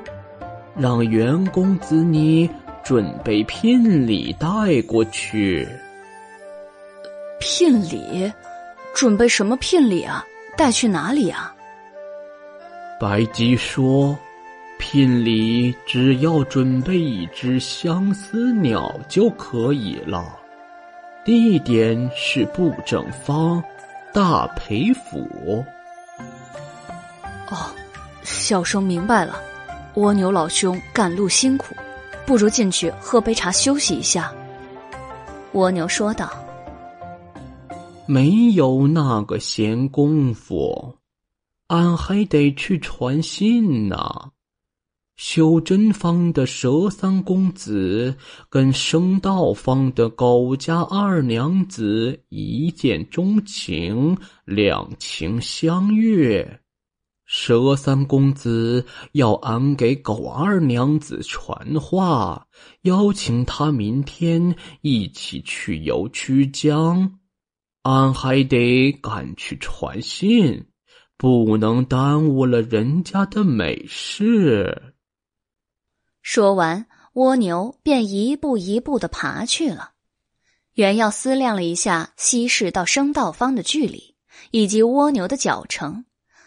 让袁公子你准备聘礼带过去。聘礼。准备什么聘礼啊？带去哪里啊？白姬说：“聘礼只要准备一只相思鸟就可以了。地点是布政方大裴府。”哦，小生明白了。蜗牛老兄赶路辛苦，不如进去喝杯茶休息一下。蜗牛说道。没有那个闲工夫，俺还得去传信呢。修真坊的佘三公子跟圣道坊的苟家二娘子一见钟情，两情相悦。佘三公子要俺给苟二娘子传话，邀请她明天一起去游曲江。俺还得赶去传信，不能耽误了人家的美事。说完，蜗牛便一步一步的爬去了。袁耀思量了一下西市到生道坊的距离，以及蜗牛的脚程，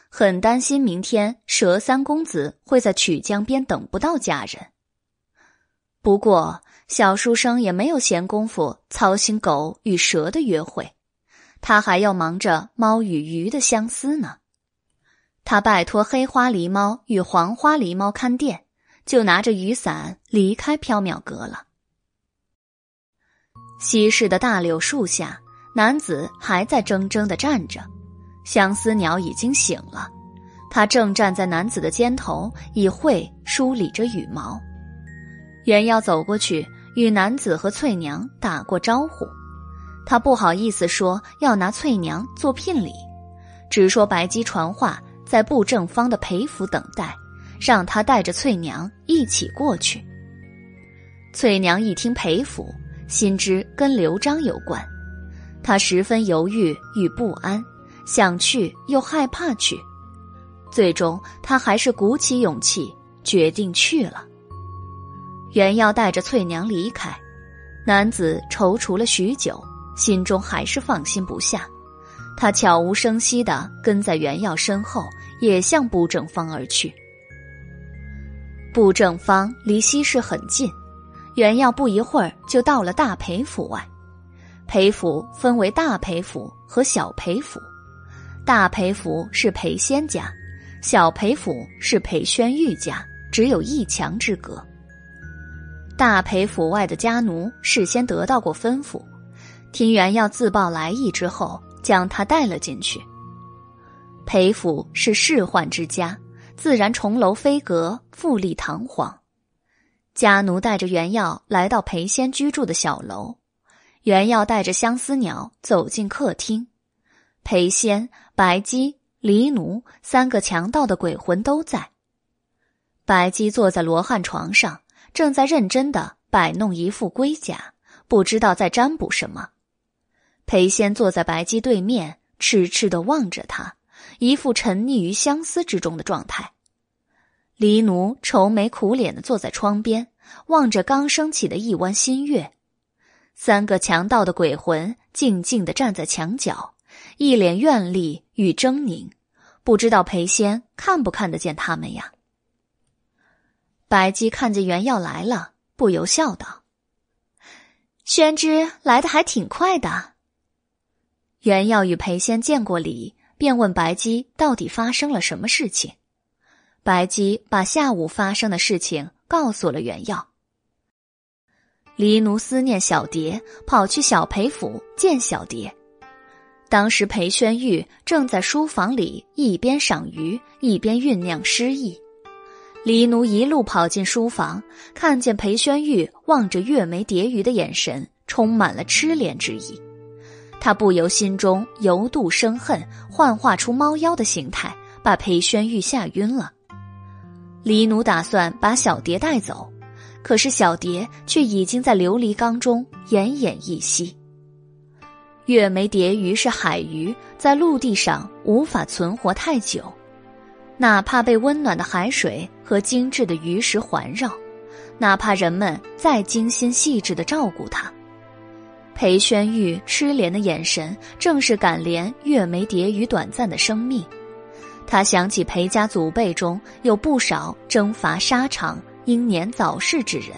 很担心明天蛇三公子会在曲江边等不到家人。不过，小书生也没有闲工夫操心狗与蛇的约会。他还要忙着猫与鱼的相思呢。他拜托黑花狸猫与黄花狸猫看店，就拿着雨伞离开缥缈阁了。西市的大柳树下，男子还在怔怔的站着，相思鸟已经醒了，他正站在男子的肩头，以喙梳理着羽毛。原要走过去与男子和翠娘打过招呼。他不好意思说要拿翠娘做聘礼，只说白姬传话在布正方的裴府等待，让他带着翠娘一起过去。翠娘一听裴府，心知跟刘璋有关，她十分犹豫与不安，想去又害怕去，最终她还是鼓起勇气决定去了。袁耀带着翠娘离开，男子踌躇了许久。心中还是放心不下，他悄无声息的跟在袁耀身后，也向布正方而去。布正方离西市很近，袁耀不一会儿就到了大裴府外。裴府分为大裴府和小裴府，大裴府是裴仙家，小裴府是裴宣玉家，只有一墙之隔。大裴府外的家奴事先得到过吩咐。听袁耀自报来意之后，将他带了进去。裴府是仕宦之家，自然重楼飞阁，富丽堂皇。家奴带着袁耀来到裴仙居住的小楼，袁耀带着相思鸟走进客厅，裴仙、白姬、黎奴三个强盗的鬼魂都在。白姬坐在罗汉床上，正在认真的摆弄一副龟甲，不知道在占卜什么。裴仙坐在白姬对面，痴痴的望着他，一副沉溺于相思之中的状态。黎奴愁眉苦脸的坐在窗边，望着刚升起的一弯新月。三个强盗的鬼魂静静的站在墙角，一脸怨戾与狰狞，不知道裴仙看不看得见他们呀？白姬看见袁耀来了，不由笑道：“宣之来的还挺快的。”袁耀与裴仙见过礼，便问白姬到底发生了什么事情。白姬把下午发生的事情告诉了袁耀。黎奴思念小蝶，跑去小裴府见小蝶。当时裴宣玉正在书房里一边赏鱼，一边酝酿诗意。黎奴一路跑进书房，看见裴宣玉望着月眉蝶鱼的眼神充满了痴恋之意，他不由心中由妒生恨，幻化出猫妖的形态，把裴宣玉吓晕了。黎奴打算把小蝶带走，可是小蝶却已经在琉璃缸中奄奄一息。月眉蝶鱼是海鱼，在陆地上无法存活太久，哪怕被温暖的海水和精致的鱼食环绕，哪怕人们再精心细致的照顾它，裴宣玉痴怜的眼神正是感怜月眉蝶与短暂的生命。他想起裴家祖辈中有不少征伐沙场、英年早逝之人，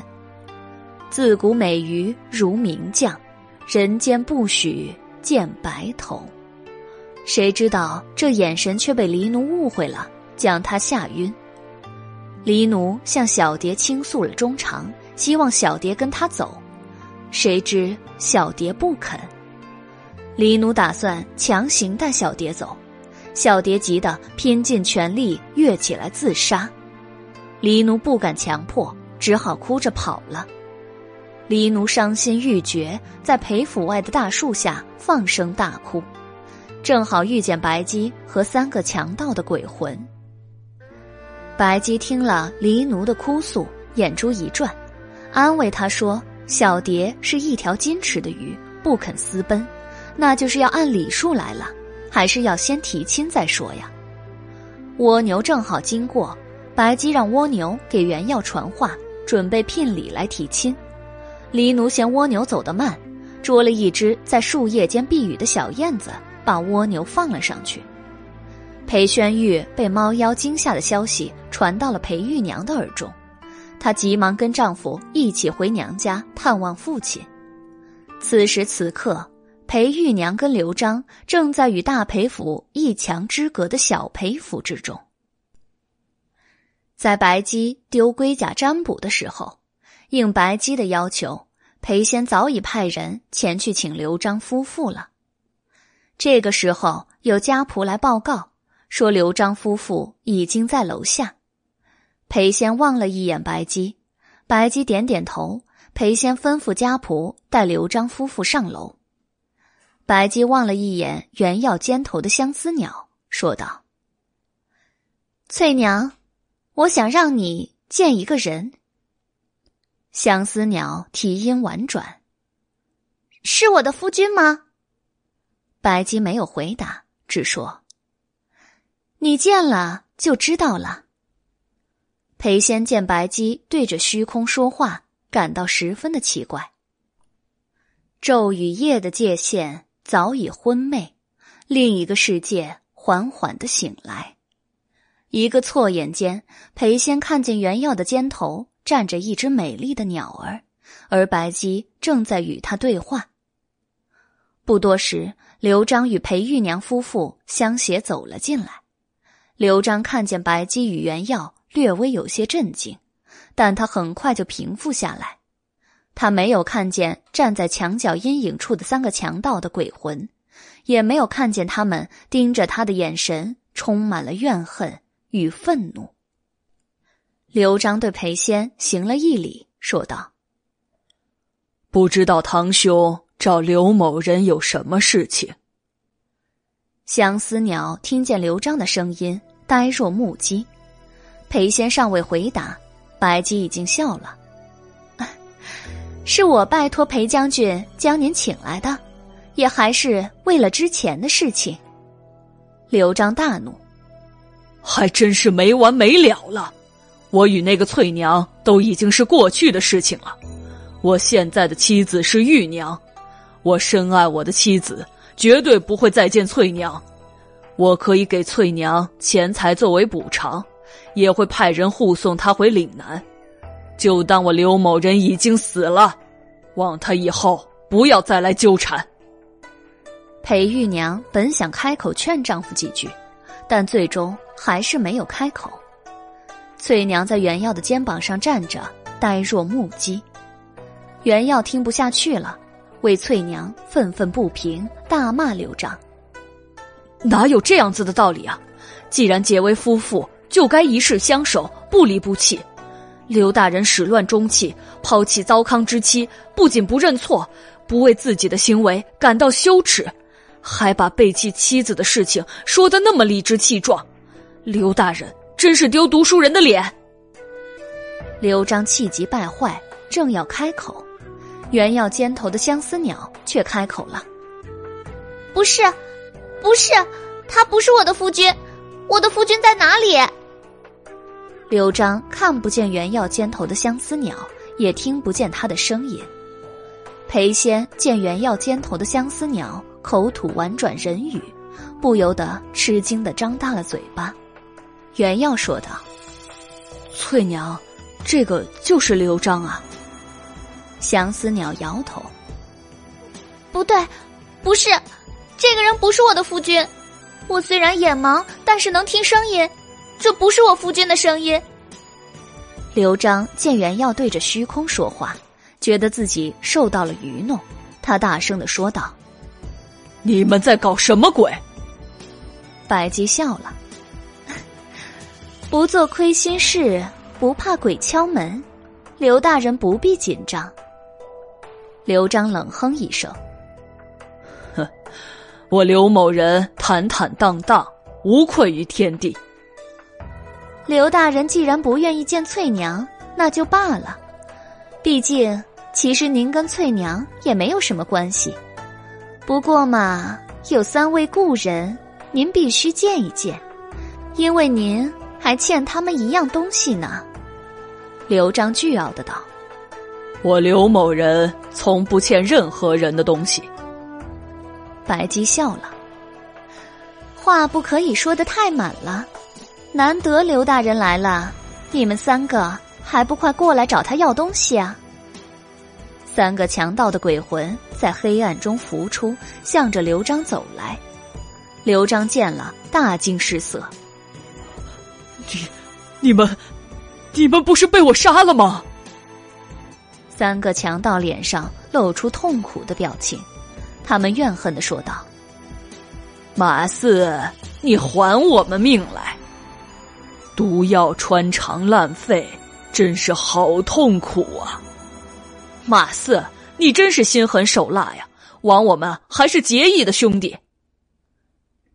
自古美鱼如名将，人间不许见白头。谁知道这眼神却被黎奴误会了，将他吓晕。黎奴向小蝶倾诉了衷肠，希望小蝶跟他走，谁知小蝶不肯。黎奴打算强行带小蝶走。小蝶急得拼尽全力跃起来自杀，黎奴不敢强迫，只好哭着跑了。黎奴伤心欲绝，在裴府外的大树下放声大哭，正好遇见白姬和三个强盗的鬼魂。白姬听了黎奴的哭诉，眼珠一转，安慰他说：“小蝶是一条矜持的鱼，不肯私奔，那就是要按礼数来了。”还是要先提亲再说呀。蜗牛正好经过，白姬让蜗牛给原耀传话，准备聘礼来提亲。黎奴嫌蜗牛走得慢，捉了一只在树叶间避雨的小燕子，把蜗牛放了上去。裴宣玉被猫妖惊吓的消息传到了裴玉娘的耳中，她急忙跟丈夫一起回娘家探望父亲。此时此刻。裴玉娘跟刘璋正在与大裴府一墙之隔的小裴府之中，在白姬丢龟甲占卜的时候，应白姬的要求，裴仙早已派人前去请刘璋夫妇了。这个时候，有家仆来报告说刘璋夫妇已经在楼下。裴仙望了一眼白姬，白姬点点头。裴仙吩咐家仆带刘璋夫妇上楼。白姬望了一眼原要肩头的相思鸟，说道：“翠娘，我想让你见一个人。”相思鸟啼音婉转：“是我的夫君吗？”白姬没有回答，只说：“你见了就知道了。”裴仙见白姬对着虚空说话，感到十分的奇怪。昼与夜的界限。早已昏昧，另一个世界缓缓的醒来。一个错眼间，裴仙看见袁耀的肩头站着一只美丽的鸟儿，而白姬正在与他对话。不多时，刘璋与裴玉娘夫妇相携走了进来。刘璋看见白姬与袁耀，略微有些震惊，但他很快就平复下来。他没有看见站在墙角阴影处的三个强盗的鬼魂，也没有看见他们盯着他的眼神充满了怨恨与愤怒。刘璋对裴仙行了一礼，说道：“不知道堂兄找刘某人有什么事情？”相思鸟听见刘璋的声音，呆若木鸡。裴仙尚未回答，白姬已经笑了。是我拜托裴将军将您请来的，也还是为了之前的事情。刘璋大怒，还真是没完没了了。我与那个翠娘都已经是过去的事情了。我现在的妻子是玉娘，我深爱我的妻子，绝对不会再见翠娘。我可以给翠娘钱财作为补偿，也会派人护送他回岭南。就当我刘某人已经死了，望他以后不要再来纠缠。裴玉娘本想开口劝丈夫几句，但最终还是没有开口。翠娘在袁耀的肩膀上站着，呆若木鸡。袁耀听不下去了，为翠娘愤愤不平，大骂刘璋：“哪有这样子的道理啊！既然结为夫妇，就该一世相守，不离不弃。刘大人始乱终弃，抛弃糟糠之妻，不仅不认错，不为自己的行为感到羞耻，还把背弃妻子的事情说的那么理直气壮。刘大人真是丢读书人的脸！”刘璋气急败坏，正要开口。原要肩头的相思鸟却开口了：“不是，不是，他不是我的夫君，我的夫君在哪里？”刘璋看不见原耀肩头的相思鸟，也听不见他的声音。裴仙见原耀肩头的相思鸟口吐婉转人语，不由得吃惊的张大了嘴巴。原耀说道：“翠娘，这个就是刘璋啊。”相思鸟摇头：“不对，不是，这个人不是我的夫君。我虽然眼盲，但是能听声音，这不是我夫君的声音。”刘璋见袁耀对着虚空说话，觉得自己受到了愚弄，他大声的说道：“你们在搞什么鬼？”白姬笑了：“不做亏心事，不怕鬼敲门。刘大人不必紧张。”刘璋冷哼一声：“哼，我刘某人坦坦荡荡，无愧于天地。”刘大人既然不愿意见翠娘，那就罢了。毕竟，其实您跟翠娘也没有什么关系。不过嘛，有三位故人，您必须见一见，因为您还欠他们一样东西呢。”刘璋倨傲的道。我刘某人从不欠任何人的东西。白姬笑了，话不可以说的太满了。难得刘大人来了，你们三个还不快过来找他要东西啊？三个强盗的鬼魂在黑暗中浮出，向着刘璋走来。刘璋见了，大惊失色：“你、你们、你们不是被我杀了吗？”三个强盗脸上露出痛苦的表情，他们怨恨的说道：“马四，你还我们命来！毒药穿肠烂肺，真是好痛苦啊！马四，你真是心狠手辣呀！枉我们还是结义的兄弟。”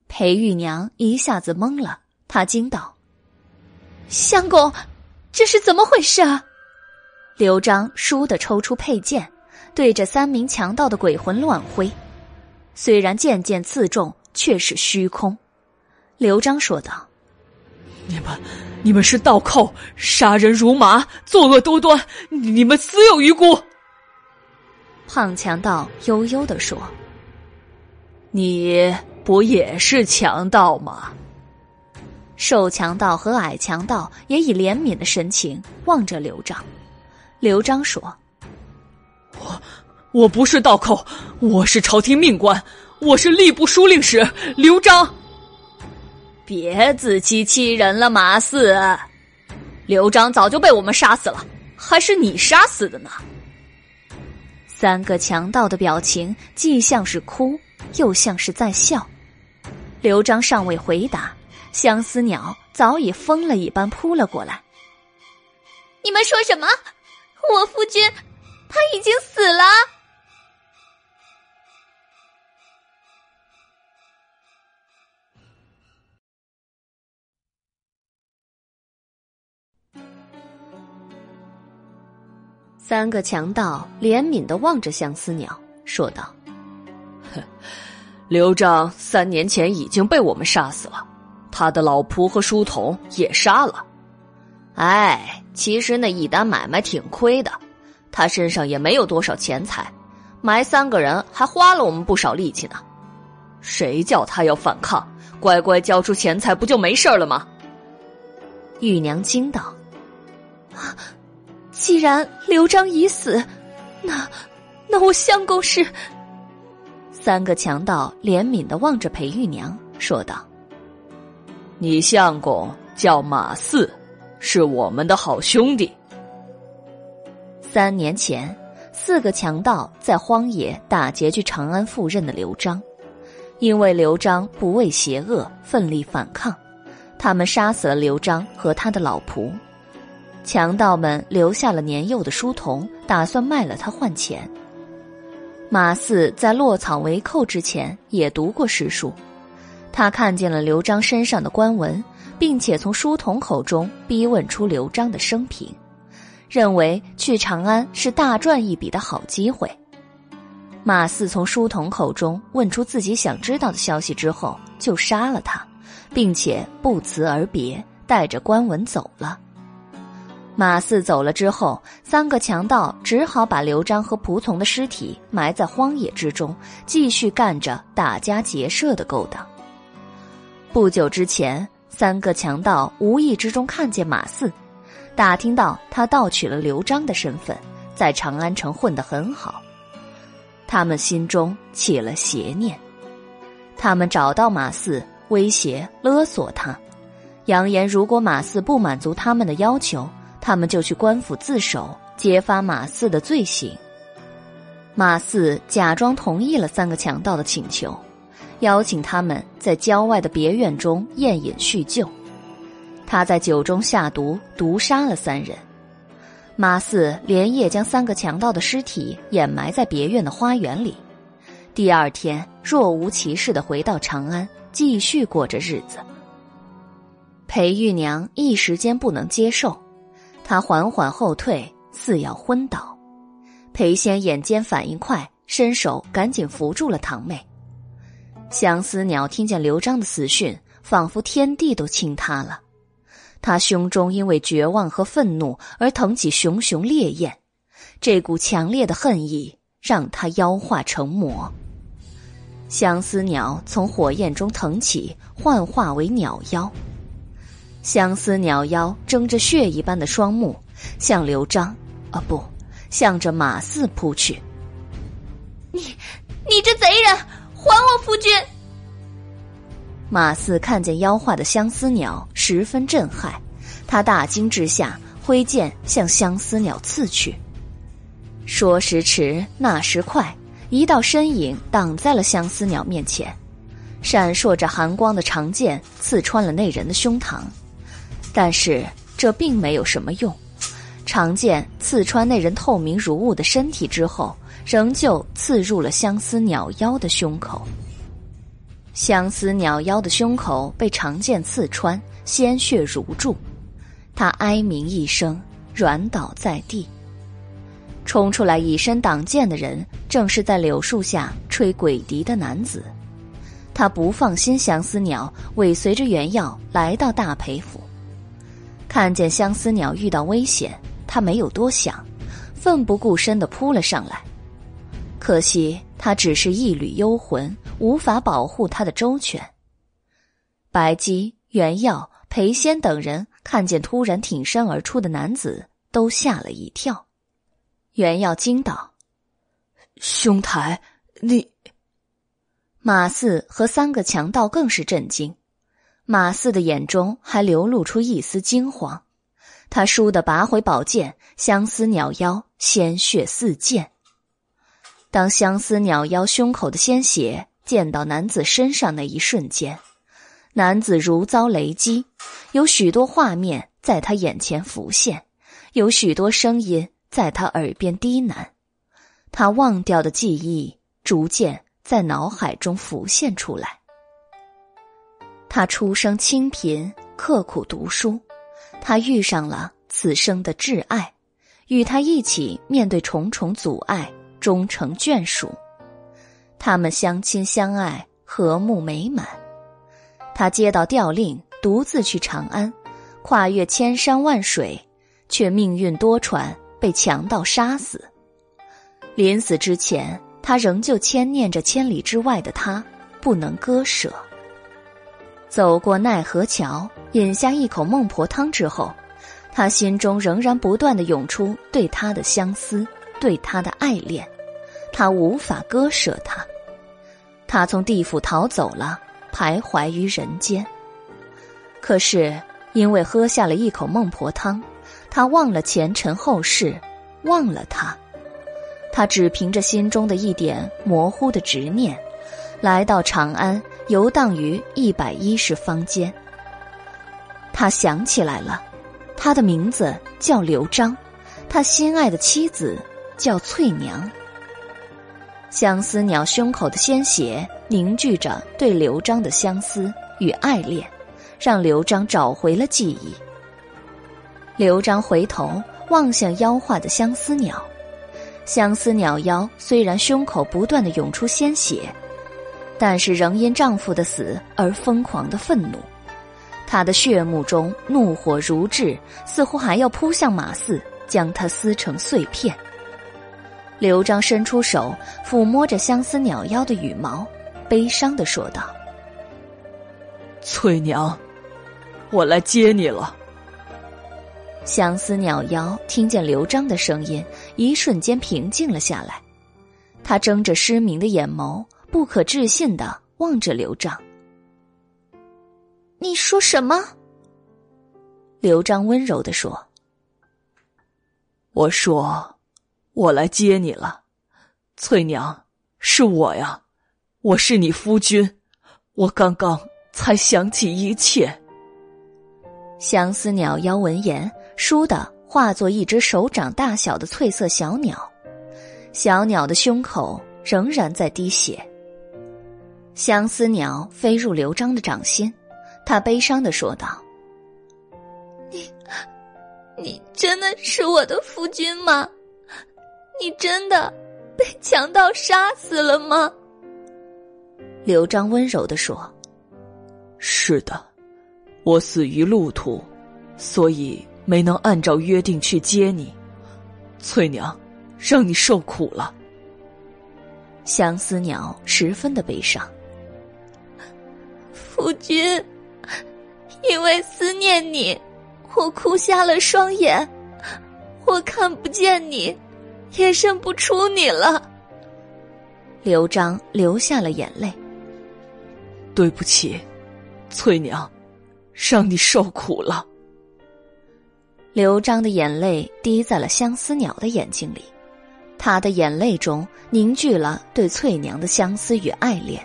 裴玉娘一下子懵了，她惊道：“相公，这是怎么回事啊？”刘璋倏地抽出佩剑，对着三名强盗的鬼魂乱挥。虽然剑剑刺中，却是虚空。刘璋说道：“你们，你们是盗寇，杀人如麻，作恶多端，你们死有余辜。”胖强盗悠悠的说：“你不也是强盗吗？”瘦强盗和矮强盗也以怜悯的神情望着刘璋。刘璋说：“我我不是盗寇，我是朝廷命官，我是吏部书令使刘璋。别自欺欺人了，马四，刘璋早就被我们杀死了，还是你杀死的呢？”三个强盗的表情既像是哭，又像是在笑。刘璋尚未回答，相思鸟早已疯了一般扑了过来。你们说什么？我夫君，他已经死了。三个强盗怜悯的望着相思鸟，说道：“哼，刘璋三年前已经被我们杀死了，他的老仆和书童也杀了。哎，其实那一单买卖挺亏的，他身上也没有多少钱财，埋三个人还花了我们不少力气呢。谁叫他要反抗？乖乖交出钱财，不就没事了吗？”玉娘惊道：“啊！” 既然刘璋已死，那那我相公是……三个强盗怜悯的望着裴玉娘，说道：“你相公叫马四，是我们的好兄弟。三年前，四个强盗在荒野打劫去长安赴任的刘璋，因为刘璋不畏邪恶，奋力反抗，他们杀死了刘璋和他的老仆。”强盗们留下了年幼的书童，打算卖了他换钱。马四在落草为寇之前也读过诗书，他看见了刘璋身上的官文，并且从书童口中逼问出刘璋的生平，认为去长安是大赚一笔的好机会。马四从书童口中问出自己想知道的消息之后，就杀了他，并且不辞而别，带着官文走了。马四走了之后，三个强盗只好把刘璋和仆从的尸体埋在荒野之中，继续干着打家劫舍的勾当。不久之前，三个强盗无意之中看见马四，打听到他盗取了刘璋的身份，在长安城混得很好，他们心中起了邪念。他们找到马四，威胁勒索他，扬言如果马四不满足他们的要求。他们就去官府自首，揭发马四的罪行。马四假装同意了三个强盗的请求，邀请他们在郊外的别院中宴饮叙旧。他在酒中下毒，毒杀了三人。马四连夜将三个强盗的尸体掩埋在别院的花园里。第二天，若无其事的回到长安，继续过着日子。裴玉娘一时间不能接受。他缓缓后退，似要昏倒。裴仙眼尖反应快，伸手赶紧扶住了堂妹。相思鸟听见刘璋的死讯，仿佛天地都倾塌了。他胸中因为绝望和愤怒而腾起熊熊烈焰，这股强烈的恨意让他妖化成魔。相思鸟从火焰中腾起，幻化为鸟妖。相思鸟妖睁着血一般的双目，向刘璋，啊不，向着马四扑去。你，你这贼人，还我夫君！马四看见妖化的相思鸟，十分震撼，他大惊之下，挥剑向相思鸟刺去。说时迟，那时快，一道身影挡在了相思鸟面前，闪烁着寒光的长剑刺穿了那人的胸膛。但是这并没有什么用，长剑刺穿那人透明如雾的身体之后，仍旧刺入了相思鸟妖的胸口。相思鸟妖的胸口被长剑刺穿，鲜血如注，他哀鸣一声，软倒在地。冲出来以身挡剑的人，正是在柳树下吹鬼笛的男子。他不放心相思鸟，尾随着原药来到大裴府。看见相思鸟遇到危险，他没有多想，奋不顾身的扑了上来。可惜他只是一缕幽魂，无法保护他的周全。白姬、袁耀、裴仙等人看见突然挺身而出的男子，都吓了一跳。袁耀惊道：“兄台，你……”马四和三个强盗更是震惊。马四的眼中还流露出一丝惊慌，他倏地拔回宝剑，相思鸟妖鲜血四溅。当相思鸟妖胸口的鲜血溅到男子身上那一瞬间，男子如遭雷击，有许多画面在他眼前浮现，有许多声音在他耳边低喃，他忘掉的记忆逐渐在脑海中浮现出来。他出生清贫，刻苦读书，他遇上了此生的挚爱，与他一起面对重重阻碍，终成眷属。他们相亲相爱，和睦美满。他接到调令，独自去长安，跨越千山万水，却命运多舛，被强盗杀死。临死之前，他仍旧牵念着千里之外的他，不能割舍。走过奈何桥，饮下一口孟婆汤之后，他心中仍然不断的涌出对她的相思，对她的爱恋，他无法割舍她。他从地府逃走了，徘徊于人间。可是因为喝下了一口孟婆汤，他忘了前尘后世，忘了他。他只凭着心中的一点模糊的执念，来到长安，游荡于一百一十方间。他想起来了，他的名字叫刘璋，他心爱的妻子叫翠娘。相思鸟胸口的鲜血凝聚着对刘璋的相思与爱恋，让刘璋找回了记忆。刘璋回头望向妖化的相思鸟。相思鸟妖虽然胸口不断的涌出鲜血，但是仍因丈夫的死而疯狂的愤怒，她的血目中怒火如炙，似乎还要扑向马四，将他撕成碎片。刘璋伸出手抚摸着相思鸟妖的羽毛，悲伤的说道：“翠娘，我来接你了。”相思鸟妖听见刘璋的声音，一瞬间平静了下来。他睁着失明的眼眸，不可置信的望着刘璋。你说什么？刘璋温柔的说：“我说，我来接你了，翠娘，是我呀，我是你夫君，我刚刚才想起一切。”相思鸟妖闻言。倏地化作一只手掌大小的翠色小鸟，小鸟的胸口仍然在滴血。相思鸟飞入刘璋的掌心，他悲伤的说道：“你，你真的是我的夫君吗？你真的被强盗杀死了吗？”刘璋温柔的说：“是的，我死于路途，所以。”没能按照约定去接你，翠娘，让你受苦了。相思鸟十分的悲伤。夫君，因为思念你，我哭瞎了双眼，我看不见你，也认不出你了。刘璋流下了眼泪。对不起，翠娘，让你受苦了。刘璋的眼泪滴在了相思鸟的眼睛里，他的眼泪中凝聚了对翠娘的相思与爱恋，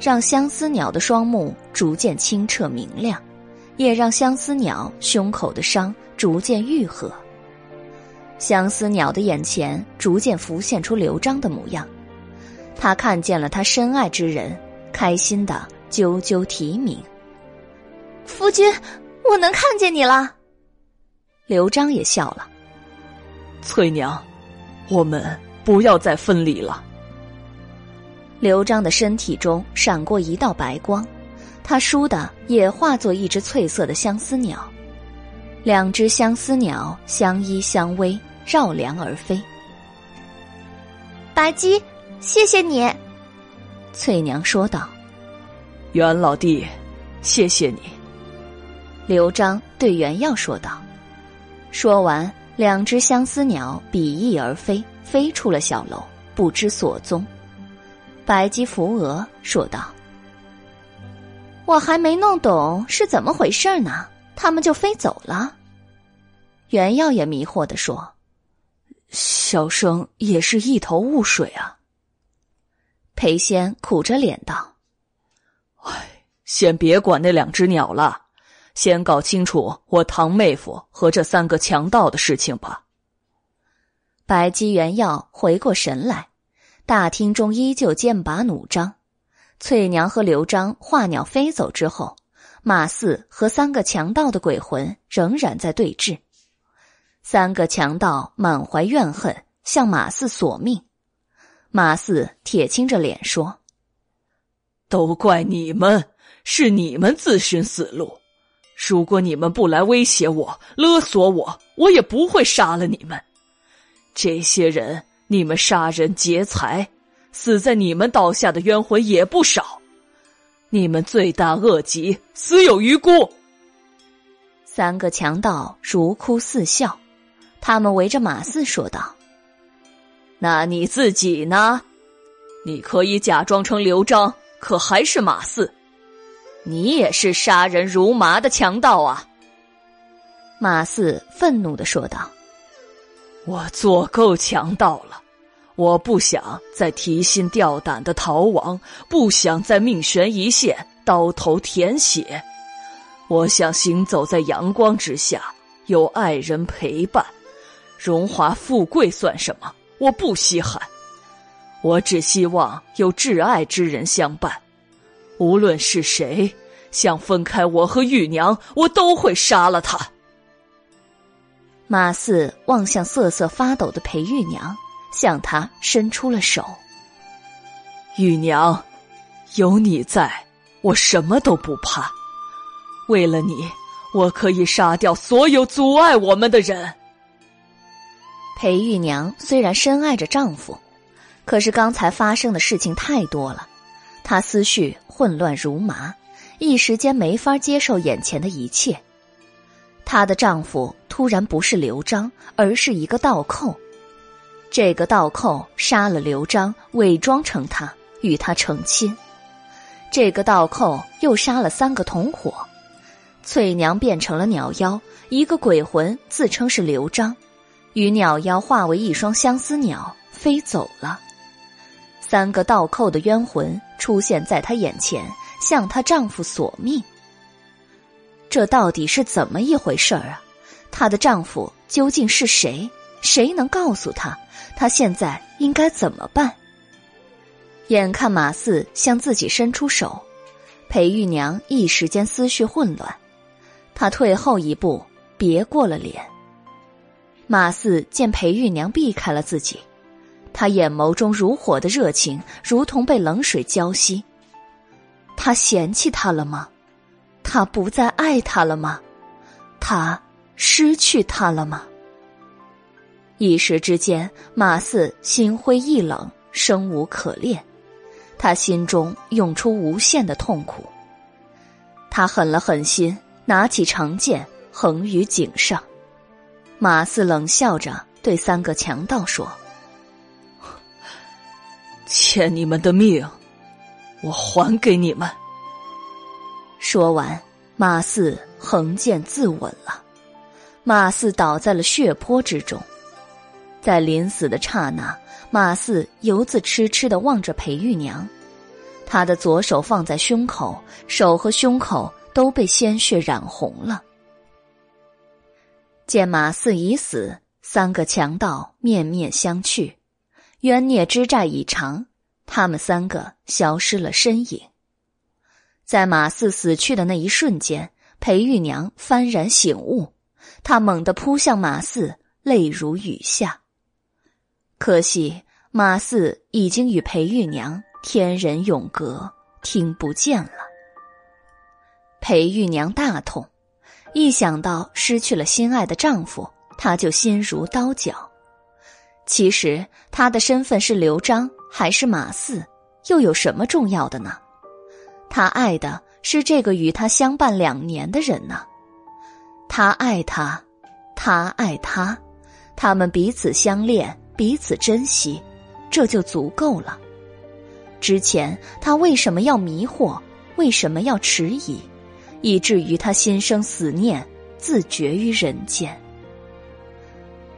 让相思鸟的双目逐渐清澈明亮，也让相思鸟胸口的伤逐渐愈合。相思鸟的眼前逐渐浮现出刘璋的模样，他看见了他深爱之人，开心的啾啾啼鸣。夫君，我能看见你了。刘璋也笑了。翠娘，我们不要再分离了。刘璋的身体中闪过一道白光，他倏的也化作一只翠色的相思鸟，两只相思鸟相依相偎，绕梁而飞。白姬，谢谢你。翠娘说道：“袁老弟，谢谢你。”刘璋对袁耀说道。说完，两只相思鸟比翼而飞，飞出了小楼，不知所踪。白姬扶额说道：“我还没弄懂是怎么回事呢，他们就飞走了。”袁耀也迷惑的说：“小生也是一头雾水啊。”裴仙苦着脸道：“唉，先别管那两只鸟了。”先搞清楚我堂妹夫和这三个强盗的事情吧。白姬原耀回过神来，大厅中依旧剑拔弩张。翠娘和刘璋化鸟飞走之后，马四和三个强盗的鬼魂仍然在对峙。三个强盗满怀怨恨，向马四索命。马四铁青着脸说：“都怪你们，是你们自寻死路。如果你们不来威胁我、勒索我，我也不会杀了你们。这些人，你们杀人劫财，死在你们刀下的冤魂也不少。你们罪大恶极，死有余辜。”三个强盗如哭似笑。他们围着马四说道：“那你自己呢？你可以假装成刘璋，可还是马四？你也是杀人如麻的强盗啊！”马四愤怒的说道：“我做够强盗了，我不想再提心吊胆的逃亡，不想再命悬一线，刀头舔血。我想行走在阳光之下，有爱人陪伴。”荣华富贵算什么？我不稀罕，我只希望有挚爱之人相伴。无论是谁想分开我和玉娘，我都会杀了他。马四望向瑟瑟发抖的裴玉娘，向她伸出了手。玉娘，有你在，我什么都不怕。为了你，我可以杀掉所有阻碍我们的人。裴玉娘虽然深爱着丈夫，可是刚才发生的事情太多了，她思绪混乱如麻，一时间没法接受眼前的一切。她的丈夫突然不是刘璋，而是一个倒扣。这个倒扣杀了刘璋，伪装成他与他成亲。这个倒扣又杀了三个同伙，翠娘变成了鸟妖，一个鬼魂自称是刘璋。与鸟妖化为一双相思鸟飞走了，三个倒扣的冤魂出现在她眼前，向她丈夫索命。这到底是怎么一回事儿啊？她的丈夫究竟是谁？谁能告诉她，她现在应该怎么办？眼看马四向自己伸出手，裴玉娘一时间思绪混乱，她退后一步，别过了脸。马四见裴玉娘避开了自己，他眼眸中如火的热情，如同被冷水浇熄。他嫌弃他了吗？他不再爱他了吗？他失去他了吗？一时之间，马四心灰意冷，生无可恋，他心中涌出无限的痛苦。他狠了狠心，拿起长剑，横于颈上。马四冷笑着对三个强盗说：“欠你们的命，我还给你们。”说完，马四横剑自刎了。马四倒在了血泊之中。在临死的刹那，马四犹自痴痴的望着裴玉娘，他的左手放在胸口，手和胸口都被鲜血染红了。见马四已死，三个强盗面面相觑，冤孽之债已偿，他们三个消失了身影。在马四死去的那一瞬间，裴玉娘幡然醒悟，她猛地扑向马四，泪如雨下。可惜马四已经与裴玉娘天人永隔，听不见了。裴玉娘大痛。一想到失去了心爱的丈夫，她就心如刀绞。其实她的身份是刘璋还是马四，又有什么重要的呢？他爱的是这个与他相伴两年的人呢。他爱他，他爱他，他们彼此相恋，彼此珍惜，这就足够了。之前他为什么要迷惑？为什么要迟疑？以至于他心生死念，自绝于人间。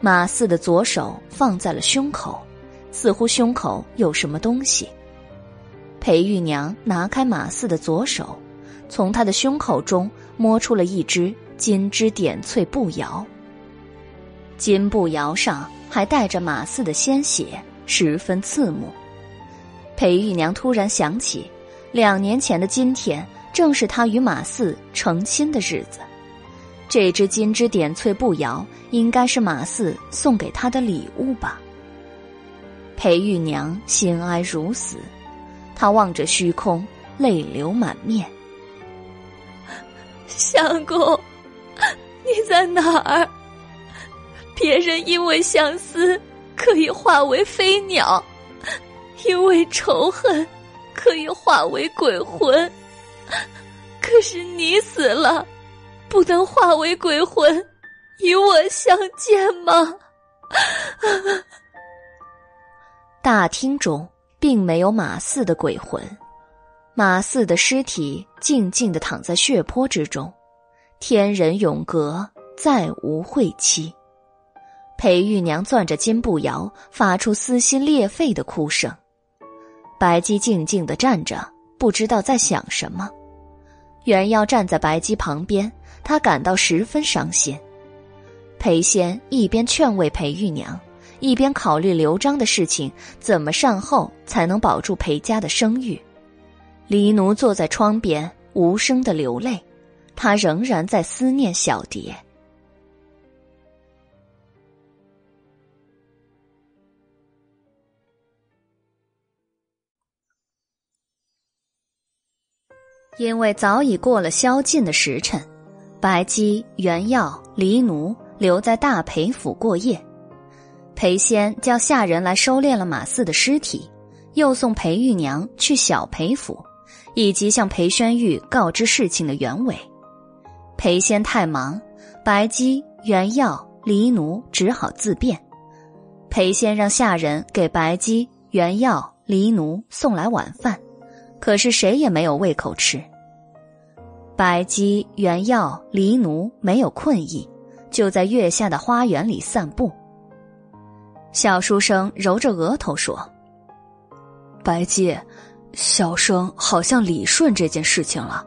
马四的左手放在了胸口，似乎胸口有什么东西。裴玉娘拿开马四的左手，从他的胸口中摸出了一只金枝点翠步摇。金步摇上还带着马四的鲜血，十分刺目。裴玉娘突然想起，两年前的今天。正是他与马四成亲的日子，这只金枝点翠步摇应该是马四送给他的礼物吧。裴玉娘心哀如死，她望着虚空，泪流满面。相公，你在哪儿？别人因为相思可以化为飞鸟，因为仇恨可以化为鬼魂，可是你死了。不能化为鬼魂，与我相见吗？大厅中并没有马四的鬼魂，马四的尸体静静的躺在血泊之中，天人永隔，再无晦气。裴玉娘攥着金步摇，发出撕心裂肺的哭声。白姬静静的站着，不知道在想什么。袁耀站在白姬旁边。他感到十分伤心。裴仙一边劝慰裴玉娘，一边考虑刘璋的事情怎么善后才能保住裴家的声誉。黎奴坐在窗边，无声的流泪，他仍然在思念小蝶。因为早已过了宵禁的时辰。白姬、袁耀、黎奴留在大裴府过夜，裴仙叫下人来收敛了马四的尸体，又送裴玉娘去小裴府，以及向裴宣玉告知事情的原委。裴仙太忙，白姬、袁耀、黎奴只好自便。裴仙让下人给白姬、袁耀、黎奴送来晚饭，可是谁也没有胃口吃。白姬、原耀、黎奴没有困意，就在月下的花园里散步。小书生揉着额头说：“白姬，小生好像理顺这件事情了。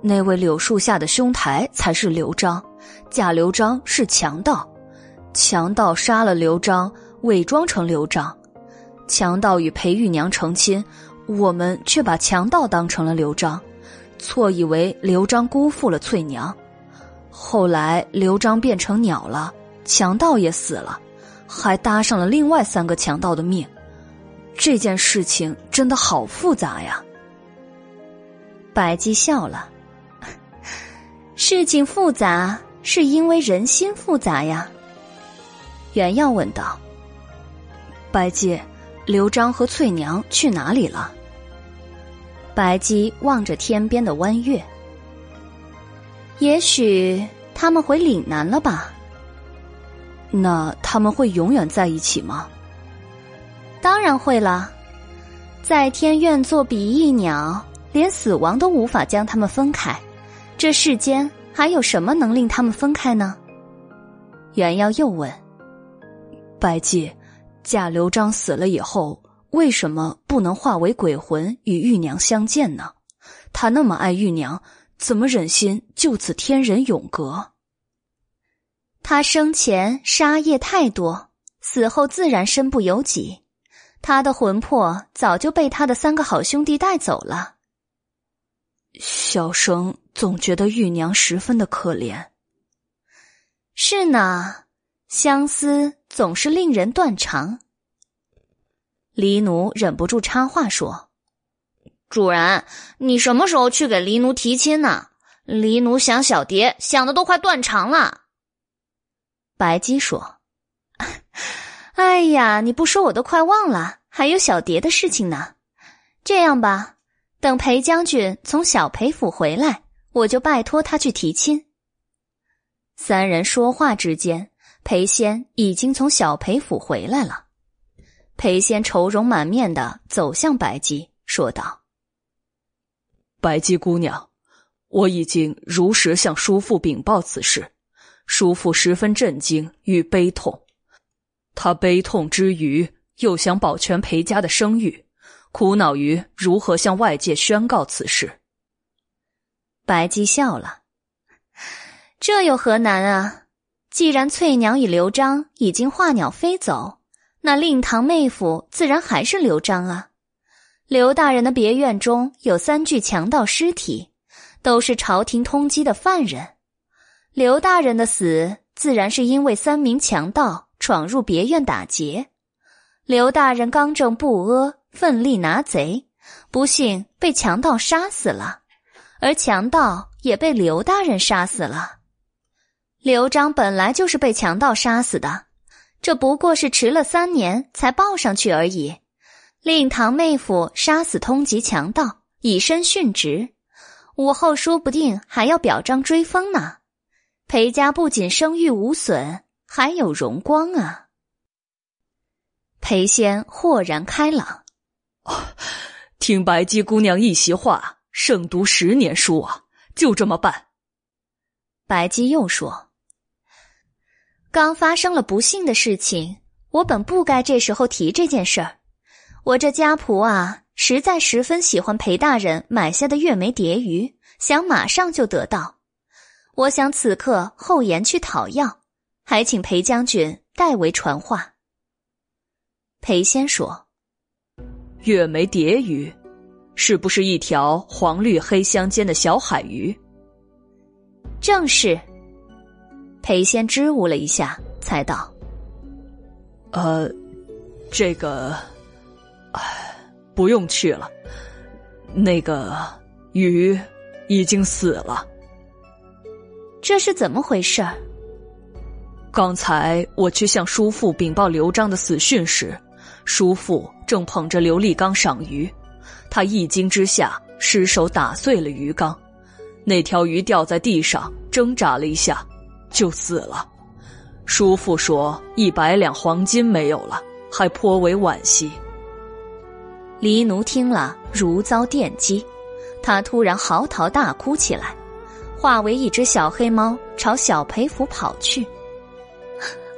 那位柳树下的兄台才是刘璋，假刘璋是强盗，强盗杀了刘璋，伪装成刘璋，强盗与裴玉娘成亲，我们却把强盗当成了刘璋。”错以为刘璋辜负了翠娘，后来刘璋变成鸟了，强盗也死了，还搭上了另外三个强盗的命。这件事情真的好复杂呀。白姬笑了，事情复杂是因为人心复杂呀。袁耀问道：“白姬，刘璋和翠娘去哪里了？”白姬望着天边的弯月，也许他们回岭南了吧？那他们会永远在一起吗？当然会了。在天愿作比翼鸟，连死亡都无法将他们分开。这世间还有什么能令他们分开呢？袁耀又问：“白姬，假刘璋死了以后。”为什么不能化为鬼魂与玉娘相见呢？他那么爱玉娘，怎么忍心就此天人永隔？他生前杀业太多，死后自然身不由己。他的魂魄早就被他的三个好兄弟带走了。小生总觉得玉娘十分的可怜。是呢，相思总是令人断肠。黎奴忍不住插话说：“主人，你什么时候去给黎奴提亲呢？黎奴想小蝶，想的都快断肠了。”白姬说：“哎呀，你不说我都快忘了，还有小蝶的事情呢。这样吧，等裴将军从小裴府回来，我就拜托他去提亲。”三人说话之间，裴仙已经从小裴府回来了。裴仙愁容满面的走向白姬，说道：“白姬姑娘，我已经如实向叔父禀报此事，叔父十分震惊与悲痛。他悲痛之余，又想保全裴家的声誉，苦恼于如何向外界宣告此事。”白姬笑了：“这有何难啊？既然翠娘与刘璋已经化鸟飞走。”那令堂妹夫自然还是刘璋啊！刘大人的别院中有三具强盗尸体，都是朝廷通缉的犯人。刘大人的死，自然是因为三名强盗闯入别院打劫。刘大人刚正不阿，奋力拿贼，不幸被强盗杀死了，而强盗也被刘大人杀死了。刘璋本来就是被强盗杀死的，这不过是迟了三年才报上去而已。令堂妹夫杀死通缉强盗，以身殉职，武后说不定还要表彰追封呢。裴家不仅声誉无损，还有荣光啊！裴仙豁然开朗，听白姬姑娘一席话，胜读十年书啊！就这么办。白姬又说：“刚发生了不幸的事情，我本不该这时候提这件事儿。我这家仆啊，实在十分喜欢裴大人买下的月眉蝶鱼，想马上就得到。”我想此刻后言去讨要，还请裴将军代为传话。裴仙说：“月眉蝶鱼，是不是一条黄绿黑相间的小海鱼？”正是。裴仙支吾了一下，才道：“呃，这个，不用去了。那个鱼已经死了。”这是怎么回事儿？刚才我去向叔父禀报刘璋的死讯时，叔父正捧着琉璃缸赏鱼，他一惊之下失手打碎了鱼缸，那条鱼掉在地上挣扎了一下，就死了。叔父说一百两黄金没有了，还颇为惋惜。黎奴听了如遭电击，他突然嚎啕大哭起来。化为一只小黑猫，朝小裴府跑去。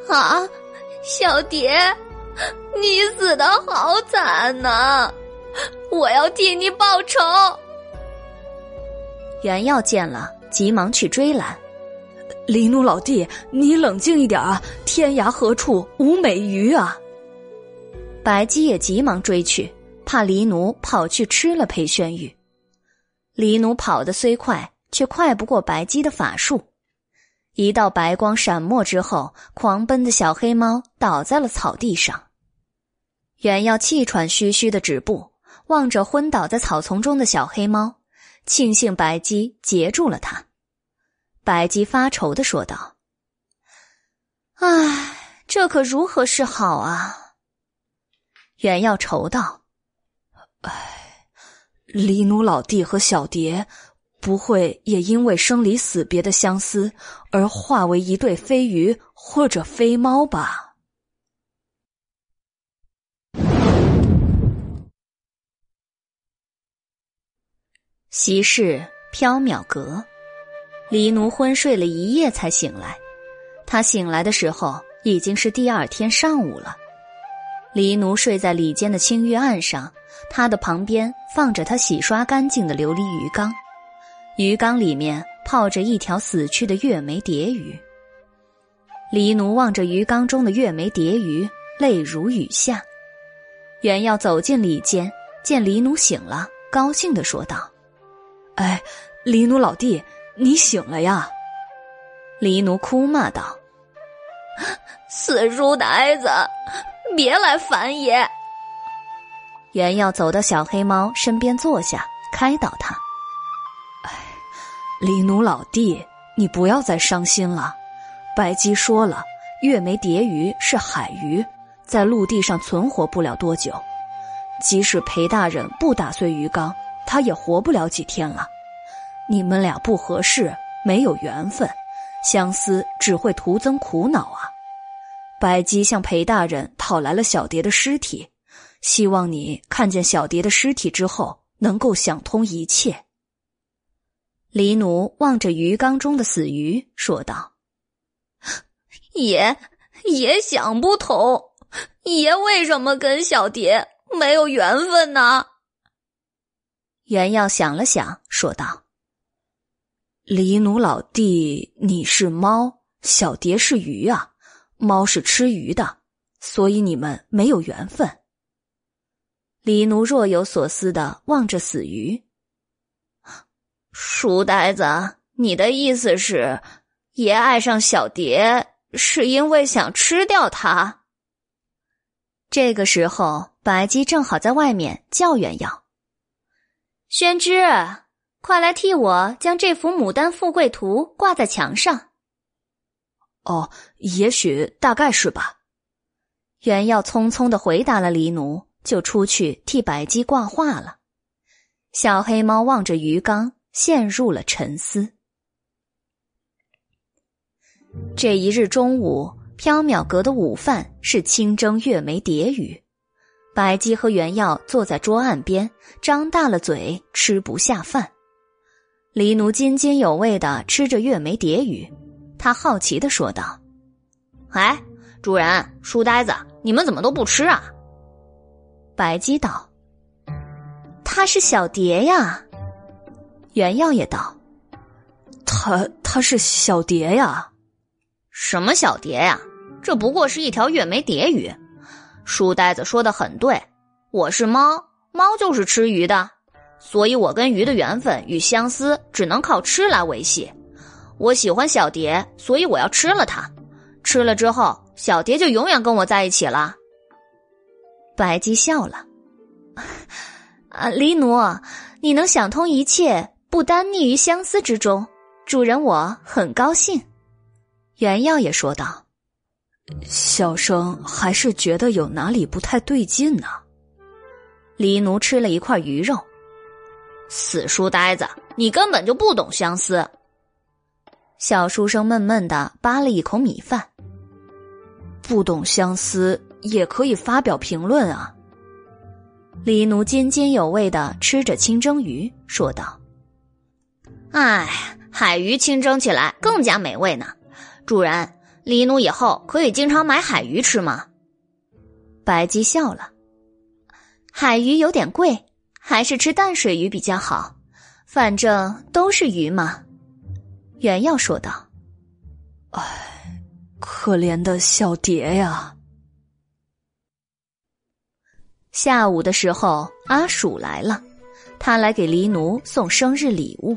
啊，小蝶，你死的好惨呐！我要替你报仇。袁耀见了，急忙去追拦。黎奴老弟，你冷静一点啊！天涯何处无美鱼啊！白姬也急忙追去，怕黎奴跑去吃了裴宣玉。黎奴跑得虽快。却快不过白姬的法术，一道白光闪没之后，狂奔的小黑猫倒在了草地上。原要气喘吁吁的止步，望着昏倒在草丛中的小黑猫，庆幸白姬截住了他。白姬发愁的说道：“唉，这可如何是好啊？”原要愁道：“唉，黎奴老弟和小蝶。”不会也因为生离死别的相思而化为一对飞鱼或者飞猫吧？席室缥缈阁，黎奴昏睡了一夜才醒来。他醒来的时候已经是第二天上午了。黎奴睡在里间的青玉案上，他的旁边放着他洗刷干净的琉璃鱼缸。鱼缸里面泡着一条死去的月眉蝶鱼。黎奴望着鱼缸中的月眉蝶鱼，泪如雨下。原要走进里间，见黎奴醒了，高兴的说道：“哎，黎奴老弟，你醒了呀！”黎奴哭骂道：“死书呆子，别来烦爷！”原要走到小黑猫身边坐下，开导他。李奴老弟，你不要再伤心了。白姬说了，月眉蝶鱼是海鱼，在陆地上存活不了多久。即使裴大人不打碎鱼缸，他也活不了几天了。你们俩不合适，没有缘分，相思只会徒增苦恼啊。白姬向裴大人讨来了小蝶的尸体，希望你看见小蝶的尸体之后，能够想通一切。黎奴望着鱼缸中的死鱼，说道：“爷爷想不通，爷为什么跟小蝶没有缘分呢？”袁耀想了想，说道：“黎奴老弟，你是猫，小蝶是鱼啊，猫是吃鱼的，所以你们没有缘分。”黎奴若有所思的望着死鱼。书呆子，你的意思是，爷爱上小蝶是因为想吃掉它。这个时候，白姬正好在外面叫袁耀：“宣之，快来替我将这幅牡丹富贵图挂在墙上。”哦，也许大概是吧。袁耀匆匆的回答了黎奴，就出去替白姬挂画了。小黑猫望着鱼缸，陷入了沉思。这一日中午，缥缈阁的午饭是清蒸月眉蝶鱼。白姬和袁耀坐在桌案边，张大了嘴，吃不下饭。黎奴津津有味的吃着月眉蝶鱼，他好奇的说道：“哎，主人，书呆子，你们怎么都不吃啊？”白姬道：“它是小蝶呀。”袁耀也道：“他他是小蝶呀。”什么小蝶呀？这不过是一条月眉蝶鱼。书呆子说的很对，我是猫，猫就是吃鱼的，所以我跟鱼的缘分与相思只能靠吃来维系。我喜欢小蝶，所以我要吃了它。吃了之后，小蝶就永远跟我在一起了。白姬笑了，啊，黎奴，你能想通一切，不单溺于相思之中，主人我很高兴。原耀也说道：“小生还是觉得有哪里不太对劲呢。”黎奴吃了一块鱼肉，死书呆子，你根本就不懂相思。小书生闷闷的扒了一口米饭，不懂相思也可以发表评论啊。黎奴津津有味的吃着清蒸鱼，说道：“哎，海鱼清蒸起来更加美味呢。”主人，黎奴以后可以经常买海鱼吃吗？白姬笑了，海鱼有点贵，还是吃淡水鱼比较好，反正都是鱼嘛。袁耀说道：“唉，可怜的小蝶呀。”下午的时候，阿鼠来了，他来给黎奴送生日礼物。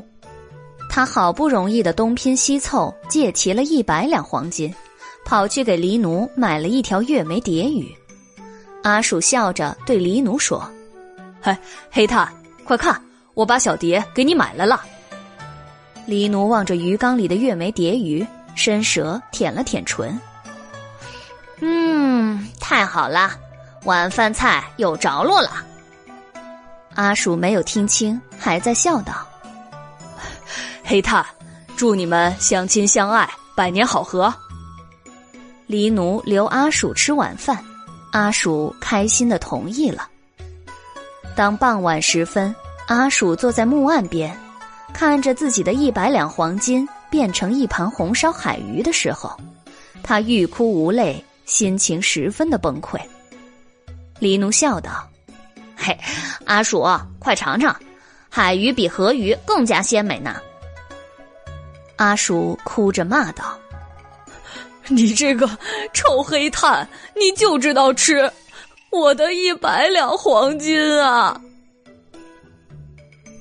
他好不容易的东拼西凑借齐了一百两黄金，跑去给黎奴买了一条月眉蝶鱼。阿鼠笑着对黎奴说：“嘿，黑炭，快看，我把小蝶给你买来了。”黎奴望着鱼缸里的月眉蝶鱼，伸舌舔了舔唇：“嗯，太好了，晚饭菜有着落了。”阿鼠没有听清，还在笑道。黑炭，祝你们相亲相爱，百年好合。黎奴留阿鼠吃晚饭，阿鼠开心的同意了。当傍晚时分，阿鼠坐在木案边，看着自己的一百两黄金变成一盘红烧海鱼的时候，他欲哭无泪，心情十分的崩溃。黎奴笑道：“嘿，阿鼠，快尝尝，海鱼比河鱼更加鲜美呢。”阿鼠哭着骂道：“你这个臭黑炭，你就知道吃！我的一百两黄金啊！”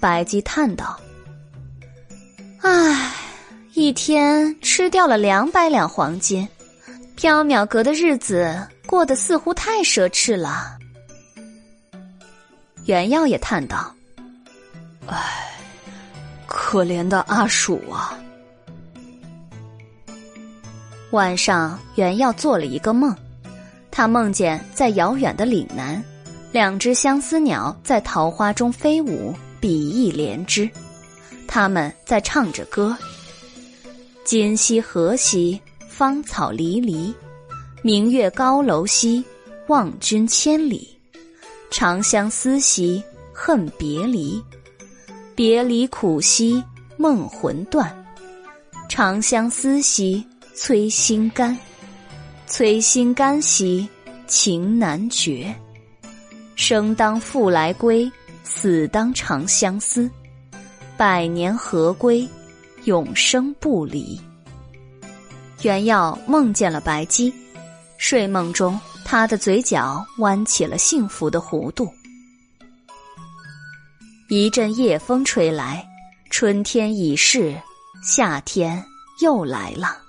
白姬叹道：“唉，一天吃掉了两百两黄金，缥缈阁的日子过得似乎太奢侈了。”袁耀也叹道：“唉，可怜的阿鼠啊！”晚上，袁耀做了一个梦，他梦见在遥远的岭南，两只相思鸟在桃花中飞舞，比翼连枝。他们在唱着歌：“今夕何夕，芳草离离；明月高楼西，望君千里。长相思兮，恨别离；别离苦兮，梦魂断。长相思兮。”催心肝，催心肝兮情难绝。生当复来归，死当长相思。百年何归，永生不离。袁耀梦见了白姬，睡梦中他的嘴角弯起了幸福的弧度。一阵夜风吹来，春天已逝，夏天。又来了。